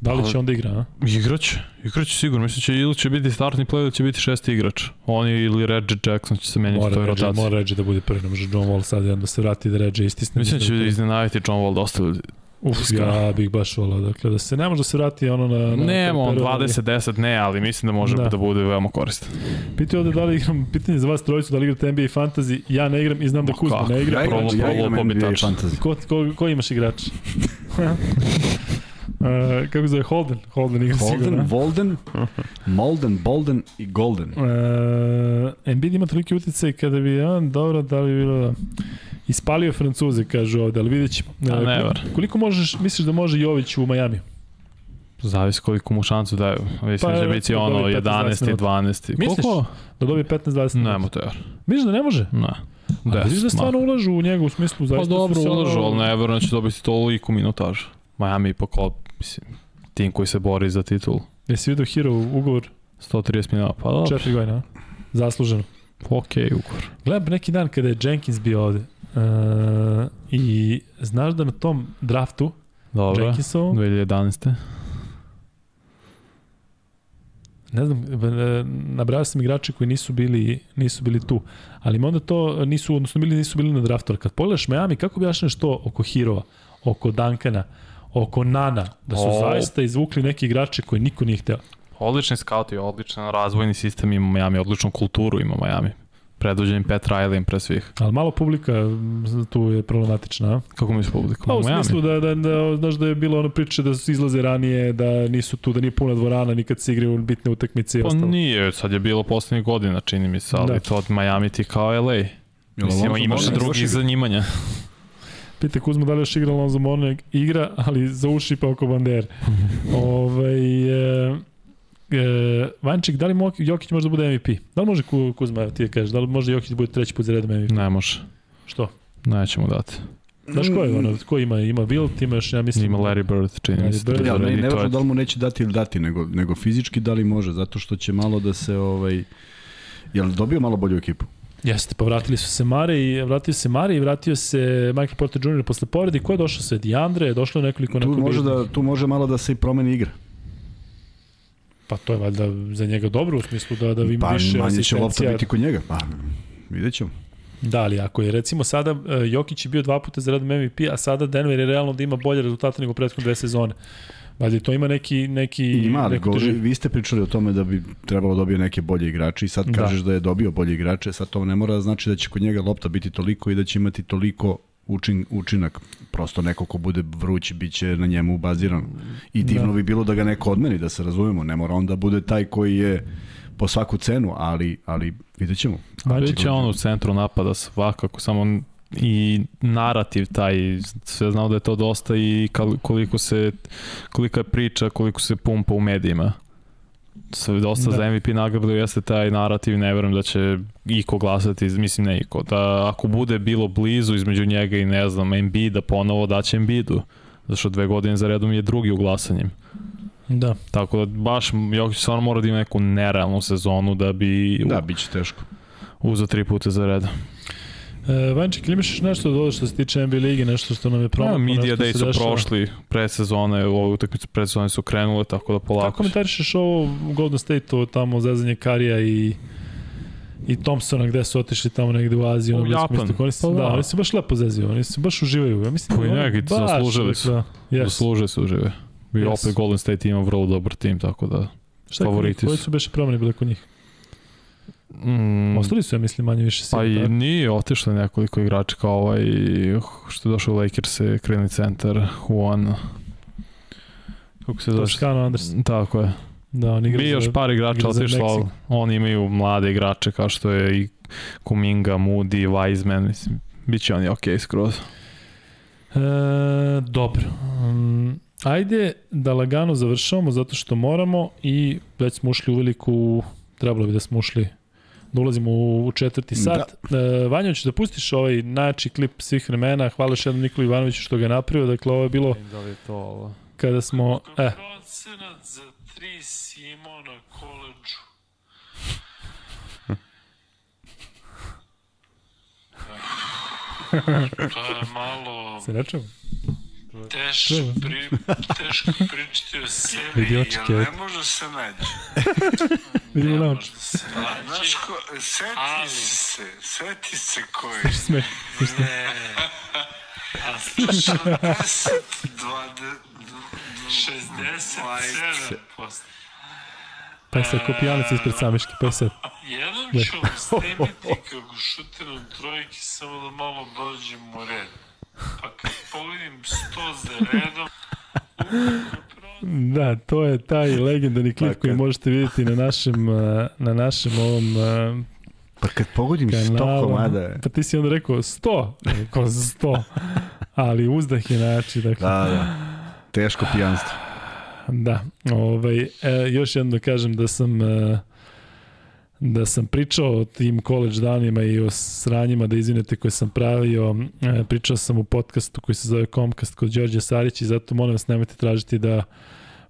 Da li Pa- će onda igra, a? Igrać, igrać sigurno, mislim će ili će biti startni play ili će biti šesti igrač. Oni ili Reggie Jackson će se menjati u toj rotaciji. mora Reggie da bude prvi, ne može John Wall sad jedan da se vrati da Reggie istisne. Mislim da će iznenaviti John Wall dosta ljudi. Uf, ja bih baš volao, dakle, da se ne može da se vrati ono na... na Nema on period, ali- 20-10, ne, ali mislim da može Da. da, da bude veoma koristan. Pitaju ovde da li igram, pitanje za vas trojicu, da li igrate NBA i Fantasy, ja ne igram i znam da Ma Kuzma ne igra. Ja igram, ja igram NBA fantasy. Ko, ko, ko imaš igrač? *laughs* Uh, kako zove Holden? Holden igra Holden, sigurno. Volden, *laughs* Molden, Bolden i Golden. Uh, Embiid ima toliki utjecaj kada bi on, dobro, da li bi bilo da... Ispalio Francuze, kažu ovde, ali vidjet ćemo. A, Uh, never. koliko možeš, misliš da može Jović u Majamiju? Zavisi koliko mu šancu daju. Mislim Pa, da će biti recimo, ono dobije 15, 11. 20 12. Misliš? Koliko? Da dobije 15-20 minuta? Nema to jer. Misliš da ne može? Ne. A misliš da stvarno ulažu u njega u smislu Pa dobro ulažu, ali ne verujem da će dobiti toliko minutaža. Miami ipak, o- mislim, tim koji se bori za titul. Jesi vidio Hero ugovor 130 minuta, pa dobro. četiri godina? Zasluženo. Ok, ugovor. Gledam neki dan kada je Jenkins bio ovde uh, i znaš da na tom draftu Dobro. Jenkinsovom, 2011. ne znam, e, nabrao sam igrače koji nisu bili, nisu bili tu, ali onda to nisu, odnosno bili, nisu bili na draftu, kad pogledaš Miami, kako objašnjaš to oko Hirova, oko Duncana, oko Nana, da su O. zaista izvukli neki igrače koje niko nije hteo. Odlični scouti, odličan razvojni sistem ima Miami, odličnu kulturu ima Miami. Predvođen Pat Riley pre svih. Ali malo publika tu je problematična, a? Kako mi se publikum? Pa u Miami. smislu da, da, da, znaš da je bilo ono priče da su izlaze ranije, da nisu tu, da nije puna dvorana, nikad se igraju bitne utakmice i Pa ostalo. nije, sad je bilo poslednjih godina, čini mi se, ali Da. to od Miami ti kao LA. Jel Mislim, imaš igra? zanimanja. Pite Kuzma da li još igra Lonzo Mourning igra, ali za uši pa oko bandere. *laughs* ovaj, e, e, Vanček, da li Mok- Jokić može da bude MVP? Da li može Ku- Kuzma, ti da kažeš, da li može Jokić da bude treći put za redom MVP? Ne može, Što? nećemo dati. Znaš ko je ono, ko ima? Ima Wilt, ima još, ja mislim... Ima Larry Bird, čini mi Larry se. Bird. Ja, ne, ne važno je- da li mu neće dati ili dati, nego, nego fizički da li može, zato što će malo da se, ovaj, jel dobio malo bolju ekipu? Jeste, pa vratili su se Mare i vratio se Mare i vratio se Michael Porter Jr. posle povrede. Ko je došao sve? Diandre, došlo je nekoliko Tu može, bitnih. da, tu može malo da se i promeni igra. Pa to je valjda za njega dobro u smislu da, da ima Pa više manje će lopta biti kod njega. Pa, vidjet ćemo. Da, ali ako je recimo sada uh, Jokić je bio dva puta za redom MVP, a sada Denver je realno da ima bolje rezultate nego prethodne dve sezone. Valjda to ima neki neki Ima, ali neku go, težinu. vi ste pričali o tome da bi trebalo dobio neke bolje igrače i sad Da. kažeš da je dobio bolje igrače, sad to ne mora da znači da će kod njega lopta biti toliko i da će imati toliko učin, učinak. Prosto neko ko bude vruć biće na njemu baziran. I divno Da. bi bilo da ga neko odmeni, da se razumemo. Ne mora on da bude taj koji je po svaku cenu, ali, ali vidjet ćemo. Bit će on u centru napada svakako, samo i narativ taj, sve znao da je to dosta i koliko se, kolika je priča, koliko se pumpa u medijima. Sve dosta Da. da. za MVP nagradu jeste taj narativ, ne verujem da će iko glasati, mislim ne iko, da ako bude bilo blizu između njega i ne znam, Embiida ponovo daće Embiidu, zato što dve godine za redom je drugi u glasanjem. Da. Tako da baš Jokić stvarno mora da ima neku nerealnu sezonu da bi Da, bit će teško. uzeo tri puta za redom. E, Vanček, imaš još nešto da što se tiče NBA ligi, nešto što nam je Da, promaklo? media day su dešava? prošli, predsezone, u ovoj utakmici predsezone su krenule, tako da Kako polako. komentarišeš ovo Golden State-u, tamo zezanje Karija i i Thompsona gde su otišli tamo negde u Aziju, U Japan. Oni se, Pa da, da. oni se baš lepo zezio, oni se baš uživaju. Ja mislim, Pa i oni neki baš, zaslužili su. Da, yes. Zasluže se užive. I Yes. opet Golden State ima vrlo dobar tim, tako da... Šta favoriti Koji su. su beše promene bile kod njih? Mm, Ostali su, ja mislim, manje više pa svi. i nije otišlo nekoliko igrača kao ovaj što je došao u Lakers je krilni centar Juan kako se zove Toskano Anderson. tako je Da, on igra Bi još par igrača otišlo, oni imaju mlade igrače kao što je i Kuminga, Moody, Wiseman, mislim, bit će oni okej skroz. E, dobro. Um, ajde da lagano završavamo zato što moramo i već smo ušli u veliku, trebalo bi da smo ušli da ulazimo u, u četvrti sat. Da. E, Vanja, da pustiš ovaj najjači klip svih vremena. Hvala još jednom Nikoli Ivanoviću što ga je napravio. Dakle, ovo je bilo Da li je to ovo? kada smo... E, Procenat za tri Simo na koleđu. Je *laughs* malo se nečemo? Teško, pri, teško pričati o sebi, Vidi jer očike. ne može se naći. *laughs* Vidimo Ne na oči. da se nađe. Znaš ko, seti Ali- se, seti se koji. Sme. Ne. A slušaj, 10, 67%. Pa sad ko pijanica ispred samiške, pa sad. Jednom Ne. ću vam snimiti *laughs* kako šutiram trojke samo da malo dođem u red. Pa kad pogodim 100 za redom, Da, to je taj legendarni klip Pa koji kad- možete vidjeti na našem, uh, na našem ovom uh, Pa kad pogodim sto kanalu. komada je. Pa ti si onda rekao 100, rekao 100. Ali uzdah je način, dakle. Da, da. Teško pijanstvo. Da, ovaj, e, još jedno da kažem da sam e, da sam pričao o tim college danima i o sranjima da izvinete koje sam pravio. E, pričao sam u podcastu koji se zove Comcast kod Đorđe Sarić i zato molim vas nemojte tražiti da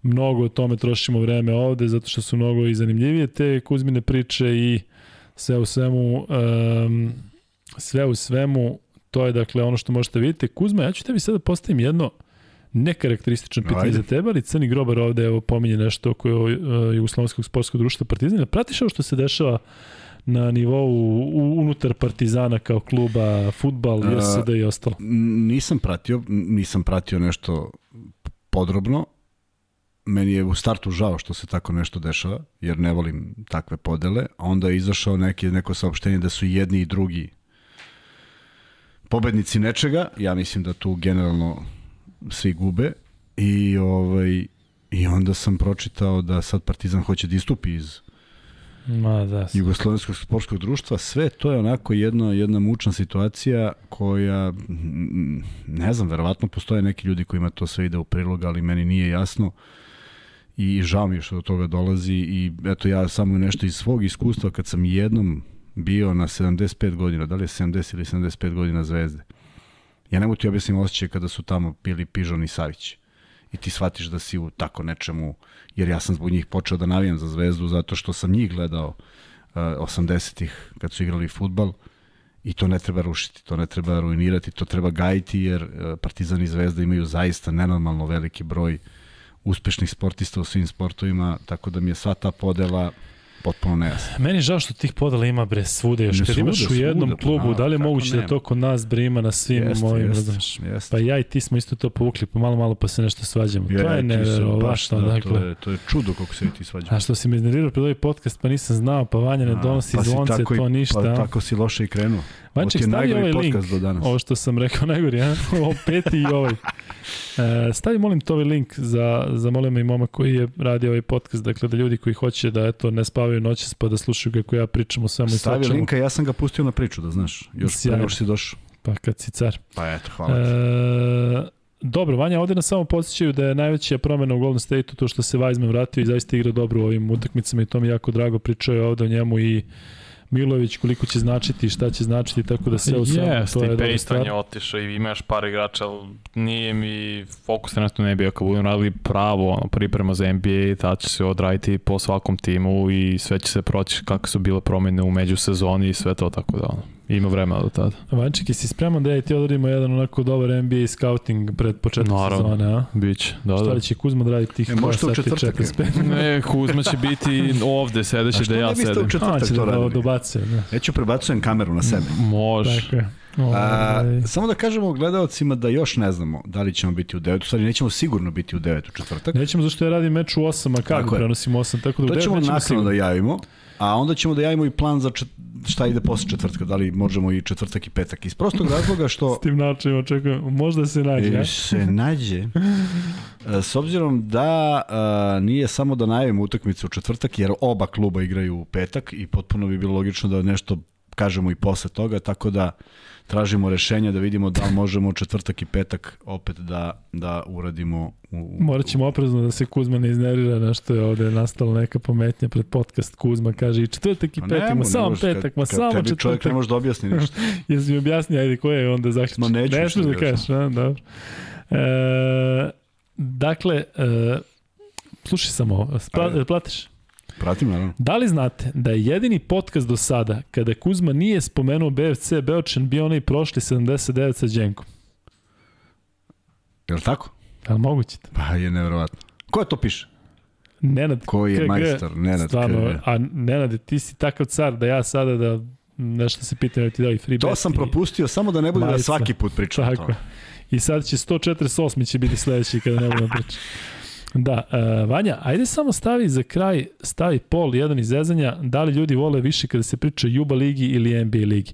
mnogo o tome trošimo vreme ovde zato što su mnogo i zanimljivije te Kuzmine priče i sve u svemu um, sve u svemu to je dakle ono što možete vidjeti. Kuzma, ja ću tebi sada postavim jedno nekarakteristično pitanje Ajde. za tebe, ali Crni grobar ovde evo pominje nešto oko uh, Jugoslovenskog sportskog društva Partizan. Pratiš ovo što se dešava na nivou u, unutar Partizana kao kluba, futbal, A, JSD i ostalo? Nisam pratio, nisam pratio nešto podrobno. Meni je u startu žao što se tako nešto dešava, jer ne volim takve podele. A onda je izašao neki, neko saopštenje da su jedni i drugi pobednici nečega. Ja mislim da tu generalno svi gube. I, ovaj, I onda sam pročitao da sad Partizan hoće da istupi iz Ma da, Jugoslovenskog sportskog društva, sve to je onako jedna, jedna mučna situacija koja, ne znam, verovatno postoje neki ljudi kojima to sve ide u prilog, ali meni nije jasno i žao mi je što do toga dolazi i eto ja samo nešto iz svog iskustva kad sam jednom bio na 75 godina, da li je 70 ili 75 godina zvezde. Ja ne mogu ti objasnim osjećaj kada su tamo bili Pižon i Savić. I ti shvatiš da si u tako nečemu, jer ja sam zbog njih počeo da navijam za zvezdu zato što sam njih gledao uh, 80-ih kad su igrali futbal. I to ne treba rušiti, to ne treba ruinirati, to treba gajiti jer uh, Partizan i Zvezda imaju zaista nenormalno veliki broj uspešnih sportista u svim sportovima, tako da mi je sva ta podela potpuno nejasno. Meni je žao što tih podala ima bre svuda još. Ne, Kad imaš u jednom svuda, pa klubu, naravno, da li je moguće da nema? to kod nas bre ima na svim Jeste, mojim, jeste, razumeš? jeste. Pa ja i ti smo isto to povukli, pa malo malo pa se nešto svađamo. Ja, to je neverovatno, da, dakle. To je, to je čudo kako se ti svađa. A što si me iznervirao pred ovaj podcast, pa nisam znao, pa Vanja ne donosi pa zvonce, tako i- to ništa. Pa tako si loše i krenuo. Vanček, ti je stavi ovaj link, do danas. ovo što sam rekao najgori, a? *laughs* ovo peti i ovaj. E, stavi molim to ovaj link za, za molim i moma koji je radio ovaj podcast, dakle da ljudi koji hoće da eto ne spavaju noćas pa da slušaju kako ja pričam o svemu i Stavi svačemu, linka, ja sam ga pustio na priču, da znaš. Još pre nego si došao. pa kad si car. Pa eto, hvala ti. E, dobro, Vanja, ovde nas samo podsjećaju da je najveća promena u Golden State-u to što se Weizman vratio i zaista igra dobro u ovim utakmicama i to mi jako drago. Pričao je ovde o njemu i Milović koliko će značiti šta će značiti, tako da sve u svemu Jeste, to je dobra stvar. je otišao i imaš par igrača, ali nije mi fokus trenutno ne bio kad budem radili pravo ono, priprema za NBA, tad će se odraditi po svakom timu i sve će se proći kakve su bile promene u međusezoni i sve to tako da ono, ima vremena do tada. Vanček, jesi spreman da ja i ti odradimo jedan onako dobar NBA scouting pred početak Naravno. sezone, a? Biće, da, Šta da. li će Kuzma da radi tih E, možete u 2 sati četvrtak, 45? *laughs* Ne, Kuzma će biti ovde sedeći da što ja ne biste u sedim. A, četvrtak to da radili? dobace, da. Ja ću prebacujem kameru na sebe. Može. Tako je. A, Ovaj, samo da kažemo gledalcima da još ne znamo da li ćemo biti u 9, u stvari nećemo sigurno biti u 9 u četvrtak. Nećemo zašto ja radim meč u 8, a kako Tako je. prenosim 8, tako da u To 9 ćemo nećemo nakon sigurno. da javimo, a onda ćemo da javimo i plan za čet... šta ide posle četvrtka, da li možemo i četvrtak i petak. Iz prostog razloga što S tim načinom očekujem, možda se nađe. a? E, se nađe. *laughs* E, S obzirom da a, nije samo da najavimo utakmicu u četvrtak, jer oba kluba igraju u petak i potpuno bi bilo logično da nešto kažemo i posle toga, tako da tražimo rešenja da vidimo da li možemo četvrtak i petak opet da, da uradimo u, Morat ćemo oprezno da se Kuzma ne iznervira nešto je ovde nastala neka pometnja pred podcast Kuzma kaže i četvrtak i petak, ne ma samo petak, ma samo kad tebi čovjek ne četvrtak. može da objasni ništa. *laughs* Jesi mi objasnio, ajde, koje je onda zaključ? Ma neću ne smiješ da da kažeš, a, dobro. E, dakle, e, slušaj samo Ajde. platiš? Pratim, naravno. Da li znate da je jedini podcast do sada kada Kuzma nije spomenuo BFC Beočan bio onaj prošli 79 sa Đenkom? Je li tako? Je li moguće? to? Pa je nevjerovatno. Ko to piše? Nenad Koji je KG, majstor? Nenad Stvarno, KG. a Nenade, ti si takav car da ja sada da nešto se pitam da ti dao i free To sam i- propustio samo da ne bude da svaki put pričam Tako je. I sad će 148. će biti sledeći kada ne budemo pričati. *laughs* Da, uh, Vanja, ajde samo stavi za kraj, stavi pol jedan izrezanja, da li ljudi vole više kada se priča Juba ligi ili NBA ligi.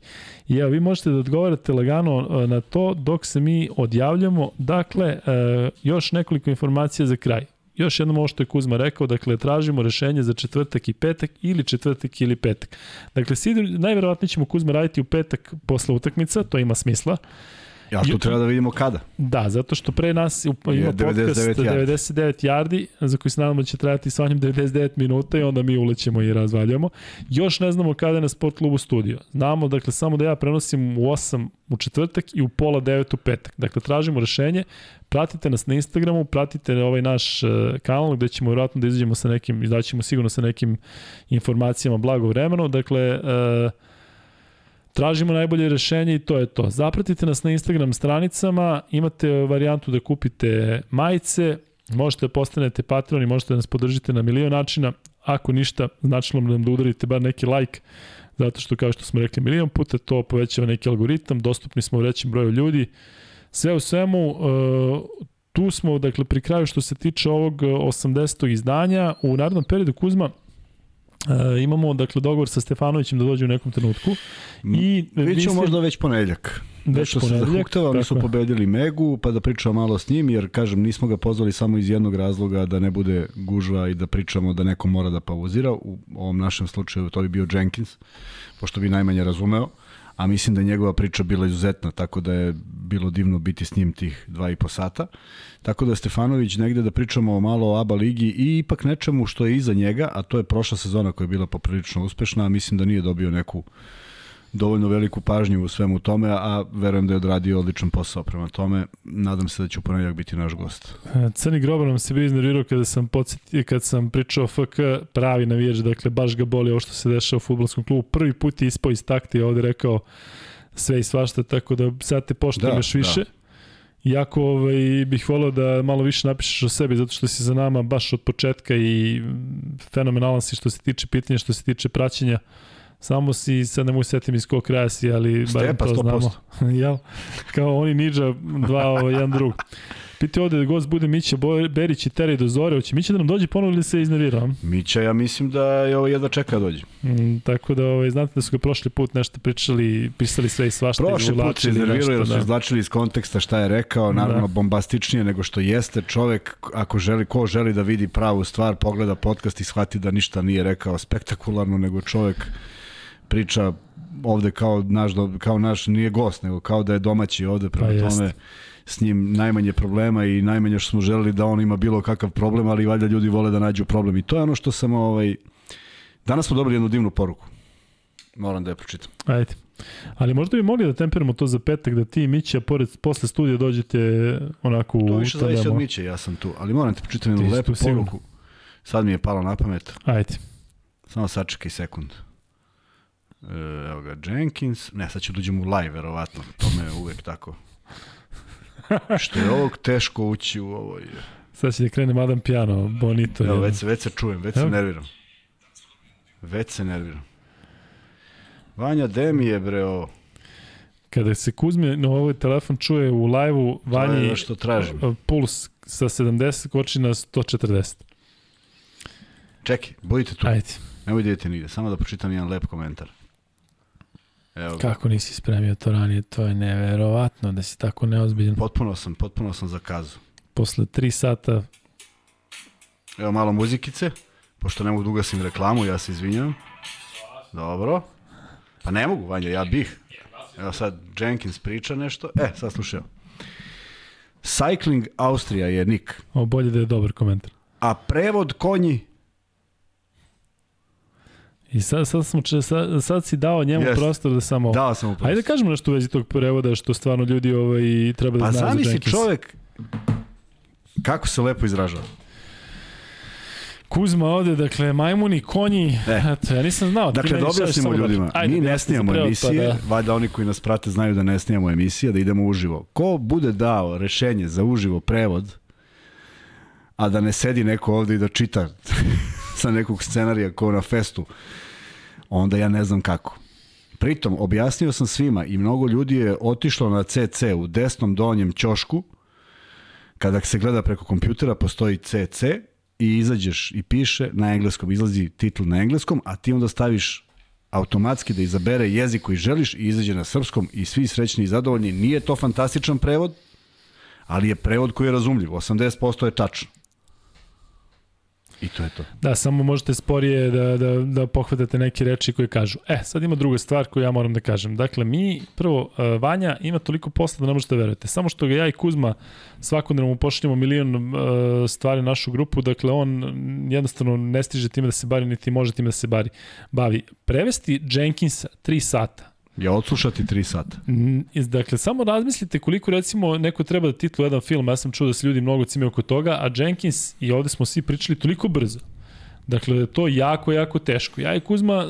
I evo, vi možete da odgovarate lagano uh, na to dok se mi odjavljamo. Dakle, uh, još nekoliko informacija za kraj. Još jednom ovo što je Kuzma rekao, dakle, tražimo rešenje za četvrtak i petak ili četvrtak ili petak. Dakle, najverovatnije ćemo Kuzma raditi u petak posle utakmica, to ima smisla. Ja, tu treba da vidimo kada. Da, zato što pre nas ima Je podcast 99 yardi. 99 yardi, za koji se nadamo da će trajati sa njim 99 minuta i onda mi ulećemo i razvaljamo. Još ne znamo kada je na sport klubu studio. Znamo, dakle, samo da ja prenosim u 8 u četvrtak i u pola 9 u petak. Dakle, tražimo rešenje, pratite nas na Instagramu, pratite ovaj naš uh, kanal gde ćemo vjerojatno da izađemo sa nekim, izaćemo sigurno sa nekim informacijama blago vremeno. Dakle, uh, Tražimo najbolje rešenje i to je to. Zapratite nas na Instagram stranicama, imate varijantu da kupite majice, možete da postanete patroni, možete da nas podržite na milion načina. Ako ništa, značilo nam da udarite bar neki like, zato što kao što smo rekli milion puta, to povećava neki algoritam, dostupni smo u većem broju ljudi. Sve u svemu, uh, tu smo, dakle, pri kraju što se tiče ovog 80. izdanja. U narodnom periodu Kuzma, Uh, imamo dakle dogovor sa Stefanovićem da dođe u nekom trenutku i Vidjet mislim- možda već ponedeljak. Već Što se ponedeljak, zahuktava, oni su pobedili Megu, pa da pričamo malo s njim, jer kažem, nismo ga pozvali samo iz jednog razloga da ne bude gužva i da pričamo da neko mora da pauzira. U ovom našem slučaju to bi bio Jenkins, pošto bi najmanje razumeo, a mislim da je njegova priča bila izuzetna, tako da je bilo divno biti s njim tih dva i po sata. Tako da Stefanović negde da pričamo malo o ABA ligi i ipak nečemu što je iza njega, a to je prošla sezona koja je bila poprilično uspešna, a mislim da nije dobio neku dovoljno veliku pažnju u svemu tome, a verujem da je odradio odličan posao prema tome. Nadam se da će u ponedjeljak biti naš gost. Crni grobar nam se bio iznervirao kada sam podsjetio, kad sam pričao FK, pravi navijač, dakle baš ga boli ovo što se dešava u futbolskom klubu. Prvi put je ispao iz takti, ovde rekao sve i svašta, tako da sad te poštujem Da, još više. Iako ovaj, bih volio da malo više napišeš o sebi, zato što si za nama baš od početka i fenomenalan si što se tiče pitanja, što se tiče praćenja. Samo si, sad ne mogu setim iz kog kraja si, ali Stepa, to 100%. znamo. *laughs* Jel? Kao oni Ninja, dva, ovaj, jedan drug. Piti ovde da gost bude Mića Berić i Terej do Zore. Hoće Mića da nam dođe ponovo ili se iznervirao? Mića, ja mislim da je ovo jedva čeka da dođe. Mm, tako da ovaj, znate da su ga prošli put nešto pričali, pisali sve i svašta. Prošli put se nešto, jer su da. izvlačili iz konteksta šta je rekao, naravno Da. bombastičnije nego što jeste. Čovek, ako želi, ko želi da vidi pravu stvar, pogleda podcast i shvati da ništa nije rekao spektakularno, nego čovek priča ovde kao naš, kao naš nije gost, nego kao da je domaći ovde, prema Pa tome s njim najmanje problema i najmanje što smo želeli da on ima bilo kakav problem, ali valjda ljudi vole da nađu problem. I to je ono što sam ovaj... Danas smo dobili jednu divnu poruku. Moram da je pročitam. Ajde. Ali možda bi mogli da temperamo to za petak, da ti i Mića pored, posle studija dođete onako u To više zavisi od. Miće, ja sam tu. Ali moram ti pročitam jednu lepu tu sigurno. poruku. Sad mi je palo na pamet. Ajde. Samo sačekaj sekund. E, evo ga, Jenkins. Ne, sad ću da uđem u live, verovatno. To me je uvek tako. Što je ovog teško ući u ovoj... Sad će da krene Madame Piano, Bonito. Evo, već se, već se čujem, već se Evo. nerviram. Već se nerviram. Vanja, de mi je, bre, ovo. Kada se Kuzme na ovaj telefon čuje u live-u, je Vanji što tražim. puls sa 70 koči na 140. Čekaj, budite tu. Ajde. Nemoj da idete nigde, samo da pročitam jedan lep komentar. Evo. Kako nisi spremio to ranije? To je neverovatno da si tako neozbiljan. Potpuno sam, potpuno sam zakazu. Posle 3 sata Evo malo muzikice, pošto ne mogu da ugasim reklamu, ja se izvinjam. Dobro. Pa ne mogu, Vanja, ja bih. Evo sad Jenkins priča nešto. E, sad slušaj. Cycling Austrija je nik, o, bolje da je dobar komentar. a prevod konji I sad, sad, smo, sad, sad si dao njemu Jeste. prostor da samo... dao sam mu Ajde da prostor. kažemo nešto u vezi tog prevoda što stvarno ljudi ovaj, treba da Pa znaju za zamisli Jenkins. čovek kako se lepo izražava. Kuzma ovde, dakle, majmuni, konji, E. eto, ja nisam znao. Dakle, da objasnimo ljudima, Ajde, mi ne snijamo emisije, Pa da, valjda oni koji nas prate znaju da ne snijamo emisije, da idemo uživo. Ko bude dao rešenje za uživo prevod, a da ne sedi neko ovde i da čita sa nekog scenarija ko na festu, onda ja ne znam kako. Pritom, objasnio sam svima i mnogo ljudi je otišlo na CC u desnom donjem ćošku, kada se gleda preko kompjutera postoji CC i izađeš i piše na engleskom, izlazi titl na engleskom, a ti onda staviš automatski da izabere jezik koji želiš i izađe na srpskom i svi srećni i zadovoljni. Nije to fantastičan prevod, ali je prevod koji je razumljiv. 80% je tačno. I to je to. Da, samo možete sporije da, da, da pohvatate neke reči koje kažu. E, sad ima druga stvar koju ja moram da kažem. Dakle, mi, prvo, uh, Vanja ima toliko posla da ne možete da verujete. Samo što ga ja i Kuzma svakodnevno mu pošaljemo milion uh, stvari u našu grupu, dakle, on jednostavno ne stiže time da se bari, niti može time da se bari. bavi. Prevesti Jenkinsa 3 sata. Ja odslušati 3 sata. Iz- Dakle, samo razmislite koliko recimo neko treba da titlu jedan film, ja sam čuo da se ljudi mnogo cime oko toga, a Jenkins, i ovde smo svi pričali, toliko brzo. Dakle, da je to jako, jako teško. Ja i Kuzma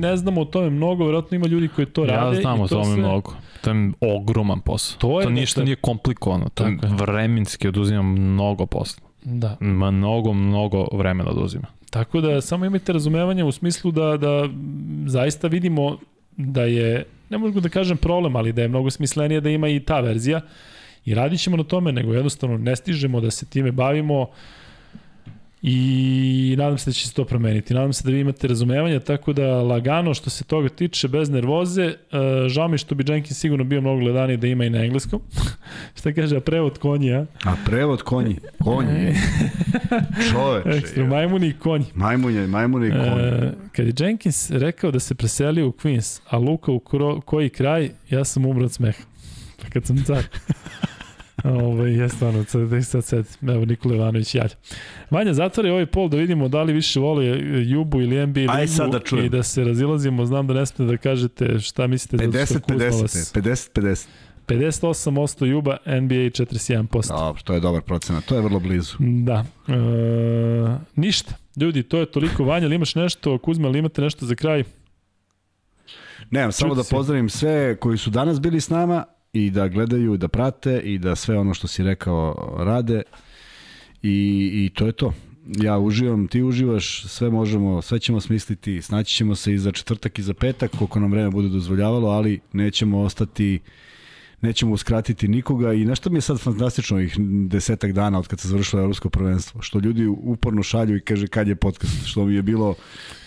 ne znamo o tome mnogo, verovatno ima ljudi koji to rade. Ja znam o to tome sve- mnogo. To je ogroman posao. To je, to ništa dakle- nije komplikovano. To Tako je. vremenski oduzima mnogo posla. Da. Mnogo, mnogo vremena oduzima. Tako da samo imajte razumevanje u smislu da, da zaista vidimo da je, ne mogu da kažem problem, ali da je mnogo smislenije da ima i ta verzija i radit ćemo na tome, nego jednostavno ne stižemo da se time bavimo i nadam se da će se to promeniti. Nadam se da vi imate razumevanje, tako da lagano što se toga tiče, bez nervoze, e, žao mi što bi Jenkins sigurno bio mnogo gledaniji da ima i na engleskom. *laughs* Šta kaže, a prevod konji, a? A prevod konji. Konji. Čoveče. Ekstra, majmuni i konji. Majmunje, majmune i konji. E, kad je Jenkins rekao da se preselio u Queens, a Luka u kro, koji kraj, ja sam umro od smeha. Pa kad sam car. *laughs* Ovo, je stvarno, sad, da ih sad sad, evo Nikola Ivanović javlja. Vanja, zatvori ovaj pol da vidimo da li više voli Jubu ili NBA ligu Aj sad da čujem. i da se razilazimo. Znam da ne smete da kažete šta mislite. zato što Kuzma 50-50. vas- 50-50. 58% Juba, NBA 41%. Dobro, to je dobar procenat. To je vrlo blizu. Da. E, ništa. Ljudi, to je toliko. Vanja, ili imaš nešto? Kuzma, ili imate nešto za kraj? Nemam, samo da pozdravim sve koji su danas bili s nama i da gledaju, da prate i da sve ono što si rekao rade i, i to je to. Ja uživam, ti uživaš, sve možemo, sve ćemo smisliti, snaći ćemo se i za četvrtak i za petak, koliko nam vreme bude dozvoljavalo, ali nećemo ostati nećemo uskratiti nikoga i nešto mi je sad fantastično ovih desetak dana od kad se završilo evropsko prvenstvo, što ljudi uporno šalju i kaže kad je podcast, što mi je bilo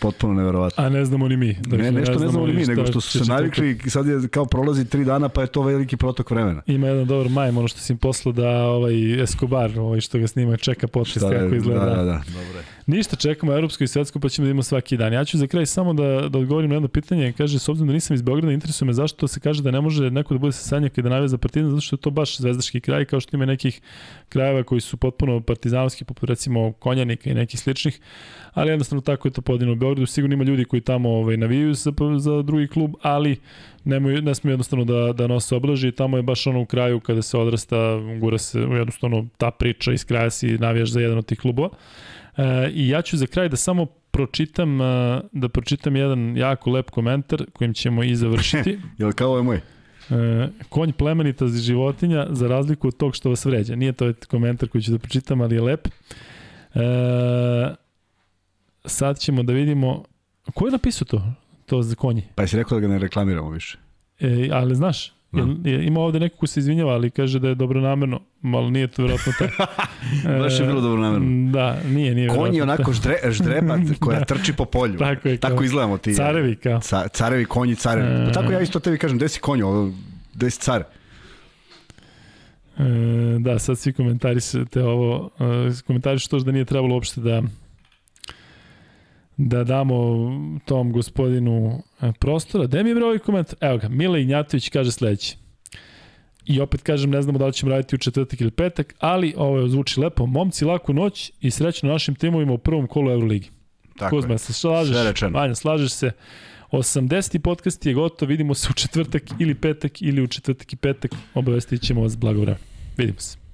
potpuno neverovatno. A ne znamo ni mi. Dakle, ne, nešto ne znamo ni mi, nego što su se navikli i sad je kao prolazi tri dana pa je to veliki protok vremena. Ima jedan dobar majm, ono što si im poslao da ovaj Escobar, ovaj što ga snima, čeka podcast kako izgleda. Da, da, da, dobro je. Ništa, čekamo evropsko i svetsko, pa ćemo da imamo svaki dan. Ja ću za kraj samo da, da odgovorim na jedno pitanje. Kaže, s obzirom da nisam iz Beograda, interesuje me zašto se kaže da ne može neko da bude sa Sanjaka i da navija za Partizan, zato što je to baš zvezdaški kraj, kao što ima nekih krajeva koji su potpuno partizanovski, poput recimo Konjanika i nekih sličnih, ali jednostavno tako je to podino u Beogradu. Sigurno ima ljudi koji tamo ovaj, navijaju za, za drugi klub, ali nemaju, ne smiju jednostavno da, da nose oblaži. Tamo je baš ono u kraju kada se odrasta, gura se jednostavno ta priča iz kraja si navijaš za jedan od tih klubova. I ja ću za kraj da samo pročitam, e, da pročitam jedan jako lep komentar kojim ćemo i završiti. *laughs* Jel kao ovo je moj? E, konj plemenita za životinja za razliku od tog što vas vređa. Nije to komentar koji ću da pročitam, ali je lep. E, sad ćemo da vidimo ko je napisao to? To za konji. Pa jesi rekao da ga ne reklamiramo više? E, ali znaš, Je, ima ovde neko ko se izvinjava, ali kaže da je dobro namerno, malo nije to vjerojatno taj. *laughs* Baš je bilo dobro namerno. Da, nije, nije Konj je onako ždre, ždrebat *laughs* koja da. trči po polju. Tako je. Tako izgledamo ti. Carevi kao. Ca, carevi, konji, carevi. E... Pa tako ja isto tebi kažem, gde si konj, ovo, gde si car? E, da, sad svi komentarisate ovo, e, komentariš to da nije trebalo uopšte da da damo tom gospodinu e, prostora. Da mi je ovaj komentar? Evo ga, Mila Ignjatović kaže sledeće. I opet kažem, ne znamo da li ćemo raditi u četvrtak ili petak, ali ovo je zvuči lepo. Momci, laku noć i srećno našim timovima u prvom kolu Euroligi. Tako Kuzma, je. se slažeš? Sve rečeno. Vanja, slažeš se. 80. podcast je gotov, vidimo se u četvrtak ili petak ili u četvrtak i petak. Obavestit ćemo vas blago vreme. Vidimo se.